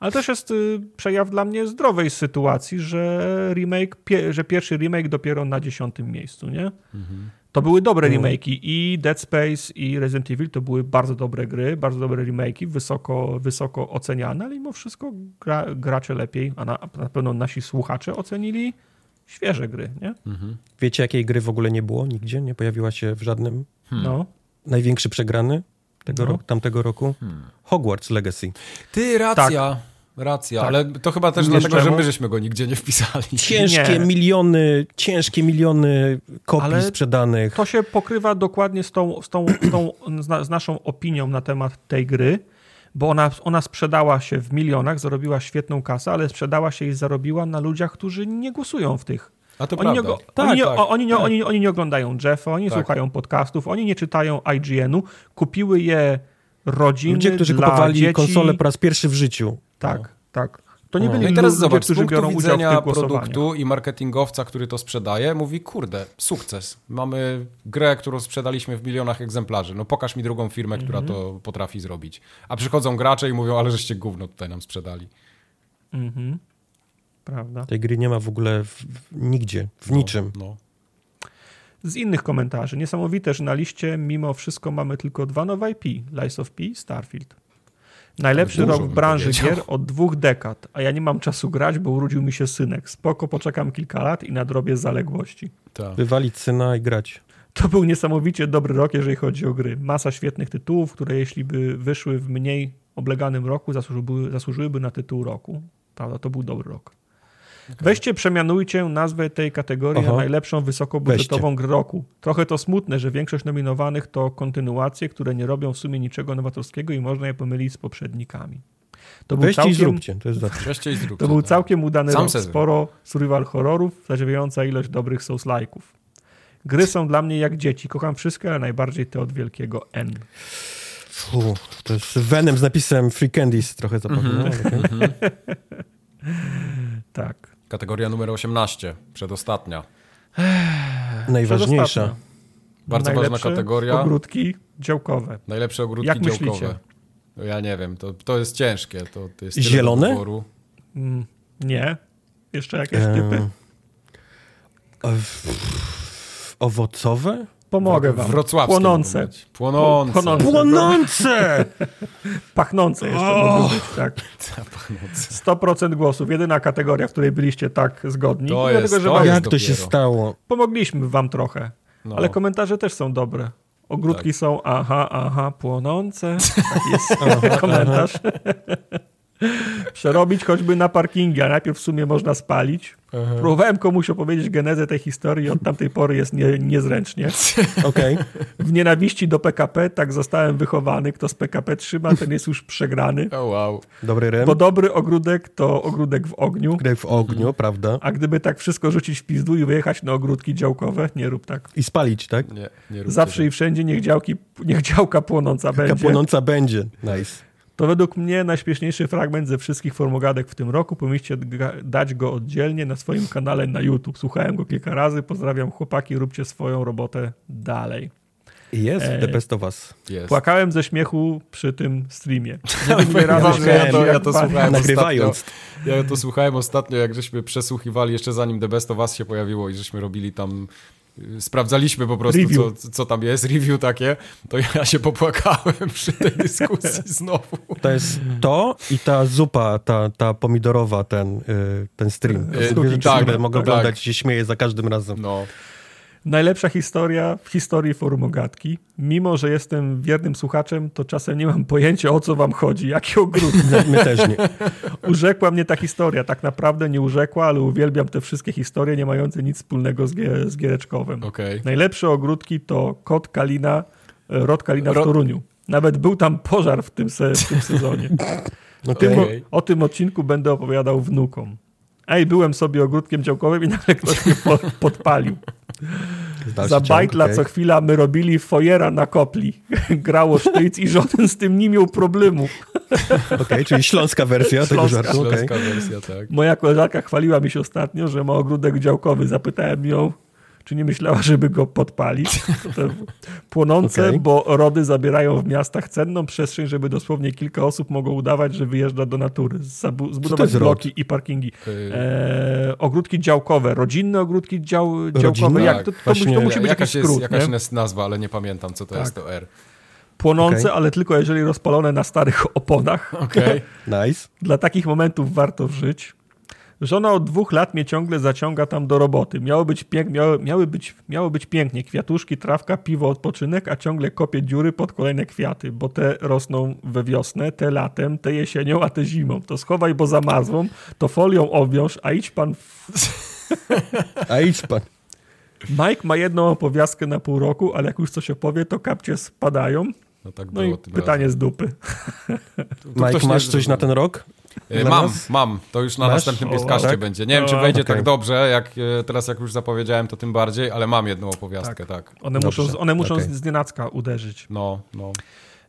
Ale też jest y, przejaw dla mnie zdrowej sytuacji, że remake, że pierwszy remake dopiero na dziesiątym miejscu, nie? Mhm. To były dobre mm. remake'i i Dead Space i Resident Evil to były bardzo dobre gry, bardzo dobre remake'i, wysoko, wysoko oceniane, ale mimo wszystko gra, gracze lepiej, a na, na pewno nasi słuchacze ocenili świeże gry, nie? Mhm. Wiecie, jakiej gry w ogóle nie było nigdzie? Nie pojawiła się w żadnym? Hmm. No. Największy przegrany tego no. roku, tamtego roku? Hmm. Hogwarts Legacy. Ty, racja. Tak. Racja, tak. ale to chyba też Wiesz dlatego, czemu? że my żeśmy go nigdzie nie wpisali. Ciężkie nie. miliony, ciężkie miliony kopii ale sprzedanych. To się pokrywa dokładnie z tą, z, tą, z, tą, z naszą opinią na temat tej gry, bo ona, ona sprzedała się w milionach, zarobiła świetną kasę, ale sprzedała się i zarobiła na ludziach, którzy nie głosują w tych. A to oni prawda. Nie, tak, oni, tak, oni, tak. Oni, oni, nie oglądają Jeffa, oni tak. słuchają podcastów, oni nie czytają IGN-u, kupiły je rodziny Ludzie, którzy kupowali dzieci. konsolę po raz pierwszy w życiu. Tak, no. tak. To nie byli no i teraz ludzie, zobacz, którzy z punktu widzenia produktu i marketingowca, który to sprzedaje, mówi, kurde, sukces. Mamy grę, którą sprzedaliśmy w milionach egzemplarzy. No pokaż mi drugą firmę, która mm -hmm. to potrafi zrobić. A przychodzą gracze i mówią, ale żeście gówno tutaj nam sprzedali. Mhm. Prawda. Tej gry nie ma w ogóle w, w, nigdzie, w no, niczym. No. Z innych komentarzy. Niesamowite, że na liście mimo wszystko mamy tylko dwa nowe IP. Lies of P, Starfield. Najlepszy rok w branży gier od dwóch dekad, a ja nie mam czasu grać, bo urodził mi się synek. Spoko, poczekam kilka lat i nadrobię zaległości. Tak. Wywalić syna i grać. To był niesamowicie dobry rok, jeżeli chodzi o gry. Masa świetnych tytułów, które jeśli by wyszły w mniej obleganym roku, zasłużyłyby, zasłużyłyby na tytuł roku. Prawda, to był dobry rok. Okay. Weźcie, przemianujcie nazwę tej kategorii Aha. na najlepszą wysokobudżetową grę roku. Trochę to smutne, że większość nominowanych to kontynuacje, które nie robią w sumie niczego nowatorskiego i można je pomylić z poprzednikami. To był całkiem, i zróbcie, to jest Weźcie i zróbcie. To był całkiem udany Sam rok. Sporo survival horrorów, zadziwiająca ilość dobrych souls-like'ów. Gry są dla mnie jak dzieci. Kocham wszystkie, ale najbardziej te od wielkiego N. Fuh, to jest Venom z napisem Free Candies trochę zapomniałem. Mm -hmm. tak. Kategoria numer 18, przedostatnia. Najważniejsza. Przedostatnia. Bardzo Najlepsze ważna kategoria. ogródki działkowe. Najlepsze ogródki Jak działkowe. Myślicie? No ja nie wiem, to, to jest ciężkie. To, to jest Zielone? Mm, nie. Jeszcze jakieś eee, typy? Owocowe? Pomogę wam. Wrocławskie. Płonące. Płonące. Płonące! Płonące! Pachnące jeszcze mogą być, tak. 100% głosów. Jedyna kategoria, w której byliście tak zgodni. To jest, dlatego, to Jak to się stało? Pomogliśmy wam trochę, no. ale komentarze też są dobre. Ogródki tak. są aha, aha, płonące. Tak jest komentarz. Przerobić choćby na parkingi, a najpierw w sumie można spalić. Aha. Próbowałem komuś opowiedzieć genezę tej historii, od tamtej pory jest nie, niezręcznie. Okay. W nienawiści do PKP tak zostałem wychowany. Kto z PKP trzyma, ten jest już przegrany. Oh, wow. Dobry rym. Bo dobry ogródek to ogródek w ogniu. Ogródek w ogniu, hmm. prawda. A gdyby tak wszystko rzucić w pizdu i wyjechać na ogródki działkowe, nie rób tak. I spalić, tak? Nie, nie Zawsze i wszędzie niech, działki, niech działka płonąca będzie. płonąca będzie. Nice. To według mnie najśmieszniejszy fragment ze wszystkich formogadek w tym roku. Powinniście dać go oddzielnie na swoim kanale na YouTube. Słuchałem go kilka razy. Pozdrawiam chłopaki, róbcie swoją robotę dalej. Jest, The Best of Us. Jest. Płakałem ze śmiechu przy tym streamie. Nie wiem, ja, ja, to, ja to słuchałem Nagrywając. Ostatnio, ja to słuchałem ostatnio, jak żeśmy przesłuchiwali jeszcze zanim The Best of Us się pojawiło i żeśmy robili tam sprawdzaliśmy po prostu, co, co tam jest, review takie, to ja się popłakałem przy tej dyskusji znowu. To jest to i ta zupa, ta, ta pomidorowa, ten, y, ten stream. Yy, tak, mogę tak. oglądać i się śmieję za każdym razem. No. Najlepsza historia w historii forum Ogatki. Mimo, że jestem wiernym słuchaczem, to czasem nie mam pojęcia, o co wam chodzi, jaki ogródek. My też nie. Urzekła mnie ta historia. Tak naprawdę nie urzekła, ale uwielbiam te wszystkie historie nie mające nic wspólnego z, z Giereczkowem. Okay. Najlepsze ogródki to kot Kalina, e, rod Kalina w Toruniu. Nawet był tam pożar w tym, se, w tym sezonie. Okay. Tym, o, o tym odcinku będę opowiadał wnukom. Ej, byłem sobie ogródkiem działkowym i nagle ktoś mnie podpalił. Za bajtla okay. co chwila my robili fojera na kopli. Grało sztyc i żaden z tym nie miał problemu. Okej, okay, czyli śląska wersja śląska. tego żartu. Okay. Śląska wersja, tak. Moja koleżanka chwaliła mi się ostatnio, że ma ogródek działkowy. Zapytałem ją, czy nie myślała, żeby go podpalić? Płonące, okay. bo rody zabierają w miastach cenną przestrzeń, żeby dosłownie kilka osób mogło udawać, że wyjeżdża do natury. Zbudować bloki rod? i parkingi. E, ogródki działkowe, rodzinne ogródki dział, działkowe. Jak, to, to, Właśnie, to, musi być jakaś jakiś skrót. Jest, jakaś jest nazwa, ale nie pamiętam, co to tak. jest to R. Płonące, okay. ale tylko jeżeli rozpalone na starych oponach. Okay. nice. Dla takich momentów warto żyć. Żona od dwóch lat mnie ciągle zaciąga tam do roboty. Miało być, pięk, miało, miały być, miało być pięknie. Kwiatuszki, trawka, piwo, odpoczynek, a ciągle kopie dziury pod kolejne kwiaty, bo te rosną we wiosnę, te latem, te jesienią, a te zimą. To schowaj, bo zamarzłą, to folią obwiąż, a idź pan... W... a idź pan. Mike ma jedną opowiastkę na pół roku, ale jak już coś opowie, to kapcie spadają. No, tak no i pytanie razem. z dupy. Mike, masz coś na ten rok? E, mam, nas? mam. To już na Masz? następnym piskaście tak? będzie. Nie wiem, czy wejdzie okay. tak dobrze, jak e, teraz jak już zapowiedziałem, to tym bardziej, ale mam jedną opowiastkę, tak. tak. One Dobrze. muszą, one muszą okay. z nienacka uderzyć. No, no.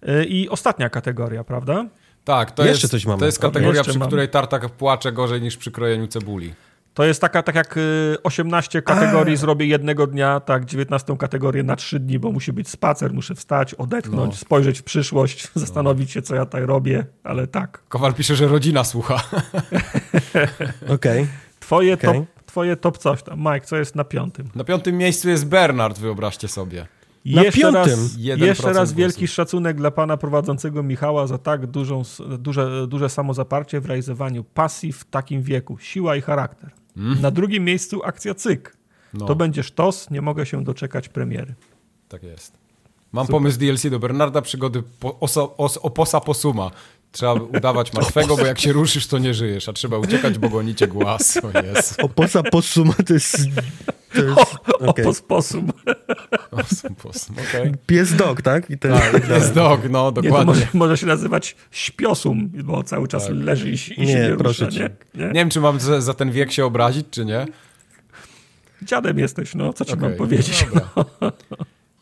E, I ostatnia kategoria, prawda? Tak, to Jeszcze jest, coś mamy. To jest kategoria, przy której tartak płacze gorzej niż przy krojeniu cebuli. To jest taka, tak jak 18 y, kategorii A. zrobię jednego dnia, tak 19 kategorię na 3 dni, bo musi być spacer, muszę wstać, odetchnąć, no. spojrzeć w przyszłość, no. zastanowić się, co ja tutaj robię, ale tak. Kowal pisze, że rodzina słucha. Okej. Okay. Twoje, okay. top, twoje top coś tam. Mike, co jest na piątym? Na piątym miejscu jest Bernard, wyobraźcie sobie. Na jeszcze piątym. raz, jeszcze raz wielki szacunek dla pana prowadzącego Michała za tak dużą, duże, duże samozaparcie w realizowaniu pasji w takim wieku. Siła i charakter. Mm. Na drugim miejscu akcja Cyk. No. To będzie sztos, nie mogę się doczekać premiery. Tak jest. Mam Super. pomysł DLC do Bernarda, przygody po, oso, os, oposa posuma. Trzeba udawać martwego, bo jak się ruszysz, to nie żyjesz, a trzeba uciekać, bo gonicie głaz. O jest. Oposa posuma to jest... To jest o, okay. Opos posum. Osum posum, okay. Pies dog, tak? I ten, tak, pies dog, no dokładnie. Nie, może, może, się nazywać śpiosum, bo cały czas tak. leży i, i nie, się nie proszę rusza. Nie? nie? nie wiem, czy mam za, za, ten wiek się obrazić, czy nie. Dziadem jesteś, no, co ci okay. mam powiedzieć. No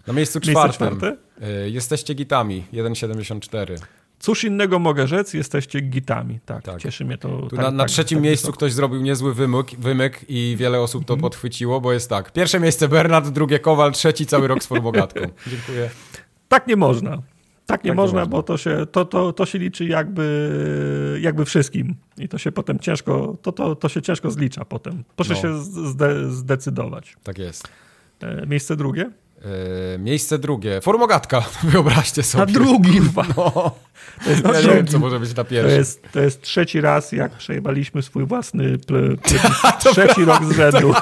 Na miejscu czwartym y, jesteście gitami, 1,74. Cóż innego mogę rzec, jesteście gitami. Tak, tak. cieszy mnie to. Tak, na, na tak, trzecim tak miejscu wysoko. ktoś zrobił niezły wymyk, wymyk i wiele osób to mm. podchwyciło, bo jest tak. Pierwsze miejsce Bernard, drugie Kowal, trzeci cały rok z formogatką. Dziękuję. Tak nie można. Tak nie, tak można, nie można, bo to się, to, to, to się liczy jakby, jakby wszystkim. I to się potem ciężko, to, to, to się ciężko zlicza potem. Proszę no. się zde, zdecydować. Tak jest. E, miejsce drugie? Yy, miejsce drugie. Formogatka, wyobraźcie sobie. Na drugim. No. To jest, ja nie wiem, co może być na pierwszym. To jest, to jest trzeci raz, jak przejebaliśmy swój własny ple, ple, trzeci rok z rzędu.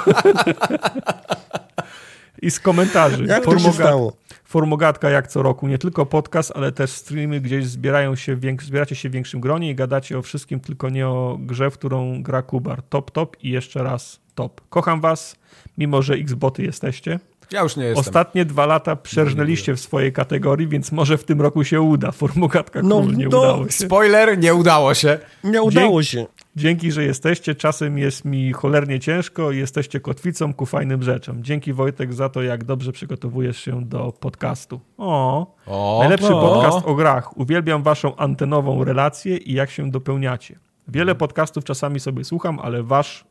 I z komentarzy. Jak to się stało? Formogatka jak co roku, nie tylko podcast, ale też streamy, gdzieś zbierają się, zbieracie się w większym gronie i gadacie o wszystkim, tylko nie o grze, w którą gra Kubar. Top, top i jeszcze raz top. Kocham was, mimo że X-boty jesteście. Ja już nie jestem. Ostatnie dwa lata przerżnęliście w swojej kategorii, więc może w tym roku się uda. Formugatka no, król, nie no, udało się. Spoiler, nie udało się. Nie udało się. Dzięki, że jesteście. Czasem jest mi cholernie ciężko i jesteście kotwicą ku fajnym rzeczom. Dzięki Wojtek za to, jak dobrze przygotowujesz się do podcastu. O, o najlepszy o. podcast o grach. Uwielbiam waszą antenową relację i jak się dopełniacie. Wiele podcastów czasami sobie słucham, ale wasz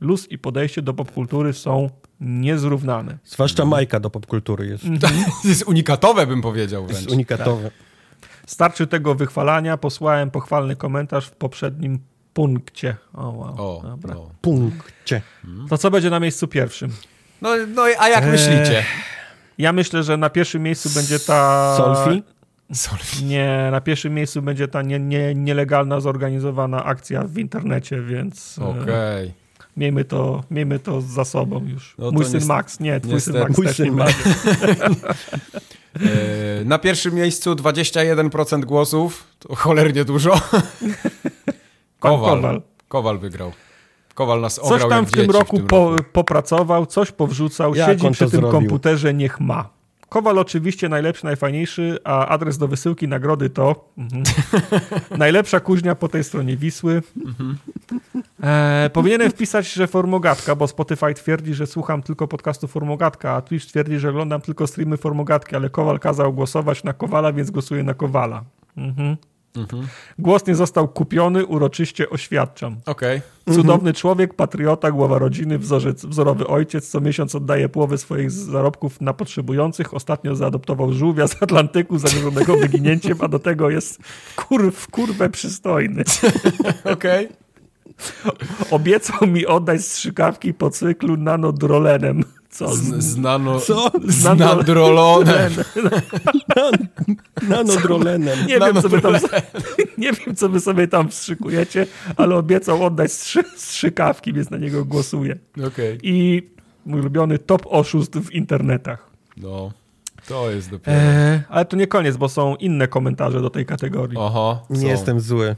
Luz i podejście do popkultury są niezrównane. Zwłaszcza Majka do popkultury jest. To jest unikatowe, bym powiedział wręcz. Jest unikatowe. Starczy tego wychwalania. Posłałem pochwalny komentarz w poprzednim punkcie. O, wow. O, Dobra. no. Punkcie. To co będzie na miejscu pierwszym? No, no a jak myślicie? Ja myślę, że na pierwszym miejscu będzie ta... Solfi? Solfi. Nie, na pierwszym miejscu będzie ta nie, nie, nielegalna, zorganizowana akcja w internecie, więc e, Okej. Miejmy, to, miejmy to za sobą już. No Mój syn niestety- Max, nie, twój syn Max Mój też syn nie Max. E, Na pierwszym miejscu 21% głosów. To cholernie dużo. Kowal. Kowal. Kowal wygrał. Kowal nas Coś ograł tam jak w tym dzieci roku, po, popracował, coś powrzucał, Jak siedzi przy tym zrobił? komputerze, niech ma. Kowal oczywiście najlepszy, najfajniejszy, a adres do wysyłki nagrody to mhm. najlepsza kuźnia po tej stronie Wisły. E, powinienem wpisać, że Formogatka, bo Spotify twierdzi, że słucham tylko podcastu Formogatka, a Twitch twierdzi, że oglądam tylko streamy Formogatki, ale Kowal kazał głosować na Kowala, więc głosuję na Kowala. Mhm. Głos nie został kupiony, uroczyście oświadczam. Okej. Cudowny człowiek, patriota, głowa rodziny, wzorzec, wzorowy ojciec, co miesiąc oddaje połowę swoich zarobków na potrzebujących. Ostatnio zaadoptował żółwia z Atlantyku zagrożonego wyginięciem, a do tego jest kur, w kurwę przystojny. Okej. Obiecał mi oddać strzykawki po cyklu nanodrolenem. Co? Z- Znano... Co? Z Nano- nadrolonem. Nanodrolenem. Nie wiem, co wy tam, nie wiem, co wy sobie tam wstrzykujecie, ale obiecał oddać strzy, strzykawki, więc na niego głosuję. Okej. I mój ulubiony top oszust w internetach. No. To jest dopiero... Eee, ale to nie koniec, bo są inne komentarze do tej kategorii. Oho. Nie jestem zły.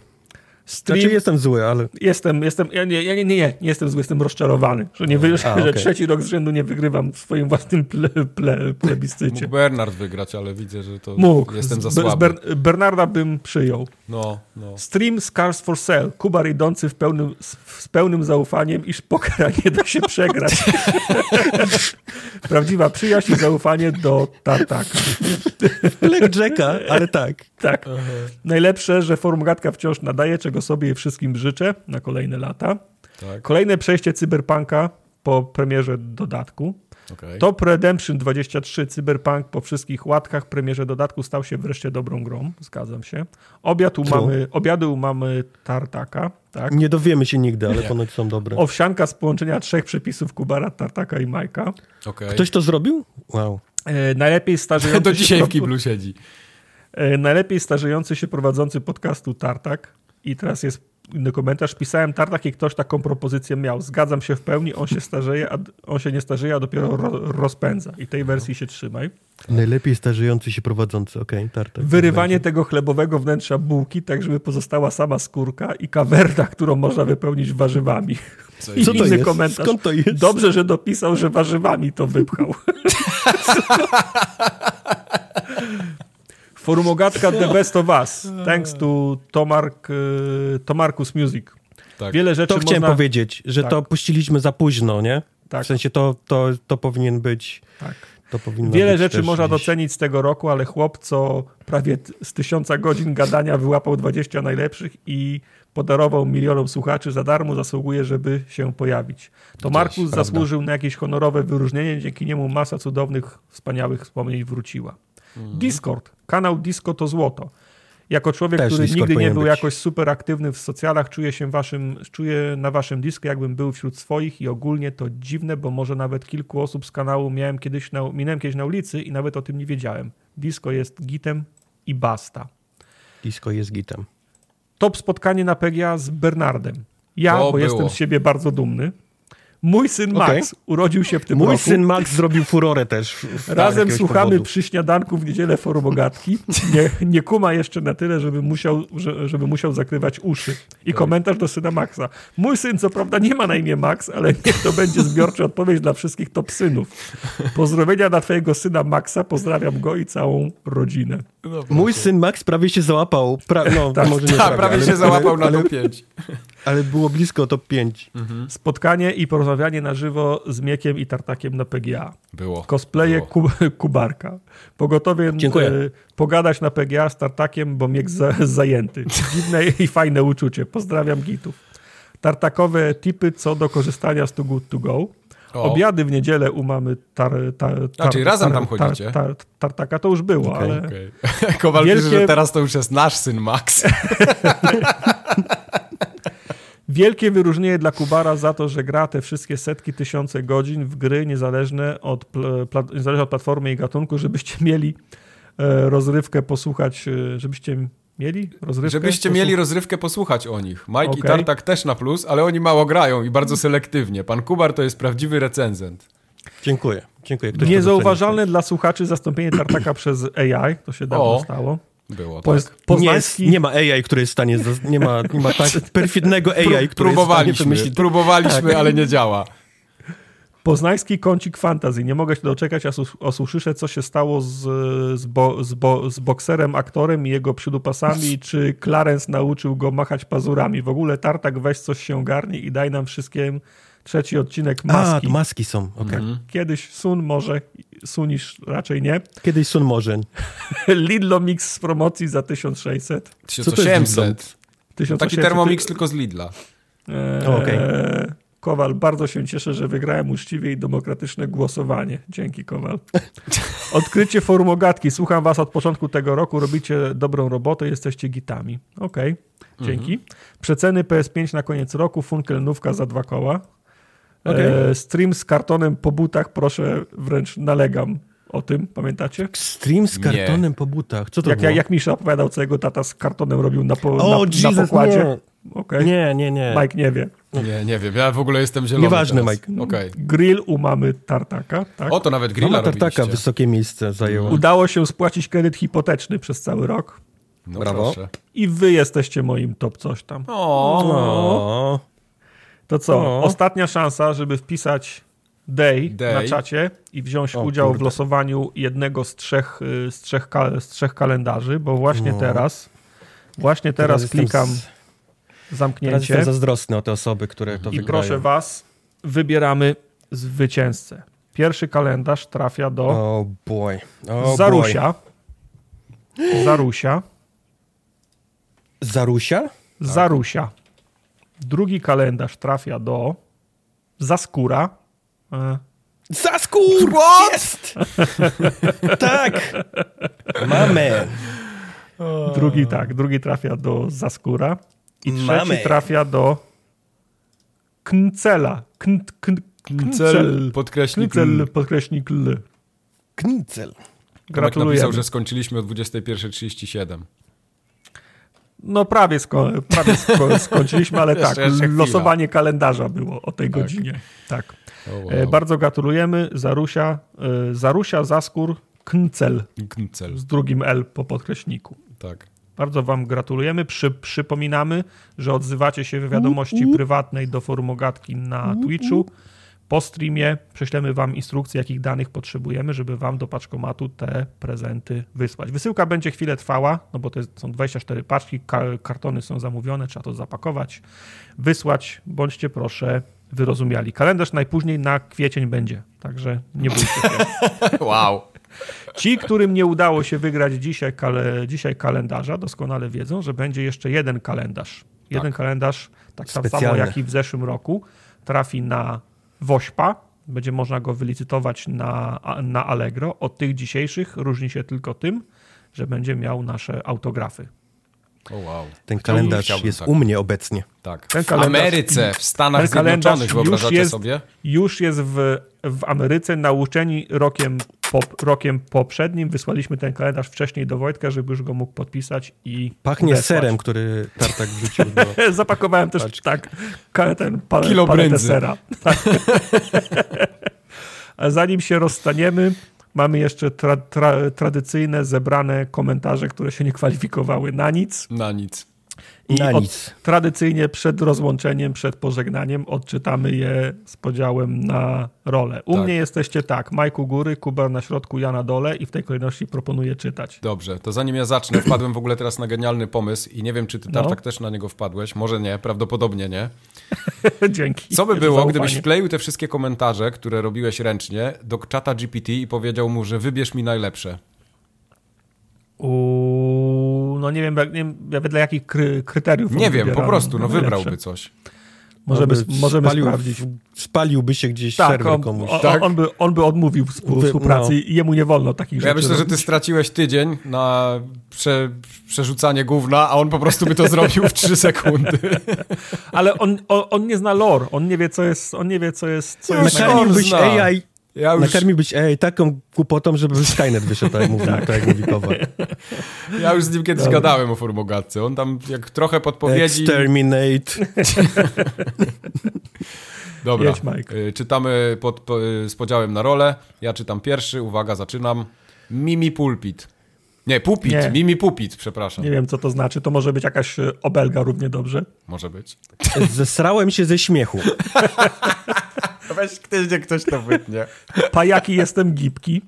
Stream, Znaczy jestem zły, ale jestem, jestem, ja nie, ja nie, nie, nie, nie jestem zły, jestem rozczarowany, że, nie wy, A, że trzeci rok z rzędu nie wygrywam w swoim własnym ple, ple, plebiscycie. Mógł Bernard wygrać, ale widzę, że to Mógł. jestem za słaby. Ber, Bernarda bym przyjął. No, no. Stream Scars for Sale. Kubar idący w pełnym, z, z pełnym zaufaniem, iż pokera nie da się przegrać. Prawdziwa przyjaźń i zaufanie do Tartaka. Blackjacka, ale tak. Tak. Najlepsze, że Formogatka wciąż nadaje, czego sobie i wszystkim życzę na kolejne lata. Tak. Kolejne przejście Cyberpunka po premierze dodatku. Okej. Top Redemption 23 Cyberpunk po wszystkich łatkach premierze dodatku stał się wreszcie dobrą grą. Zgadzam się. Obiad u mamy, obiady u mamy Tartaka. Tak. Nie dowiemy się nigdy, ale ponoć są dobre. Owsianka z połączenia trzech przepisów Kubara, Tartaka i Majka. Okej. Ktoś to zrobił? Wow. E, najlepiej starzejący Do dzisiaj w kiblu siedzi. E, najlepiej starzejący się prowadzący podcastu Tartak. I teraz jest inny komentarz. Pisałem Tartak i ktoś taką propozycję miał. Zgadzam się w pełni, on się starzeje, a on się nie starzeje, a dopiero ro, rozpędza. I tej wersji się trzymaj. Najlepiej starzejący się prowadzący, okej, tartak. Wyrywanie tego chlebowego wnętrza bułki, tak żeby pozostała sama skórka i kawerda, którą można wypełnić warzywami. Co I Co to inny jest? komentarz. Skąd to jest? Dobrze, że dopisał, że warzywami to wypchał. Forumogatka The Best of Us. Thanks to Tomark, y, Tomarkus Music. Tak. Wiele rzeczy To chciałem można... powiedzieć, że Tak. to puściliśmy za późno, nie? Tak. W sensie to, to, to powinien być... Tak. To powinno Wiele być rzeczy też można gdzieś- docenić z tego roku, ale chłop, co prawie z tysiąca godzin gadania wyłapał 20 najlepszych i podarował milionom słuchaczy za darmo, zasługuje, żeby się pojawić. To Markus prawda. zasłużył na jakieś honorowe wyróżnienie, dzięki niemu masa cudownych, wspaniałych wspomnień wróciła. Mhm. Discord. Kanał Disco to złoto. Jako człowiek, Też który Discord nigdy nie był być. jakoś super aktywny w socjalach, czuję się waszym, czuję na waszym disco, jakbym był wśród swoich i ogólnie to dziwne, bo może nawet kilku osób z kanału miałem kiedyś na, minąłem kiedyś na ulicy i nawet o tym nie wiedziałem. Disco jest gitem i basta. Disco jest gitem. Top spotkanie na PGA z Bernardem. Ja, To bo było. jestem z siebie bardzo dumny. Mój syn. Max urodził się w tym Mój roku. syn Max zrobił furorę też. Razem słuchamy powodu. przy śniadanku w niedzielę forumogatki. Nie, nie kuma jeszcze na tyle, żeby musiał, że- żeby musiał zakrywać uszy. I Tak. komentarz do syna Maxa. Mój syn co prawda nie ma na imię Max, ale niech to będzie zbiorcza odpowiedź dla wszystkich top synów. Pozdrowienia dla twojego syna Maxa, pozdrawiam go i całą rodzinę. Mój syn Max prawie się załapał. Pra... No, może nie Tak, prawie ale, się załapał na ale, 5. ale było blisko top 5. Spotkanie i porozmawianie na żywo z Miekiem i Tartakiem na PGA. Było. Cosplaye Było. ku, Kubarka. Pogotowie Dziękuję. e, pogadać na PGA z Tartakiem, bo Miek za, zajęty. Dziwne i fajne uczucie. Pozdrawiam gitów. Tartakowe tipy co do korzystania z Too Good To Go. O. Obiady w niedzielę u mamy tar, tar, tar, A, czyli razem tam chodzicie? Tar, tartaka to już było, okay, ale... Okay. Kowal wielkie... pisze, że teraz to już jest nasz syn Max. Wielkie wyróżnienie dla Kubara za to, że gra te wszystkie setki, tysiące godzin w gry niezależne od, niezależne od platformy i gatunku, żebyście mieli e, rozrywkę posłuchać, e, żebyście mieli rozrywkę? Żebyście mieli rozrywkę posłuchać o nich. Mike okay. i Tartak też na plus, ale oni mało grają i bardzo selektywnie. Pan Kubar to jest prawdziwy recenzent. Dziękuję. Dziękuję. Ktoś Niezauważalne dla słuchaczy zastąpienie Tartaka przez AI. To się dawno o. stało. Było, tak. Poznański... Nie, nie, ma AI, który jest w stanie, nie ma, nie ma tak perfidnego AI, który próbowaliśmy, jest w stanie wymyślić. Próbowaliśmy, tak. ale nie działa. Poznański kącik fantazji. Nie mogę się doczekać, aż usłyszę, co się stało z, z, bo, z, bo, z bokserem, aktorem i jego przydupasami, czy Clarence nauczył go machać pazurami. W ogóle Tartak, weź coś się garni i daj nam wszystkim trzeci odcinek Maski. A, maski są, okej. Okay. Kiedyś Sun może, Sunisz raczej nie. Kiedyś Sun może. Lidlo Mix z promocji za 1600. 1800. 1800. Taki Thermomix tylko z Lidla. Eee, Okej. Okay. Kowal, bardzo się cieszę, że wygrałem uczciwie i demokratyczne głosowanie. Dzięki, Kowal. Odkrycie forum ogatki. Słucham was od początku tego roku. Robicie dobrą robotę, jesteście gitami. Okej, okay. dzięki. Mhm. Przeceny PS5 na koniec roku. Funkelnówka za dwa koła. Okay. E, stream z kartonem po butach, proszę, wręcz nalegam o tym, pamiętacie? Stream z kartonem nie. po butach, co to jak, było? Jak Misza opowiadał, co jego tata z kartonem robił na, po, oh, na, Jesus, na pokładzie. Nie. Okay. nie, nie, nie. Mike nie wie. Nie, nie wiem, ja w ogóle jestem zielony Nieważne, teraz. Mike. Okay. Grill u mamy tartaka. Tak? O, to nawet grilla Mama tartaka wysokie miejsce zajęła. Udało się spłacić kredyt hipoteczny przez cały rok. No Brawo. Proszę. I wy jesteście moim top coś tam. O. o. To co? O. Ostatnia szansa, żeby wpisać day, day, na czacie i wziąć o, udział kurde. w losowaniu jednego z trzech, y, z trzech, z trzech kalendarzy, bo właśnie no. teraz właśnie teraz, teraz klikam z... zamknięcie. Teraz jestem zazdrosny o te osoby, które to I wygrają. proszę was, wybieramy zwycięzcę. Pierwszy kalendarz trafia do oh boy. Oh Zarusia. Boy. Zarusia. Zarusia? Zarusia. Drugi kalendarz trafia do Zaskóra. E. Zaskór! What? Jest! tak! Mamy! Drugi tak, drugi trafia do Zaskóra. I trzeci Mamy. trafia do Kncela. Kn, kn, kncel, podkreśnik Kncel, podkreśnik L. Kncel. Gratuluję. napisał, że skończyliśmy o 21.37. No prawie, sko prawie sko skończyliśmy, ale tak, losowanie kalendarza było o tej tak. godzinie. Tak. Oh, wow. Bardzo gratulujemy. Zarusia, e, Zarusia Zaskór Kncel. Kncel. Z drugim L po podkreśniku. Tak. Bardzo Wam gratulujemy. Przy, przypominamy, że odzywacie się w wiadomości prywatnej do forum Ogatki na Twitchu. Po streamie prześlemy Wam instrukcje, jakich danych potrzebujemy, żeby Wam do paczkomatu te prezenty wysłać. Wysyłka będzie chwilę trwała, no bo to są 24 paczki, kartony są zamówione, trzeba to zapakować, wysłać. Bądźcie proszę wyrozumiali. Kalendarz najpóźniej na kwiecień będzie, także nie bójcie się. wow. Ci, którym nie udało się wygrać dzisiaj, kale, dzisiaj kalendarza, doskonale wiedzą, że będzie jeszcze jeden kalendarz. Jeden tak. kalendarz, tak samo jak i w zeszłym roku, trafi na Wośpa. Będzie można go wylicytować na, na Allegro. Od tych dzisiejszych różni się tylko tym, że będzie miał nasze autografy. Oh wow. Ten kalendarz jest tak. u mnie obecnie. Tak. Ten w Ameryce, w Stanach Zjednoczonych, wyobrażacie jest, sobie? Już jest w, w Ameryce, nauczeni rokiem, pop, rokiem poprzednim. Wysłaliśmy ten kalendarz wcześniej do Wojtka, żeby już go mógł podpisać i Pachnie wysłać. serem, który Tartak wrzucił do... Zapakowałem też Paczki. tak ten pal, Kilo paletę sera. Tak. A zanim się rozstaniemy, Mamy jeszcze tra, tra, tradycyjne, zebrane komentarze, które się nie kwalifikowały na nic. Na nic. I na nic. tradycyjnie przed rozłączeniem, przed pożegnaniem odczytamy je z podziałem na rolę. U tak. mnie jesteście tak, Majku góry, Kubar na środku, ja na dole i w tej kolejności proponuję czytać. Dobrze, to zanim ja zacznę, wpadłem w ogóle teraz na genialny pomysł i nie wiem, czy ty no. Tartak też na niego wpadłeś, może nie, prawdopodobnie nie. Dzięki. Co by było, gdybyś wkleił te wszystkie komentarze, które robiłeś ręcznie do czata GPT i powiedział mu, że wybierz mi najlepsze? Uuu, no nie wiem, nie wiem wedle jakich kry, kryteriów. Nie wiem, po prostu, no wybrałby coś. Możemy, możemy spalił, sprawdzić. Spaliłby się gdzieś tak, serwer komuś. On, tak? on, by, on by odmówił współpracy no. i jemu nie wolno takich rzeczy Ja myślę, robić. że ty straciłeś tydzień na prze, przerzucanie gówna, a on po prostu by to zrobił w 3 sekundy. Ale on, on, on, nie zna lore, on nie wie, co jest... On nie wie, co jest... Co jest Nakarmiłbyś AI ja już... być AI taką głupotą, żeby Skynet wyszedł, tak jak mówi, tak. tak jak mówi Kowal. Ja już z nim kiedyś Dobra. gadałem o formogatce. On tam jak trochę podpowiedzi... Exterminate. Dobra, Jedź, Mike. Y, czytamy pod, z podziałem na rolę. Ja czytam pierwszy, uwaga, zaczynam. Mimi Pulpit. Nie, Pupit, nie. Mimi Pupit, przepraszam. Nie wiem, co to znaczy. To może być jakaś y, obelga równie dobrze. Może być. Zesrałem się ze śmiechu. Weź ktoś, gdzie ktoś to wytnie. Pajaki jestem gipki.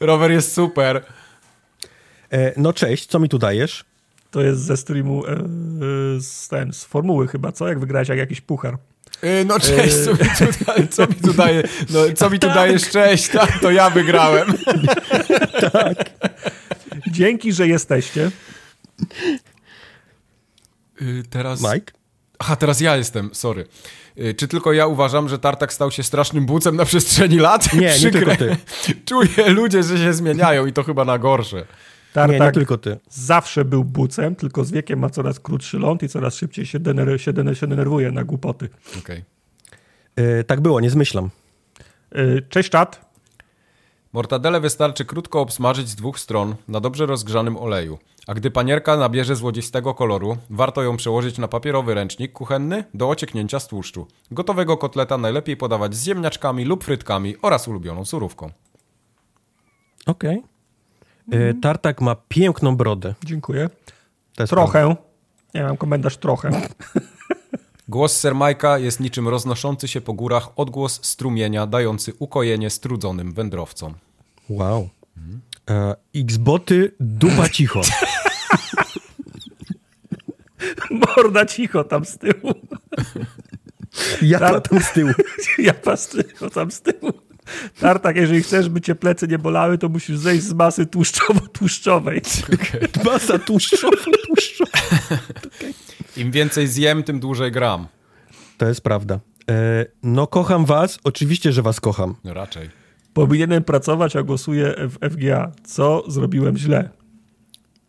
Rower jest super. E, no cześć, co mi tu dajesz? To jest ze streamu e, z, ten, z formuły chyba, co? Jak wygrałeś jak jakiś puchar. E, no cześć, co mi tu, co mi tu daje? No, co mi tu tak. dajesz? Cześć, tak, to ja wygrałem. tak. Dzięki, że jesteście. Y, teraz... Mike? Aha, teraz ja jestem, sorry. Y, czy tylko ja uważam, że Tartak stał się strasznym bucem na przestrzeni lat? Nie, nie tylko ty. Czuję ludzie, że się zmieniają i to chyba na gorsze. Tartak nie, nie tylko ty. zawsze był bucem, tylko z wiekiem ma coraz krótszy ląd i coraz szybciej się, dener się, dener się denerwuje na głupoty. Okej. Okay. Yy, tak było, nie zmyślam. Yy, cześć czat. Mortadele wystarczy krótko obsmażyć z dwóch stron na dobrze rozgrzanym oleju. A gdy panierka nabierze złodzistego koloru, warto ją przełożyć na papierowy ręcznik kuchenny do ocieknięcia z tłuszczu. Gotowego kotleta najlepiej podawać z ziemniaczkami lub frytkami oraz ulubioną surówką. Okej. Okay. Mhm. Tartak ma piękną brodę. Dziękuję. Trochę. Nie mam komentarz trochę. Głos Sir Majka jest niczym roznoszący się po górach odgłos strumienia, dający ukojenie strudzonym wędrowcom. Wow. Mhm. E, Xboty dupa cicho. Morda cicho tam z tyłu. Ja tam z tyłu. Ja tam z tyłu. Tartak, jeżeli chcesz, by cię plecy nie bolały, to musisz zejść z masy tłuszczowo-tłuszczowej. Okay. Masa tłuszczowo-tłuszczowa. Okay. Im więcej zjem, tym dłużej gram. To jest prawda. E, no kocham was, oczywiście, że was kocham. No raczej. Powinienem pracować, a głosuję w FGA. Co zrobiłem źle?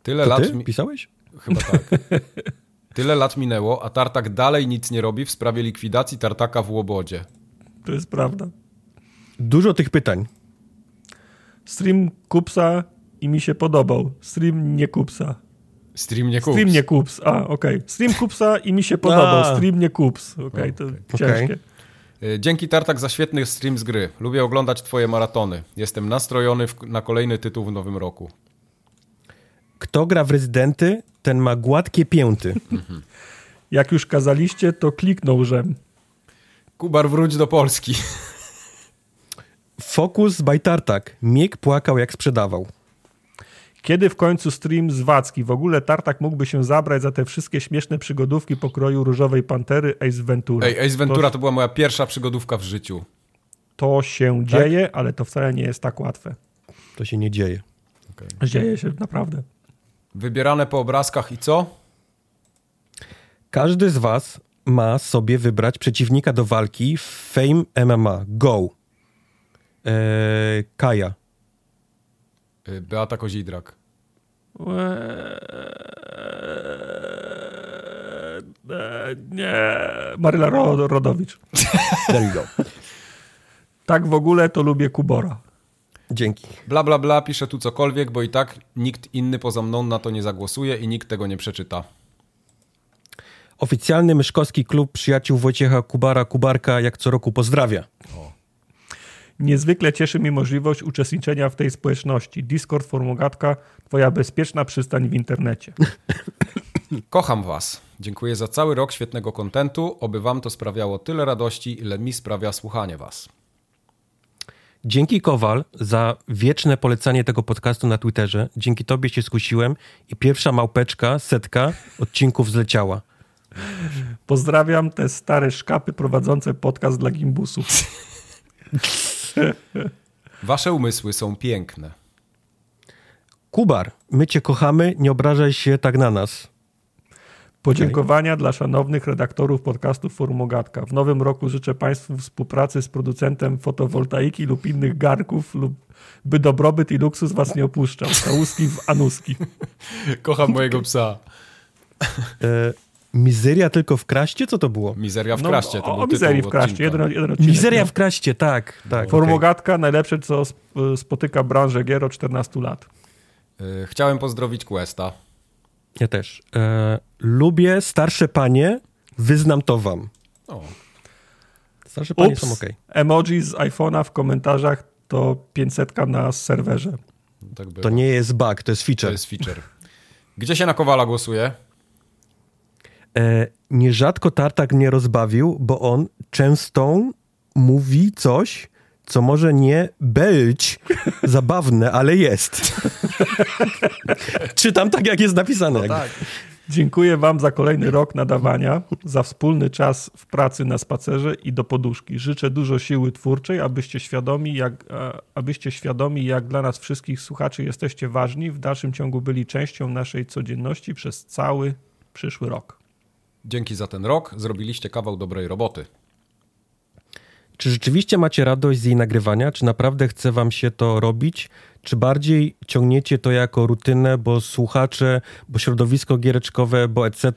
Tyle to lat. Ty mi... pisałeś? Chyba tak. Tyle lat minęło, a Tartak dalej nic nie robi w sprawie likwidacji Tartaka w Łobodzie. To jest prawda. Dużo tych pytań. Stream Kupsa i mi się podobał. Stream nie Kupsa. Stream nie Kups. Stream nie Kups, a okej. Okay. Stream Kupsa i mi się podobał. A. Stream nie Kups. Okej, okay, to okay. ciężkie. E, dzięki Tartak za świetny stream z gry. Lubię oglądać twoje maratony. Jestem nastrojony w, na kolejny tytuł w nowym roku. Kto gra w Rezydenty, ten ma gładkie pięty. Jak już kazaliście, to kliknął, że... Kubar, wróć do Polski. Fokus by Tartak. Miek płakał jak sprzedawał. Kiedy w końcu stream z Wacki? W ogóle Tartak mógłby się zabrać za te wszystkie śmieszne przygodówki pokroju Różowej Pantery Ace Ventura. Ej, Ace Ventura to, to była moja pierwsza przygodówka w życiu. To się tak? dzieje, ale to wcale nie jest tak łatwe. To się nie dzieje. Okay. Dzieje się naprawdę. Wybierane po obrazkach i co? Każdy z was ma sobie wybrać przeciwnika do walki w Fame MMA. Go! Eee, Kaja. Y, Beata Kozidrak. Nie, Maryla Rodowicz. There you go. Tak w ogóle to lubię Kubora. Dzięki. Bla, bla, bla, piszę tu cokolwiek, bo i tak nikt inny poza mną na to nie zagłosuje i nikt tego nie przeczyta. Oficjalny myszkowski klub przyjaciół Wojciecha Kubara Kubarka jak co roku pozdrawia. O. Niezwykle cieszy mnie możliwość uczestniczenia w tej społeczności. Discord, Formogatka, twoja bezpieczna przystań w internecie. Kocham was. Dziękuję za cały rok świetnego kontentu. Oby wam to sprawiało tyle radości, ile mi sprawia słuchanie was. Dzięki Kowal za wieczne polecanie tego podcastu na Twitterze. Dzięki tobie się skusiłem i pierwsza małpeczka, setka odcinków zleciała. Pozdrawiam te stare szkapy prowadzące podcast dla gimbusów. Wasze umysły są piękne. Kubar, my cię kochamy, nie obrażaj się tak na nas. Podziękowania okay. dla szanownych redaktorów podcastu Formogatka. W nowym roku życzę Państwu współpracy z producentem fotowoltaiki lub innych garków, lub by dobrobyt i luksus Was nie opuszczał. Całuski w anuski. Kocham mojego psa. E, mizeria tylko w kraście? Co to było? Mizeria w no, kraście. To o, o mizerii w kraście. Jeden, jeden odcinek, Mizeria w kraście, tak. tak Formogatka, okay. najlepsze co spotyka branżę gier od 14 lat. E, chciałem pozdrowić Questa. Ja też. E, lubię starsze panie, wyznam to wam. O. Starsze panie Ups, są ok. Emoji z iPhone'a w komentarzach to 500 na serwerze. Tak to nie jest bug, to jest feature. To jest feature. Gdzie się na Kowala głosuje? E, nierzadko Tartak mnie rozbawił, bo on często mówi coś, co może nie być zabawne, ale jest. Czytam tak, jak jest napisane. No tak. Dziękuję Wam za kolejny rok nadawania, za wspólny czas w pracy na spacerze i do poduszki. Życzę dużo siły twórczej, abyście świadomi, jak, abyście świadomi, jak dla nas wszystkich słuchaczy jesteście ważni, w dalszym ciągu byli częścią naszej codzienności przez cały przyszły rok. Dzięki za ten rok, zrobiliście kawał dobrej roboty. Czy rzeczywiście macie radość z jej nagrywania? Czy naprawdę chce wam się to robić? Czy bardziej ciągniecie to jako rutynę, bo słuchacze, bo środowisko giereczkowe, bo etc.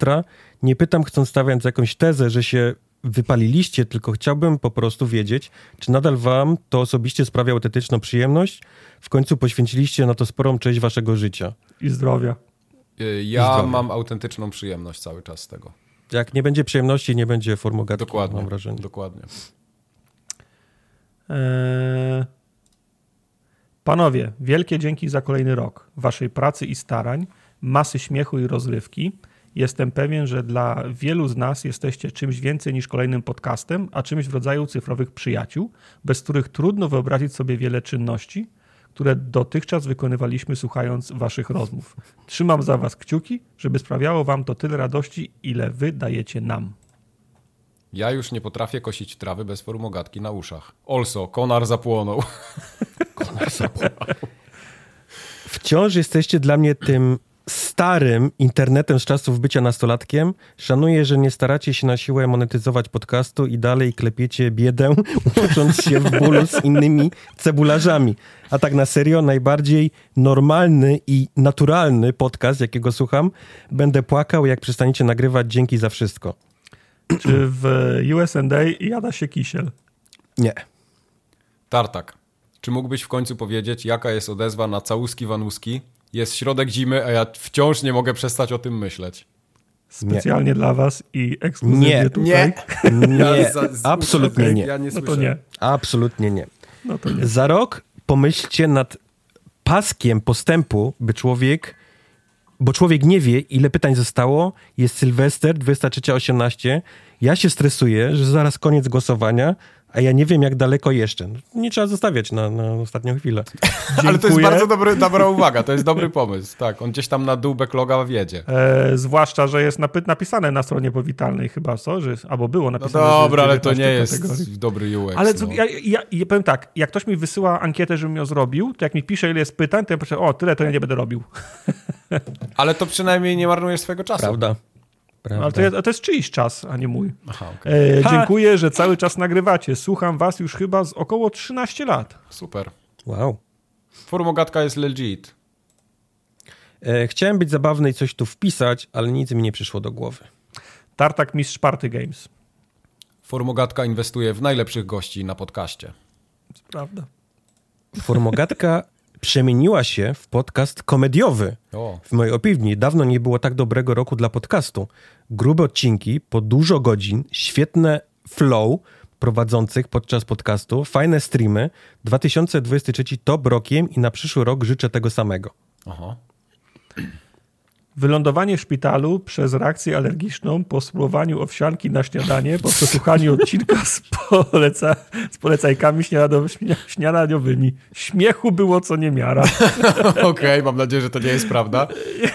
Nie pytam, chcąc stawiać jakąś tezę, że się wypaliliście, tylko chciałbym po prostu wiedzieć, czy nadal wam to osobiście sprawia autetyczną przyjemność? W końcu poświęciliście na to sporą część waszego życia. I zdrowia. Y, ja zdrowia. mam autentyczną przyjemność cały czas z tego. Jak nie będzie przyjemności, nie będzie formogatki, dokładnie, mam wrażenie. Dokładnie. Eee... Panowie, wielkie dzięki za kolejny rok waszej pracy i starań, masy śmiechu i rozrywki. Jestem pewien, że dla wielu z nas jesteście czymś więcej niż kolejnym podcastem, a czymś w rodzaju cyfrowych przyjaciół, bez których trudno wyobrazić sobie wiele czynności, które dotychczas wykonywaliśmy słuchając waszych rozmów. Trzymam za was kciuki, żeby sprawiało wam to tyle radości, ile wy dajecie nam. Ja już nie potrafię kosić trawy bez formogatki na uszach. Also, konar zapłonął. Konar zapłonął. Wciąż jesteście dla mnie tym starym internetem z czasów bycia nastolatkiem. Szanuję, że nie staracie się na siłę monetyzować podcastu i dalej klepiecie biedę, łącząc się w bólu z innymi cebularzami. A tak na serio, najbardziej normalny i naturalny podcast, jakiego słucham, będę płakał, jak przestaniecie nagrywać. Dzięki za wszystko. Czy w USA jada się kisiel? Nie. Tartak. Czy mógłbyś w końcu powiedzieć, jaka jest odezwa na całuski wanuski? Jest środek zimy, a ja wciąż nie mogę przestać o tym myśleć. Specjalnie nie. dla was i ekskluzywnie nie, tutaj. Nie, nie. absolutnie nie. Ja nie no to nie. Absolutnie nie. No to nie. Za rok pomyślcie nad paskiem postępu, by człowiek bo człowiek nie wie, ile pytań zostało. Jest Sylwester, 23.18. Ja się stresuję, że zaraz koniec głosowania, a ja nie wiem, jak daleko jeszcze. Nie trzeba zostawiać na, na ostatnią chwilę. Ale to jest bardzo dobry, dobra uwaga, to jest dobry pomysł. Tak, on gdzieś tam na dół backloga wiedzie. E, zwłaszcza, że jest napisane na stronie powitalnej chyba, co? Że, albo było no napisane. No dobra, ale to nie jest dobry UX. Ale no. ja, ja, ja, powiem tak, jak ktoś mi wysyła ankietę, żebym ją zrobił, to jak mi pisze, ile jest pytań, to ja proszę, o, tyle to ja nie będę robił. Ale to przynajmniej nie marnujesz swojego czasu. Prawda. Prawda. Ale to jest, to jest czyjś czas, a nie mój. Aha, okay. e, dziękuję, że cały czas nagrywacie. Słucham was już chyba z około 13 lat. Super. Wow. Formogatka jest legit. E, chciałem być zabawny i coś tu wpisać, ale nic mi nie przyszło do głowy. Tartak Mistrz Party Games. Formogatka inwestuje w najlepszych gości na podcaście. Prawda. Formogatka przemieniła się w podcast komediowy. O. W mojej opinii dawno nie było tak dobrego roku dla podcastu. Grube odcinki, po dużo godzin, świetne flow prowadzących podczas podcastu, fajne streamy. 2023 top rokiem i na przyszły rok życzę tego samego. Aha. Wylądowanie w szpitalu przez reakcję alergiczną po spróbowaniu owsianki na śniadanie, po przesłuchaniu odcinka z, poleca, z polecajkami śniadaniowymi. Śmiechu było co niemiara. Okej, okay, mam nadzieję, że to nie jest prawda.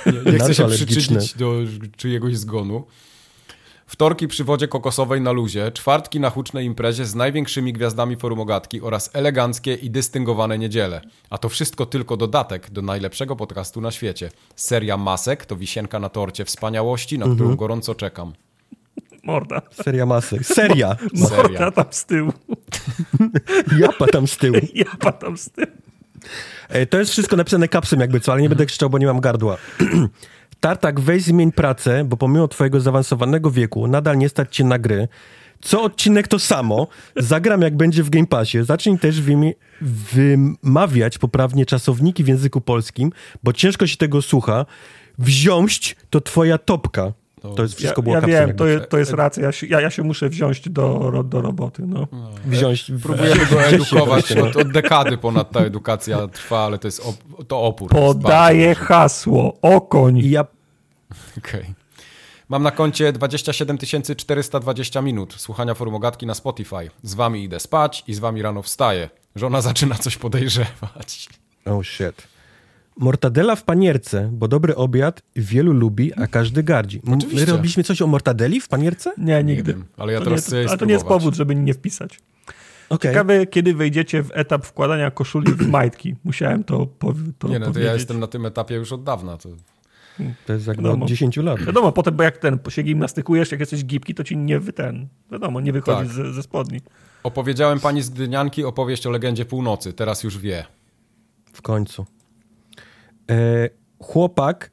Nie, nie chcę się przyczynić do czyjegoś zgonu. Wtorki przy wodzie kokosowej na luzie, czwartki na hucznej imprezie z największymi gwiazdami forumogatki oraz eleganckie i dystyngowane niedziele. A to wszystko tylko dodatek do najlepszego podcastu na świecie. Seria Masek to wisienka na torcie wspaniałości, na którą Mhm. gorąco czekam. Morda. Seria masy. Seria. Seria. Morda tam z tyłu. Japa tam z tyłu. Ja tam z tyłu. E, To jest wszystko napisane kapsem jakby co, ale nie będę krzyczał, bo nie mam gardła. Tartak, weź zmień pracę, bo pomimo twojego zaawansowanego wieku nadal nie stać cię na gry. Co odcinek to samo. Zagram jak będzie w Game Passie. Zacznij też wymawiać poprawnie czasowniki w języku polskim, bo ciężko się tego słucha. Wziąć to twoja topka. To jest wszystko ja, było ja wiem, to, je, to jest racja. Ja się, ja, ja się muszę wziąć do, do roboty. No. Wziąć. Próbujemy go edukować. no. Od, od dekady ponad ta edukacja trwa, ale to jest op- to opór. Jest Podaję hasło. Okoń. I ja Okej. Mam na koncie 27 420 minut słuchania formogatki na Spotify. Z wami idę spać i z wami rano wstaję. Żona zaczyna coś podejrzewać. Oh shit. Mortadela w panierce, bo dobry obiad wielu lubi, a każdy gardzi. M- My Oczywiście. robiliśmy coś o mortadeli w panierce? Nie, nigdy. wiem, ale ja to teraz nie, chcę jej Ale to nie jest powód, żeby nie wpisać. Okej. Ciekawe, kiedy wejdziecie w etap wkładania koszuli w majtki. Musiałem to, po, to Nie no, to powiedzieć. ja jestem na tym etapie już od dawna. To... To jest jak Wiadomo. od 10 lat. Wiadomo, potem, bo jak ten się gimnastykujesz, jak jesteś gipki, to ci nie wy ten. Wiadomo, nie wychodzisz Tak. ze, ze spodni. Opowiedziałem pani z Dynianki opowieść o legendzie północy. Teraz już wie. W końcu. E, chłopak,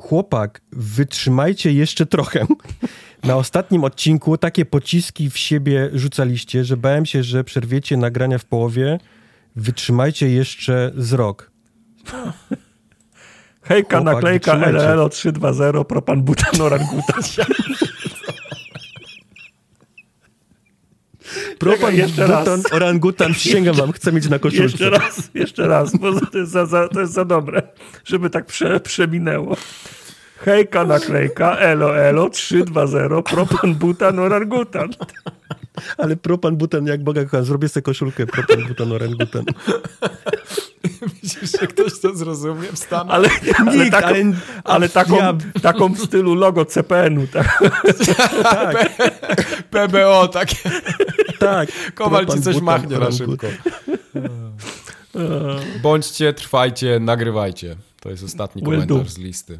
chłopak, wytrzymajcie jeszcze trochę. Na ostatnim odcinku takie pociski w siebie rzucaliście, że bałem się, że przerwiecie nagrania w połowie. Wytrzymajcie jeszcze z rok. Hejka, Chłopak, naklejka. LLO 320, propan butan orangutan. Propan, jeszcze raz. butan, orangutan, przysięgam wam, chcę mieć na koszulce. Jeszcze raz, jeszcze raz, bo to jest za, za, to jest za dobre, żeby tak prze, przeminęło. Hejka, naklejka, elo, elo, 320, propan butan orangutan. Ale propan butan, jak Boga kocham, zrobię sobie koszulkę propan butan orangutan. Myślisz, że ktoś to zrozumie w Stanach? Ale, ale, Nikt, taką, ale- ale taką, ja- taką w stylu logo CPN-u. Tak? Tak, PBO, takie. tak. Kowal ci coś butan machnie na szybko. Bądźcie, trwajcie, nagrywajcie. To jest ostatni Will komentarz do. z listy.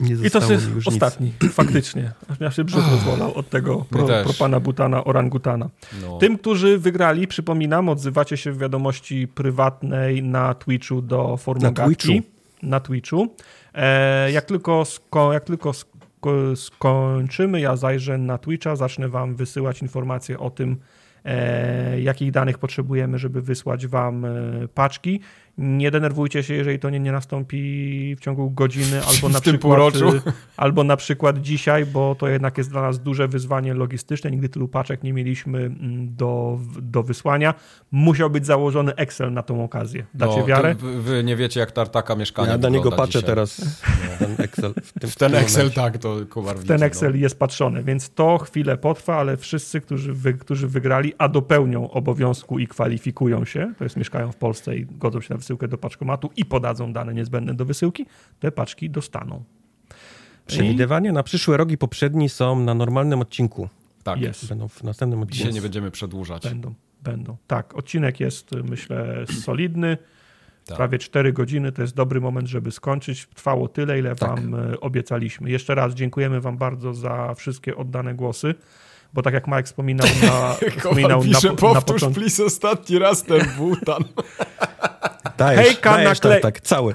Nie I to jest ostatni, faktycznie. Aż mi się brzuch rozwolał od tego pro, propana butana orangutana. No. Tym, którzy wygrali, przypominam, odzywacie się w wiadomości prywatnej na Twitchu do Formogatki. Twitchu? Na Twitchu. E, jak tylko, sko, jak tylko sko, skończymy, ja zajrzę na Twitcha, zacznę wam wysyłać informacje o tym, e, jakich danych potrzebujemy, żeby wysłać wam e, paczki. Nie denerwujcie się, jeżeli to nie, nie nastąpi w ciągu godziny albo na W tym przykład półroczu. y, albo na przykład dzisiaj, bo to jednak jest dla nas duże wyzwanie logistyczne. Nigdy tylu paczek nie mieliśmy mm, do, do wysłania. Musiał być założony Excel na tą okazję. Dacie No, wiarę? Wy, nie wiecie, jak tartaka mieszkania Ja na niego patrzę dzisiaj. teraz. Ten Excel. W, tym, W ten Excel, tak, to Kubar Ten Excel jest patrzony, więc to chwilę potrwa, ale wszyscy, którzy, wy, którzy wygrali, a dopełnią obowiązku i kwalifikują się, to jest mieszkają w Polsce i godzą się na wysyłkę do paczkomatu i podadzą dane niezbędne do wysyłki, te paczki dostaną. Przewidywania na przyszłe rogi poprzedni są na normalnym odcinku. Tak. Jest. Będą w następnym odcinku. Dzisiaj nie będziemy przedłużać. Będą, będą. Tak, odcinek jest, myślę, solidny. Tak. Prawie 4 godziny to jest dobry moment, żeby skończyć. Trwało tyle, ile Tak. Wam e, obiecaliśmy. Jeszcze raz dziękujemy Wam bardzo za wszystkie oddane głosy, bo tak jak Mike wspominał na, wspominał Kowal pisze, na, na powtórz początku. please ostatni raz ten butan. Dajesz, Hejka, dajesz nakle- tak, cały.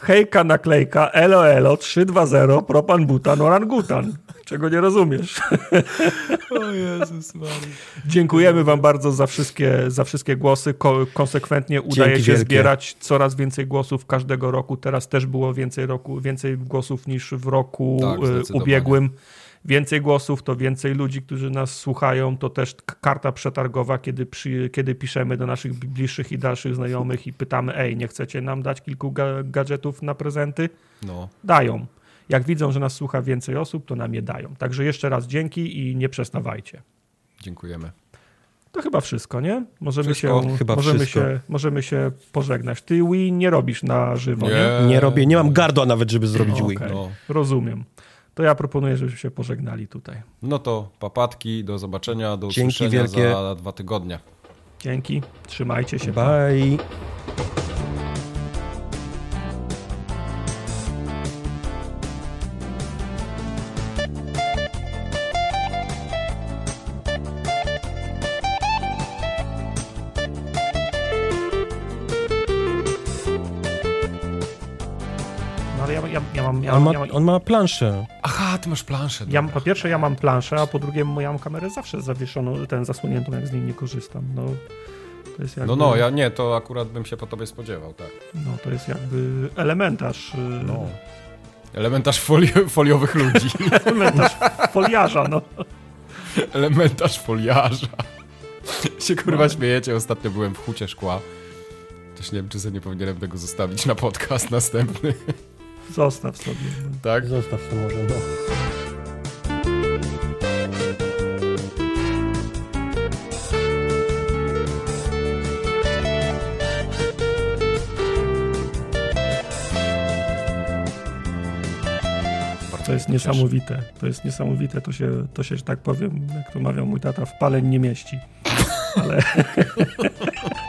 Hejka, naklejka, elo, elo, 320, propan, butan, orangutan. Czego nie rozumiesz? O Jezus Maria. Dziękujemy Wam bardzo za wszystkie, za wszystkie głosy. Ko konsekwentnie udaje się wielkie. zbierać coraz więcej głosów każdego roku. Teraz też było więcej, roku, więcej głosów niż w roku Tak, zdecydowanie. ubiegłym. Więcej głosów to więcej ludzi, którzy nas słuchają. To też karta przetargowa, kiedy, przy, kiedy piszemy do naszych bliższych i dalszych znajomych i pytamy: Ej, nie chcecie nam dać kilku ga gadżetów na prezenty? No, Dają. Jak widzą, że nas słucha więcej osób, to nam je dają. Także jeszcze raz dzięki i nie przestawajcie. dziękujemy. To chyba wszystko, nie? Możemy, Wszystko, się, chyba możemy, wszystko. się, możemy się pożegnać. Ty Wii nie robisz na żywo, nie? Nie. Nie robię, nie mam gardła nawet, żeby zrobić Okej, Wii. No. Rozumiem. To ja proponuję, żebyśmy się pożegnali tutaj. No to papatki, do zobaczenia, do Dzięki usłyszenia wielkie. za dwa tygodnie. Dzięki, trzymajcie się. Bye. Ja, on, ma, ja on ma planszę. Aha, ty masz planszę. Ja, po pierwsze ja mam planszę, a po drugie ja mam kamerę zawsze zawieszoną, ten zasłoniętą, jak z niej nie korzystam. No, to jest jakby... no, no, ja nie, to akurat bym się po tobie spodziewał, tak. No, to jest jakby elementarz. Y, no. Elementarz foli foliowych ludzi. elementarz foliarza, no. Elementarz foliarza. się kurwa no. śmiejecie, ostatnio byłem w hucie szkła. Też nie wiem, czy sobie nie powinienem tego zostawić na podcast następny. Zostaw sobie. Tak? Zostaw sobie może, no. To jest niesamowite. To jest niesamowite. To się, to się, że tak powiem, jak to mawiał mój tata, w paleń nie mieści. Ale...